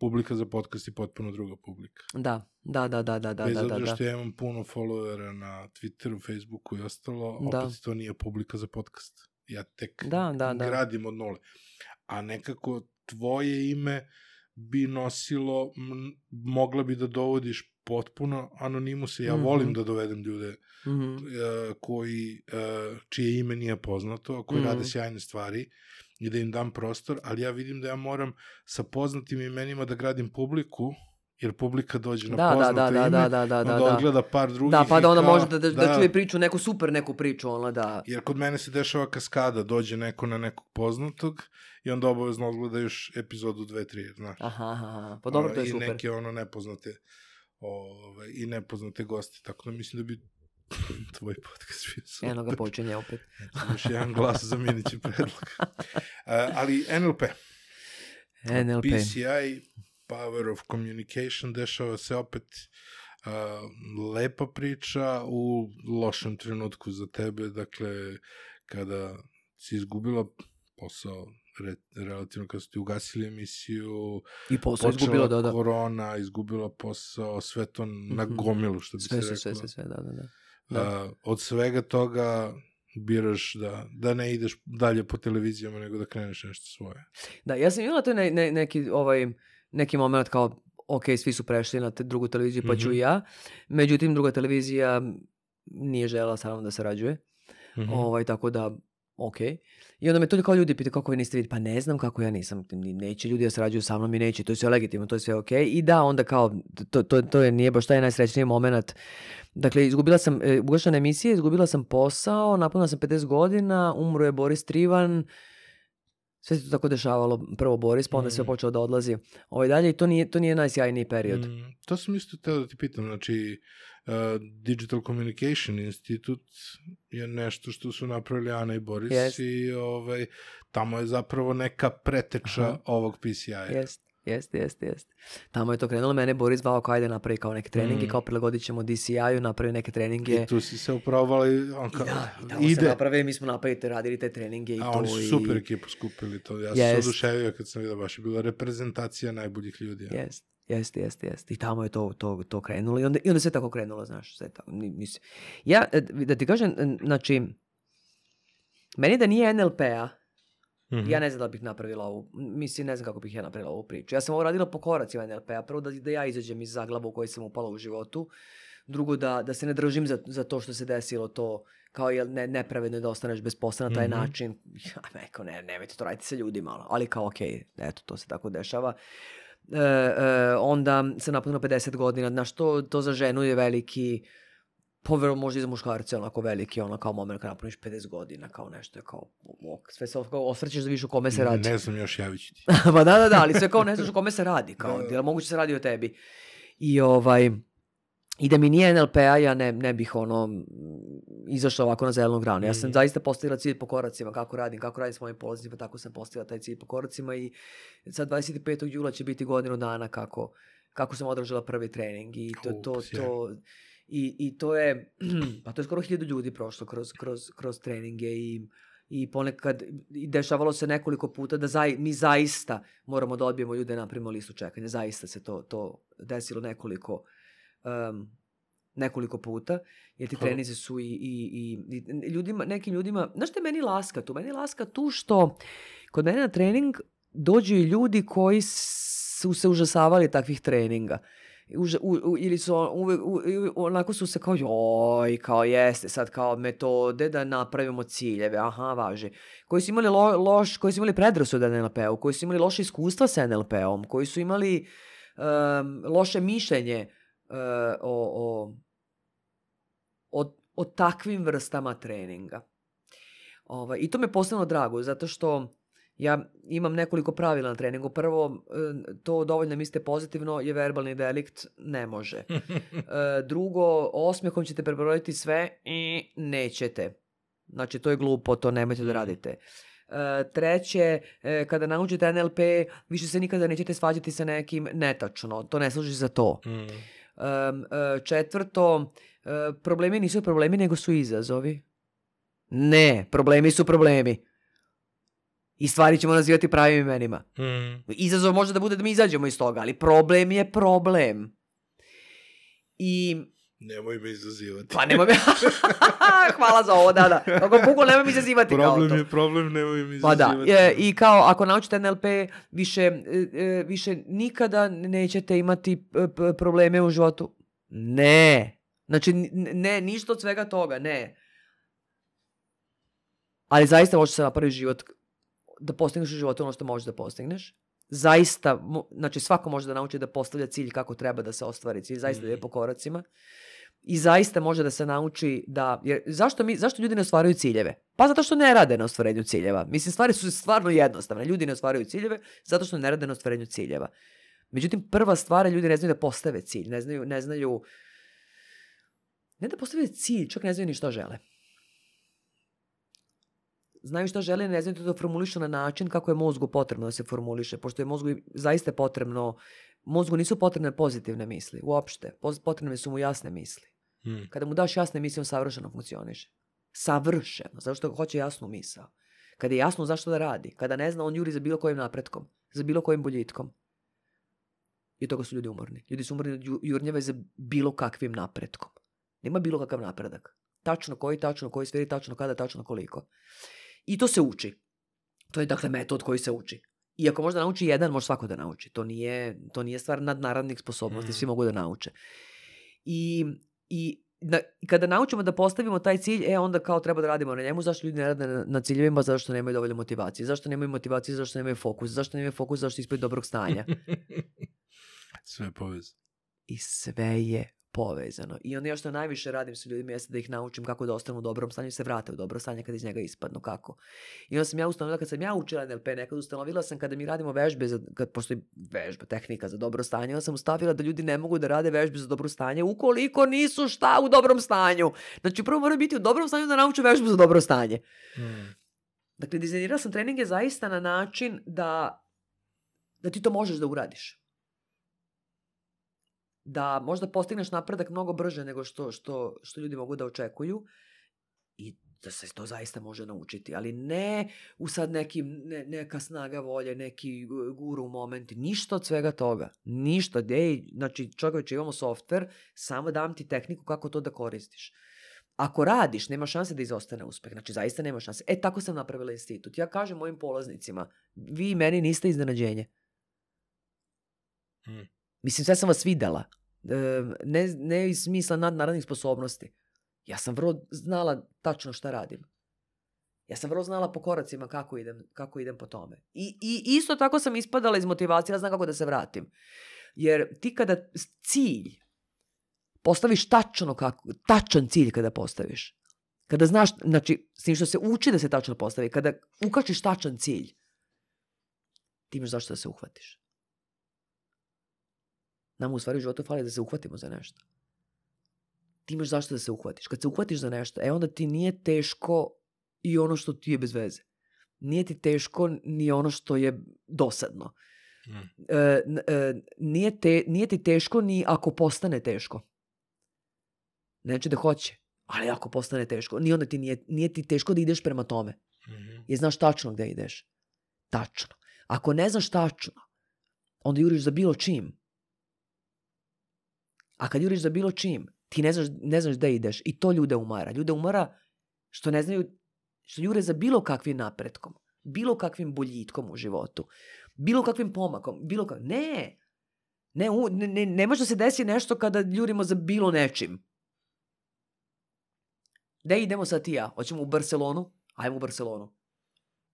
Speaker 2: publika za podcast je potpuno druga publika.
Speaker 1: Da, da, da, da, da, da.
Speaker 2: Bez
Speaker 1: da,
Speaker 2: obzira
Speaker 1: da,
Speaker 2: što ja imam puno followera na Twitteru, Facebooku i ostalo, da. opet to nije publika za podcast. Ja tek da, da, da. gradim od nule. A nekako tvoje ime bi nosilo, mogla bi da dovodiš potpuno anonimuse. Ja mm -hmm. volim da dovedem ljude mm -hmm. uh, koji, uh, čije ime nije poznato, a koji mm -hmm. rade sjajne stvari i da im dam prostor, ali ja vidim da ja moram sa poznatim imenima da gradim publiku, jer publika dođe na da, poznato da, da, ime, da, da, da, da,
Speaker 1: onda
Speaker 2: odgleda par drugih.
Speaker 1: Da, pa da onda kao, može da, da, da, čuje priču, neku super neku priču, ona da...
Speaker 2: Jer kod mene se dešava kaskada, dođe neko na nekog poznatog i onda obavezno odgleda još epizodu 2-3, znaš.
Speaker 1: Aha, aha, pa dobro, to je
Speaker 2: I
Speaker 1: super.
Speaker 2: I neke ono nepoznate ove, i nepoznate goste, tako da mislim da bi tvoj podcast bio super.
Speaker 1: Eno ga počinje opet.
Speaker 2: još jedan glas za minići predlog. Uh, ali NLP.
Speaker 1: NLP.
Speaker 2: PCI, Power of Communication, dešava se opet uh, lepa priča u lošem trenutku za tebe, dakle, kada si izgubila posao re, relativno kad su ti ugasili emisiju,
Speaker 1: I posao izgubila, da, da.
Speaker 2: korona, izgubila posao, sve to mm -hmm. na gomilu, što bi
Speaker 1: sve,
Speaker 2: se
Speaker 1: sve,
Speaker 2: reklo.
Speaker 1: Sve, sve, sve, da, da, da.
Speaker 2: da. Uh, od svega toga biraš da, da ne ideš dalje po televizijama, nego da kreneš nešto svoje.
Speaker 1: Da, ja sam imala to ne, ne, neki, ovaj, neki moment kao, ok, svi su prešli na te drugu televiziju, pa ću mm -hmm. i ja. Međutim, druga televizija nije žela sa mnom da sarađuje. Mm -hmm. ovaj, tako da ok. I onda me to kao ljudi pitaju kako vi niste vidjeli, pa ne znam kako ja nisam, neće ljudi da sarađuju sa mnom i neće, to je sve legitimno, to je sve ok. I da, onda kao, to, to, to je, nije baš taj najsrećniji moment. Dakle, izgubila sam, e, ugašana emisija, izgubila sam posao, napunila sam 50 godina, umro je Boris Trivan, sve se to tako dešavalo, prvo Boris, pa onda mm. sve počeo da odlazi ovaj dalje i to nije, to nije najsjajniji period. Mm,
Speaker 2: to sam isto teo da ti pitam, znači, Digital Communication Institute je nešto što su napravili Ana i Boris yes. i ovaj, tamo je zapravo neka preteča Aha. ovog PCI-a.
Speaker 1: Jeste. Jeste, jeste, jeste. Tamo je to krenulo, mene Boris zvao kao ajde napravi kao neke treninge, mm. kao prilagodit ćemo DCI-u, napravi neke treninge.
Speaker 2: I tu si se upravovali, on kao,
Speaker 1: da, i tamo ide. se naprave, mi smo napravili, radili te treninge i
Speaker 2: A,
Speaker 1: to.
Speaker 2: oni su super i... ekipu skupili to, ja sam yes. se oduševio kad sam vidio, baš je bila reprezentacija najboljih ljudi.
Speaker 1: Ja. Jeste. Jeste, jeste. I tamo je to, to, to krenulo. I onda, I onda sve tako krenulo, znaš. Sve tako. Mislim. Ja, e, da ti kažem, znači, meni da nije NLP-a, Mm -hmm. Ja ne znam da bih napravila ovu, mislim, ne znam kako bih ja napravila ovu priču. Ja sam ovo radila po koracima NLP-a. Prvo da, da ja izađem iz zaglaba u kojoj sam upala u životu. Drugo da, da se ne držim za, za to što se desilo to kao je ne, nepravedno da ostaneš bez posla na taj mm -hmm. način. Ja rekao, ne, nemojte to raditi sa ljudima. Ali kao, okej, okay, eto, to se tako dešava. E, e, onda se napunilo 50 godina. Znaš, to, to za ženu je veliki povero možda i za muškarce onako veliki, ono kao moment kad napuniš 50 godina, kao nešto je kao, sve se kao osvrćeš da vidiš o kome se radi.
Speaker 2: Ne znam još, javit ću ti.
Speaker 1: pa da, da, da, ali sve kao ne znaš o kome se radi, kao, da. moguće se radi o tebi. I ovaj, i da mi nije NLP-a, ja ne, ne bih ono izašla ovako na zelenu granu. Ja sam
Speaker 2: Mhm.
Speaker 1: zaista postavila cilj po koracima, kako radim, kako radim s mojim polaznicima, tako sam postavila taj cilj po koracima i sad 25. jula će biti godinu dana kako, kako sam održala prvi trening i to, to, to, i, i to je, pa to je skoro hiljadu ljudi prošlo kroz, kroz, kroz treninge i, i ponekad i dešavalo se nekoliko puta da zai, mi zaista moramo da odbijemo ljude na napravimo listu čekanja. Zaista se to, to desilo nekoliko um, nekoliko puta, jer ti
Speaker 2: Ha.
Speaker 1: trenizi su i, i, i, i ljudima, nekim ljudima, znaš što je meni laska tu? Meni je laska tu što kod mene na trening dođu i ljudi koji su se užasavali takvih treninga. Uža, u, u, ili su on- uvek, u, u- onako su se kao joj, kao jeste sad kao metode da napravimo ciljeve, aha, važi. Koji su imali lo, loš, koji su imali predrasude na NLP-u, koji su imali loše iskustva sa NLP-om, koji su imali um, loše mišljenje uh, o, o, o, o takvim vrstama treninga. Ovaj, I to me posebno drago, zato što ja imam nekoliko pravila na treningu. Prvo, e, to dovoljno mislite pozitivno je verbalni delikt, ne može. E, drugo, osmehom ćete prebrojiti sve i nećete. Znači, to je glupo, to nemojte da radite. E, treće, kada naučite NLP, više se nikada nećete svađati sa nekim netačno. To ne služi za to.
Speaker 2: Mm.
Speaker 1: E, četvrto, e, problemi nisu problemi, nego su izazovi. Ne, problemi su problemi. I stvari ćemo nazivati pravim imenima.
Speaker 2: Mm.
Speaker 1: Izazov može da bude da mi izađemo iz toga, ali problem je problem. I,
Speaker 2: Nemoj me izazivati.
Speaker 1: pa nemoj me... Hvala za ovo, da, da. Ako bukvalno nemoj mi izazivati kao
Speaker 2: problem
Speaker 1: to.
Speaker 2: je problem, nemoj me
Speaker 1: Pa da,
Speaker 2: izazivati.
Speaker 1: e, i kao ako naučite NLP, više, e, e, više nikada nećete imati e, probleme u životu. Ne. Znači, ne, ništa od svega toga, ne. Ali zaista može se napraviti život, da postigneš u životu ono što možeš da postigneš. Zaista, znači svako može da nauči da postavlja cilj kako treba da se ostvari cilj, zaista da ide po koracima. I zaista može da se nauči da... Jer zašto, mi, zašto ljudi ne ostvaruju ciljeve? Pa zato što ne rade na ostvarenju ciljeva. Mislim, stvari su stvarno jednostavne. Ljudi ne ostvaruju ciljeve zato što ne rade na ostvarenju ciljeva. Međutim, prva stvar je ljudi ne znaju da postave cilj. Ne znaju, ne znaju... Ne da postave cilj, čak ne znaju ni šta žele. Znaju šta žele, ne znaju to da formulišu na način kako je mozgu potrebno da se formuliše, pošto je mozgu zaista potrebno, mozgu nisu potrebne pozitivne misli, uopšte. Potrebne su mu jasne misli.
Speaker 2: Mm.
Speaker 1: Kada mu daš jasne misli, on savršeno funkcioniše. Savršeno, zato što hoće jasnu misao. Kada je jasno zašto da radi, kada ne zna, on juri za bilo kojim napretkom, za bilo kojim boljitkom. I od toga su ljudi umorni. Ljudi su umorni od ju- jurnjave za bilo kakvim napretkom. Nema bilo kakav napredak. Tačno koji, tačno koji sferi, tačno kada, tačno koliko. I to se uči. To je dakle metod koji se uči. I ako možda nauči jedan, može svako da nauči. To nije, to nije stvar nadnaradnih sposobnosti,
Speaker 2: Mm.
Speaker 1: svi mogu da nauče. I, i i kada naučimo da postavimo taj cilj, e onda kao treba da radimo na njemu, zašto ljudi ne rade na, na ciljevima, zato što nemaju dovoljno motivacije, zašto nemaju motivacije, zašto nemaju fokus, zašto nemaju fokus, zašto ispred dobrog stanja.
Speaker 2: Sve je povezano.
Speaker 1: I sve je povezano. I onda ja što najviše radim sa ljudima jeste da ih naučim kako da ostanu u dobrom stanju i se vrate u dobro stanje kada iz njega ispadnu. Kako? I onda sam ja ustanovila, kad sam ja učila NLP nekad, ustanovila sam kada mi radimo vežbe, za, kad postoji vežba, tehnika za dobro stanje, onda sam ustavila da ljudi ne mogu da rade vežbe za dobro stanje ukoliko nisu šta u dobrom stanju. Znači prvo moraju biti u dobrom stanju da nauče vežbu za dobro stanje.
Speaker 2: Mm.
Speaker 1: Dakle, dizajnirala sam treninge zaista na način da, da ti to možeš da uradiš. Da možda postigneš napredak mnogo brže nego što, što, što ljudi mogu da očekuju i da se to zaista može naučiti, ali ne u sad neki, ne, neka snaga volje, neki gu- guru momenti, ništa od svega toga. Ništa, ej, znači čovječe imamo softver, samo dam ti tehniku kako to da koristiš. Ako radiš, nema šanse da izostane uspeh. Znači, zaista nema šanse. E, tako sam napravila institut. Ja kažem mojim polaznicima, vi meni niste iznenađenje.
Speaker 2: Mm.
Speaker 1: Mislim, sve sam vas videla. E, ne, ne iz smisla nadnaradnih sposobnosti. Ja sam vrlo znala tačno šta radim. Ja sam vrlo znala po koracima kako idem, kako idem po tome. I, I isto tako sam ispadala iz motivacije, ja znam kako da se vratim. Jer ti kada cilj postaviš tačno kako, tačan cilj kada postaviš, kada znaš, znači, s tim što se uči da se tačno postavi, kada ukačiš tačan cilj, ti imaš zašto da se uhvatiš. Nama u stvari u životu fali da se uhvatimo za nešto. Ti imaš zašto da se uhvatiš. Kad se uhvatiš za nešto, e onda ti nije teško i ono što ti je bez veze. Nije ti teško ni ono što je dosadno.
Speaker 2: Mm.
Speaker 1: E, e, nije, te, nije ti teško ni ako postane teško. Neće da hoće, ali ako postane teško. Ni onda ti nije, nije ti teško da ideš prema tome.
Speaker 2: Mhm.
Speaker 1: Jer znaš tačno gde ideš. Tačno. Ako ne znaš tačno, onda juriš za bilo čim. A kad juriš za bilo čim, ti ne znaš, ne znaš gde ideš. I to ljude umara. Ljude umara što ne znaju, što jure za bilo kakvim napretkom, bilo kakvim boljitkom u životu, bilo kakvim pomakom, bilo kak... Ne! Ne, ne, ne, ne može da se desi nešto kada jurimo za bilo nečim. Gde idemo sad ti ja? Hoćemo u Barcelonu? Ajmo u Barcelonu.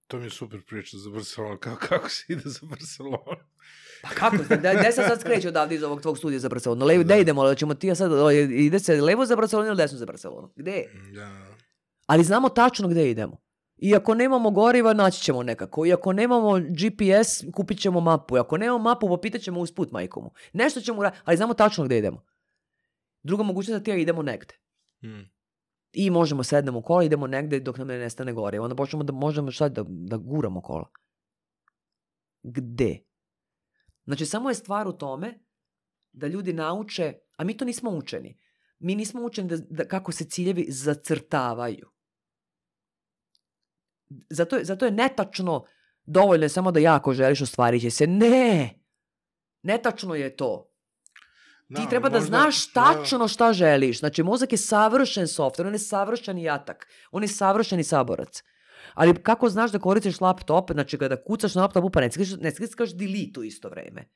Speaker 2: To mi je super priča za Barcelona, kako, kako se ide za Barcelona.
Speaker 1: Pa kako? Gde, gde se sad skreće odavde iz ovog tvog studija za Barcelonu? Levo, gde idemo? Ali ćemo ti ja sad, o, ide se levo za Barcelonu ili desno za Barcelonu? Gde?
Speaker 2: Da.
Speaker 1: Ali znamo tačno gde idemo. I ako nemamo goriva, naći ćemo nekako. I ako nemamo GPS, kupit ćemo mapu. I ako nemamo mapu, popitat ćemo usput majkomu. Nešto ćemo ali znamo tačno gde idemo. Druga mogućnost da ti ja idemo negde.
Speaker 2: Mm.
Speaker 1: I možemo sednemo u kola, idemo negde dok nam ne nestane goriva. Onda počnemo da možemo šta da, da guramo kola. Gde? Znači, samo je stvar u tome da ljudi nauče, a mi to nismo učeni. Mi nismo učeni da, da kako se ciljevi zacrtavaju. Zato zato je netačno dovoljno je samo da jako želiš ostvarit će se. Ne! Netačno je to. Ti
Speaker 2: Da,
Speaker 1: treba da
Speaker 2: možda-
Speaker 1: znaš tačno šta želiš. Znači, mozak je savršen softver, on je savršeni jatak, on je savršeni saborac. Ali kako znaš da koristiš laptop, znači kada kucaš na laptopu, pa ne skrikaš, ne skrikaš delete u isto vreme.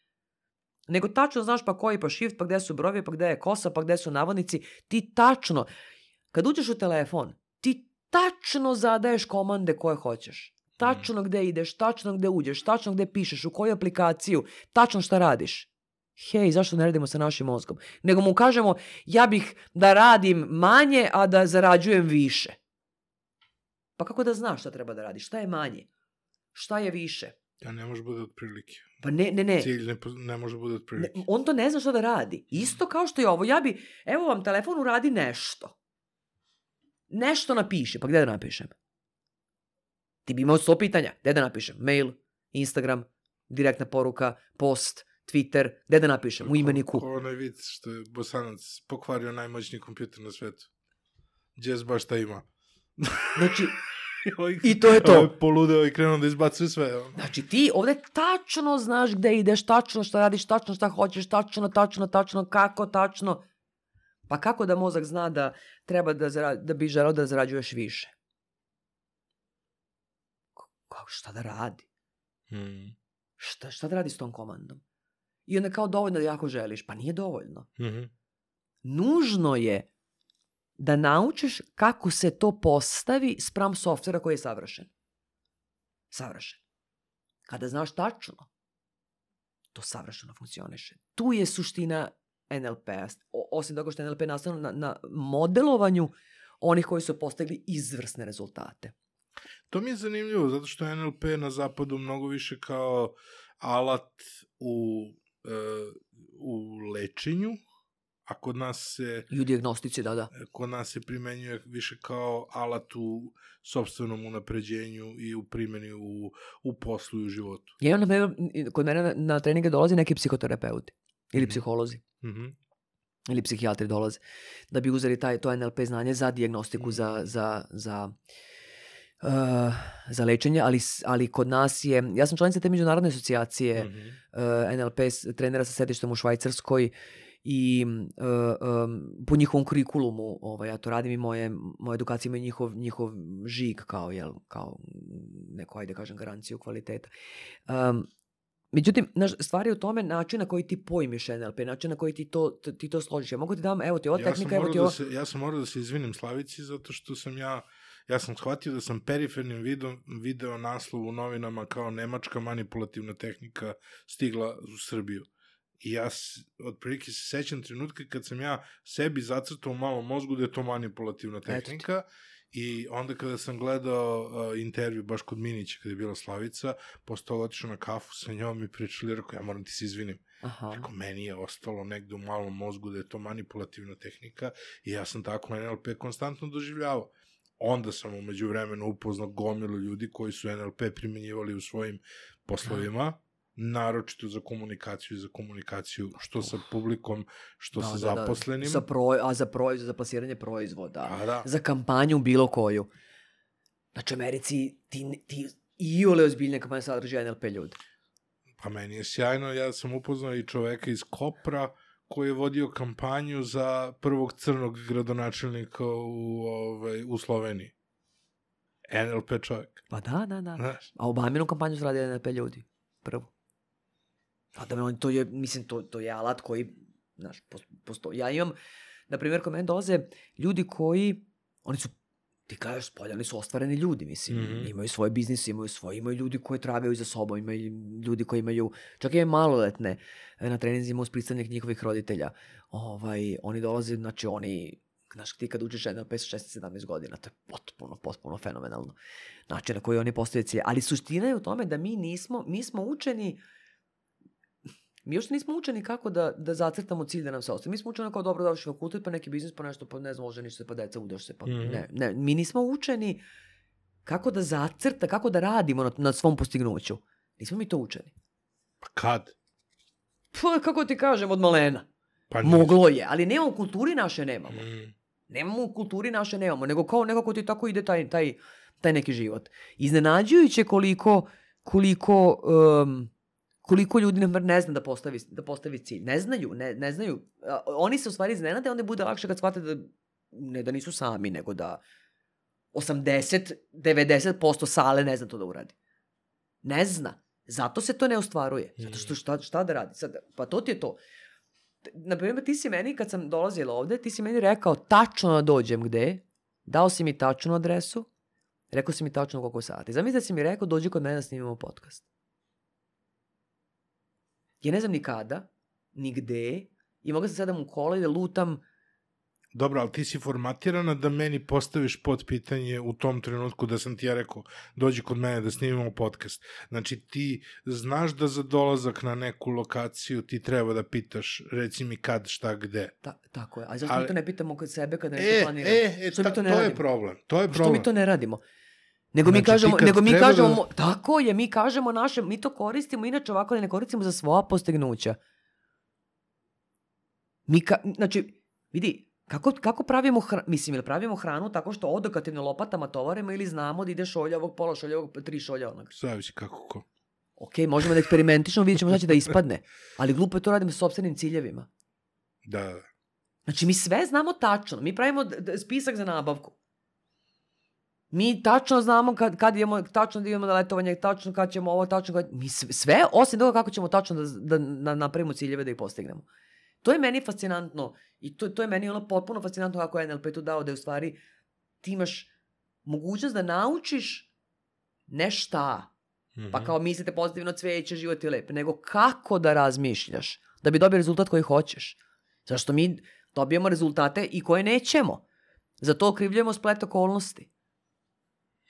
Speaker 1: Nego tačno znaš pa koji, pa shift, pa gde su brojevi, pa gde je kosa, pa gde su navodnici. Ti tačno, kad uđeš u telefon, ti tačno zadaješ komande koje hoćeš. Tačno gde ideš, tačno gde uđeš, tačno gde pišeš, u koju aplikaciju, tačno šta radiš. Hej, zašto ne radimo sa našim mozgom? Nego mu kažemo, ja bih da radim manje, a da zarađujem više. Pa kako da znaš šta treba da radiš? Šta je manje? Šta je više?
Speaker 2: Ja ne može bude otprilike.
Speaker 1: Pa ne, ne, ne.
Speaker 2: Cilj ne, ne može bude
Speaker 1: ne
Speaker 2: otprilike.
Speaker 1: on to ne zna šta da radi. Isto kao što je ovo. Ja bi, evo vam telefon, uradi nešto. Nešto napiši. Pa gde da napišem? Ti bi imao sto pitanja. Gde da napišem? Mail, Instagram, direktna poruka, post, Twitter. Gde da napišem? U imeniku.
Speaker 2: Ko, ko onaj vid što je bosanac pokvario najmoćniji kompjuter na svetu. Jazz baš šta ima.
Speaker 1: Znači, I to je to.
Speaker 2: poludeo i krenuo da izbacuje sve. ono.
Speaker 1: Znači ti ovde tačno znaš gde ideš, tačno šta radiš, tačno šta hoćeš, tačno, tačno, tačno, kako, tačno. Pa kako da mozak zna da treba da, zara, da bi želeo da zarađuješ više? Kako, šta da radi?
Speaker 2: Mm.
Speaker 1: Šta, šta da radi s tom komandom? I onda kao dovoljno da jako želiš. Pa nije dovoljno.
Speaker 2: Mhm.
Speaker 1: Nužno je da naučiš kako se to postavi spram softvera koji je savršen. Savršen. Kada znaš tačno, to savršeno funkcioniše. Tu je suština NLP-a. Osim toga što je NLP nastavno na, na modelovanju onih koji su postigli izvrsne rezultate.
Speaker 2: To mi je zanimljivo, zato što je NLP na zapadu mnogo više kao alat u, u lečenju, a kod nas se
Speaker 1: I u dijagnostici, da, da.
Speaker 2: kod nas se primenjuje više kao alat u sobstvenom unapređenju i u primjeni u, u poslu i u životu.
Speaker 1: Ja imam, na kod mene na, na treninge dolazi neki psihoterapeuti ili
Speaker 2: Mhm.
Speaker 1: psiholozi.
Speaker 2: Mhm.
Speaker 1: ili psihijatri dolaze da bi uzeli taj, to NLP znanje za dijagnostiku,
Speaker 2: Mm.
Speaker 1: za, za, za, uh, za lečenje, ali, ali kod nas je, ja sam članica te međunarodne asocijacije
Speaker 2: Mhm.
Speaker 1: uh, NLP s- trenera sa sedištem u Švajcarskoj i uh, um, po njihovom kurikulumu ovaj, ja to radim i moje, moje edukacije imaju njihov, njihov žig kao, jel, kao neko, ajde kažem, garanciju kvaliteta. Um, Međutim, naš, stvar je u tome način na koji ti pojmiš NLP, način na koji ti to, ti to složiš. Ja mogu ti dam, evo ti ova
Speaker 2: Ja
Speaker 1: tehnika, evo ti
Speaker 2: da
Speaker 1: ovo...
Speaker 2: se, ja sam morao da se izvinim Slavici zato što sam ja ja sam shvatio da sam perifernim vidom, video naslov u novinama kao nemačka manipulativna tehnika stigla u Srbiju. I ja otprilike se sećam trenutka kad sam ja sebi zacrtao u malom mozgu da je to manipulativna
Speaker 1: ti.
Speaker 2: tehnika I onda kada sam gledao uh, intervju baš kod Minića, kada je bila Slavica, toga otišao na kafu sa njom i pričali, rekao, ja moram ti se izvinim.
Speaker 1: Aha.
Speaker 2: Rekao, meni je ostalo negde u malom mozgu da je to manipulativna tehnika i ja sam tako NLP konstantno doživljavao. Onda sam umeđu vremenu upoznao gomilu ljudi koji su NLP primenjivali u svojim poslovima, naročito za komunikaciju i za komunikaciju što sa publikom, što sa zaposlenim.
Speaker 1: Sa proj, a za, proj, za plasiranje proizvoda.
Speaker 2: A, da.
Speaker 1: Za kampanju bilo koju. Znači, Americi ti, ti i ole ozbiljne kampanje sadrži NLP ljudi.
Speaker 2: Pa meni je sjajno, ja sam upoznao i čoveka iz Kopra koji je vodio kampanju za prvog crnog gradonačelnika u, ovaj, u Sloveniji. NLP čovjek.
Speaker 1: Pa da, da, da.
Speaker 2: Znaš?
Speaker 1: A Obaminu kampanju su radili NLP ljudi. Prvo. Pa da on to je, mislim, to, to je alat koji, znaš, postoji. Ja imam, na primjer, kod mene dolaze ljudi koji, oni su ti kažeš spolja, oni su ostvareni ljudi, mislim, mm -hmm. imaju svoje biznise, imaju svoje, imaju ljudi koji tragaju za sobom, imaju ljudi koji imaju, čak i maloletne, e, na treninzima uz pristavnik njihovih roditelja, ovaj, oni dolaze, znači oni, znaš, ti kad učiš NLP sa 16-17 godina, to je potpuno, potpuno fenomenalno. Znači, na koji oni postaju cilje. Ali suština je u tome da mi nismo, mi smo učeni, uh, Mi još nismo učeni kako da, da zacrtamo cilj da nam se ostaje. Mi smo učeni kao dobro da fakultet, pa neki biznis, pa nešto, pa ne znam, oženiš se, pa deca, udaš se, pa mm -hmm. ne, ne. Mi nismo učeni kako da zacrta, kako da radimo na, na svom postignuću. Nismo mi to učeni.
Speaker 2: Pa kad?
Speaker 1: Pa, kako ti kažem, od malena.
Speaker 2: Pa
Speaker 1: Moglo je, ali nema u kulturi naše nemamo.
Speaker 2: Mm.
Speaker 1: Nemamo u kulturi naše nemamo, nego kao nekako ti tako ide taj, taj, taj neki život. Iznenađujuće koliko, koliko um, koliko ljudi nam ne zna da postavi, da postavi cilj. Ne znaju, ne, ne znaju. Oni se u stvari iznenade, onda bude lakše kad shvate da ne da nisu sami, nego da 80-90% sale ne zna to da uradi. Ne zna. Zato se to ne ostvaruje. Zato što šta, šta da radi? Sad, pa to ti je to. Naprimjer, ti si meni, kad sam dolazila ovde, ti si meni rekao tačno da dođem gde, dao si mi tačnu adresu, rekao si mi tačno koliko sati. Zamisli da si mi rekao, dođi kod mene da snimimo podcast. Ja ne znam ni kada, ni gde, i mogu da sedam u kola i da lutam
Speaker 2: Dobro, ali ti si formatirana da meni postaviš pod pitanje u tom trenutku da sam ti ja rekao dođi kod mene da snimimo podcast. Znači ti znaš da za dolazak na neku lokaciju ti treba da pitaš reci mi kad, šta, gde.
Speaker 1: Ta, tako je. A zašto ali... mi to ne pitamo kod sebe kada nešto
Speaker 2: e,
Speaker 1: planiramo?
Speaker 2: E, e, ta, to, to je problem. To je problem.
Speaker 1: Što mi to ne radimo? Nego znači, mi kažemo, nego mi kažemo, da... tako je, mi kažemo naše, mi to koristimo, inače ovako ne koristimo za svoja postignuća. Mi ka, znači, vidi, kako, kako pravimo hranu, mislim, ili pravimo hranu tako što odokativno lopatama tovarimo ili znamo da ide šoljavog, pola šoljavog, tri šolja onog.
Speaker 2: Zavisi kako ko.
Speaker 1: Ok, možemo da eksperimentično, vidjet ćemo šta će da ispadne. Ali glupo je to radimo s sobstvenim ciljevima.
Speaker 2: Da.
Speaker 1: Znači, mi sve znamo tačno. Mi pravimo spisak za nabavku. Mi tačno znamo kad, kad idemo, tačno da idemo na letovanje, tačno kad ćemo ovo, tačno kad... Mi sve, osim toga kako ćemo tačno da, da, da napravimo ciljeve da ih postignemo. To je meni fascinantno i to, to je meni ono potpuno fascinantno kako je NLP tu dao da je u stvari ti imaš mogućnost da naučiš ne šta, mm -hmm. pa kao mislite pozitivno cveće, život je lep, nego kako da razmišljaš da bi dobio rezultat koji hoćeš. Zašto mi dobijemo rezultate i koje nećemo. Zato okrivljujemo splet okolnosti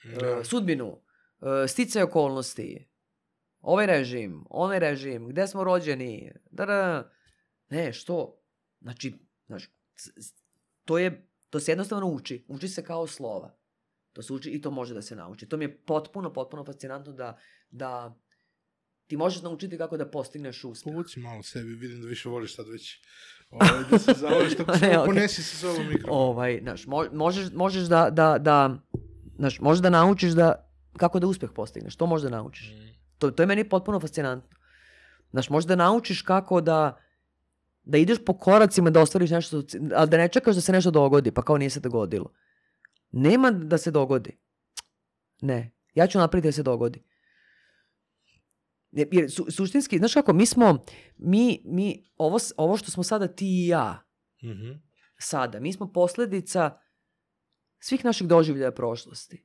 Speaker 1: da. sudbinu, e, sticaj okolnosti, ovaj režim, onaj režim, gde smo rođeni, da, da, ne, što? Znači, znaš, to je, to se jednostavno uči, uči se kao slova. To se uči i to može da se nauči. To mi je potpuno, potpuno fascinantno da, da ti možeš naučiti kako da postigneš uspeh.
Speaker 2: Povuci malo sebi, vidim da više voliš sad već ovaj, da se zavoliš, tako što okay. ponesi sa sobom mikrofon.
Speaker 1: Ovaj, znaš, možeš, možeš da, da, da, Znaš, možeš da naučiš da, kako da uspeh postigneš. To možeš da naučiš. Mm. To, to je meni potpuno fascinantno. Znaš, možeš da naučiš kako da, da ideš po koracima da ostvariš nešto, ali da ne čekaš da se nešto dogodi, pa kao nije se dogodilo. Nema da se dogodi. Ne. Ja ću napraviti da se dogodi. Jer su, suštinski, znaš kako, mi smo, mi, mi ovo, ovo što smo sada ti i ja, mm -hmm. sada, mi smo posledica svih naših doživljaja prošlosti.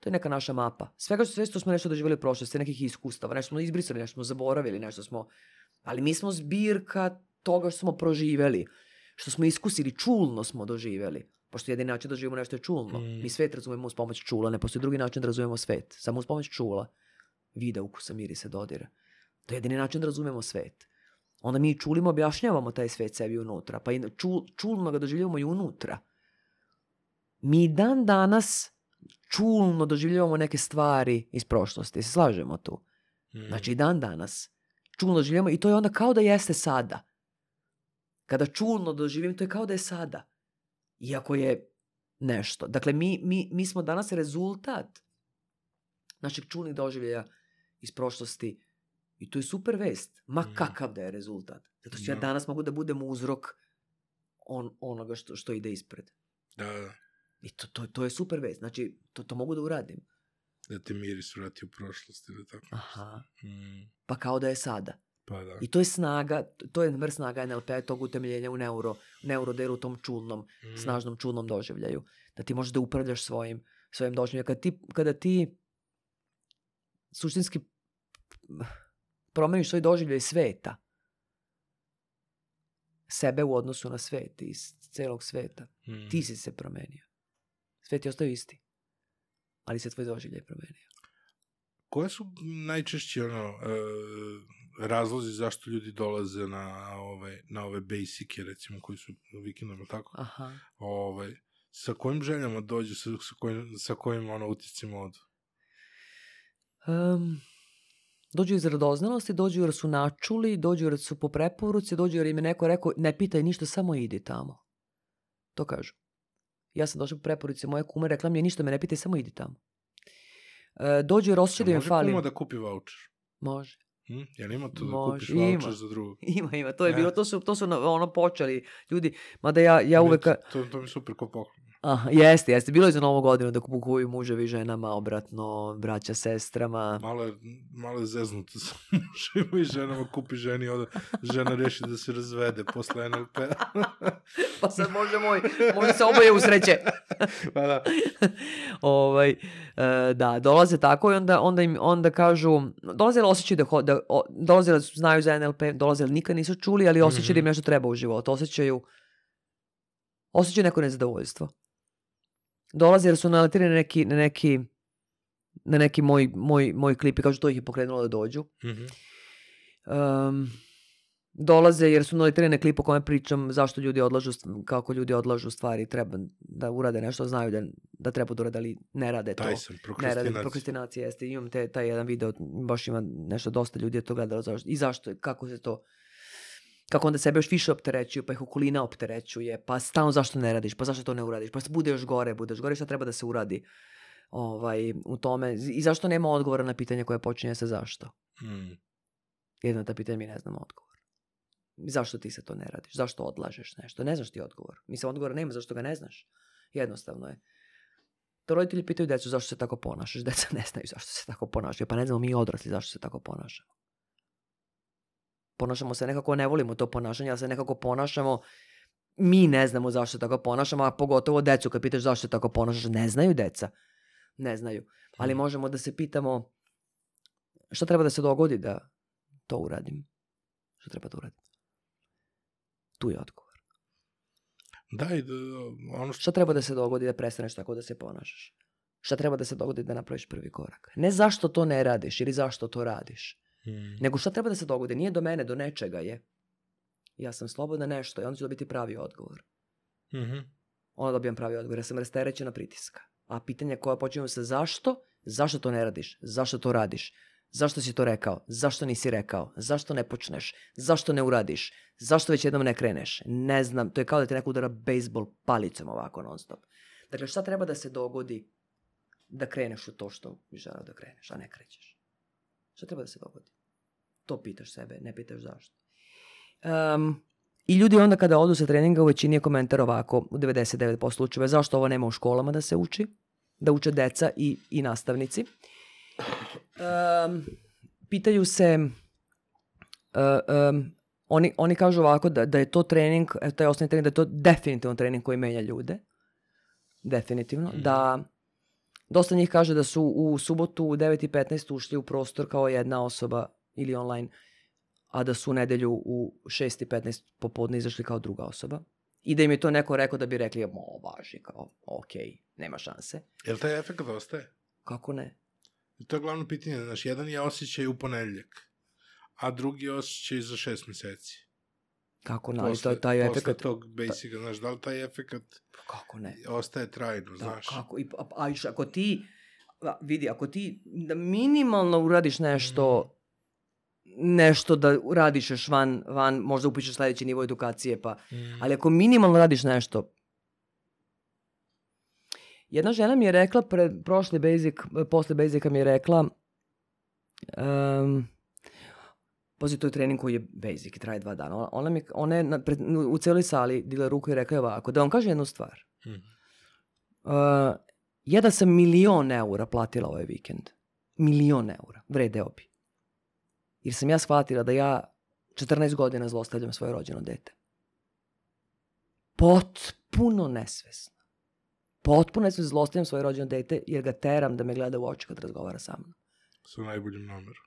Speaker 1: To je neka naša mapa. Svega sve što smo nešto doživjeli u prošlosti, nekih iskustava, nešto smo izbrisali, nešto smo zaboravili, nešto smo... Ali mi smo zbirka toga što smo proživeli, što smo iskusili, čulno smo doživjeli. Pošto jedini način da živimo nešto je čulno.
Speaker 2: Mm.
Speaker 1: Mi svet razumemo uz pomoć čula, ne postoji drugi način da razumemo svet. Samo uz pomoć čula. Vida, ukusa, mirisa, dodira. To je jedini način da razumemo svet. Onda mi čulima objašnjavamo taj svet sebi unutra. Pa i čul, čulno ga doživljavamo i unutra. Mi dan danas čulno doživljavamo neke stvari iz prošlosti. Se slažemo tu.
Speaker 2: Mm.
Speaker 1: Znači i dan danas. Čulno doživljamo i to je onda kao da jeste sada. Kada čulno doživim, to je kao da je sada. Iako je nešto. Dakle, mi, mi, mi smo danas rezultat našeg čulnih doživljaja iz prošlosti i to je super vest. Ma
Speaker 2: Mhm.
Speaker 1: kakav da je rezultat. Zato što ja
Speaker 2: Da.
Speaker 1: danas mogu da budem uzrok on, onoga što, što ide ispred.
Speaker 2: Da, da.
Speaker 1: I to, to, to je super vest. Znači, to, to mogu da uradim.
Speaker 2: Da te miris vrati u prošlost ili tako.
Speaker 1: Aha.
Speaker 2: Mm.
Speaker 1: Pa kao da je sada.
Speaker 2: Pa da.
Speaker 1: I to je snaga, to je vrst snaga NLP-a tog utemeljenja u neuro, neurodelu, tom čulnom,
Speaker 2: Mm.
Speaker 1: snažnom čulnom doživljaju. Da ti možeš da upravljaš svojim, svojim doživljajem. Kada ti, kada ti suštinski promeniš svoj doživljaj sveta, sebe u odnosu na svet iz celog sveta,
Speaker 2: Mm.
Speaker 1: ti si se promenio. Svet je ostao isti. Ali se tvoj doživljaj promenio.
Speaker 2: Koje su najčešći ono, e, razlozi zašto ljudi dolaze na ove, na ove basike, recimo, koji su vikendom, tako?
Speaker 1: Aha.
Speaker 2: Ovaj, sa kojim željama dođu, sa, sa kojim, sa kojim ono, uticima odu?
Speaker 1: Um, dođu iz radoznalosti, dođu jer su načuli, dođu jer su po preporuci, dođu jer im je neko rekao ne pitaj ništa, samo idi tamo. To kažu. Ja sam došla po preporuci, moja kuma je rekla mi je ništa me ne pitaj, samo idi tamo. E, dođu jer osjeća da im
Speaker 2: može
Speaker 1: fali.
Speaker 2: kuma da kupi voucher?
Speaker 1: Može.
Speaker 2: Hm? Jel ima to da
Speaker 1: Može,
Speaker 2: kupiš
Speaker 1: ima.
Speaker 2: voucher za drugog?
Speaker 1: Ima, ima. To je
Speaker 2: E.
Speaker 1: bilo, to su, to su ono počeli ljudi. Mada ja, ja uvek...
Speaker 2: To, to mi je super ko poklon.
Speaker 1: Aha, jeste, jeste. Bilo je za novu godinu da kupuju muževi ženama, obratno, braća sestrama.
Speaker 2: Malo je, malo je zeznuto sa mužima i ženama, kupi ženi, onda žena reši da se razvede posle NLP.
Speaker 1: Pa sad može moj, može se oboje usreće.
Speaker 2: pa da.
Speaker 1: ovaj, e, da, dolaze tako i onda, onda, im, onda kažu, dolaze li osjećaju da, ho, da o, dolaze li znaju za NLP, dolaze li nikad nisu čuli, ali osjećaju da im nešto treba u životu, osjećaju, osjećaju neko nezadovoljstvo. Dolaze jer su naletirani na neki, na neki, na neki moj, moj, moj klip i kažu to ih je pokrenulo da dođu.
Speaker 2: Mhm.
Speaker 1: Um, dolaze jer su naletirani na klip o kome pričam zašto ljudi odlažu, kako ljudi odlažu stvari, treba da urade nešto, znaju da, da treba da urade, ali ne rade to.
Speaker 2: Taj sam,
Speaker 1: Ne rade,
Speaker 2: prokrastinacija.
Speaker 1: prokrastinacija jeste. Imam te, taj jedan video, baš ima nešto dosta ljudi je to gledalo zašto, i zašto, kako se to, kako onda sebe još više opterećuju, pa ih okolina opterećuje, pa stalno zašto ne radiš, pa zašto to ne uradiš, pa bude još gore, bude još gore, šta treba da se uradi ovaj, u tome, i zašto nema odgovora na pitanje koje počinje sa zašto.
Speaker 2: Mm.
Speaker 1: Jedno na ta pitanja mi ne znamo odgovor. Zašto ti se to ne radiš? Zašto odlažeš nešto? Ne znaš ti odgovor. Mislim, odgovora nema zašto ga ne znaš. Jednostavno je. To roditelji pitaju decu zašto se tako ponašaš. Deca ne znaju zašto se tako ponašaju. Pa ne znamo mi odrasli zašto se tako ponašamo. Ponašamo se nekako, ne volimo to ponašanje, ali se nekako ponašamo mi ne znamo zašto tako ponašamo, a pogotovo decu kad pitaš zašto tako ponašaš, ne znaju deca. Ne znaju. Ali
Speaker 2: Mhm.
Speaker 1: možemo da se pitamo šta treba da se dogodi da to uradim. Šta treba da uradim? Tu je odgovor.
Speaker 2: Da, i da, ono što...
Speaker 1: Šta treba da se dogodi da prestaneš tako da se ponašaš? Šta treba da se dogodi da napraviš prvi korak? Ne zašto to ne radiš ili zašto to radiš,
Speaker 2: Mm.
Speaker 1: nego šta treba da se dogodi. Nije do mene, do nečega je. Ja sam slobodna nešto i onda ću dobiti pravi odgovor.
Speaker 2: Mhm.
Speaker 1: Onda dobijam pravi odgovor. Ja sam rasterećena pritiska. A pitanja koja počinju sa zašto, zašto to ne radiš, zašto to radiš, zašto si to rekao, zašto nisi rekao, zašto ne počneš, zašto ne uradiš, zašto već jednom ne kreneš, ne znam, to je kao da ti neko udara bejsbol palicom ovako non stop. Dakle, šta treba da se dogodi da kreneš u to što želeo da kreneš, a ne krećeš? Šta treba da se dogodi? To pitaš sebe, ne pitaš zašto. Um, I ljudi onda kada odu sa treninga u većini je komentar ovako, u 99% slučajeva, zašto ovo nema u školama da se uči, da uče deca i, i nastavnici. Um, pitaju se, uh, um, oni, oni kažu ovako da, da je to trening, e, taj osnovni trening, da je to definitivno trening koji menja ljude. Definitivno.
Speaker 2: Mhm.
Speaker 1: Da dosta njih kaže da su u subotu u 9.15 ušli u prostor kao jedna osoba ili online, a da su u nedelju u 6.15 popodne izašli kao druga osoba. I da im je to neko rekao da bi rekli, mo, važi, kao, okej, nema šanse.
Speaker 2: Jel taj efekt ostaje?
Speaker 1: Kako ne?
Speaker 2: To je glavno pitanje. Znaš, jedan je osjećaj u ponedeljak, a drugi je osjećaj za šest meseci.
Speaker 1: Kako ne? Ali to, taj
Speaker 2: posle
Speaker 1: efekt...
Speaker 2: tog basica, znaš, da li taj efekt
Speaker 1: Kako ne?
Speaker 2: ostaje trajno,
Speaker 1: Da,
Speaker 2: znaš?
Speaker 1: kako? I, a, a ako ti, vidi, ako ti da minimalno uradiš nešto, nešto da uradiš još van, van možda upišeš sledeći nivo edukacije, pa,
Speaker 2: Mm.
Speaker 1: ali ako minimalno radiš nešto, jedna žena mi je rekla, pred, prošli basic, posle basica mi je rekla, um, Pazi, to je trening koji je basic i traje dva dana. Ona, ona, mi, ona je na, pred, u celoj sali digla ruku i rekla je ovako, da vam kaže jednu stvar.
Speaker 2: Mhm.
Speaker 1: Uh, ja da sam milion eura platila ovaj vikend. Milion eura. Vredeo bi. Jer sam ja shvatila da ja 14 godina zlostavljam svoje rođeno dete. Potpuno nesvesno. Potpuno nesvesno zlostavljam svoje rođeno dete jer ga teram da me gleda u oči kad razgovara sa mnom.
Speaker 2: Sa najboljim namerom.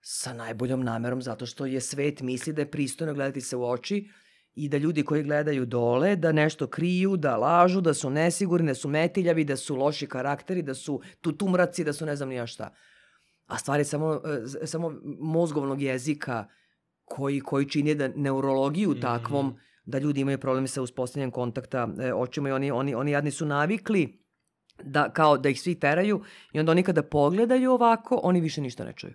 Speaker 1: Sa najboljom namerom zato što je svet misli da je pristojno gledati se u oči i da ljudi koji gledaju dole, da nešto kriju, da lažu, da su nesigurni, da su metiljavi, da su loši karakteri, da su tutumraci, da su ne znam nija šta. A stvari samo, e, samo mozgovnog jezika koji, koji čini da neurologiju
Speaker 2: Mhm.
Speaker 1: takvom da ljudi imaju probleme sa uspostavljanjem kontakta e, očima i oni, oni, oni jadni su navikli da, kao da ih svi teraju i onda oni kada pogledaju ovako, oni više ništa ne čuju.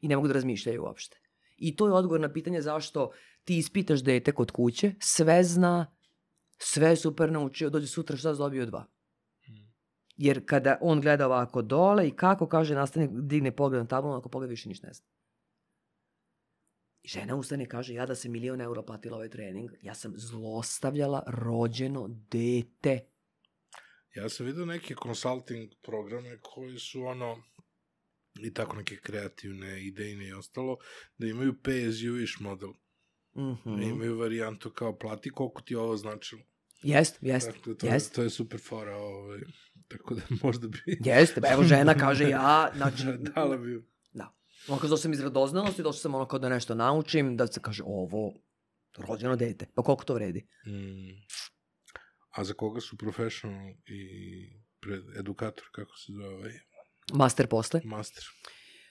Speaker 1: I ne mogu da razmišljaju uopšte. I to je odgovor na pitanje zašto ti ispitaš dete kod kuće, sve zna, sve je super naučio, dođe sutra šta se dobio dva. Jer kada on gleda ovako dole i kako kaže nastavnik digne pogled na tablu, ako pogled više ništa ne zna. I žena ustane i kaže, ja da sam milion eura platila ovaj trening, ja sam zlostavljala rođeno dete.
Speaker 2: Ja sam vidio neke consulting programe koji su ono i tako neke kreativne, idejne i ostalo, da imaju pay as you wish model.
Speaker 1: Mm
Speaker 2: Da imaju varijantu kao plati koliko ti ovo značilo.
Speaker 1: Jest, jest,
Speaker 2: Dakle, to,
Speaker 1: jest.
Speaker 2: je, to je super fora. Ovaj, tako da možda bi...
Speaker 1: Jeste, evo žena kaže ja, znači,
Speaker 2: Dala bi...
Speaker 1: ono kao sam iz radoznalosti, došla sam ono kao da nešto naučim, da se kaže ovo, rođeno dete, pa koliko to vredi?
Speaker 2: Mm. A za koga su professional i pred, edukator, kako se zove ovaj,
Speaker 1: Master posle.
Speaker 2: master?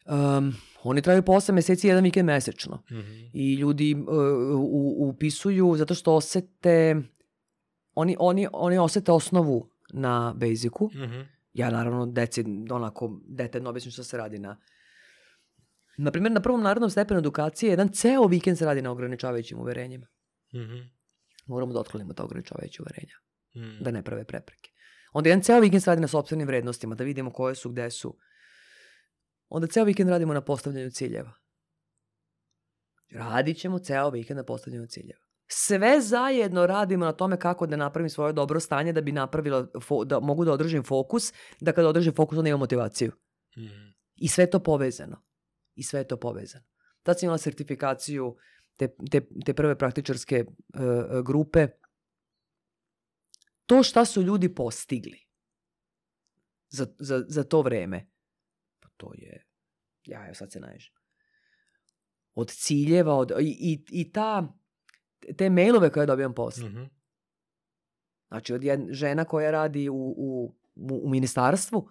Speaker 1: Um, oni traju po 8 meseci, jedan vikend mesečno.
Speaker 2: Mm -hmm.
Speaker 1: I ljudi uh, u, upisuju zato što osete, oni, oni, oni osete osnovu na basicu.
Speaker 2: Mm -hmm.
Speaker 1: Ja naravno deci onako detaljno objasnim šta se radi na Na primjer, na prvom narodnom stepenu edukacije jedan ceo vikend se radi na ograničavajućim uverenjima.
Speaker 2: Mm -hmm.
Speaker 1: Moramo da otklonimo ta ograničavajuća uverenja,
Speaker 2: Mm.
Speaker 1: da ne prave prepreke. Onda jedan ceo vikend se radi na sobstvenim vrednostima, da vidimo koje su, gde su. Onda ceo vikend radimo na postavljanju ciljeva. Radit ćemo ceo vikend na postavljanju ciljeva. Sve zajedno radimo na tome kako da napravim svoje dobro stanje da bi napravila, fo, da mogu da održim fokus, da kada održim fokus onda imam motivaciju.
Speaker 2: Mm.
Speaker 1: I sve je to povezano. I sve je to povezano. Tad sam imala sertifikaciju te, te, te prve praktičarske uh, grupe. To šta su ljudi postigli za, za, za to vreme, pa to je, ja evo sad se naježem. Od ciljeva, od, i, i, i ta, te mailove koje dobijam posle.
Speaker 2: Mm -hmm.
Speaker 1: Znači, od jedna žena koja radi u, u, u, u ministarstvu,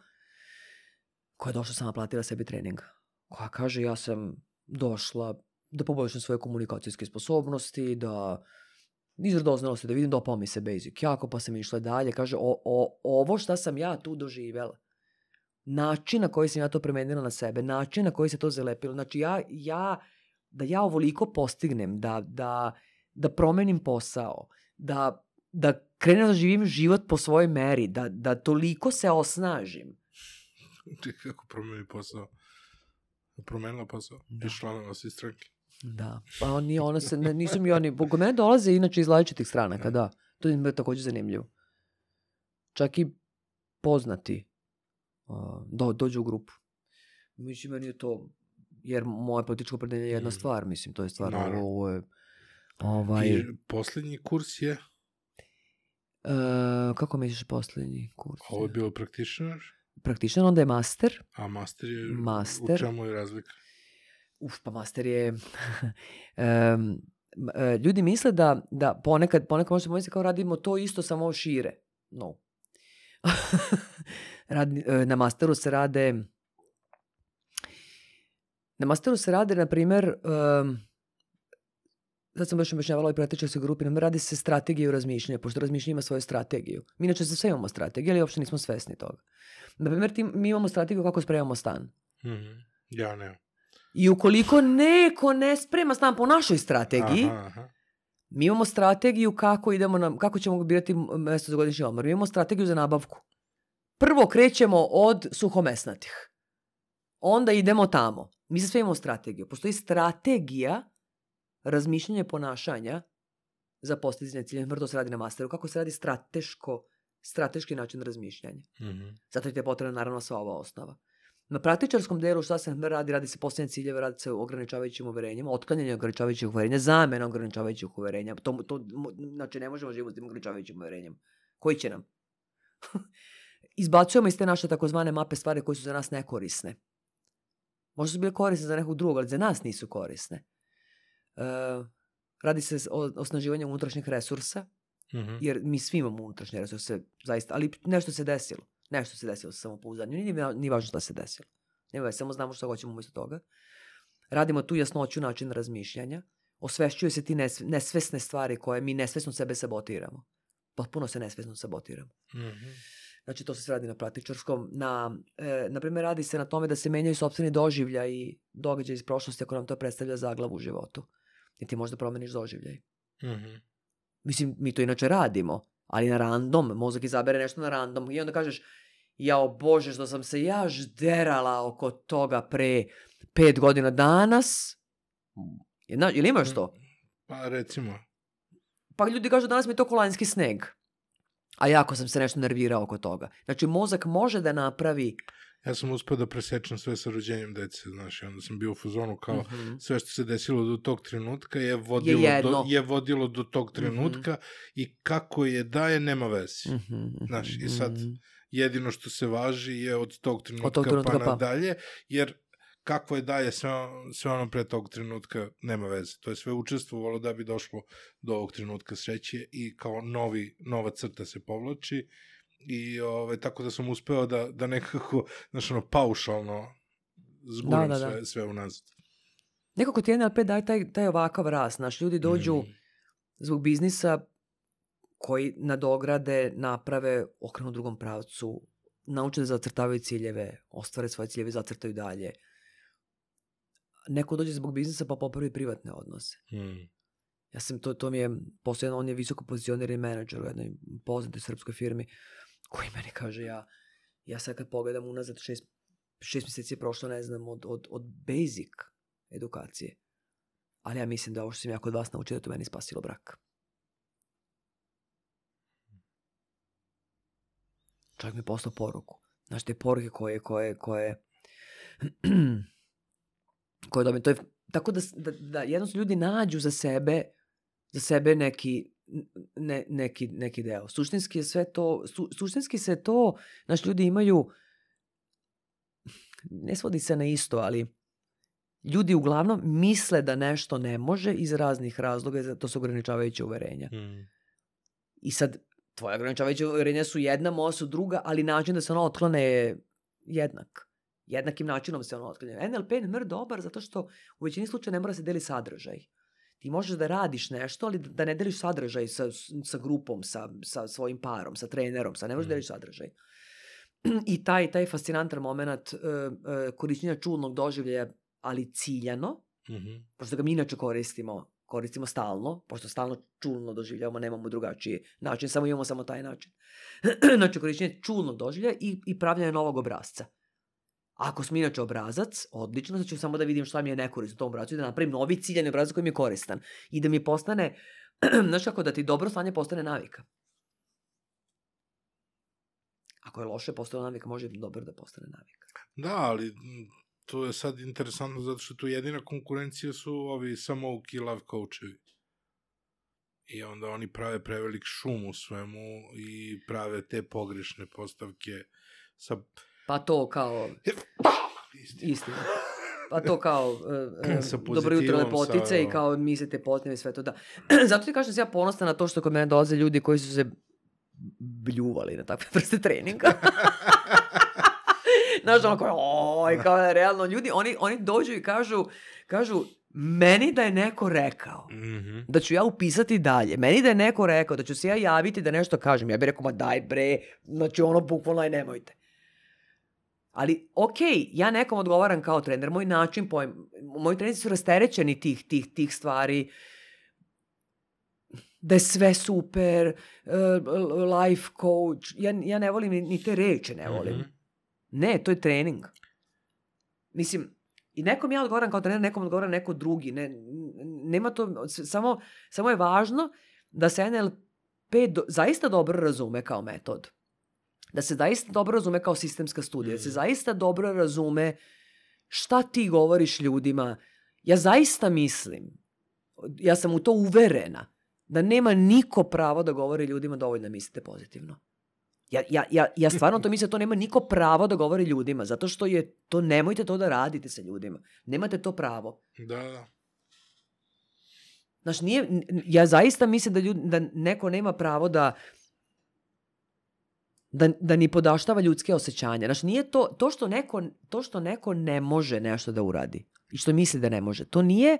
Speaker 1: koja je došla sama platila sebi trening. Koja kaže, ja sam došla da poboljšam svoje komunikacijske sposobnosti, da iz radoznalosti, da vidim dopao mi se basic jako, pa sam išla dalje. Kaže, o, o, ovo šta sam ja tu doživela, način na koji sam ja to premenila na sebe, način na koji se to zalepilo, znači ja, ja da ja ovoliko postignem, da, da, da promenim posao, da, da krenem da živim život po svojoj meri, da, da toliko se osnažim.
Speaker 2: Čekaj, kako promeni posao? Promenila posao?
Speaker 1: Da.
Speaker 2: Išla na vas iz stranke?
Speaker 1: Da, pa oni, ona se, nisu mi oni, kod mene dolaze inače iz različitih stranaka, da. To je takođe zanimljivo. Čak i poznati uh, do, dođu u grupu. Mislim, meni je to, jer moje političko opredeljenje je jedna
Speaker 2: Mm.
Speaker 1: stvar, mislim, to je stvar,
Speaker 2: Naravno.
Speaker 1: ovo je, ovaj,
Speaker 2: I poslednji kurs je,
Speaker 1: uh, kako misliš poslednji kurs?
Speaker 2: ovo je bilo practitioner,
Speaker 1: Praktičan, onda je master.
Speaker 2: a master je,
Speaker 1: Master.
Speaker 2: u čemu je razlika?
Speaker 1: Uf, pa master je... um, ljudi misle da, da ponekad, ponekad možete pomisliti kao radimo to isto samo šire. No. Radi, e, na masteru se rade na masteru se rade, na primer, um, sad sam baš objašnjavala ovoj pratičarskoj grupi, na primer, radi se strategiju razmišljanja, pošto razmišljanje ima svoju strategiju. Mi inače za sve imamo strategiju, ali uopšte nismo svesni toga. Na primer, ti, mi imamo strategiju kako spremamo stan.
Speaker 2: Mhm. Ja ne.
Speaker 1: I ukoliko neko ne sprema stan po našoj strategiji,
Speaker 2: Aha, aha.
Speaker 1: mi imamo strategiju kako idemo na, kako ćemo birati m- mesto za godišnji odmor. Mi imamo strategiju za nabavku. Prvo krećemo od suhomesnatih. Onda idemo tamo. Mi za sve imamo strategiju. Postoji strategija razmišljanja i ponašanja za postizanje cilja. To se radi na masteru. Kako se radi strateško, strateški način razmišljanja.
Speaker 2: Mhm.
Speaker 1: Zato ti je potrebna naravno sva ova osnova. Na praktičarskom delu šta se radi? Radi se postavljanje ciljeva, radi se ograničavajućim uverenjima, otklanjanje ograničavajućih uverenja, zamena ograničavajućih uverenja. To, to, znači, ne možemo živjeti s tim ograničavajućim uverenjem. Koji će nam? Izbacujemo iz te naše takozvane mape stvari koje su za nas nekorisne. Možda su bile korisne za nekog drugog, ali za nas nisu korisne. E, radi se o osnaživanju unutrašnjih resursa,
Speaker 2: Mhm.
Speaker 1: jer mi svi imamo unutrašnje resurse, zaista, ali nešto se desilo. Nešto se desilo sa samopouzdanjem. Nije, nije, važno šta se desilo. Nema samo znamo šta hoćemo umjesto toga. Radimo tu jasnoću načina razmišljanja. Osvešćuju se ti nes, nesvesne stvari koje mi nesvesno sebe sabotiramo. Potpuno se nesvesno sabotiramo.
Speaker 2: Mhm.
Speaker 1: Znači, to se radi na praktičarskom. Na, e, na primjer, radi se na tome da se menjaju sobstveni doživlja i događaj iz prošlosti ako nam to predstavlja zaglavu u životu. I ti možda promeniš doživljaj.
Speaker 2: Mhm.
Speaker 1: Mislim, mi to inače radimo, ali na random, mozak izabere nešto na random i onda kažeš, jao bože što sam se ja žderala oko toga pre pet godina danas. Jedna, ili imaš to?
Speaker 2: Pa recimo.
Speaker 1: Pa ljudi kažu danas mi je to kolanjski sneg. A jako sam se nešto nervirao oko toga. Znači, mozak može da napravi...
Speaker 2: Ja sam uspeo da presečem sve sa rođenjem dece, znaš, i onda sam bio u fazonu kao
Speaker 1: Mhm.
Speaker 2: sve što se desilo do tog trenutka je vodilo,
Speaker 1: jedno.
Speaker 2: do, je vodilo do tog trenutka i kako je daje, nema veze.
Speaker 1: Mhm,
Speaker 2: Znaš, i
Speaker 1: mhm,
Speaker 2: sad
Speaker 1: mhm.
Speaker 2: jedino što se važi je od tog trenutka,
Speaker 1: tog trenutka
Speaker 2: pa
Speaker 1: pa.
Speaker 2: nadalje, jer kako je dalje sve, sve ono pre tog trenutka nema veze. To je sve učestvovalo da bi došlo do ovog trenutka sreće i kao novi, nova crta se povlači i ove, tako da sam uspeo da, da nekako, znaš, ono, paušalno zguram
Speaker 1: Da, da, da.
Speaker 2: sve, sve unazad.
Speaker 1: Nekako ti NLP daje taj, taj ovakav rast. Znaš, ljudi dođu
Speaker 2: Mhm.
Speaker 1: zbog biznisa koji nadograde, naprave, okrenu drugom pravcu, nauče da zacrtavaju ciljeve, ostvare svoje ciljeve, zacrtaju dalje. Neko dođe zbog biznisa pa popravi privatne odnose.
Speaker 2: Mm.
Speaker 1: Ja sam, to, to mi je, postoje, on je visoko pozicionirani menadžer u jednoj poznatoj srpskoj firmi, koji meni kaže, ja, ja sad kad pogledam unazad šest, šest mjeseci je prošlo, ne znam, od, od, od basic edukacije. Ali ja mislim da ovo što sam ja kod vas naučio da to meni spasilo brak. Čovjek mi je poslao poruku. Znaš, te poruke koje, koje, koje, koje dobijem. To je, tako da, da, da jednostavno ljudi nađu za sebe, za sebe neki, ne, neki, neki deo. Suštinski je sve to, su, suštinski se to, znaš, ljudi imaju, ne svodi se na isto, ali ljudi uglavnom misle da nešto ne može iz raznih razloga, to su ograničavajuće uverenja.
Speaker 2: Mm.
Speaker 1: I sad, tvoje ograničavajuće uverenja su jedna, moja su druga, ali način da se ono otklone je jednak. Jednakim načinom se ono otklone. NLP je mr dobar zato što u većini slučaja ne mora se deli sadržaj. Ti možeš da radiš nešto, ali da ne deliš sadržaj sa, sa grupom, sa, sa svojim parom, sa trenerom, sa ne možeš da
Speaker 2: Mm.
Speaker 1: deliš sadržaj. I taj, taj fascinantan moment uh, uh, korišćenja čulnog doživljaja, ali ciljano,
Speaker 2: Mhm.
Speaker 1: pošto ga mi inače koristimo, koristimo stalno, pošto stalno čulno doživljavamo, nemamo drugačiji način, samo imamo samo taj način. znači, korišćenje čulnog doživljaja i, i pravljanje novog obrazca. Ako smo inače obrazac, odlično, znači samo da vidim šta mi je nekorisno u tom obrazcu i da napravim novi ciljani obrazac koji mi je koristan. I da mi postane, znaš kako, da ti dobro stanje postane navika. Ako je loše postane navika, može dobro da postane navika.
Speaker 2: Da, ali to je sad interesantno zato što tu jedina konkurencija su ovi samouki love coachevi. I onda oni prave prevelik šum u svemu i prave te pogrešne postavke sa...
Speaker 1: Pa to kao
Speaker 2: Istina.
Speaker 1: Pa to kao uh,
Speaker 2: Sa
Speaker 1: dobro jutro lepotice
Speaker 2: sa-
Speaker 1: i kao mi se te potneve i sve to da. Zato ti kažem da sam ja ponosna na to što kod mene dolaze ljudi koji su se bljuvali na takve vrste treninga. Znaš, ono kao, oj, kao realno, ljudi, oni, oni dođu i kažu, kažu, meni da je neko rekao
Speaker 2: Mhm.
Speaker 1: da ću ja upisati dalje, meni da je neko rekao da ću se ja javiti da nešto kažem, ja bih rekao, ma daj bre, znači ono bukvalno aj nemojte. Ali, okej, ja nekom odgovaram kao trener, moj način, pojem, moji treneri su rasterećeni tih, tih, tih stvari, da je sve super, uh, life coach, ja, ja ne volim ni, te reče, ne volim.
Speaker 2: Mhm.
Speaker 1: Ne, to je trening. Mislim, i nekom ja odgovaram kao trener, nekom odgovara neko drugi. Ne, nema to, samo, samo je važno da se NLP do, zaista dobro razume kao metod. Da se zaista dobro razume kao sistemska studija. Da se
Speaker 2: Mhm.
Speaker 1: zaista dobro razume šta ti govoriš ljudima. Ja zaista mislim, ja sam u to uverena, da nema niko pravo da govori ljudima dovoljno mislite pozitivno. Ja, ja, ja, ja stvarno to mislim da to nema niko pravo da govori ljudima, zato što je to, nemojte to da radite sa ljudima. Nemate to pravo.
Speaker 2: Da, da.
Speaker 1: Znaš, nije, ja zaista mislim da, ljud, da neko nema pravo da da, da ni podaštava ljudske osjećanja. Znaš, nije to, to, što neko, to što neko ne može nešto da uradi i što misli da ne može, to nije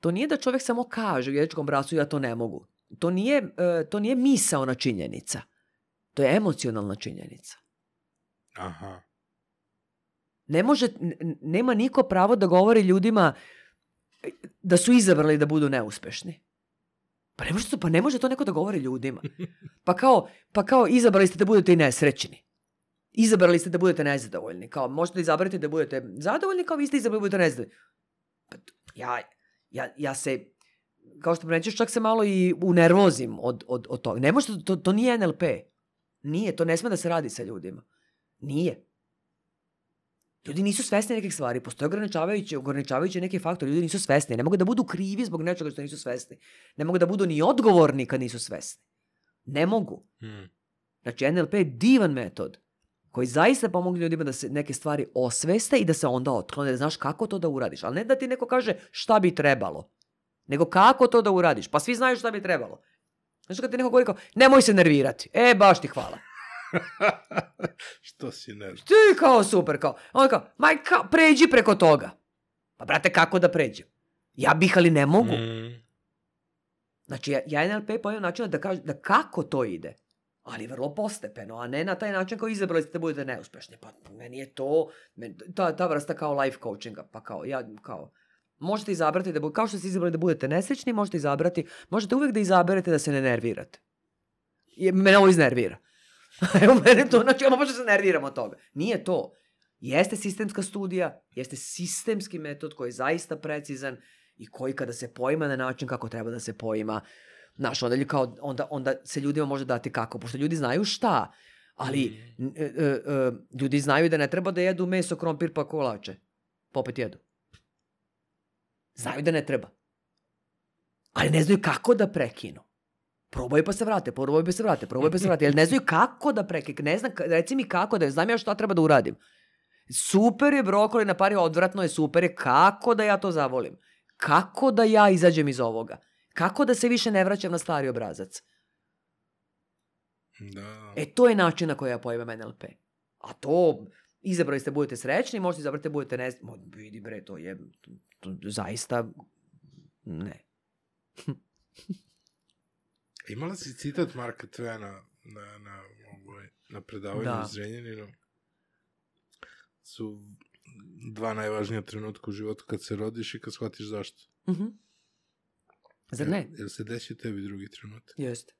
Speaker 1: to nije da čovjek samo kaže u jezičkom bracu ja to ne mogu. To nije, e, to nije misaona činjenica. To je emocionalna činjenica.
Speaker 2: Aha.
Speaker 1: Ne može, nema niko pravo da govori ljudima da su izabrali da budu neuspešni. Pa ne može to, pa ne može to neko da govori ljudima. Pa kao, pa kao izabrali ste da budete i nesrećni. Izabrali ste da budete nezadovoljni. Kao možete da izaberete da budete zadovoljni, kao vi ste izabrali da budete nezadovoljni. Pa ja, ja, ja se, kao što prećeš, čak se malo i unervozim od, od, od toga. Ne može, to, to nije NLP. Nije, to ne sme da se radi sa ljudima. Nije. Ljudi nisu svesni nekih stvari, postoje ograničavajući, ograničavajući neki faktor, ljudi nisu svesni, ne mogu da budu krivi zbog nečega što nisu svesni. Ne mogu da budu ni odgovorni kad nisu svesni. Ne mogu.
Speaker 2: Mm.
Speaker 1: Znači, NLP je divan metod koji zaista pomogu ljudima da se neke stvari osveste i da se onda otklone, da znaš kako to da uradiš. Ali ne da ti neko kaže šta bi trebalo, nego kako to da uradiš. Pa svi znaju šta bi trebalo. Znači, kad ti neko govori kao, nemoj se nervirati. E, baš ti hvala.
Speaker 2: Što si ne...
Speaker 1: Ti kao super, kao. On kao, maj kao, pređi preko toga. Pa brate, kako da pređem? Ja bih, ali ne mogu.
Speaker 2: Mm.
Speaker 1: Znači, ja, ja NLP pojem način da, kaž, da kako to ide. Ali vrlo postepeno, a ne na taj način kao izabrali ste da budete neuspešni. Pa meni je to, meni, ta, ta vrsta kao life coachinga, pa kao, ja, kao, možete izabrati da, kao što ste izabrali da budete nesrećni, možete izabrati, možete uvijek da izaberete da se ne nervirate. Je, mene ovo iznervira. Evo mene to, znači, ono baš se nerviram od toga. Nije to. Jeste sistemska studija, jeste sistemski metod koji je zaista precizan i koji kada se poima na način kako treba da se poima, Znaš, onda, kao, onda, onda se ljudima može dati kako, pošto ljudi znaju šta, ali
Speaker 2: Mm.
Speaker 1: n- e, e, e, ljudi znaju da ne treba da jedu meso, krompir pa kolače. Pa opet jedu. Znaju da ne treba. Ali ne znaju kako da prekinu. Probaju pa se vrate, probaju pa se vrate, probaju pa se vrate. Jer ne znaju kako da prekinu. Ne znam, reci mi kako da, znam ja šta treba da uradim. Super je brokoli na pari, odvratno je, super je, kako da ja to zavolim? Kako da ja izađem iz ovoga? Kako da se više ne vraćam na stari obrazac?
Speaker 2: Da.
Speaker 1: E, to je način na koji ja pojmem NLP. A to, izabrali ste budete srećni, možete izabrati budete ne... Mo, vidi bre, to je to, to, zaista... Ne.
Speaker 2: Imala si citat Marka Tvena na, na, ovoj, na predavanju
Speaker 1: Da.
Speaker 2: u Zrenjaninu. Su dva najvažnija trenutka u životu kad se rodiš i kad shvatiš zašto.
Speaker 1: Mhm. Zar ne?
Speaker 2: Jel, jel se desio tebi drugi trenutak?
Speaker 1: Jeste.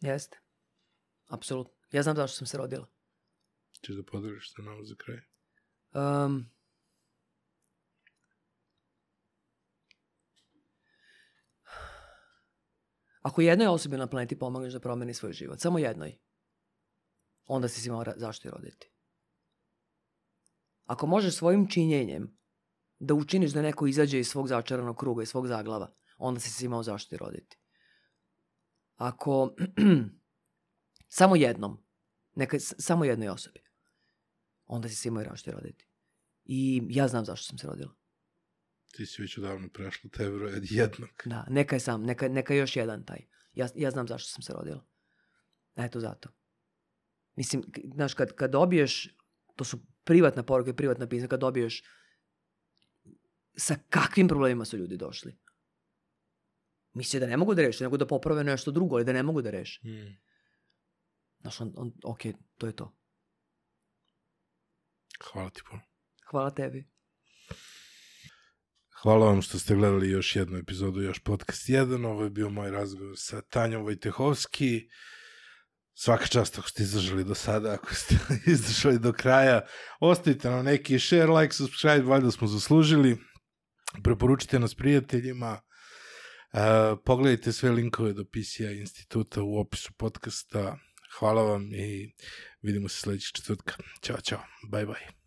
Speaker 1: Jeste. Apsolutno. Ja znam zašto sam se rodila.
Speaker 2: Češ da podeliš sa nama za kraj?
Speaker 1: Um, ako jednoj osobi na planeti pomogneš da promeni svoj život, samo jednoj, onda si se imao ra- zašto je roditi. Ako možeš svojim činjenjem da učiniš da neko izađe iz svog začaranog kruga, iz svog zaglava, onda si se imao zašto je roditi. Ako samo jednom, neka, samo jednoj osobi, onda si se imao i zašto je roditi. I ja znam zašto sam se rodila.
Speaker 2: Ti si već odavno prešla taj broj od jednog.
Speaker 1: Da, neka je sam, neka, neka je još jedan taj. Ja, ja znam zašto sam se rodila. Eto zato. Mislim, znaš, kad, kad dobiješ, to su privatna poruka i privatna pisma, kad dobiješ sa kakvim problemima su ljudi došli. Misle da ne mogu da reše, nego da poprave nešto drugo, ali da ne mogu da reše.
Speaker 2: Mm.
Speaker 1: Znaš, on, on, ok, to je to.
Speaker 2: Hvala ti puno.
Speaker 1: Hvala tebi.
Speaker 2: Hvala vam što ste gledali još jednu epizodu Još podcast 1. Ovo je bio moj razgovor sa Tanjom Vojtehovski. Svaka čast ako ste izdržali do sada, ako ste izdržali do kraja. Ostavite nam neki share, like, subscribe, valjda smo zaslužili. Preporučite nas prijateljima. Uh, pogledajte sve linkove do PCI instituta u opisu podcasta. Hvala vam i vidimo se sledećeg četvrtka. Ćao, čao. Bye, bye.